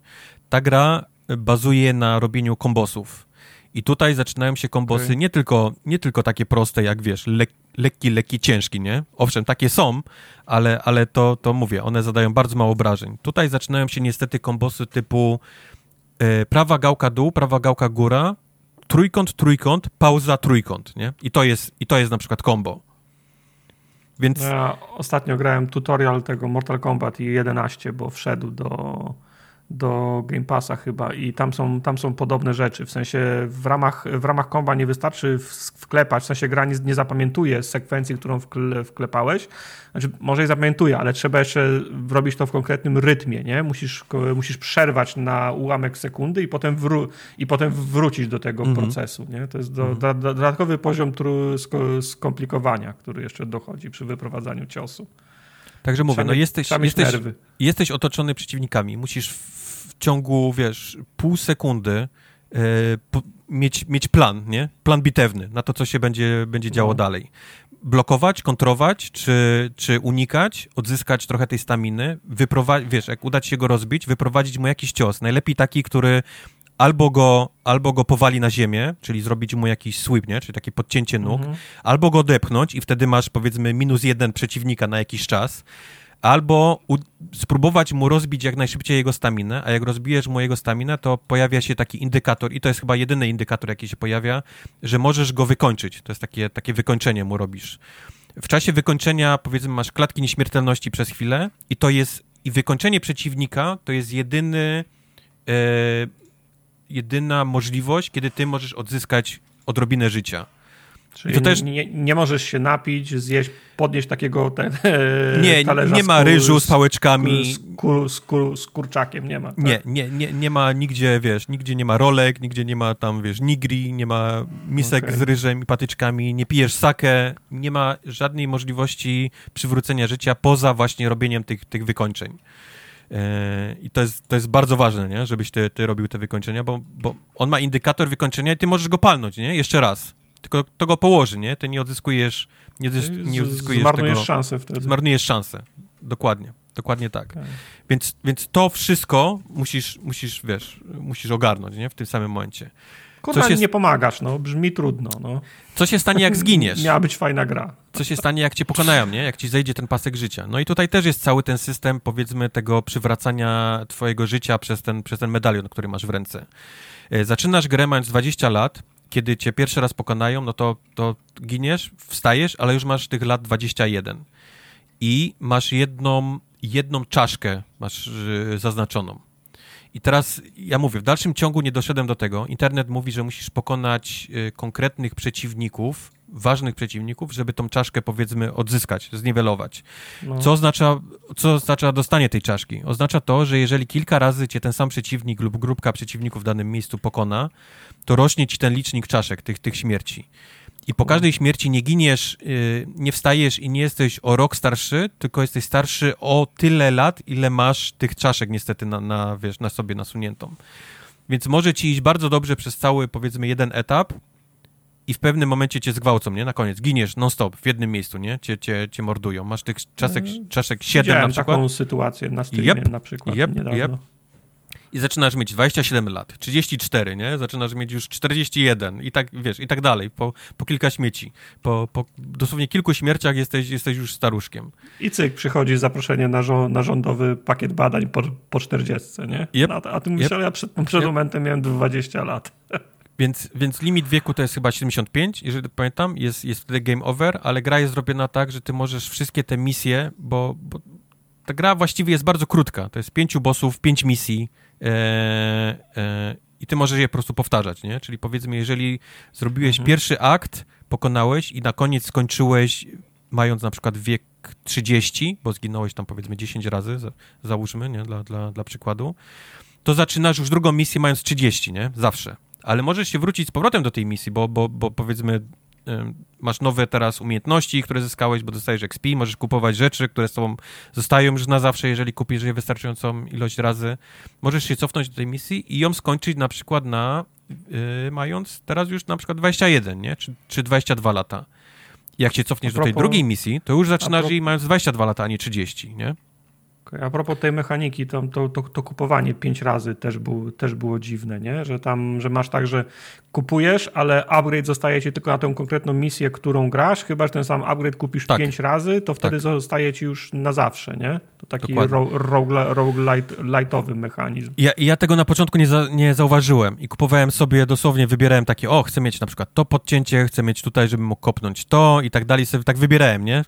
Ta gra bazuje na robieniu kombosów. I tutaj zaczynają się kombosy okay. nie, tylko, nie tylko takie proste, jak wiesz, lek, lekki, lekki, ciężki, nie? Owszem, takie są, ale, ale to, to mówię, one zadają bardzo mało obrażeń. Tutaj zaczynają się niestety kombosy typu e, prawa gałka dół, prawa gałka góra, trójkąt, trójkąt, pauza, trójkąt, nie? I to jest, i to jest na przykład combo. Więc... Ja ostatnio grałem tutorial tego Mortal Kombat i 11, bo wszedł do do Game Passa chyba i tam są, tam są podobne rzeczy, w sensie w ramach, w ramach komba nie wystarczy wklepać, w sensie gra nie, nie zapamiętuje sekwencji, którą wkle, wklepałeś, znaczy może je zapamiętuje, ale trzeba jeszcze robić to w konkretnym rytmie, nie? Musisz, musisz przerwać na ułamek sekundy i potem, wró i potem wrócić do tego mhm. procesu, nie? To jest do, mhm. do, do, dodatkowy poziom skomplikowania, który jeszcze dochodzi przy wyprowadzaniu ciosu. Także mówię, no jesteś, jesteś, jesteś otoczony przeciwnikami, musisz w ciągu, wiesz, pół sekundy e, mieć, mieć plan, nie? Plan bitewny na to, co się będzie, będzie działo no. dalej. Blokować, kontrować, czy, czy unikać, odzyskać trochę tej staminy, wyprowadzić, wiesz, jak uda ci się go rozbić, wyprowadzić mu jakiś cios. Najlepiej taki, który albo go, albo go powali na ziemię, czyli zrobić mu jakiś sweep, nie? czyli takie podcięcie nóg, mhm. albo go depchnąć i wtedy masz powiedzmy minus jeden przeciwnika na jakiś czas, albo spróbować mu rozbić jak najszybciej jego staminę, a jak rozbijesz mu jego staminę, to pojawia się taki indykator i to jest chyba jedyny indykator, jaki się pojawia, że możesz go wykończyć. To jest takie, takie wykończenie mu robisz. W czasie wykończenia, powiedzmy, masz klatki nieśmiertelności przez chwilę i to jest, i wykończenie przeciwnika to jest jedyny, e, jedyna możliwość, kiedy ty możesz odzyskać odrobinę życia. Czyli to też... nie, nie możesz się napić, zjeść, podnieść takiego ten, Nie, nie ma ryżu z pałeczkami. Z, kur, z, kur, z kurczakiem, nie ma. Tak? Nie, nie, nie, nie ma nigdzie, wiesz, nigdzie nie ma rolek, nigdzie nie ma tam, wiesz, nigri, nie ma misek okay. z ryżem i patyczkami, nie pijesz sake, nie ma żadnej możliwości przywrócenia życia poza właśnie robieniem tych, tych wykończeń. E, I to jest, to jest bardzo ważne, nie? żebyś ty, ty robił te wykończenia, bo, bo on ma indikator wykończenia i ty możesz go palnąć, nie? Jeszcze raz. Tylko to go położy, nie? Ty nie odzyskujesz, nie, nie odzyskujesz Zmarnujesz tego. szansę wtedy. Zmarnujesz szansę. Dokładnie. Dokładnie tak. Okay. Więc, więc to wszystko musisz, musisz, wiesz, musisz ogarnąć, nie? W tym samym momencie. Kurwa, się... nie pomagasz, no. Brzmi trudno, no. Co się stanie, jak [laughs] zginiesz? Miała być fajna gra. Co się stanie, jak cię pokonają, nie? Jak ci zejdzie ten pasek życia. No i tutaj też jest cały ten system, powiedzmy, tego przywracania twojego życia przez ten, przez ten medalion, który masz w ręce. E, zaczynasz grę mając 20 lat, kiedy cię pierwszy raz pokonają, no to, to giniesz, wstajesz, ale już masz tych lat 21. I masz jedną, jedną czaszkę masz yy, zaznaczoną. I teraz ja mówię, w dalszym ciągu nie doszedłem do tego. Internet mówi, że musisz pokonać y, konkretnych przeciwników, ważnych przeciwników, żeby tą czaszkę powiedzmy odzyskać, zniwelować. No. Co, oznacza, co oznacza dostanie tej czaszki? Oznacza to, że jeżeli kilka razy cię ten sam przeciwnik lub grupka przeciwników w danym miejscu pokona, to rośnie ci ten licznik czaszek, tych, tych śmierci. I po każdej śmierci nie giniesz, yy, nie wstajesz i nie jesteś o rok starszy, tylko jesteś starszy o tyle lat, ile masz tych czaszek niestety na, na, wiesz, na sobie nasuniętą. Więc może ci iść bardzo dobrze przez cały, powiedzmy, jeden etap i w pewnym momencie cię zgwałcą, nie? Na koniec. Giniesz non-stop w jednym miejscu, nie? Cię, cię, cię mordują. Masz tych czaszek, mm. czaszek 7 na przykład. taką sytuację na streamie yep, na przykład yep, niedawno. Yep i zaczynasz mieć 27 lat, 34, nie? Zaczynasz mieć już 41 i tak, wiesz, i tak dalej, po, po kilka śmieci. Po, po dosłownie kilku śmierciach jesteś, jesteś już staruszkiem. I cyk, przychodzi zaproszenie na, żo na rządowy pakiet badań po, po 40, nie? Yep. A, a ty mówisz, yep. ale ja przed, przed momentem miałem 20 lat. [laughs] Więc, więc limit wieku to jest chyba 75, jeżeli pamiętam, jest, jest wtedy game over, ale gra jest zrobiona tak, że ty możesz wszystkie te misje, bo, bo ta gra właściwie jest bardzo krótka. To jest pięciu bossów, pięć misji, E, e, i ty możesz je po prostu powtarzać, nie? Czyli powiedzmy, jeżeli zrobiłeś mhm. pierwszy akt, pokonałeś i na koniec skończyłeś mając na przykład wiek 30, bo zginąłeś tam powiedzmy 10 razy, załóżmy, nie? Dla, dla, dla przykładu, to zaczynasz już drugą misję mając 30, nie? Zawsze. Ale możesz się wrócić z powrotem do tej misji, bo, bo, bo powiedzmy masz nowe teraz umiejętności, które zyskałeś, bo dostajesz XP, możesz kupować rzeczy, które z tobą zostają już na zawsze, jeżeli kupisz je wystarczającą ilość razy. Możesz się cofnąć do tej misji i ją skończyć na przykład na, yy, mając teraz już na przykład 21, nie? Czy, czy 22 lata. Jak się cofniesz propos, do tej drugiej misji, to już zaczynasz jej mając 22 lata, a nie 30, nie? A propos tej mechaniki, to, to, to, to, kupowanie pięć razy też, był, też było dziwne, nie? Że tam, że masz tak, że kupujesz, ale upgrade zostaje ci tylko na tę konkretną misję, którą grasz, chyba, że ten sam upgrade kupisz tak. pięć razy, to wtedy tak. zostaje ci już na zawsze, nie? To taki roguelite'owy mechanizm. Ja, ja tego na początku nie, za, nie zauważyłem i kupowałem sobie dosłownie, wybierałem takie, o, chcę mieć na przykład to podcięcie, chcę mieć tutaj, żebym mógł kopnąć to i tak dalej, sobie tak wybierałem, nie?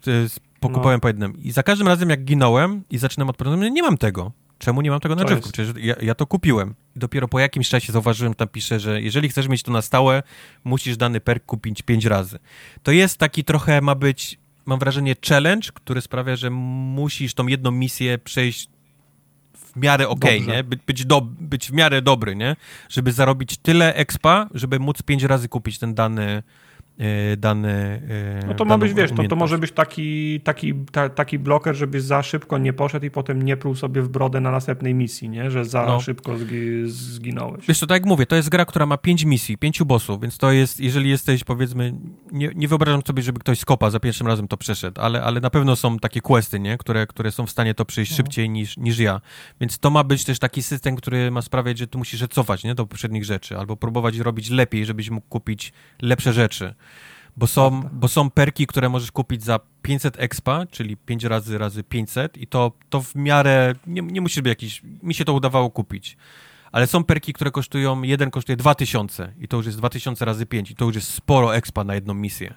Pokupałem no. po jednym. I za każdym razem, jak ginąłem i zaczynam od początku, nie mam tego. Czemu nie mam tego na drzewku? Przecież ja, ja, to kupiłem. I dopiero po jakimś czasie zauważyłem, tam pisze, że jeżeli chcesz mieć to na stałe, musisz dany perk kupić pięć razy. To jest taki trochę, ma być, mam wrażenie, challenge, który sprawia, że musisz tą jedną misję przejść w miarę okej, okay, nie? By, być, do, być w miarę dobry, nie? Żeby zarobić tyle expa, żeby móc pięć razy kupić ten dany dane. E, no to ma być, wiesz, to, to może być taki, taki, ta, taki bloker, żebyś za szybko nie poszedł i potem nie pruł sobie w brodę na następnej misji, nie? Że za no. szybko zgi, zginąłeś. Wiesz, to tak jak mówię, to jest gra, która ma pięć misji, pięciu bossów, więc to jest, jeżeli jesteś, powiedzmy, nie, nie wyobrażam sobie, żeby ktoś skopa za pierwszym razem to przeszedł, ale, ale na pewno są takie questy, nie? Które, które są w stanie to przejść no. szybciej niż, niż ja. Więc to ma być też taki system, który ma sprawiać, że tu musisz cofać, nie? Do poprzednich rzeczy, albo próbować robić lepiej, żebyś mógł kupić lepsze rzeczy. Bo są, bo są perki, które możesz kupić za 500 expa, czyli 5 razy razy 500 i to, to w miarę, nie, nie musisz być jakiś, mi się to udawało kupić. Ale są perki, które kosztują, jeden kosztuje 2000 i to już jest 2000 razy 5 i to już jest sporo expa na jedną misję.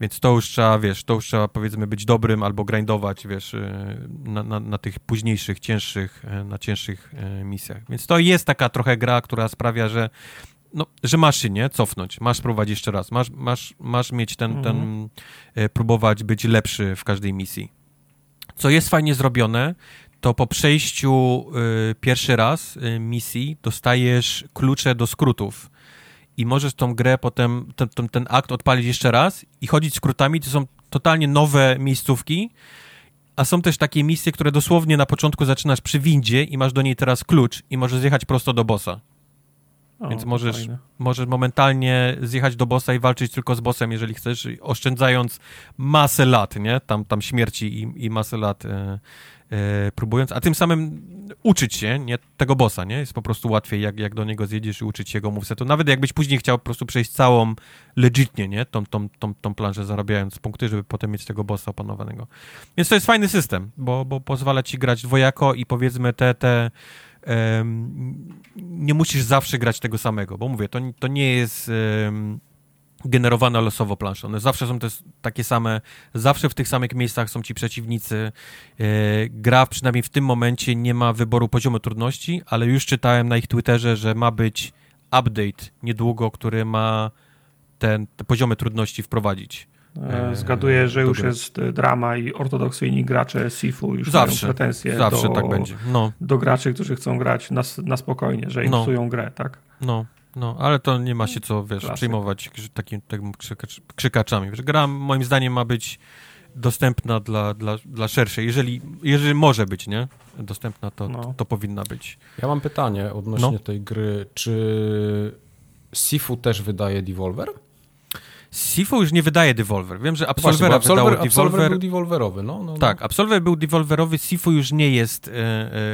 Więc to już trzeba, wiesz, to już trzeba powiedzmy być dobrym albo grindować, wiesz, y, na, na, na tych późniejszych, cięższych, y, na cięższych y, misjach. Więc to jest taka trochę gra, która sprawia, że no, że masz się, nie? Cofnąć, masz próbować jeszcze raz, masz, masz, masz mieć ten, mhm. ten e, próbować być lepszy w każdej misji. Co jest fajnie zrobione, to po przejściu y, pierwszy raz y, misji dostajesz klucze do skrótów i możesz tą grę potem, ten, ten, ten akt odpalić jeszcze raz i chodzić skrótami, to są totalnie nowe miejscówki, a są też takie misje, które dosłownie na początku zaczynasz przy windzie i masz do niej teraz klucz i możesz zjechać prosto do bossa. O, Więc możesz, możesz momentalnie zjechać do bossa i walczyć tylko z bossem, jeżeli chcesz, oszczędzając masę lat, nie? Tam, tam śmierci i, i masę lat e, e, próbując, a tym samym uczyć się, nie? Tego bossa, nie? Jest po prostu łatwiej, jak, jak do niego zjedziesz i uczyć się jego movesetu. Nawet jakbyś później chciał po prostu przejść całą legitnie, nie? Tą, tą, tą, tą planżę zarabiając punkty, żeby potem mieć tego bossa opanowanego. Więc to jest fajny system, bo, bo pozwala ci grać dwojako i powiedzmy te, te nie musisz zawsze grać tego samego, bo mówię, to, to nie jest generowane losowo plansze. One zawsze są te, takie same, zawsze w tych samych miejscach są ci przeciwnicy. E, gra przynajmniej w tym momencie nie ma wyboru poziomu trudności, ale już czytałem na ich Twitterze, że ma być update niedługo, który ma ten, te poziomy trudności wprowadzić. E, zgaduję, że już jest drama i ortodoksyjni gracze Sifu już zawsze, mają pretensje zawsze do, tak będzie. No. do graczy, którzy chcą grać na, na spokojnie, że im no. psują grę, tak? No, no, ale to nie ma się co, wiesz, Klasyk. przejmować takim, takim krzykaczami. Gra moim zdaniem ma być dostępna dla, dla, dla szerszej. Jeżeli, jeżeli może być, nie? Dostępna, to, no. to, to, powinna być. Ja mam pytanie odnośnie no. tej gry. Czy Sifu też wydaje Devolver? Sifu już nie wydaje Devolver. Wiem, że Absolvera Właśnie, Absolver, wydało Absolver był Devolverowy, no, no, no. Tak, Absolver był Devolverowy, Sifu już nie jest e,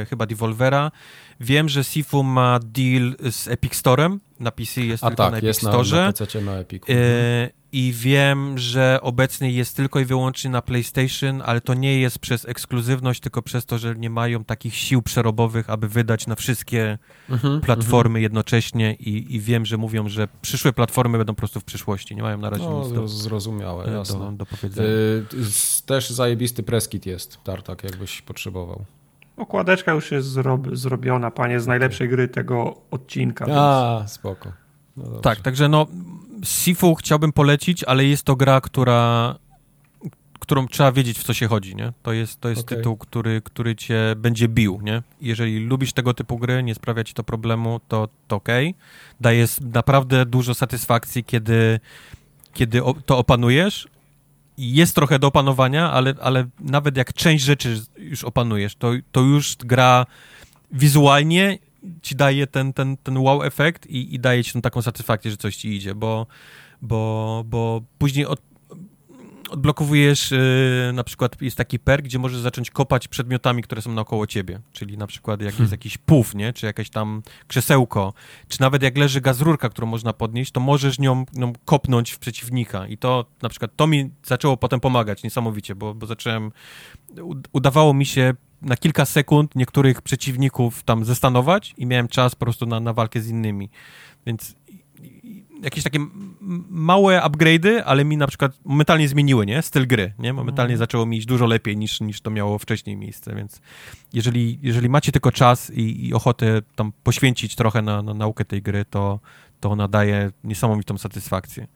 e, chyba Devolvera. Wiem, że Sifu ma deal z Epic Storem, na PC jest A tylko tak, na Epic jest Store. Na, na PC na Epic. E, mhm i wiem, że obecnie jest tylko i wyłącznie na PlayStation, ale to nie jest przez ekskluzywność, tylko przez to, że nie mają takich sił przerobowych, aby wydać na wszystkie mhm, platformy mhm. jednocześnie i, i, wiem, że mówią, że przyszłe platformy będą po prostu w przyszłości. Nie mają na razie no, nic do, zrozumiałe, jasne. Do, do powiedzenia. Y, też zajebisty preskit jest, Tartak, jakbyś potrzebował. Okładeczka już jest zrob zrobiona, panie, z najlepszej gry tego odcinka. A, więc... spoko. No tak, także no Sifu chciałbym polecić, ale jest to gra, która którą trzeba wiedzieć, w co się chodzi, nie? To jest, to jest Okej. tytuł, który, który cię będzie bił, nie? Jeżeli lubisz tego typu gry, nie sprawia ci to problemu, to, to okej. Daje s- naprawdę dużo satysfakcji, kiedy, kiedy to opanujesz. Jest trochę do opanowania, ale, ale nawet jak część rzeczy już opanujesz, to, to już gra wizualnie ci daje ten, ten, ten wow efekt i, i daje ci tą taką satysfakcję, że coś ci idzie, bo, bo, bo później od, odblokowujesz, yy, na przykład jest taki perk, gdzie możesz zacząć kopać przedmiotami, które są naokoło ciebie, czyli na przykład jak jest jakiś puf, nie, czy jakieś tam krzesełko, czy nawet jak leży gazrurka, którą można podnieść, to możesz nią, nią kopnąć w przeciwnika. I to na przykład, to mi zaczęło potem pomagać niesamowicie, bo, bo zacząłem, ud- udawało mi się na kilka sekund niektórych przeciwników tam zestanować i miałem czas po prostu na, na walkę z innymi, więc jakieś takie małe upgrade'y, ale mi na przykład momentalnie zmieniły, nie? Styl gry, nie? Momentalnie zaczęło mi iść dużo lepiej niż, niż to miało wcześniej miejsce, więc jeżeli, jeżeli macie tylko czas i, i ochotę tam poświęcić trochę na, na naukę tej gry, to, to ona daje niesamowitą satysfakcję.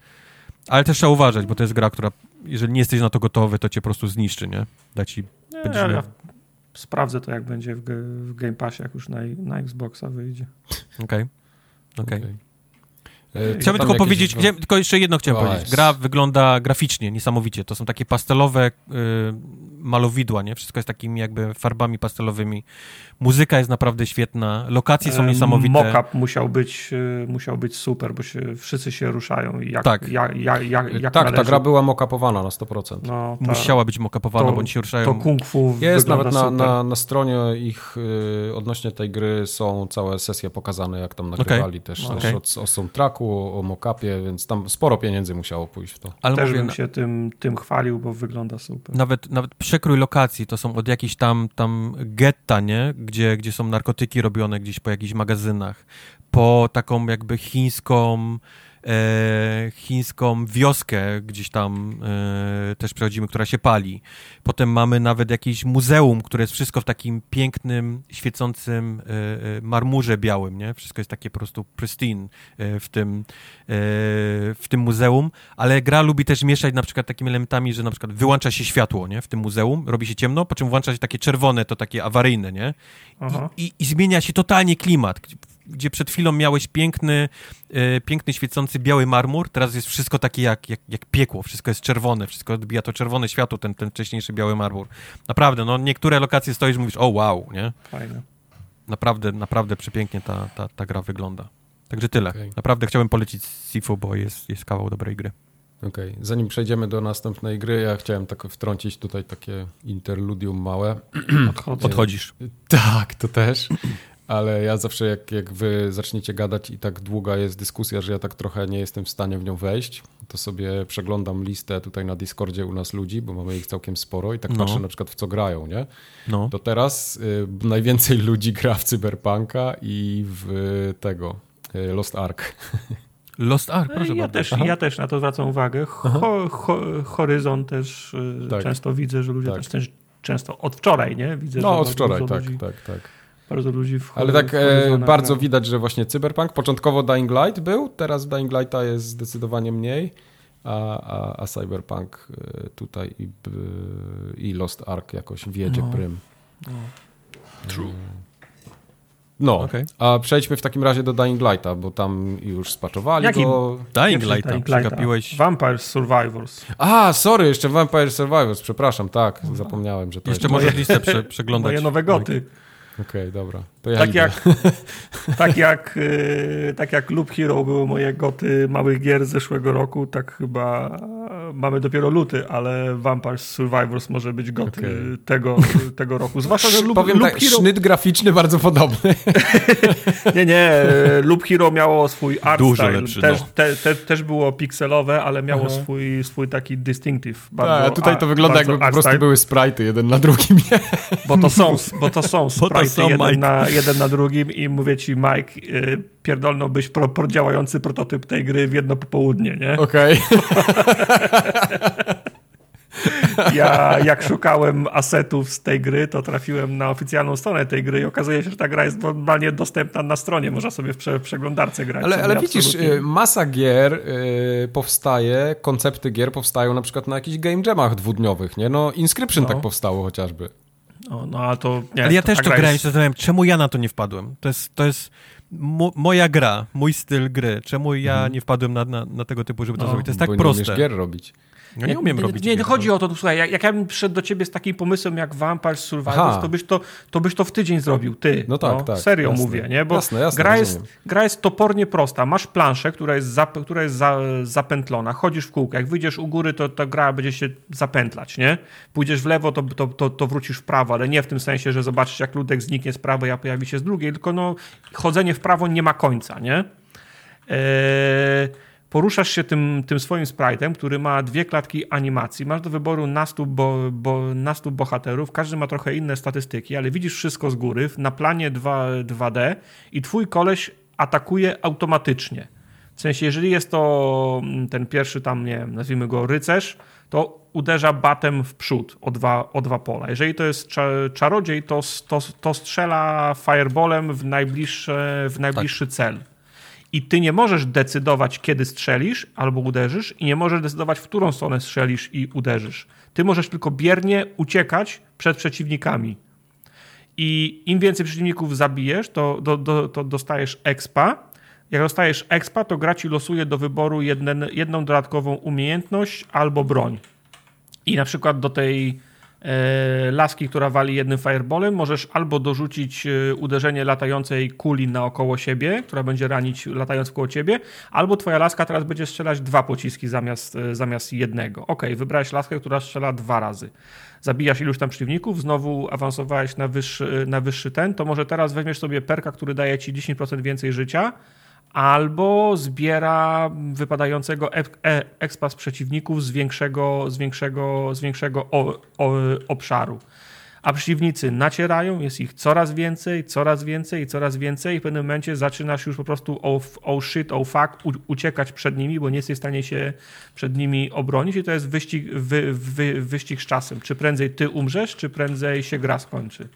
Ale też trzeba uważać, bo to jest gra, która, jeżeli nie jesteś na to gotowy, to cię po prostu zniszczy, nie? Da ci... Nie, będziesz ja sprawdzę to, jak będzie w, w Game Passie, jak już na, na Xboxa wyjdzie. Okej. Okej. E, Chciałbym co Chciałbym tylko jakieś- powiedzieć, chciałem, tylko jeszcze jedno chciałem O, powiedzieć. Gra wygląda graficznie, niesamowicie. To są takie pastelowe y, malowidła, nie? Wszystko jest takimi jakby farbami pastelowymi. Muzyka jest naprawdę świetna, lokacje są E, niesamowite. Mockup musiał być, e, musiał być super, bo się, wszyscy się ruszają i jak, Tak. jak, jak, jak, jak tak, ta gra była mokapowana na 100%. No, ta, Musiała być mokapowana, to- bo oni się ruszają. to kung fu Jest nawet na, super. na, na stronie ich y, odnośnie tej gry są całe sesje pokazane, jak tam nagrywali też, No, też okej. o, o soundtracku, o, o mockupie, więc tam sporo pieniędzy musiało pójść w to. Ale Też mówię, bym się tym, tym chwalił, bo wygląda super. nawet, nawet przekrój lokacji to są od jakichś tam, tam getta, nie? Gdzie, gdzie są narkotyki robione gdzieś po jakichś magazynach, po taką jakby chińską e, chińską wioskę gdzieś tam e, też przechodzimy, która się pali. Potem mamy nawet jakieś muzeum, które jest wszystko w takim pięknym, świecącym e, e, marmurze białym, nie? Wszystko jest takie po prostu pristine e, w tym, e, w tym muzeum, ale gra lubi też mieszać na przykład takimi elementami, że na przykład wyłącza się światło, nie? W tym muzeum, robi się ciemno, po czym włącza się takie czerwone, to takie awaryjne, nie? I, i, I zmienia się totalnie klimat, gdzie, przed chwilą miałeś piękny, e, piękny, świecący biały marmur, teraz jest wszystko takie jak, jak, jak piekło, wszystko jest czerwone, wszystko odbija to czerwone światło, ten, ten wcześniejszy biały marmur. Naprawdę, no niektóre lokacje stoisz i mówisz, o wow, nie? Fajne. Naprawdę, naprawdę przepięknie ta, ta, ta gra wygląda. Także tyle. Okej. Naprawdę chciałem polecić Sifu, bo jest, jest kawał dobrej gry. Okej, zanim przejdziemy do następnej gry, ja chciałem tak wtrącić tutaj takie interludium małe. Odchodzę. Odchodzisz. Tak, to też. Ale ja zawsze, jak, jak wy zaczniecie gadać i tak długa jest dyskusja, że ja tak trochę nie jestem w stanie w nią wejść, to sobie przeglądam listę tutaj na Discordzie u nas ludzi, bo mamy ich całkiem sporo i tak No. patrzę na przykład w co grają, nie? No. To teraz y, najwięcej ludzi gra w Cyberpunka i w y, tego, y, Lost Ark. [laughs] Lost Ark, proszę ja, bardzo. też, Aha. ja też na to zwracam uwagę. Ho, ho, horyzon też y, Tak. często widzę, że ludzie Tak. też, też często od wczoraj, nie? Widzę, że No, od wczoraj, tak, ludzi, tak, tak. Bardzo ludzi w Ale tak e, bardzo gra. widać, że właśnie Cyberpunk, początkowo Dying Light był, teraz Dying Lighta jest zdecydowanie mniej, a, a, a Cyberpunk e, tutaj i, i Lost Ark jakoś wiedzie No. prym. True. No, Okej. a przejdźmy w takim razie do Dying Lighta, bo tam już spaczowali Jakim? go. Dying Lighta, Dying Lighta. przegapiłeś. Vampire Survivors. A, sorry, jeszcze Vampire Survivors, przepraszam, tak, zapomniałem, że to Jeszcze jest... możesz [laughs] listę prze, przeglądać. Moje nowe goty. Okej, dobra, to ja Tak idę. jak, [laughs] tak, jak, y, tak jak Loop Hero były moje goty małych gier z zeszłego roku, tak chyba mamy dopiero luty, ale Vampire Survivors może być goty Okej. tego, tego roku. Zwłaszcza, że Loop, Powiem Loop tak, Hero... sznyt graficzny bardzo podobny. [laughs] Nie, nie, Loop Hero miało swój art Dużo style. lepszy, też, no. te, te, też było pikselowe, ale miało swój, swój taki distinctive. Tak, Bardzo, a tutaj to wygląda jakby po prostu style, były sprite'y jeden na drugim. Bo to są, bo to są [laughs] sprite'y jeden, na, jeden na drugim i mówię ci, Mike, y, pierdolnąłbyś pro, pro działający prototyp tej gry w jedno popołudnie, nie? Okej. ja jak szukałem asetów z tej gry, to trafiłem na oficjalną stronę tej gry i okazuje się, że ta gra jest normalnie dostępna na stronie, można sobie w, prze, w przeglądarce grać. Ale, ale widzisz, absolutnie... masa gier yy, powstaje, koncepty gier powstają na przykład na jakichś game jamach dwudniowych, nie? No Inscription no. tak powstało chociażby. No, no ale to... Nie, ale ja to też to grałem jest... i zastanawiam, czemu ja na to nie wpadłem? To jest... To jest mo, moja gra, mój styl gry. Czemu ja mhm. nie wpadłem na, na, na, tego typu, żeby to no, zrobić? To jest tak bo proste. Nie gier robić. Ja nie umiem robić. Nie, nie chodzi o to, słuchaj, jak, jak ja bym przyszedł do ciebie z takim pomysłem jak Vampire Survivors, to byś to, to byś to w tydzień zrobił, ty. No tak, no, tak. Serio jasne. mówię, nie? Bo jasne, jasne, gra, jest, gra jest topornie prosta. Masz planszę, która jest, zap, która jest za, zapętlona, chodzisz w kółko, jak wyjdziesz u góry, to ta gra będzie się zapętlać, nie? Pójdziesz w lewo, to, to, to, to wrócisz w prawo, ale nie w tym sensie, że zobaczysz, jak ludek zniknie z prawej, a pojawi się z drugiej, tylko no, chodzenie w prawo nie ma końca, nie? Eee, poruszasz się tym, tym swoim sprite'em, który ma dwie klatki animacji, masz do wyboru nastu, bo, bo, nastu bohaterów, każdy ma trochę inne statystyki, ale widzisz wszystko z góry, na planie 2, 2D i twój koleś atakuje automatycznie. W sensie, jeżeli jest to mm, ten pierwszy tam, nie wiem, nazwijmy go rycerz, to uderza batem w przód o dwa, o dwa pola. Jeżeli to jest czarodziej, to, to, to strzela fireballem w najbliższy, w najbliższy tak. cel i ty nie możesz decydować, kiedy strzelisz albo uderzysz, i nie możesz decydować, w którą stronę strzelisz i uderzysz. Ty możesz tylko biernie uciekać przed przeciwnikami. I im więcej przeciwników zabijesz, to, do, do, to dostajesz expa. Jak dostajesz expa, to gra ci losuje do wyboru jeden, jedną dodatkową umiejętność albo broń. I na przykład do tej laski, która wali jednym fireballem, możesz albo dorzucić e, uderzenie latającej kuli naokoło siebie, która będzie ranić latając koło ciebie, albo twoja laska teraz będzie strzelać dwa pociski zamiast, e, zamiast jednego. Ok, wybrałeś laskę, która strzela dwa razy. Zabijasz iluś tam przeciwników, znowu awansowałeś na wyższy, na wyższy ten, to może teraz weźmiesz sobie perka, który daje ci 10% więcej życia, albo zbiera wypadającego e, expa z przeciwników z większego, z większego, z większego o, o, obszaru. A przeciwnicy nacierają, jest ich coraz więcej, coraz więcej coraz więcej i w pewnym momencie zaczynasz już po prostu oh, oh shit, oh fuck, uciekać przed nimi, bo nie jesteś w stanie się przed nimi obronić i to jest wyścig, wy, wy, wyścig z czasem. Czy prędzej ty umrzesz, czy prędzej się gra skończy.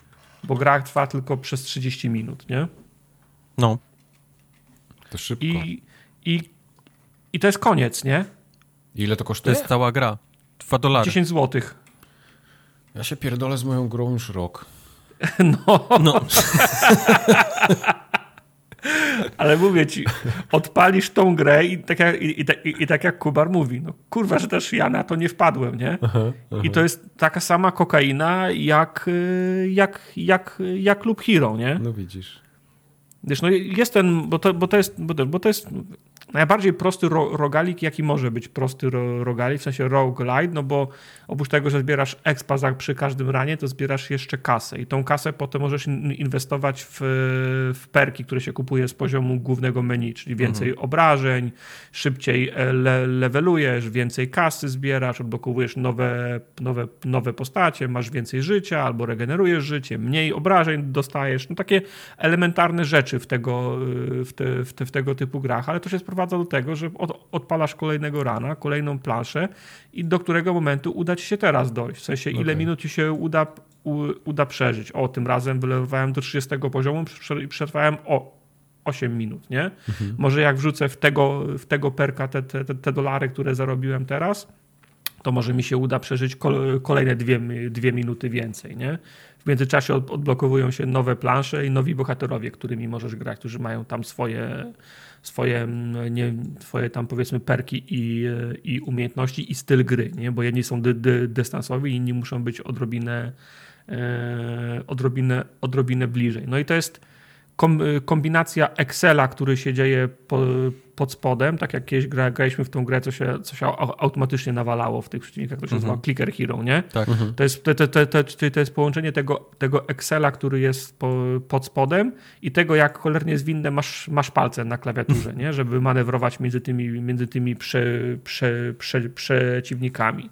Bo gra trwa tylko przez 30 minut, nie? No. To szybko. I, i, I to jest koniec, nie? Ile to kosztuje? To jest cała gra. 2 dolary. 10 złotych. Ja się pierdolę z moją grą już rok. [laughs] No. no. [laughs] Ale mówię ci, odpalisz tą grę i tak jak, i, i, i, i, tak jak Kubar mówi, no kurwa, że też ja na to nie wpadłem, nie? Aha, aha. I to jest taka sama kokaina jak, jak, jak, jak Lub Hero, nie? No widzisz. Wiesz, no jest ten, bo to, bo to jest, bo to, bo to jest najbardziej prosty ro, rogalik, jaki może być prosty ro, rogalik, w sensie roguelite, no bo oprócz tego, że zbierasz expa za, przy każdym ranie, to zbierasz jeszcze kasę i tą kasę potem możesz inwestować w, w perki, które się kupuje z poziomu głównego menu, czyli więcej mhm. obrażeń, szybciej e, le, levelujesz, więcej kasy zbierasz, odblokowujesz nowe, nowe, nowe postacie, masz więcej życia albo regenerujesz życie, mniej obrażeń dostajesz, no takie elementarne rzeczy w tego, w, te, w, te, w tego typu grach, ale to się sprowadza do tego, że od, odpalasz kolejnego rana, kolejną planszę i do którego momentu uda ci się teraz dojść. W sensie, ile okay. minut ci się uda, u, uda przeżyć. O, tym razem wylewałem do 30 poziomu i przetrwałem o 8 minut, nie? Mhm. Może jak wrzucę w tego, w tego perka te, te, te dolary, które zarobiłem teraz, to może mi się uda przeżyć kolejne dwie, dwie minuty więcej, nie? W międzyczasie odblokowują się nowe plansze i nowi bohaterowie, którymi możesz grać, którzy mają tam swoje, swoje, mm, nie, swoje tam powiedzmy perki i, i umiejętności i styl gry, nie? bo jedni są dy, dy, dystansowi, inni muszą być odrobinę, e, odrobinę, odrobinę bliżej. No i to jest kombinacja Excela, który się dzieje po, pod spodem, tak jak kiedyś gra, graliśmy w tą grę, co się, co się automatycznie nawalało w tych przeciwnikach, to się mhm. nazywa Clicker Hero, nie? Tak. Mhm. To, jest, to, to, to, to, jest połączenie tego, tego Excela, który jest po, pod spodem i tego, jak cholernie zwinne masz, masz palce na klawiaturze, [laughs] nie? Żeby manewrować między tymi, między tymi prze, prze, prze, przeciwnikami.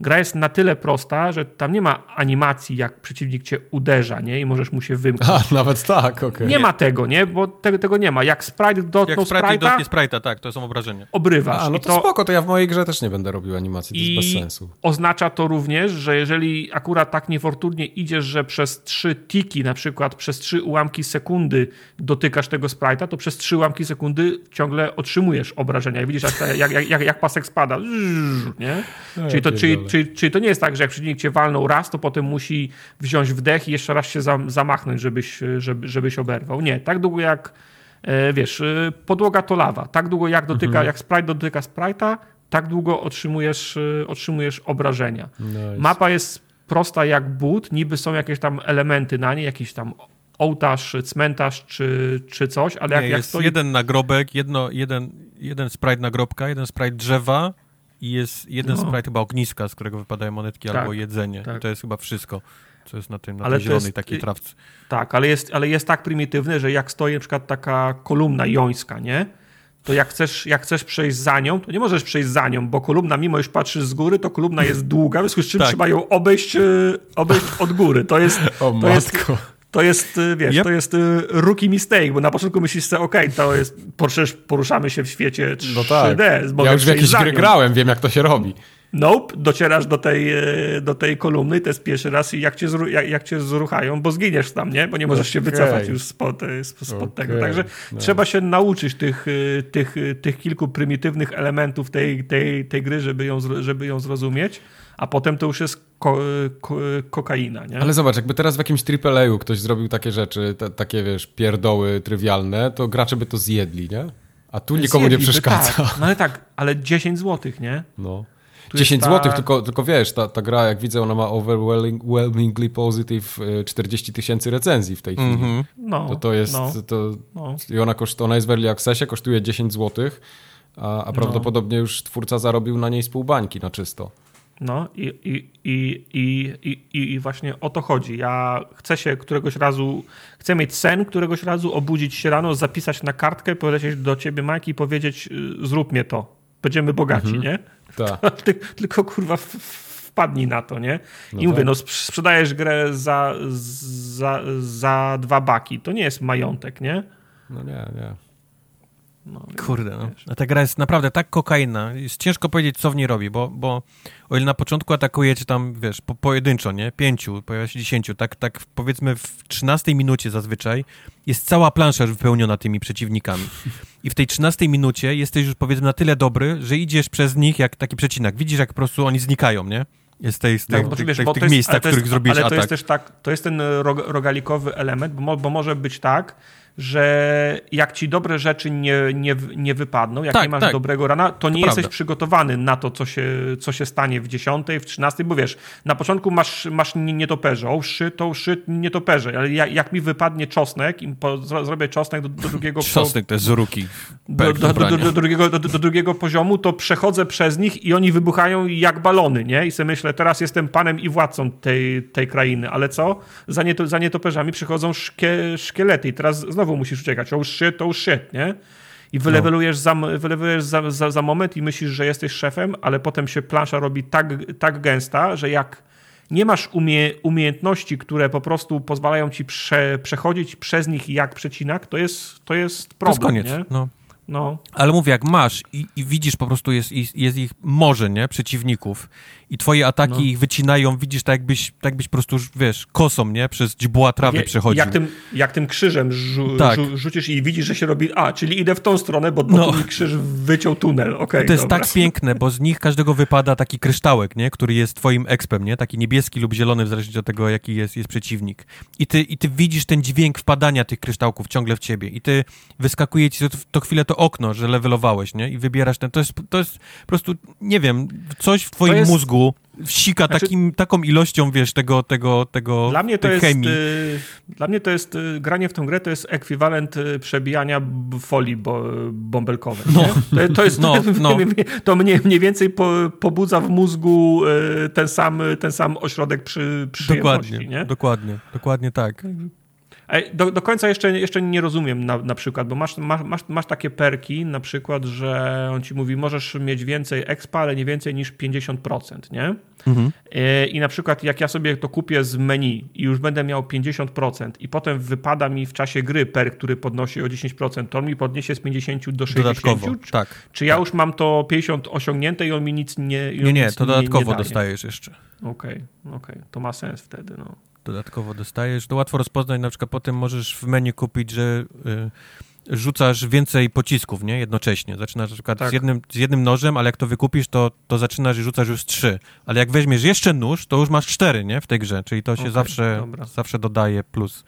Gra jest na tyle prosta, że tam nie ma animacji, jak przeciwnik cię uderza, nie? I możesz mu się wymknąć. [laughs] A, nawet tak, okej. Okay. Nie ma tego, nie? Bo tego, tego nie ma. Jak sprite dotknął Jak sprite sprite'a, dotknie sprite'a, tak, to są obrażenia. obrywasz. A, no I to, spoko, to ja w mojej grze też nie będę robił animacji, to jest bez sensu. oznacza to również, że jeżeli akurat tak niefortunnie idziesz, że przez trzy tiki, na przykład przez trzy ułamki sekundy dotykasz tego sprite'a, to przez trzy ułamki sekundy ciągle otrzymujesz obrażenia. I widzisz, jak, jak, jak, jak pasek spada. Nie? Czyli, to, czyli, czyli, czyli to nie jest tak, że jak przeciwnik cię walnął raz, to potem musi wziąć wdech i jeszcze raz się zamachnąć, żebyś, żeby, żebyś oberwał. Nie, tak długo jak e, wiesz, e, podłoga to lawa. Tak długo jak dotyka, mhm. jak sprite dotyka sprite'a, tak długo otrzymujesz, e, otrzymujesz obrażenia. Nice. Mapa jest prosta jak but, niby są jakieś tam elementy na niej, jakiś tam ołtarz, cmentarz czy, czy coś, ale jak, Nie, jak jest stoi... jeden nagrobek, jedno, jeden, jeden sprite nagrobka, jeden sprite drzewa i jest jeden no. sprite chyba ogniska, z którego wypadają monetki tak, albo jedzenie. Tak. I to jest chyba wszystko, co jest na, tym, na ale tej zielonej jest, takiej trawce. Tak, ale jest, ale jest tak prymitywny, że jak stoi na przykład taka kolumna jońska, nie? to jak chcesz, jak chcesz przejść za nią, to nie możesz przejść za nią, bo kolumna, mimo iż patrzysz z góry, to kolumna jest długa, w związku z czym tak. trzeba ją obejść, e, obejść od góry. To jest, [laughs] o to jest, to jest, e, wiesz, yep. to jest e, rookie mistake, bo na początku myślisz sobie, okej, okay, to jest, poruszamy się w świecie 3D. No tak. Ja już w jakieś gry grałem, wiem jak to się robi. Nope, docierasz do tej, do tej kolumny, to jest pierwszy raz i jak cię, zru, jak, jak cię zruchają, bo zginiesz tam, nie? Bo nie możesz się wycofać już spod, spod okay. tego. Także no. trzeba się nauczyć tych, tych, tych kilku prymitywnych elementów tej, tej, tej gry, żeby ją, żeby ją zrozumieć, a potem to już jest ko, ko, kokaina, nie? Ale zobacz, jakby teraz w jakimś AAA-u ktoś zrobił takie rzeczy, takie wiesz, pierdoły trywialne, to gracze by to zjedli, nie? A tu nikomu Zjedli, nie przeszkadza. Tak. No ale tak, ale 10 złotych, nie? No. Tu 10 ta... zł, tylko, tylko wiesz, ta, ta gra, jak widzę, ona ma overwhelmingly positive 40 tysięcy recenzji w tej chwili. Mm -hmm. no, to, to jest, no, to, no. i ona, koszt, ona jest w early accessie, kosztuje 10 zł, a, a prawdopodobnie już twórca zarobił na niej z pół bańki na czysto. No i, i, i, i, i, i właśnie o to chodzi. Ja chcę się któregoś razu, chcę mieć sen któregoś razu, obudzić się rano, zapisać na kartkę, polecieć do ciebie, Mike, i powiedzieć zrób mnie to. Będziemy bogaci, mhm. nie? Tak. [laughs] Tylko kurwa wpadnij na to, nie? I no mówię, tak. no sprzedajesz grę za, za, za dwa baki. To nie jest majątek, nie? No nie, nie. No, Kurde, no. A ta gra jest naprawdę tak kokaina. Jest ciężko powiedzieć, co w niej robi, bo, bo o ile na początku atakujecie tam, wiesz, po, pojedynczo, nie? Pięciu, pojawia się dziesięciu, tak, tak powiedzmy w trzynastej minucie zazwyczaj jest cała plansza wypełniona tymi przeciwnikami. I w tej trzynastej minucie jesteś już powiedzmy na tyle dobry, że idziesz przez nich jak taki przecinak. Widzisz, jak po prostu oni znikają, nie? Jest tej, z tak, tych, wiesz, tych, tych miejscach, w których atak. Ale to jest też tak, to jest ten rogalikowy element, bo, bo może być tak, że jak ci dobre rzeczy nie, nie, nie wypadną, jak tak, nie masz tak. dobrego rana, to, to nie prawda. jesteś przygotowany na to, co się, co się stanie w 10, w 13, bo wiesz, na początku masz, masz nietoperze, o shit, to shit, nietoperze, ale jak, jak mi wypadnie czosnek, i po, zrobię czosnek do, do drugiego... Czosnek to jest z ruki. Do, do, do, drugiego, do, drugiego poziomu, to przechodzę przez nich i oni wybuchają jak balony, nie? I sobie myślę, teraz jestem panem i władcą tej, tej krainy, ale co? Za, nieto, za nietoperzami przychodzą szkie, szkielety i teraz znowu znowu musisz uciekać. Oh shit, oh shit, nie? I wylewelujesz, za, wylewelujesz za, za, za moment i myślisz, że jesteś szefem, ale potem się plansza robi tak, tak gęsta, że jak nie masz umie, umiejętności, które po prostu pozwalają ci prze, przechodzić przez nich jak przecinak, to jest, to jest problem. To jest koniec. Nie? No. No. Ale mówię, jak masz i, i, widzisz po prostu, jest, jest ich morze, nie? Przeciwników i twoje ataki no. ich wycinają, widzisz tak jakbyś, tak jakbyś po prostu, wiesz, kosą, nie? Przez dźbła trawy przechodził. Jak tym, jak tym krzyżem żu, tak. żu, rzucisz i widzisz, że się robi, a, czyli idę w tą stronę, bo, bo no. mi krzyż wyciął tunel, okej. Okay, to jest dobra. tak piękne, bo z nich każdego wypada taki kryształek, nie? Który jest twoim expem, nie? Taki niebieski lub zielony, w zależności od tego, jaki jest, jest przeciwnik. I ty, I ty widzisz ten dźwięk wpadania tych kryształków ciągle w ciebie i ty wyskakuje ci to, to chwilę to okno, że levelowałeś, nie? I wybierasz ten, to jest, to jest po prostu, nie wiem, coś w twoim jest... mózgu wsika znaczy, takim, taką ilością, wiesz, tego, tego, tego dla mnie to chemii. Jest, y, dla mnie to jest, y, granie w tę grę to jest ekwiwalent y, przebijania folii bo, bąbelkowej. No. To, to, jest, [laughs] no, no. to mnie mniej więcej po, pobudza w mózgu ten sam, ten sam ośrodek przy, przyjemności. Dokładnie, nie? dokładnie, dokładnie tak. Do, do końca jeszcze, jeszcze nie rozumiem na, na przykład, bo masz, masz, masz takie perki, na przykład, że on ci mówi, możesz mieć więcej expa, ale nie więcej niż 50%, nie? Mhm. E, I na przykład jak ja sobie to kupię z menu i już będę miał 50% i potem wypada mi w czasie gry perk, który podnosi o 10%, to on mi podniesie z 50 do 60. Dodatkowo, czy, tak. Czy ja tak. już mam to 50 osiągnięte i on mi nic nie Nie, nie, to dodatkowo nie dostajesz jeszcze. Okej, okay, okej, okay. to ma sens wtedy, no dodatkowo dostajesz. To łatwo rozpoznać, na przykład potem możesz w menu kupić, że y, rzucasz więcej pocisków, nie? Jednocześnie. Zaczynasz na przykład tak. z, jednym, z jednym nożem, ale jak to wykupisz, to, to zaczynasz i rzucasz już trzy. Ale jak weźmiesz jeszcze nóż, to już masz cztery, nie? W tej grze, czyli to się okay, zawsze, zawsze dodaje plus.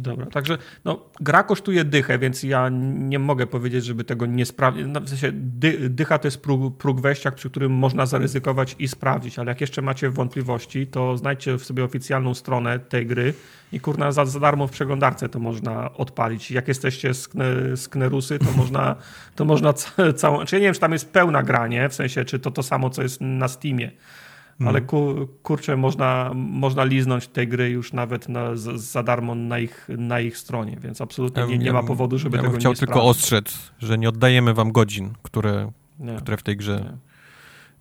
Dobra, także no, gra kosztuje dychę, więc ja nie mogę powiedzieć, żeby tego nie sprawdzić. No, w sensie dy, dycha to jest próg, próg wejścia, przy którym można zaryzykować i sprawdzić, ale jak jeszcze macie wątpliwości, to znajdźcie w sobie oficjalną stronę tej gry i kurna za, za darmo w przeglądarce to można odpalić. Jak jesteście z, z Knerusy, to można, to można całą... Czy ja nie wiem, czy tam jest pełna gra, nie? W sensie, czy to to samo, co jest na Steamie ale ku, kurczę, można, można liznąć tej gry już nawet na, za darmo na ich, na ich stronie, więc absolutnie nie, nie ma powodu, żeby ja tego chciał nie tylko ostrzec, że nie oddajemy wam godzin, które, które w tej grze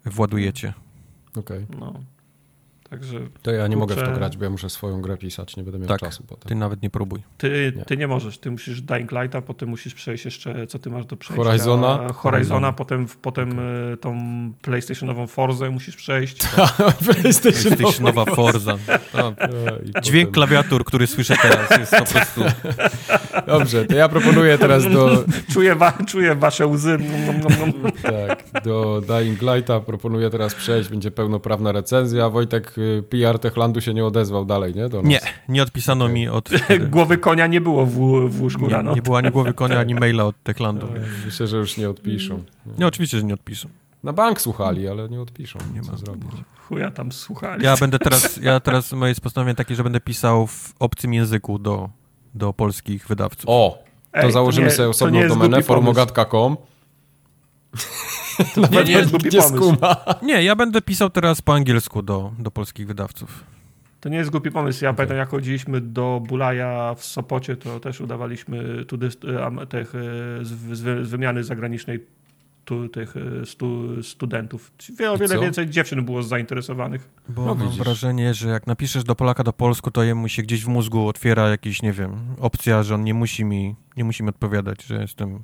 nie. władujecie. Okej. Okay. No. Także, to ja nie kurczę... mogę w to grać, bo ja muszę swoją grę pisać, nie będę miał tak, czasu potem. ty nawet nie próbuj. Ty nie. ty nie możesz, ty musisz Dying Lighta, potem musisz przejść jeszcze, co ty masz do przejścia? Horizona? Horizona, potem, potem okay. E, tą PlayStationową Forzę musisz przejść. [laughs] PlayStationowa Forza. [laughs] No. Dźwięk klawiatur, który słyszę teraz jest po prostu... [laughs] Dobrze, to ja proponuję teraz do... Czuję, wa czuję wasze łzy. tak, do Dying Lighta proponuję teraz przejść, będzie pełnoprawna recenzja. Wojtek PR Techlandu się nie odezwał dalej, nie? Nie, nie odpisano okay. mi od... [laughs] głowy konia nie było w, w łóżku nie, rano. Nie było ani głowy konia, ani maila od Techlandu. No, myślę, że już nie odpiszą. Nie. nie, oczywiście, że nie odpiszą. Na bank słuchali, ale nie odpiszą. Nie ma zrobić. Chuja tam słuchali. Ja będę teraz, ja teraz moje jest postanowienie takie, że będę pisał w obcym języku do, do polskich wydawców. O, to Ej, założymy to nie, sobie osobną domenę [laughs] forumogatka.com nie, nie, nie, skuma. nie, ja będę pisał teraz po angielsku do, do polskich wydawców. To nie jest głupi pomysł. Ja okay. pamiętam, jak chodziliśmy do Bulaja w Sopocie, to też udawaliśmy tu tych, e, z, z wymiany zagranicznej tu, tych e, stu, studentów. O wiele więcej dziewczyn było zainteresowanych. Bo no, mam wrażenie, że jak napiszesz do Polaka do polsku, to jemu się gdzieś w mózgu otwiera jakiś, nie wiem, opcja, że on nie musi mi, nie musi mi odpowiadać, że jestem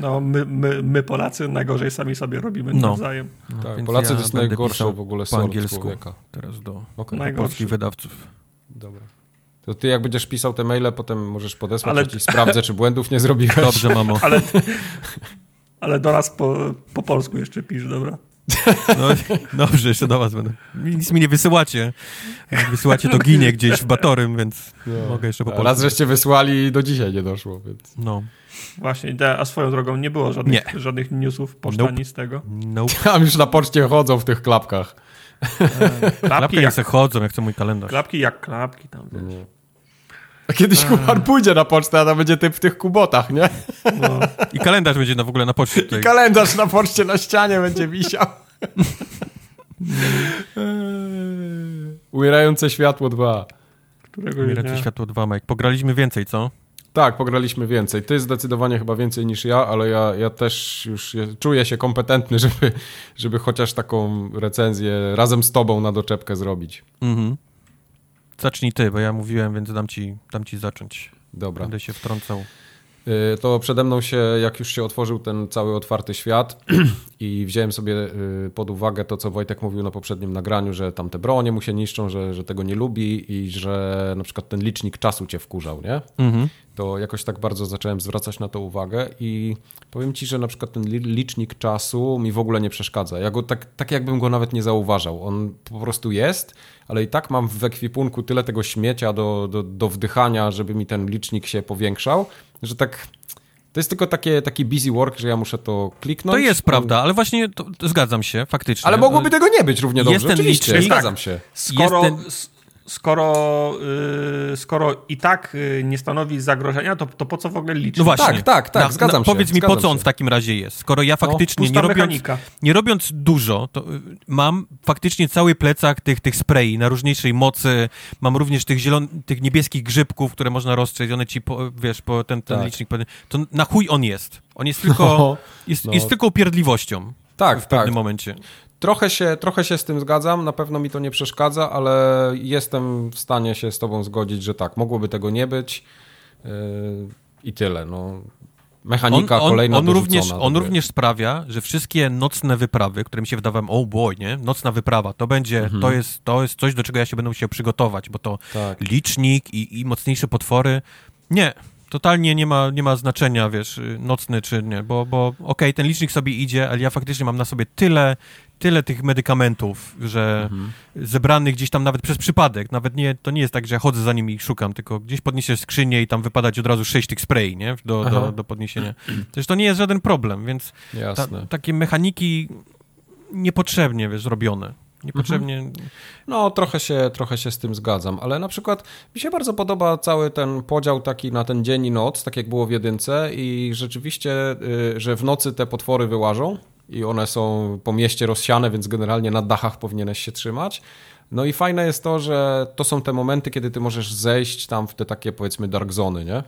no, my, my, my, Polacy najgorzej sami sobie robimy no. nawzajem. No, tak, Polacy ja to jest najgorsze w ogóle po angielsku człowieka. teraz do, okay. do polskich wydawców. Dobra. To ty jak będziesz pisał te maile, potem możesz podesłać, ale... ci sprawdzę, czy błędów nie zrobiłeś. Dobrze, mamo. ale, ale do nas po, po polsku jeszcze pisz, dobra? No, dobrze, jeszcze do was będę. Nic mi nie wysyłacie. Jak wysyłacie, to ginie gdzieś w Batorym, więc no. mogę jeszcze po polsku. Raz żeście wysłali i do dzisiaj nie doszło, więc... No. Właśnie, a swoją drogą nie było żadnych, nie. żadnych newsów, poczta nope. nic z tego. Nope. [laughs] Tam już na poczcie chodzą w tych klapkach. E, klapki jak se chodzą, jak chcę mój kalendarz. Klapki jak klapki tam, wiesz. A kiedyś Kubar pójdzie na pocztę, a tam będzie typ w tych kubotach, nie? No. I kalendarz będzie na w ogóle na poczcie. Tutaj. I kalendarz na poczcie na ścianie będzie wisiał. [laughs] Umierające światło 2. Którego Umierające światło 2, Mike. Pograliśmy więcej, co? Tak, pograliśmy więcej. Ty zdecydowanie chyba więcej niż ja, ale ja, ja też już czuję się kompetentny, [laughs] żeby, żeby chociaż taką recenzję razem z tobą na doczepkę zrobić. Mhm. Zacznij ty, bo ja mówiłem, więc dam ci, dam ci zacząć. Dobra. Będę się wtrącał. Y, to przede mną się, jak już się otworzył ten cały otwarty świat [clears throat] i wziąłem sobie y, pod uwagę to, co Wojtek mówił na poprzednim nagraniu, że tam te bronie mu się niszczą, że, że tego nie lubi i że na przykład ten licznik czasu cię wkurzał, nie? Mhm. To jakoś tak bardzo zacząłem zwracać na to uwagę i powiem ci, że na przykład ten licznik czasu mi w ogóle nie przeszkadza. Ja go tak, tak jakbym go nawet nie zauważał. On po prostu jest, ale i tak mam w ekwipunku tyle tego śmiecia do, do, do wdychania, żeby mi ten licznik się powiększał, że tak to jest tylko takie, taki busy work, że ja muszę to kliknąć. To jest prawda, ale właśnie to, to zgadzam się, faktycznie. Ale mogłoby tego nie być równie dobrze, Jest ten Oczywiście, licznik, zgadzam się. Skoro, ten... skoro, yy, skoro i tak yy, nie stanowi zagrożenia, to, to po co w ogóle liczyć? No właśnie. Tak, tak, tak, Na- zgadzam na- się. Powiedz mi, po co on się. w takim razie jest? Skoro ja faktycznie, pusta nie, robiąc, mechanika. nie robiąc dużo, to y, mam faktycznie cały plecak tych, tych sprayi na różniejszej mocy, mam również tych zielon, tych niebieskich grzybków, które można rozstrzeć, one ci, po, wiesz, po ten, ten Tak. licznik, to na chuj on jest. On jest tylko, [laughs] jest, no. jest tylko upierdliwością Tak, w pewnym tak. momencie. Trochę się, trochę się z tym zgadzam, na pewno mi to nie przeszkadza, ale jestem w stanie się z tobą zgodzić, że tak, mogłoby tego nie być yy, i tyle. No. Mechanika on, kolejna on, również, on również sprawia, że wszystkie nocne wyprawy, które mi się wydawałem, oh boy, nie? Nocna wyprawa, to będzie, Mhm. to, jest, to jest coś, do czego ja się będę musiał przygotować, bo to Tak. licznik i, i mocniejsze potwory. Nie, totalnie nie ma, nie ma znaczenia, wiesz, nocny czy nie, bo, bo okej, ten licznik sobie idzie, ale ja faktycznie mam na sobie tyle, tyle tych medykamentów, że Mhm. zebranych gdzieś tam nawet przez przypadek, nawet nie, to nie jest tak, że ja chodzę za nimi i szukam, tylko gdzieś podniesiesz skrzynię i tam wypadać od razu sześć tych spray, nie, do, Aha. do, do podniesienia. Też to nie jest żaden problem, więc ta, takie mechaniki niepotrzebnie, wiesz, zrobione. Niepotrzebnie... No, trochę się, trochę się z tym zgadzam, ale na przykład mi się bardzo podoba cały ten podział taki na ten dzień i noc, tak jak było w jedynce i rzeczywiście, y, że w nocy te potwory wyłażą i one są po mieście rozsiane, więc generalnie na dachach powinieneś się trzymać. No i fajne jest to, że to są te momenty, kiedy ty możesz zejść tam w te takie powiedzmy dark zony, nie?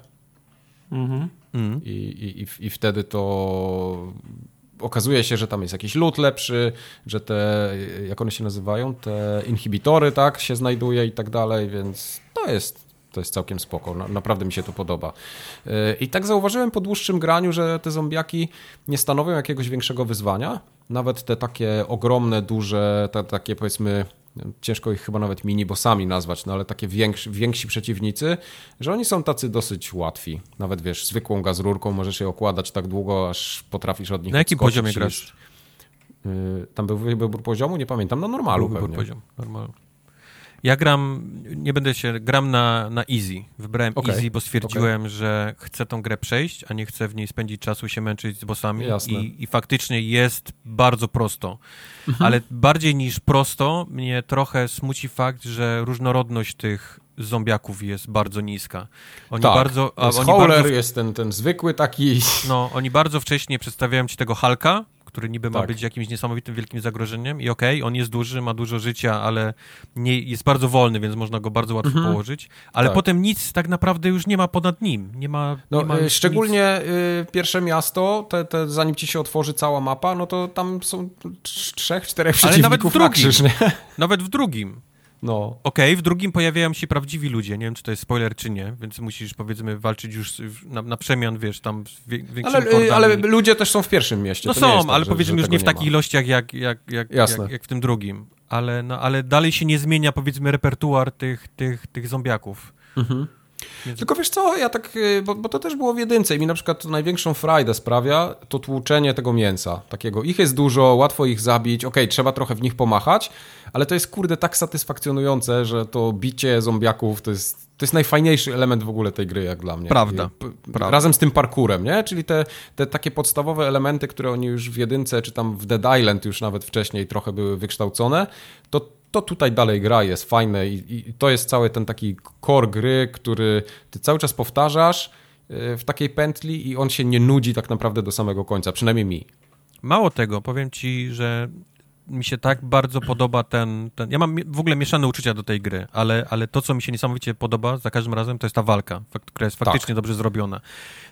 Mhm. Mm. I, i, i, I wtedy to okazuje się, że tam jest jakiś lód lepszy, że te, jak one się nazywają, te inhibitory, tak, się znajduje i tak dalej, więc to jest, to jest całkiem spoko. Na, naprawdę mi się to podoba. Yy, I tak zauważyłem po dłuższym graniu, że te zombiaki nie stanowią jakiegoś większego wyzwania. Nawet te takie ogromne, duże, te, takie powiedzmy ciężko ich chyba nawet mini-bossami nazwać, no ale takie więksi, więksi przeciwnicy, że oni są tacy dosyć łatwi. Nawet wiesz, zwykłą gazrurką możesz je okładać tak długo, aż potrafisz od nich Na jakim poziomie grasz? Yy, Tam był wybór poziomu? Nie pamiętam, na normalu Był wybór pewnie. poziom, normalu. Ja gram, nie będę się, gram na, na easy. Wybrałem Okej, easy, bo stwierdziłem, że chcę tą grę przejść, a nie chcę w niej spędzić czasu się męczyć z bossami. I, I faktycznie jest bardzo prosto. Mhm. Ale bardziej niż prosto, mnie trochę smuci fakt, że różnorodność tych zombiaków jest bardzo niska. Oni Tak, bardzo, jest oni Howler, bardzo jest ten, ten zwykły taki... no, oni bardzo wcześnie przedstawiają ci tego Hulka, który niby ma Tak. być jakimś niesamowitym wielkim zagrożeniem i okej, on jest duży, ma dużo życia, ale nie, jest bardzo wolny, więc można go bardzo łatwo położyć, ale Tak. potem nic tak naprawdę już nie ma ponad nim. Nie ma, No, nie ma nic- szczególnie y, pierwsze miasto, te, te, zanim ci się otworzy cała mapa, no to tam są trz- trzech, czterech Ale nawet przeciwników w na drugim. krzyż, nie? Nawet w drugim. No, Okej, w drugim pojawiają się prawdziwi ludzie, nie wiem, czy to jest spoiler, czy nie, więc musisz, powiedzmy, walczyć już na, na przemian, wiesz, tam większymi ale, y, hordami. ale ludzie też są w pierwszym mieście. No to są, tak, ale że- powiedzmy że już nie w takich ilościach jak, jak, jak, jak, jak w tym drugim. Ale, no, ale dalej się nie zmienia, powiedzmy, repertuar tych, tych, tych zombiaków. Tylko wiesz co, ja tak, y, bo, bo to też było w jedynce i mi na przykład największą frajdę sprawia to tłuczenie tego mięsa. Takiego, ich jest dużo, łatwo ich zabić, okej, trzeba trochę w nich pomachać, ale to jest kurde tak satysfakcjonujące, że to bicie zombiaków to jest, to jest najfajniejszy element w ogóle tej gry jak dla mnie. Prawda, I, prawda. Razem z tym parkurem, nie? Czyli te, te takie podstawowe elementy, które oni już w jedynce, czy tam w Dead Island już nawet wcześniej trochę były wykształcone, to to tutaj dalej gra, jest fajne i, i to jest cały ten taki core gry, który ty cały czas powtarzasz y, w takiej pętli i on się nie nudzi tak naprawdę do samego końca, przynajmniej mi. Mało tego, powiem ci, że mi się tak bardzo podoba ten, ten... Ja mam w ogóle mieszane uczucia do tej gry, ale, ale to, co mi się niesamowicie podoba za każdym razem, to jest ta walka, która jest faktycznie dobrze zrobiona.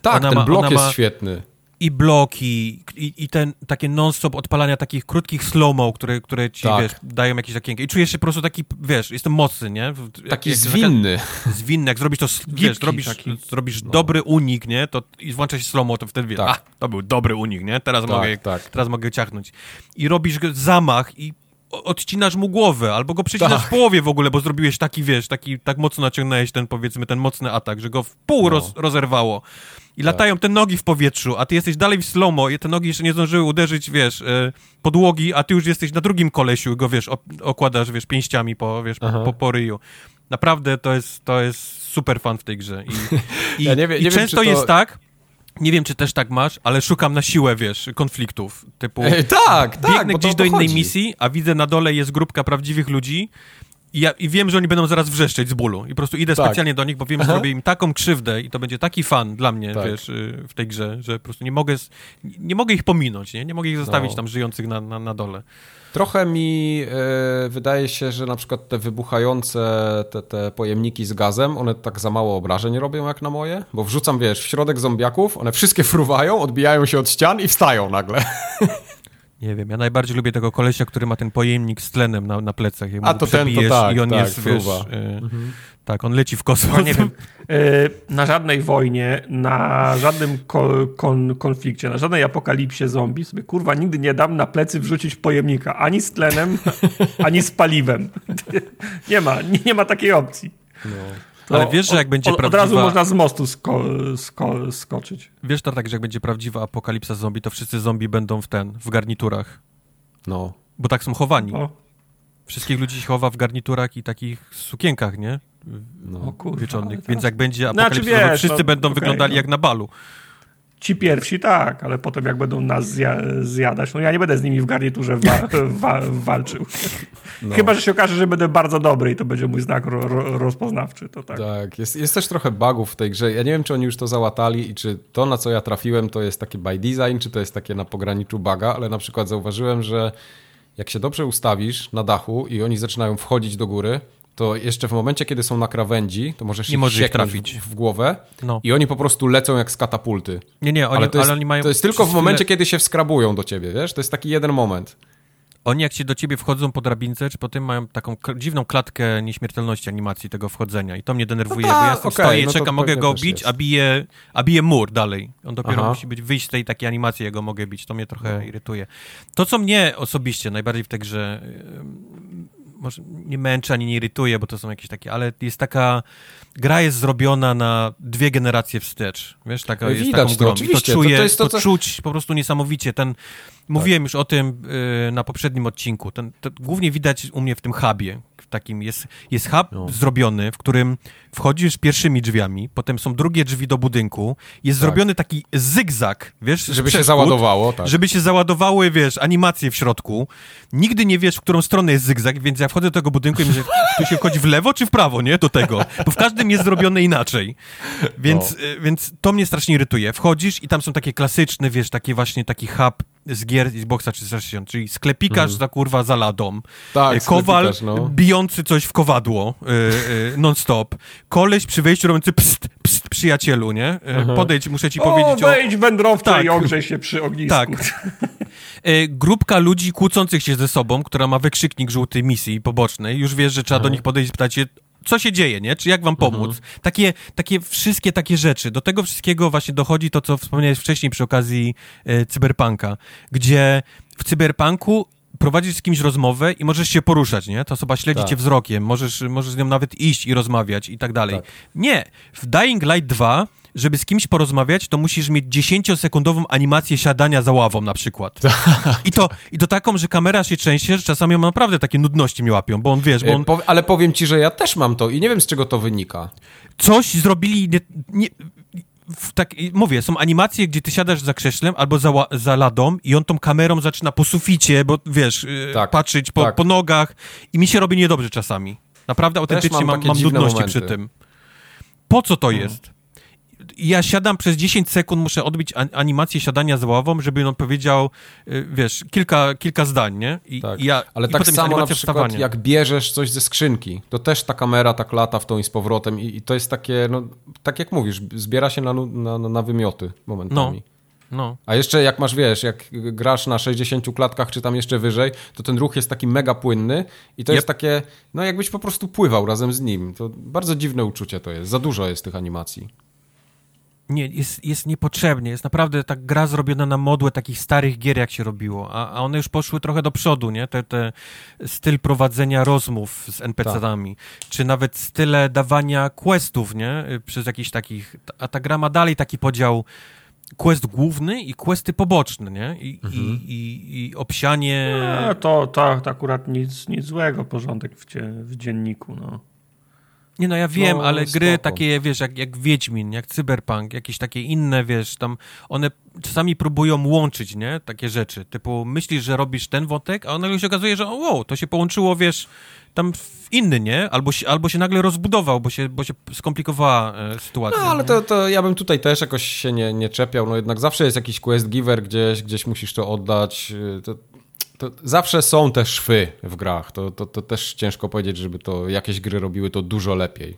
Tak, Ona ten ma- blok jest ma- świetny. I bloki, i, i ten takie non-stop odpalania takich krótkich slow-mo, które, które ci, Tak. wiesz, dają jakieś okienko. I czujesz się po prostu taki, wiesz, jestem mocny, nie? Taki jak- zwinny. [laughs] zwinny, jak zrobisz to, wiesz, zrobisz, taki. zrobisz dobry unik, nie, to i włącza się slow to wtedy wiesz, Tak. a, to był dobry unik, nie, teraz, Tak, mogę, tak. teraz mogę ciachnąć. I robisz zamach i odcinasz mu głowę, albo go przecinasz Tak. w połowie w ogóle, bo zrobiłeś taki, wiesz, taki, tak mocno naciągnąłeś ten, powiedzmy, ten mocny atak, że go w pół No. roz, rozerwało. I latają te nogi w powietrzu, a ty jesteś dalej w slomo i te nogi jeszcze nie zdążyły uderzyć, wiesz, e, podłogi, a ty już jesteś na drugim kolesiu i go, wiesz, okładasz, wiesz, pięściami po, wiesz, po, Aha. po, po ryju. Naprawdę to jest, to jest super fan w tej grze. I, [laughs] i, Ja nie wie- i nie wiem, często to- jest tak, nie wiem, czy też tak masz, ale szukam na siłę, wiesz, konfliktów, typu Ej, tak, tak. biegnę bo to gdzieś do innej chodzi. misji, a widzę na dole jest grupka prawdziwych ludzi I, ja, I wiem, że oni będą zaraz wrzeszczeć z bólu. I po prostu idę Tak. specjalnie do nich, bo wiem, że Aha. zrobię im taką krzywdę i to będzie taki fan dla mnie, Tak. wiesz, y, w tej grze, że po prostu nie mogę, nie mogę ich pominąć, nie? Nie mogę ich zostawić No. tam żyjących na, na, na dole. Trochę mi e, wydaje się, że na przykład te wybuchające te, te pojemniki z gazem, one tak za mało obrażeń robią jak na moje, bo wrzucam, wiesz, w środek zombiaków, one wszystkie fruwają, odbijają się od ścian i wstają nagle. [laughs] Nie wiem, ja najbardziej lubię tego kolesia, który ma ten pojemnik z tlenem na, na plecach. Jak A to ten, to tak, i on tak, jest, wiesz, y, tak, on leci w kosmos. No [laughs] nie wiem, y, na żadnej wojnie, na żadnym ko kon konflikcie, na żadnej apokalipsie zombie sobie kurwa nigdy nie dam na plecy wrzucić pojemnika, ani z tlenem, [laughs] ani z paliwem. [laughs] Nie ma, nie, nie ma takiej opcji. To Ale wiesz, że jak będzie od, od prawdziwa... razu można z mostu sko sko skoczyć. Wiesz, to tak, że jak będzie prawdziwa apokalipsa zombie, to wszyscy zombie będą w ten, w garniturach. No. Bo tak są chowani. O, Wszystkich ludzi się chowa w garniturach i takich sukienkach, nie? no. o kurwa. Wieczornych. Więc jak będzie Znaczy, apokalipsa zombie, wiesz, wszyscy no, będą okej, wyglądali no. jak na balu. Ci pierwsi tak, ale potem jak będą nas zja zjadać, no ja nie będę z nimi w garniturze wa wa walczył. No. Chyba, że się okaże, że będę bardzo dobry i to będzie mój znak ro ro rozpoznawczy, to tak. Tak, jest, jest też trochę bugów w tej grze. Ja nie wiem, czy oni już to załatali i czy to, na co ja trafiłem, to jest takie by design, czy to jest takie na pograniczu buga, ale na przykład zauważyłem, że jak się dobrze ustawisz na dachu i oni zaczynają wchodzić do góry, to jeszcze w momencie, kiedy są na krawędzi, to możesz Nie ich możesz ich sieknąć trafić. W, w głowę No. i oni po prostu lecą jak z katapulty. Nie, nie, oni, ale to jest, ale oni mają... to jest tylko w momencie, chwilę- kiedy się wskrabują do ciebie, wiesz? To jest taki jeden moment. Oni jak się do ciebie wchodzą po drabince, czy po tym mają taką dziwną klatkę nieśmiertelności animacji tego wchodzenia i to mnie denerwuje, No tak, bo ja tam okej, stoję, no czekam, mogę go bić, a bije, a bije mur dalej. On dopiero Aha. musi być, wyjść z tej takiej animacji, jak go mogę bić. To mnie trochę No. irytuje. To, co mnie osobiście najbardziej w tej grze może nie męczy ani nie irytuje, bo to są jakieś takie, ale jest taka, gra jest zrobiona na dwie generacje wstecz. Wiesz, taka jest Widać taką to, grą. I to To- to czuję, to, jest to, co- czuć po prostu niesamowicie. Ten, mówiłem już o tym y, na poprzednim odcinku. Ten, to głównie widać u mnie w tym hubie. W takim jest, jest hub No. zrobiony, w którym wchodzisz pierwszymi drzwiami, potem są drugie drzwi do budynku. Jest Tak. zrobiony taki zygzak, wiesz, Żeby się załadowało, tak. żeby się załadowały, wiesz, animacje w środku. Nigdy nie wiesz, w którą stronę jest zygzak, więc ja wchodzę do tego budynku i myślę, [laughs] tu się wchodzi w lewo czy w prawo, nie? Do tego. Bo w każdym jest zrobione inaczej. Więc, No. y, więc to mnie strasznie irytuje. Wchodzisz i tam są takie klasyczne, wiesz, takie właśnie taki hub z gier Xboxa 360, czyli sklepikarz za kurwa za ladą, Mhm. Tak, y, kowal no. bijący coś w kowadło y, y, non-stop, koleś przy wejściu robiący pst, pst, przyjacielu, nie? Y, Podejdź, muszę ci O, powiedzieć o... wejdź wędrowcze Tak. i ogrzej się przy ognisku. Tak. E, grupka ludzi kłócących się ze sobą, która ma wykrzyknik żółty misji pobocznej, już wiesz, że trzeba do nich podejść i spytać się, co się dzieje, nie? Czy jak wam pomóc? Takie, takie wszystkie takie rzeczy. Do tego wszystkiego właśnie dochodzi to, co wspomniałeś wcześniej przy okazji e, cyberpunka, gdzie w cyberpunku prowadzisz z kimś rozmowę i możesz się poruszać, nie? Ta osoba śledzi Tak. cię wzrokiem, możesz, możesz z nią nawet iść i rozmawiać i tak dalej. Tak. Nie. W Dying Light 2, żeby z kimś porozmawiać, to musisz mieć 10-sekundową animację siadania za ławą na przykład. [laughs] I to, I to taką, że kamera się trzęsie, że czasami naprawdę takie nudności mnie łapią, bo on, wiesz, bo E, on Ale powiem ci, że ja też mam to i nie wiem, z czego to wynika. coś zrobili nie... nie tak, mówię, są animacje, gdzie ty siadasz za krześlem albo za, za ladą i on tą kamerą zaczyna po suficie, bo wiesz, yy, Tak, patrzeć po, tak. po nogach i mi się robi niedobrze czasami. Naprawdę autentycznie mam mam, mam dziwne nudności momenty. przy tym. Po co to Mhm. jest? Ja siadam przez 10 sekund, muszę odbić an- animację siadania z ławą, żeby on powiedział, y, wiesz, kilka, kilka zdań, nie? I, Tak. i ja, Ale i tak samo na przykład wstawania. jak bierzesz coś ze skrzynki, to też ta kamera tak lata w tą i z powrotem i, i to jest takie, no tak jak mówisz, zbiera się na, na, na, wymioty momentami. No. A jeszcze jak masz, wiesz, jak grasz na 60 klatkach, czy tam jeszcze wyżej, to ten ruch jest taki mega płynny i to Yep. jest takie, no jakbyś po prostu pływał razem z nim. To bardzo dziwne uczucie to jest. Za dużo jest tych animacji. Nie, jest, jest niepotrzebnie. Jest naprawdę ta gra zrobiona na modłę takich starych gier, jak się robiło. A, a one już poszły trochę do przodu, nie? Te, te styl prowadzenia rozmów z NPC-ami. Czy nawet style dawania questów, nie? Y, Przez jakiś takich... A ta gra ma dalej taki podział quest główny i questy poboczne, nie? I, i, i, i obsianie... A, to, to, to akurat nic, nic złego, porządek w, dzie, w dzienniku, no. Nie no, ja wiem, no, ale gry takie, wiesz, jak, jak Wiedźmin, jak Cyberpunk, jakieś takie inne, wiesz, tam one czasami próbują łączyć, nie? Takie rzeczy, typu myślisz, że robisz ten wątek, a nagle się okazuje, że o, wow, to się połączyło, wiesz, tam w inny, nie? Albo się, albo się nagle rozbudował, bo się, bo się skomplikowała e, sytuacja. No, ale to, to ja bym tutaj też jakoś się nie, nie czepiał, no jednak zawsze jest jakiś quest giver gdzieś, gdzieś musisz to oddać, e, to, to zawsze są te szwy w grach, to, to, to też ciężko powiedzieć, żeby to jakieś gry robiły to dużo lepiej.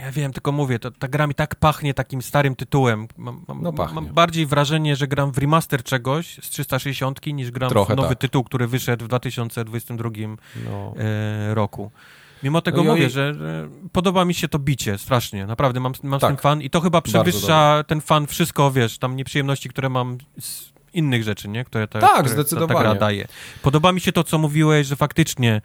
Ja wiem, tylko mówię, to, ta gra mi tak pachnie takim starym tytułem. Mam, mam, no mam, bardziej wrażenie, że gram w remaster czegoś z 360 niż gram Trochę w nowy tak. tytuł, który wyszedł w 2022 no. e, roku. Mimo tego no mówię, że, że, podoba mi się to bicie strasznie, naprawdę mam, mam tak. z tym fan i to chyba przewyższa ten fan wszystko, wiesz, tam nieprzyjemności, które mam z innych rzeczy, nie? które ta, tak, które zdecydowanie. ta gra daje. Podoba mi się to, co mówiłeś, że faktycznie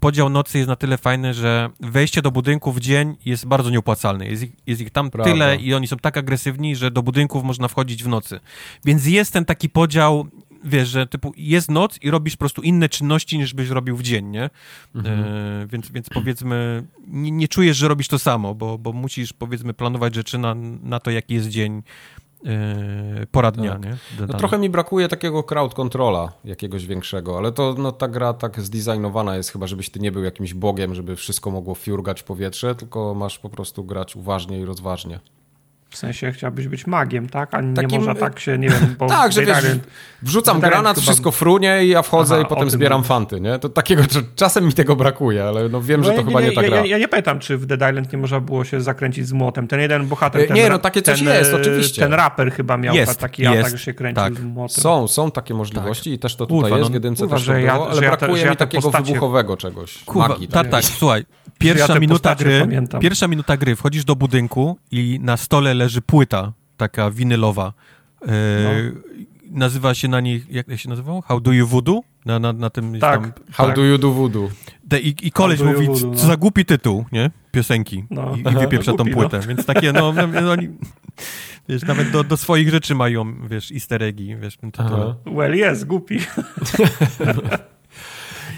podział nocy jest na tyle fajny, że wejście do budynku w dzień jest bardzo nieopłacalne. Jest ich, jest ich tam Prawda. tyle i oni są tak agresywni, że do budynków można wchodzić w nocy. Więc jest ten taki podział wiesz, że typu jest noc i robisz po prostu inne czynności niż byś robił w dzień, nie? Mhm. E, więc, więc powiedzmy, nie, nie, czujesz, że robisz to samo, bo, bo musisz powiedzmy planować rzeczy na, na to, jaki jest dzień pora dnia, tak. nie? No, trochę mi brakuje takiego crowd controla jakiegoś większego, ale to no, ta gra tak zdesignowana jest chyba, żebyś ty nie był jakimś bogiem, żeby wszystko mogło fiurgać w powietrze, tylko masz po prostu grać uważnie i rozważnie. W sensie chciałbyś być magiem, tak? A nie Takim... można tak się, nie wiem... Bo [laughs] tak, że wiesz, wrzucam granat, chyba... wszystko frunie i ja wchodzę Aha, i potem zbieram fanty, nie? To takiego, czasem mi tego brakuje, ale no wiem, no że to ja, chyba nie, nie ta gra. Ja, ja, nie pamiętam, czy w Dead Island nie można było się zakręcić z młotem. Ten jeden bohater, ten, Nie, no takie coś ten, jest, oczywiście. Ten raper chyba miał jest, taki jest, atak, że się kręcił tak. z młotem. Są, są takie możliwości tak. i też to tutaj jest, w jedynce też to było, ale brakuje mi takiego wybuchowego czegoś, magii. Tak, tak, słuchaj, pierwsza minuta gry, pierwsza minuta gry, wchodzisz do budynku i na stole leży płyta taka winylowa. E, no. Nazywa się na niej, jak się nazywało? How do you voodoo? Na, na, na tym tak, tam, How tak. do you do voodoo? I, i koleś mówi, voodoo, no. co za głupi tytuł, nie? Piosenki. No. I, i wypieprza [laughs] tą płytę. No. Więc takie, no, no, no, oni, wiesz, nawet do, do swoich rzeczy mają, wiesz, easter eggi, wiesz, tytule. Well, jest, głupi. [laughs] [laughs]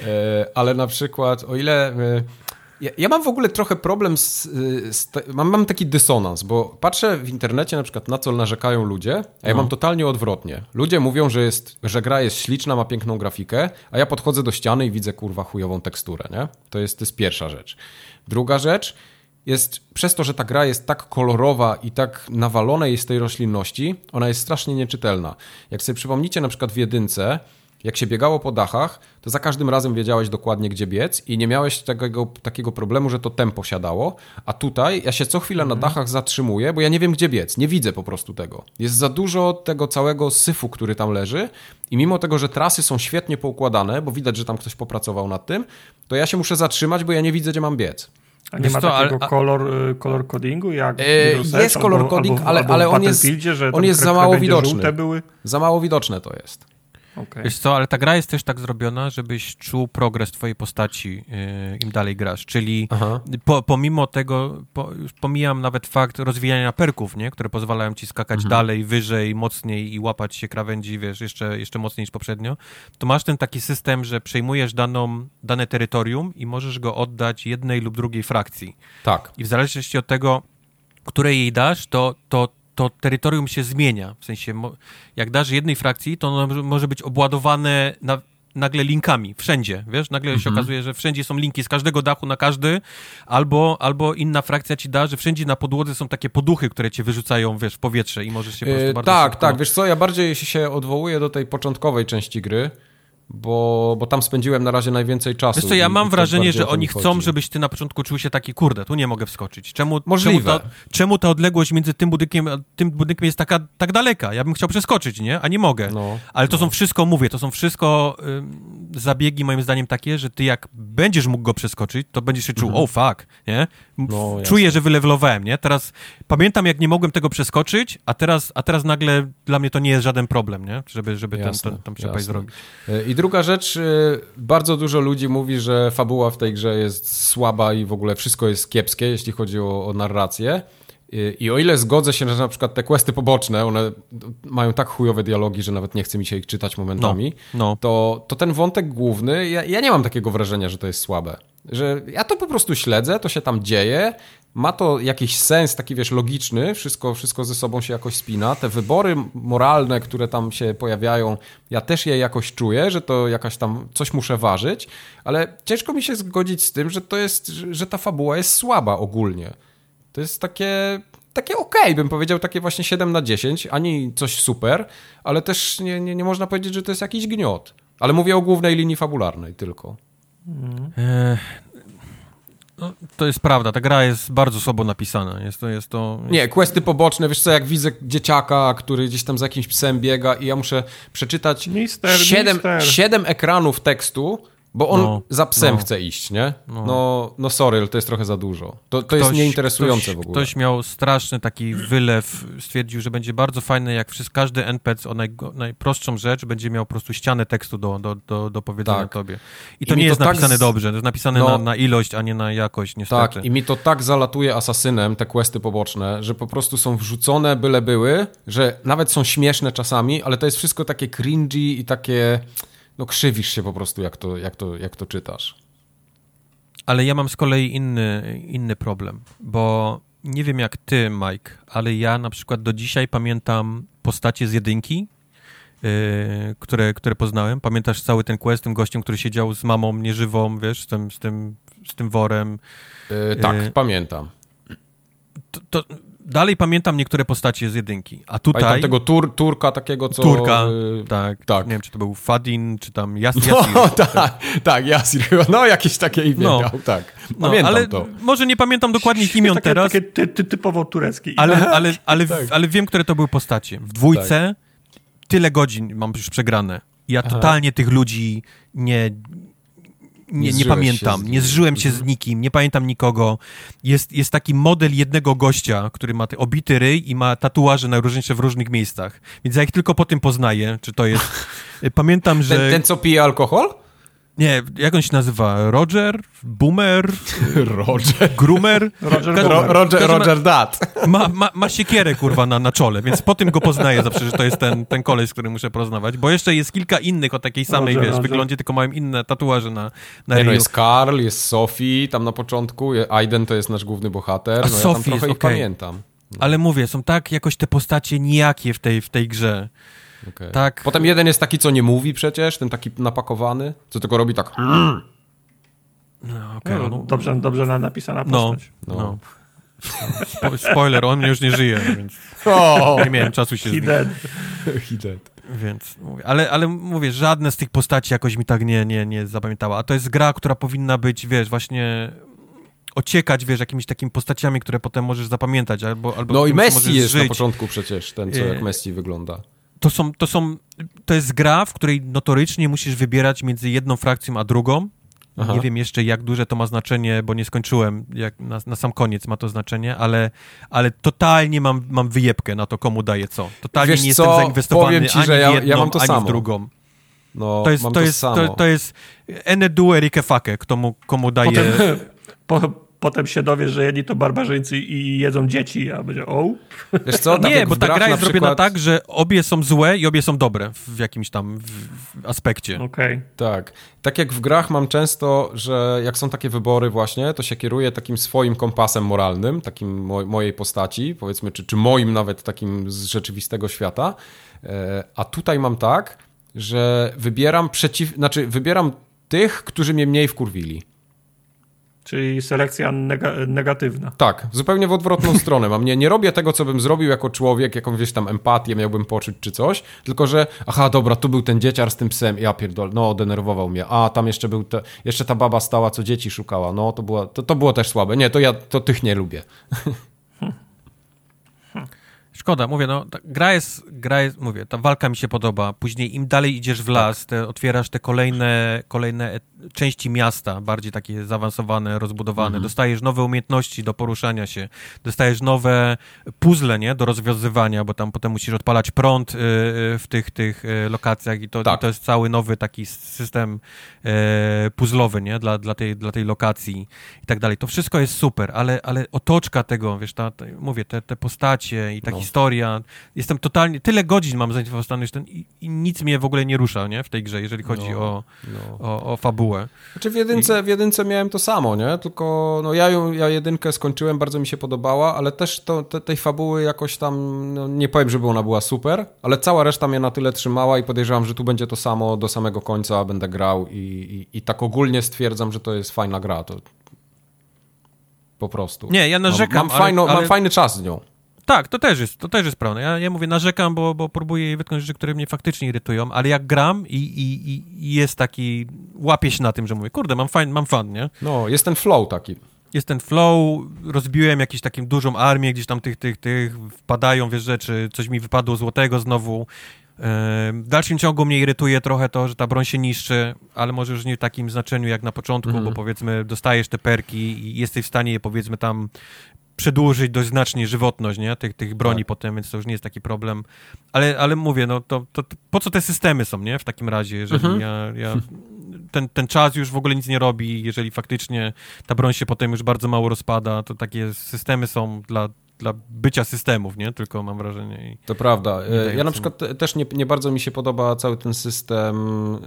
e, ale na przykład, o ile... Ja, ja, mam w ogóle trochę problem z, z te, mam, mam, taki dysonans, bo patrzę w internecie na przykład na co narzekają ludzie, a ja no. mam totalnie odwrotnie. Ludzie mówią, że, jest, że gra jest śliczna, ma piękną grafikę, a ja podchodzę do ściany i widzę kurwa chujową teksturę, nie? To jest, to jest pierwsza rzecz. Druga rzecz jest przez to, że ta gra jest tak kolorowa i tak nawalona jest tej roślinności, ona jest strasznie nieczytelna. Jak sobie przypomnicie na przykład w jedynce, jak się biegało po dachach, to za każdym razem wiedziałeś dokładnie, gdzie biec i nie miałeś takiego, takiego problemu, że to tempo siadało. A tutaj ja się co chwilę na mhm. dachach zatrzymuję, bo ja nie wiem, gdzie biec. Nie widzę po prostu tego. Jest za dużo tego całego syfu, który tam leży i mimo tego, że trasy są świetnie poukładane, bo widać, że tam ktoś popracował nad tym, to ja się muszę zatrzymać, bo ja nie widzę, gdzie mam biec. A nie ma to, takiego ale, kolor, y, kolor codingu jak e, Jest kolor coding, ale, ale on jest, on jest za mało widoczny. Były? Za mało widoczne to jest. Okay. Wiesz co, ale ta gra jest też tak zrobiona, żebyś czuł progres twojej postaci yy, im dalej grasz, czyli po, pomimo tego, po, pomijam nawet fakt rozwijania perków, nie? które pozwalają ci skakać mhm. dalej, wyżej, mocniej i łapać się krawędzi, wiesz, jeszcze, jeszcze mocniej niż poprzednio, to masz ten taki system, że przejmujesz daną, dane terytorium i możesz go oddać jednej lub drugiej frakcji. Tak. I w zależności od tego, której jej dasz, to, to to terytorium się zmienia. W sensie, jak dasz jednej frakcji, to ono może być obładowane na, nagle linkami, wszędzie, wiesz? Nagle mhm. się okazuje, że wszędzie są linki z każdego dachu na każdy, albo, albo inna frakcja ci da, że wszędzie na podłodze są takie poduchy, które cię wyrzucają, wiesz, w powietrze i możesz się po prostu yy, bardzo Tak, szybko... tak, wiesz co, ja bardziej się odwołuję do tej początkowej części gry, bo, bo tam spędziłem na razie najwięcej czasu. Wiesz co, ja mam wrażenie, że oni chcą, chodzi. żebyś ty na początku czuł się taki, kurde, tu nie mogę wskoczyć. Czemu, Możliwe. Czemu ta, czemu ta odległość między tym budynkiem a tym budynkiem jest taka, tak daleka? Ja bym chciał przeskoczyć, nie? A nie mogę. No, Ale to no. są wszystko, mówię, to są wszystko y, zabiegi moim zdaniem takie, że ty jak będziesz mógł go przeskoczyć, to będziesz się czuł, mhm. oh fuck, nie? No, Czuję, że wylewlowałem, nie? Teraz pamiętam, jak nie mogłem tego przeskoczyć, a teraz, a teraz nagle dla mnie to nie jest żaden problem, nie? Żeby, żeby jasne, ten, ten, ten przepaść zrobić. Y, I druga rzecz, y, bardzo dużo ludzi mówi, że fabuła w tej grze jest słaba i w ogóle wszystko jest kiepskie, jeśli chodzi o, o narrację. Y, I o ile zgodzę się, że na przykład te questy poboczne, one mają tak chujowe dialogi, że nawet nie chce mi się ich czytać momentami, no, no. To, to ten wątek główny, ja, ja nie mam takiego wrażenia, że to jest słabe. Że ja to po prostu śledzę, to się tam dzieje, ma to jakiś sens taki, wiesz, logiczny, wszystko, wszystko ze sobą się jakoś spina. Te wybory moralne, które tam się pojawiają, ja też je jakoś czuję, że to jakaś tam coś muszę ważyć, ale ciężko mi się zgodzić z tym, że to jest, że ta fabuła jest słaba ogólnie. To jest takie, takie okej, okay, bym powiedział, takie właśnie 7 na 10, ani coś super, ale też nie, nie, nie można powiedzieć, że to jest jakiś gniot. Ale mówię o głównej linii fabularnej tylko. Hmm. No, to jest prawda, ta gra jest bardzo słabo napisana. Jest to, jest to... Jest... Nie, questy poboczne, wiesz co, jak widzę dzieciaka, który gdzieś tam za jakimś psem biega i ja muszę przeczytać mister, siedem, mister. siedem ekranów tekstu, bo on no, za psem no. chce iść, nie? No. no, no sorry, to jest trochę za dużo. To, to ktoś, jest nieinteresujące ktoś, w ogóle. Ktoś miał straszny taki wylew, stwierdził, że będzie bardzo fajne, jak wszystko, każdy NPC o naj, najprostszą rzecz będzie miał po prostu ścianę tekstu do, do, do, do powiedzenia tak. tobie. I to I nie jest to napisane tak z... dobrze, to jest napisane no, na, na, ilość, a nie na jakość, niestety. Tak, i mi to tak zalatuje asasynem, te questy poboczne, że po prostu są wrzucone byle były, że nawet są śmieszne czasami, ale to jest wszystko takie cringy i takie no krzywisz się po prostu, jak to, jak to, jak to czytasz. Ale ja mam z kolei inny, inny problem, bo nie wiem jak ty, Mike, ale ja na przykład do dzisiaj pamiętam postacie z jedynki, yy, które, które poznałem. Pamiętasz cały ten quest, tym gościem, który siedział z mamą nieżywą, wiesz, z tym, z tym, z tym worem. Yy, tak, yy, pamiętam. To, to, dalej pamiętam niektóre postacie z jedynki, a tutaj... Pamiętam tego tur, Turka takiego, co... Turka, yy, tak, tak. Nie wiem, czy to był Fadin, czy tam Jas, Jasir. No, [laughs] tak, tak, Jasir chyba. No, jakieś takie imię no. miał, tak. No, pamiętam no, ale to. Może nie pamiętam dokładnie ich imion takie, teraz. Takie ty, ty, typowo tureckie. Ale, ale, [laughs] ale, tak. ale wiem, które to były postacie. W dwójce tak. tyle godzin mam już przegrane. Ja Aha. totalnie tych ludzi nie, nie, nie pamiętam, nie zżyłem się z mhm. nikim, nie pamiętam nikogo. Jest, jest taki model jednego gościa, który ma obity ryj i ma tatuaże najróżniejsze w różnych miejscach. Więc ja ich tylko po tym poznaję, czy to jest... [laughs] Pamiętam, że... Ten, ten co pije alkohol? Nie, jak on się nazywa? Roger? Boomer? [laughs] Roger? Groomer? Roger, Ro Roger, Roger Dat. Ma, ma, ma siekierę, kurwa, na, na czole, więc po tym go poznaję zawsze, że to jest ten, ten koleś, z którym muszę porozmawiać, bo jeszcze jest kilka innych o takiej samej, Roger, wiesz, Roger. wyglądzie, tylko mają inne tatuaże na, na Nie, no jest Karl, jest Sophie tam na początku, Aiden to jest nasz główny bohater, A no Sophie ja tam trochę jest, ich okay. pamiętam. No. Ale mówię, są tak jakoś te postacie nijakie w tej, w tej grze. Okay. Tak. Potem jeden jest taki, co nie mówi przecież, ten taki napakowany, co tylko robi tak. No, okay, no, no, dobrze, dobrze napisana no, postać. No, no. Spo spoiler, on już nie żyje, więc oh, nie miałem czasu się He dead. He dead. Więc mówię, ale, ale mówię, żadne z tych postaci jakoś mi tak nie, nie, nie zapamiętała. A to jest gra, która powinna być, wiesz, właśnie ociekać, wiesz, jakimiś takimi postaciami, które potem możesz zapamiętać, albo, albo No i Messi jest żyć. na początku przecież, ten, co jak Messi wygląda to są, to są, to jest gra, w której notorycznie musisz wybierać między jedną frakcją a drugą. Aha. Nie wiem jeszcze, jak duże to ma znaczenie, bo nie skończyłem, jak na, na, sam koniec ma to znaczenie, ale, ale totalnie mam, mam wyjebkę na to, komu daję co. Totalnie Wiesz nie co? jestem zainwestowany Powiem ci, ani że ja, jedną, ja mam to ani samo. w drugą. No, to jest, mam to, to jest, samo. To, to jest ene due rike fake, komu, komu daje... Potem, [laughs] po, potem się dowiesz, że jedni to barbarzyńcy i jedzą dzieci, a będzie o. Wiesz co? Tak nie, bo ta gra jest przykład... zrobiona tak, że obie są złe i obie są dobre w jakimś tam w, w aspekcie. Okej. Okay. Tak. Tak jak w grach mam często, że jak są takie wybory właśnie, to się kieruję takim swoim kompasem moralnym, takim mo mojej postaci, powiedzmy, czy, czy moim nawet takim z rzeczywistego świata. E, a tutaj mam tak, że wybieram przeciw, znaczy wybieram tych, którzy mnie mniej wkurwili. Czyli selekcja nega negatywna. Tak, zupełnie w odwrotną [laughs] stronę. Mam nie, nie robię tego, co bym zrobił jako człowiek, jaką wieś tam empatię miałbym poczuć czy coś, tylko że aha, dobra, tu był ten dzieciar z tym psem, ja pierdol, no denerwował mnie. A, tam jeszcze był te, jeszcze ta baba stała, co dzieci szukała. No, to było, to, to było też słabe. Nie, to ja to tych nie lubię. [laughs] Szkoda, mówię, no, gra jest, gra jest, mówię, ta walka mi się podoba. Później im dalej idziesz w las, te, otwierasz te kolejne, kolejne części miasta, bardziej takie zaawansowane, rozbudowane. Mhm. Dostajesz nowe umiejętności do poruszania się, dostajesz nowe puzzle, nie, do rozwiązywania, bo tam potem musisz odpalać prąd y, y, w tych, tych y, lokacjach i to, tak. i to jest cały nowy taki system puzzlowy, nie, dla, dla, tej, dla tej lokacji i tak dalej. To wszystko jest super, ale, ale otoczka tego, wiesz, ta, ta mówię, te, te postacie i ta no historia. Jestem totalnie, tyle godzin mam zainwestowany ten i, i nic mnie w ogóle nie rusza, nie, w tej grze, jeżeli chodzi No, o, no. o, o fabułę. Znaczy w jedynce, w jedynce miałem to samo, nie? Tylko no ja, ją, ja jedynkę skończyłem, bardzo mi się podobała, ale też to, te, tej fabuły jakoś tam, no nie powiem, żeby ona była super, ale cała reszta mnie na tyle trzymała i podejrzewam, że tu będzie to samo do samego końca, będę grał i, i, i tak ogólnie stwierdzam, że to jest fajna gra. To po prostu. Nie, ja narzekam, Mam, mam, ale- fajno, ale- mam fajny czas z nią. Tak, to też jest, to też jest prawda. Ja, ja mówię, narzekam, bo, bo próbuję wytknąć rzeczy, które mnie faktycznie irytują, ale jak gram i, i, i jest taki, łapię się na tym, że mówię, kurde, mam fajn, mam fan, nie? No, jest ten flow taki. Jest ten flow, rozbiłem jakąś taką dużą armię, gdzieś tam tych, tych, tych, wpadają, wiesz, rzeczy, coś mi wypadło złotego znowu. W dalszym ciągu mnie irytuje trochę to, że ta broń się niszczy, ale może już nie w takim znaczeniu jak na początku, Mhm. bo powiedzmy dostajesz te perki i jesteś w stanie je powiedzmy tam przedłużyć dość znacznie żywotność, nie? Tych, tych broni Tak. potem, więc to już nie jest taki problem. Ale, ale mówię, no to, to, to po co te systemy są, nie? W takim razie, jeżeli Mhm. ja, ja ten, ten czas już w ogóle nic nie robi, jeżeli faktycznie ta broń się potem już bardzo mało rozpada, to takie systemy są dla, dla bycia systemów, nie? Tylko mam wrażenie. I... To prawda. E, Ja na przykład te- też nie, nie bardzo mi się podoba cały ten system e,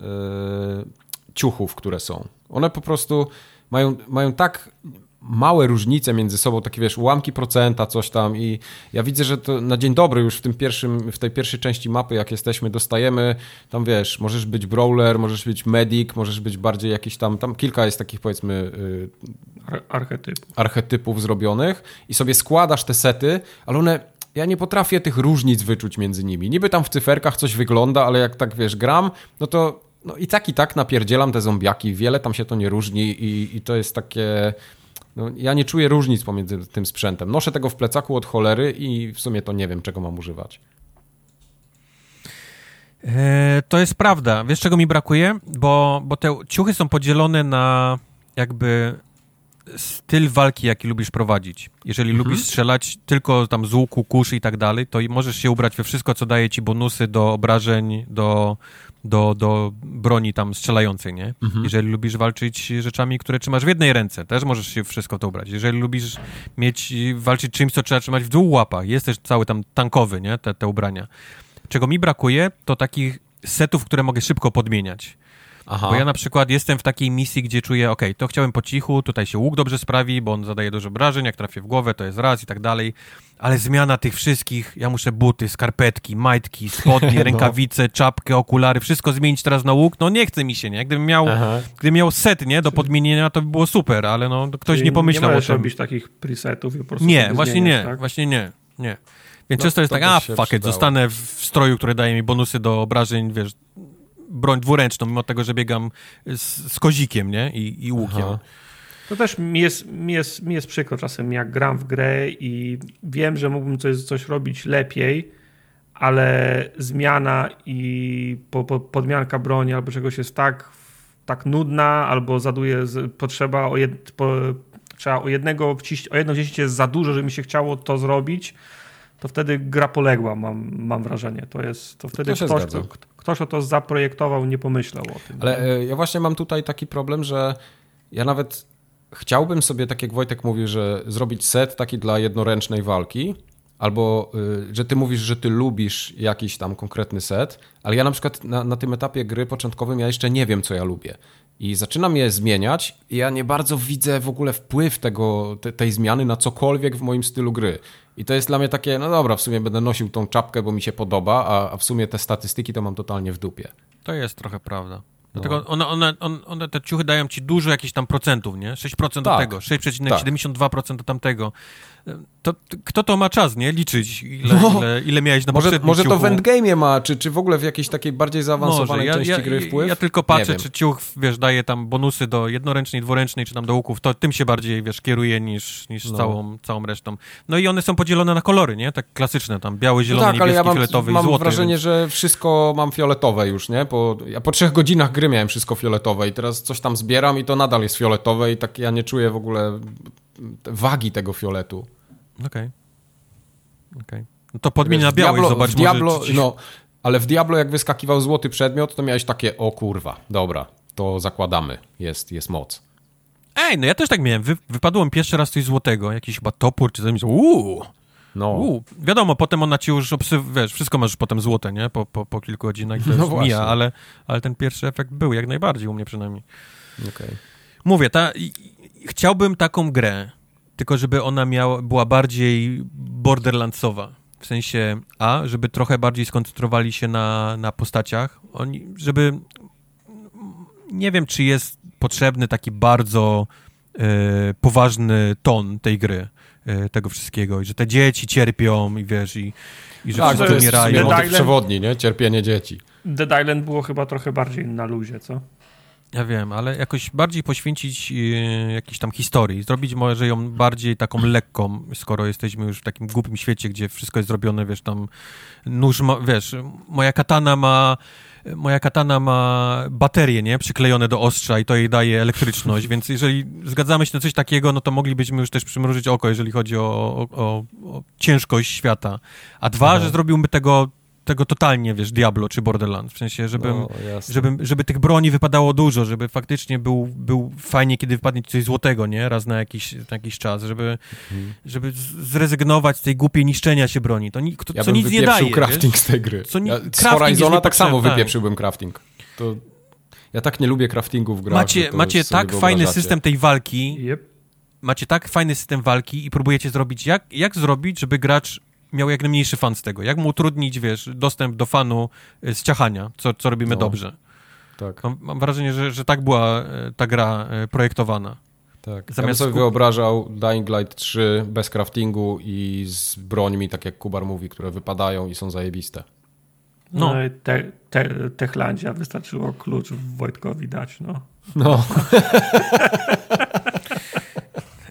ciuchów, które są. One po prostu mają, mają tak małe różnice między sobą, takie wiesz, ułamki procenta, coś tam i ja widzę, że to na dzień dobry już w tym pierwszym, w tej pierwszej części mapy, jak jesteśmy, dostajemy, tam wiesz, możesz być brawler, możesz być medic, możesz być bardziej jakiś tam, tam kilka jest takich powiedzmy y, Ar archetypu. archetypów zrobionych i sobie składasz te sety, ale one. Ja nie potrafię tych różnic wyczuć między nimi. Niby tam w cyferkach coś wygląda, ale jak tak wiesz, gram, no to no i tak i tak napierdzielam te zombiaki. Wiele tam się to nie różni i, i to jest takie. No, ja nie czuję różnic pomiędzy tym sprzętem. Noszę tego w plecaku od cholery i w sumie to nie wiem, czego mam używać. E, to jest prawda. Wiesz, czego mi brakuje? Bo, bo te ciuchy są podzielone na jakby styl walki, jaki lubisz prowadzić. Jeżeli lubisz strzelać tylko tam z łuku, kuszy i tak dalej, to możesz się ubrać we wszystko, co daje ci bonusy do obrażeń, do, do, do broni tam strzelającej, nie? Jeżeli lubisz walczyć rzeczami, które trzymasz w jednej ręce, też możesz się wszystko to ubrać. Jeżeli lubisz mieć, walczyć czymś, co trzeba trzymać w dwóch łapach, jest też cały tam tankowy, nie? Te, te ubrania. Czego mi brakuje, to takich setów, które mogę szybko podmieniać. Aha. Bo ja na przykład jestem w takiej misji, gdzie czuję, ok, to chciałem po cichu, tutaj się łuk dobrze sprawi, bo on zadaje dużo obrażeń, jak trafię w głowę, to jest raz i tak dalej. Ale zmiana tych wszystkich, ja muszę buty, skarpetki, majtki, spodnie, [laughs] No. rękawice, czapkę, okulary, wszystko zmienić teraz na łuk, no nie chce mi się, nie? Gdybym miał, Aha. gdybym miał set, nie, do podmienienia, to by było super, ale no, ktoś Czyli nie pomyślał nie o tym. robić takich presetów i po prostu Nie, właśnie nie, tak? właśnie nie, nie. Więc No, często jest tak, a fuck it, przydało. zostanę w stroju, który daje mi bonusy do obrażeń, wiesz, broń dwuręczną, mimo tego, że biegam z, z kozikiem, nie, i, i łukiem. Aha. To też mi jest, mi, jest, mi jest przykro czasem, jak gram w grę i wiem, że mógłbym coś, coś robić lepiej, ale zmiana i po, po, podmianka broni albo czegoś jest tak, tak nudna, albo zaduje, z- potrzeba o, jed, po, trzeba o jednego wciś, o jedno wciśnięcie jest za dużo, żeby mi się chciało to zrobić, to wtedy gra poległa, mam, mam wrażenie. To jest, to wtedy To ktoś, kto, ktoś, kto to zaprojektował, nie pomyślał o tym. Ale e, ja właśnie mam tutaj taki problem, że ja nawet chciałbym sobie, tak jak Wojtek mówił, że zrobić set taki dla jednoręcznej walki, albo y, że ty mówisz, że ty lubisz jakiś tam konkretny set, ale ja na przykład na, na tym etapie gry początkowym ja jeszcze nie wiem, co ja lubię. I zaczynam je zmieniać i ja nie bardzo widzę w ogóle wpływ tego, te, tej zmiany na cokolwiek w moim stylu gry. I to jest dla mnie takie, no dobra, w sumie będę nosił tą czapkę, bo mi się podoba, a, a w sumie te statystyki to mam totalnie w dupie. To jest trochę prawda. No. Dlatego one, one, one, one, te ciuchy dają ci dużo jakichś tam procentów, nie? 6% do Tak. tego, 6,72% do tamtego. To, to kto to ma czas, nie? Liczyć, ile, No. ile, ile miałeś na Może, może to w endgame'ie ma, czy, czy w ogóle w jakiejś takiej bardziej zaawansowanej. Ja, części ja, gry wpływ? Ja tylko patrzę, czy ciuch, wiesz, daje tam bonusy do jednoręcznej, dwuręcznej, czy tam do łuków, to tym się bardziej, wiesz, kieruje niż, niż No. całą, całą resztą. No i one są podzielone na kolory, nie? Tak klasyczne, tam biały, No zielony, tak, ale niebieski, ja mam, fioletowy i mam złoty. wrażenie, więc- że wszystko mam fioletowe już, nie? Po, ja po trzech godzinach gry miałem wszystko fioletowe i teraz coś tam zbieram i to nadal jest fioletowe i tak ja nie czuję w ogóle wagi tego fioletu. Okej. Okej. No to podmień na w biały, Diablo, zobacz Diablo, może, czy ci... no, ale w Diablo jak wyskakiwał złoty przedmiot, to miałeś takie, o kurwa, dobra, to zakładamy, jest, jest moc. Ej, no ja też tak miałem. Wy, wypadło mi pierwszy raz coś złotego, jakiś chyba topór czy coś. Uuu, No. U, wiadomo, potem ona ci już obsy... wiesz, wszystko masz potem złote, nie? Po, po, po kilku godzinach [laughs] to No mija, ale, ale ten pierwszy efekt był jak najbardziej u mnie przynajmniej. Okej. Mówię, ta, chciałbym taką grę, tylko żeby ona miała, była bardziej borderlandsowa. W sensie, a, żeby trochę bardziej skoncentrowali się na, na postaciach, Oni, żeby, nie wiem, czy jest potrzebny taki bardzo e, poważny ton tej gry, e, tego wszystkiego, i że te dzieci cierpią i wiesz, i, i że Tak, wszyscy to jest w umierają. Dead Island- przewodni, nie? Cierpienie dzieci. Dead Island było chyba trochę bardziej na luzie, co? Ja wiem, ale jakoś bardziej poświęcić e, jakiejś tam historii, zrobić może ją bardziej taką lekką, skoro jesteśmy już w takim głupim świecie, gdzie wszystko jest zrobione, wiesz, tam nóż ma, wiesz, moja katana ma moja katana ma baterie, nie, przyklejone do ostrza i to jej daje elektryczność, więc jeżeli zgadzamy się na coś takiego, no to moglibyśmy już też przymrużyć oko, jeżeli chodzi o, o, o, o ciężkość świata. A dwa, Aha. że zrobiłby tego tego totalnie, wiesz, Diablo czy Borderlands, w sensie, żebym, No, jasne. żeby, żeby tych broni wypadało dużo, żeby faktycznie był, był fajnie, kiedy wypadnie coś złotego, nie? Raz na jakiś, na jakiś czas, żeby, Mhm. żeby zrezygnować z tej głupiej niszczenia się broni. To, ni, to Ja co bym nic nie daje, crafting wiesz? z tej gry. Co ni- ja, z Horizona tak samo wypieprzyłbym crafting. To... Ja tak nie lubię craftingu w grach. Macie, macie tak fajny system tej walki, Yep. macie tak fajny system walki i próbujecie zrobić, jak, jak zrobić, żeby gracz miał jak najmniejszy fan z tego? Jak mu utrudnić, wiesz, dostęp do fanu y, z ciachania, co, co robimy No. dobrze? Tak, Mam, mam wrażenie, że, że tak była e, ta gra e, projektowana. tak. ja bym Zamiast sobie wyobrażał Dying Light 3 bez craftingu i z brońmi, tak jak Kubar mówi, które wypadają i są zajebiste. No. No, te, te, Techlandia wystarczyło klucz Wojtkowi dać, no. No, [laughs]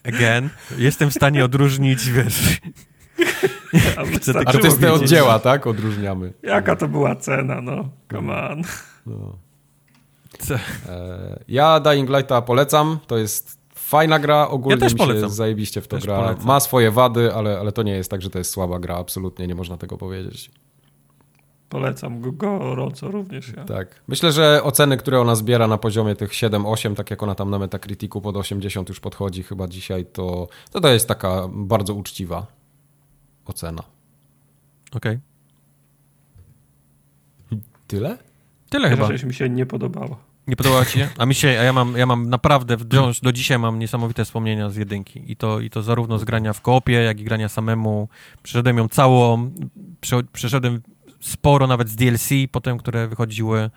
Again, jestem w stanie odróżnić, wiesz, [laughs] [laughs] A artystę wiedzieć, oddzieła, tak? Odróżniamy. Jaka to była cena, no. Come on. No. E, Ja Dying Lighta polecam, to jest fajna gra, ogólnie Ja też polecam. zajebiście w to Też gra. polecam. Ma swoje wady, ale, ale to nie jest tak, że to jest słaba gra, absolutnie nie można tego powiedzieć. Polecam go gorąco również ja. Tak. Myślę, że oceny, które ona zbiera na poziomie tych 7-8, tak jak ona tam na Metacriticu pod 80 już podchodzi chyba dzisiaj, to to, to jest taka bardzo uczciwa ocena. Okej. Tyle? Tyle chyba. Chyba. mi się nie podobało. Nie podobało ci się? A mi się, a ja mam, ja mam naprawdę, wciąż do dzisiaj mam niesamowite wspomnienia z jedynki. I to, I to zarówno z grania w koopie, jak i grania samemu. Przeszedłem ją całą, prze, przeszedłem sporo nawet z DLC potem, które wychodziły,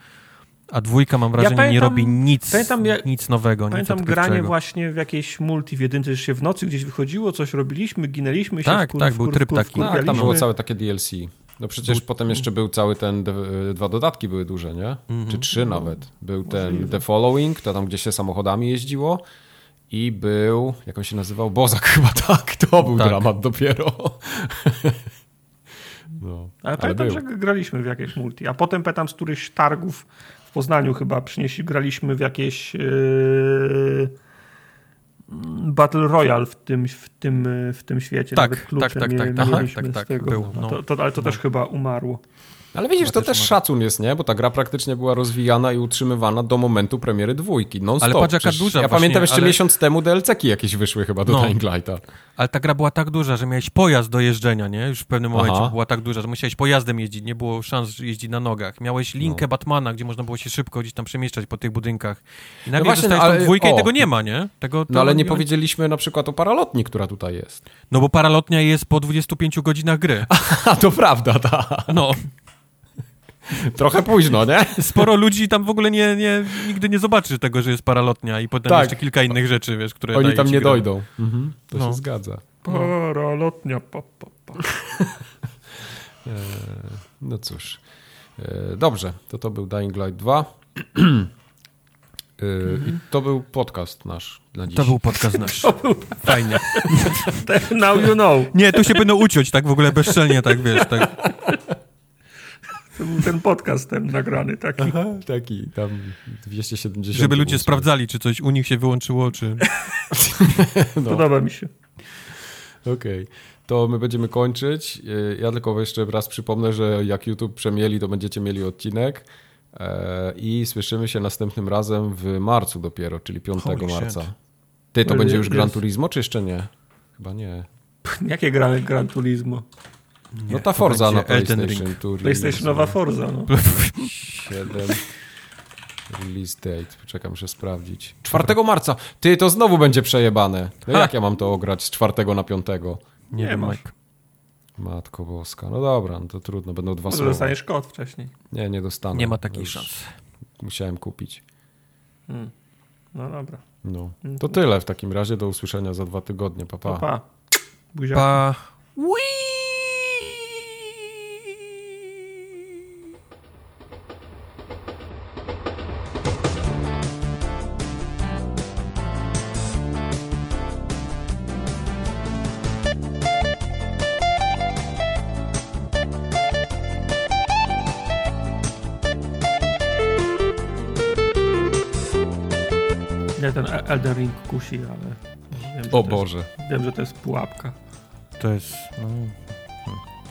a dwójka mam wrażenie nie pamiętam- robi nic, pamiętam ja- nic nowego, Pamiętam nic granie właśnie w jakieś multi w jedynce, że się w nocy gdzieś wychodziło, coś robiliśmy, ginęliśmy się, Tak, wkur- tak, był wkur- tryb wkur- taki. Tak, tam było całe takie DLC. No przecież potem jeszcze był cały ten, de, dwa dodatki były duże, nie? Mhm. Czy trzy nawet. Był ten Możliwe. The Following, to tam gdzie się samochodami jeździło i był, jak on się nazywał? Bozak [laughs] chyba, tak. To był Tak. dramat dopiero. [laughs] no, Ale pamiętam, że graliśmy w jakieś multi, a potem pamiętam z którychś targów Poznaniu chyba przynieśli, graliśmy w jakieś yy, Battle Royale w tym, w tym, w tym świecie. Tak, Nawet tak, tak, tak, tak, tak, tak, tego. był, no. to, to, ale to też chyba umarło. Ale widzisz, to też ma- szacun jest, nie? Bo ta gra praktycznie była rozwijana i utrzymywana do momentu premiery dwójki. Non Ale stop. patrz, jaka duża Ja właśnie, pamiętam jeszcze ale- miesiąc temu DLC-ki jakieś wyszły chyba do No. Dying Lighta. Ale ta gra była tak duża, że miałeś pojazd do jeżdżenia, nie? Już w pewnym Aha. momencie była tak duża, że musiałeś pojazdem jeździć, nie było szans jeździć na nogach. Miałeś linkę No. Batmana, gdzie można było się szybko gdzieś tam przemieszczać po tych budynkach. I nagle właśnie, dostajesz no, ale- dwójkę i o. tego nie ma, nie? Tego, No ale nie powiedzieliśmy na przykład o paralotni, która tutaj jest. No bo paralotnia jest po 25 godzinach gry. [laughs] A to prawda, ta. No, Trochę późno, nie? sporo ludzi tam w ogóle nie, nie, nigdy nie zobaczy tego, że jest paralotnia i potem Tak. jeszcze kilka innych rzeczy, wiesz, które Oni tam nie gra. dojdą. Mhm, to No. się zgadza. Paralotnia, pa, pa, pa. [laughs] E, no cóż. E, dobrze, to to był Dying Light 2. E, I to był podcast nasz na dziś. To był podcast nasz. [laughs] [laughs] Fajnie. Now you know. Nie, tu się będą uciąć tak w ogóle bezczelnie, tak wiesz, tak. To był ten podcast ten nagrany taki. Aha, taki tam 270. Żeby ludzie sprawdzali, czy coś u nich się wyłączyło, czy... [laughs] No. Podoba mi się. Okej, to my będziemy kończyć. E, Ja tylko jeszcze raz przypomnę, że jak YouTube przemieli, to będziecie mieli odcinek. E, I słyszymy się następnym razem w marcu dopiero, czyli 5 Holy marca. shit. Ty, to Ale będzie już Gran Turismo, czy jeszcze nie? Chyba nie. Jakie Gran, Gran Turismo? Nie, no ta Forza na PlayStation Tour. PlayStationowa Forza, no. 7 release date. Poczekam, muszę sprawdzić. 4 marca. Ty, to znowu będzie przejebane. No jak ja mam to ograć z 4 na 5? Nie, nie wiem, Mike. Matko boska. No dobra, no to trudno, będą dwa Może słowa. dostaniesz kod wcześniej. Nie, nie dostanę. Nie ma takiej szansy. Musiałem kupić. Hmm. No dobra. No. To tyle w takim razie. Do usłyszenia za dwa tygodnie. Pa, pa. Pa. pa. pa. Elden Ring kusi, ale... Wiem, o Boże. Jest, wiem, że to jest pułapka. To jest... No.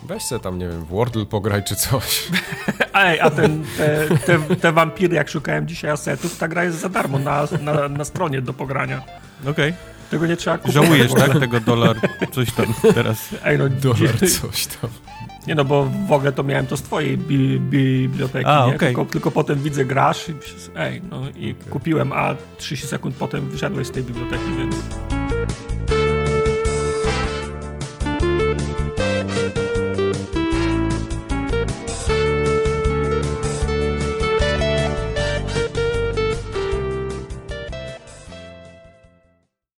Weź se tam, nie wiem, w Wordle pograj czy coś. [laughs] Ej, a ten, te, te, te wampiry, jak szukałem dzisiaj asetów, ta gra jest za darmo na, na, na stronie do pogrania. Okej. Okay. Tego nie trzeba kupić. Żałujesz, tak? [laughs] Tego dolar, coś tam teraz. Ej, no, dolar, coś tam. Nie no, bo w ogóle to miałem to z twojej bi biblioteki, a, okay. tylko, tylko, potem widzę grasz i ej, no i okay. kupiłem, a 30 sekund potem wyszedłeś z tej biblioteki, więc...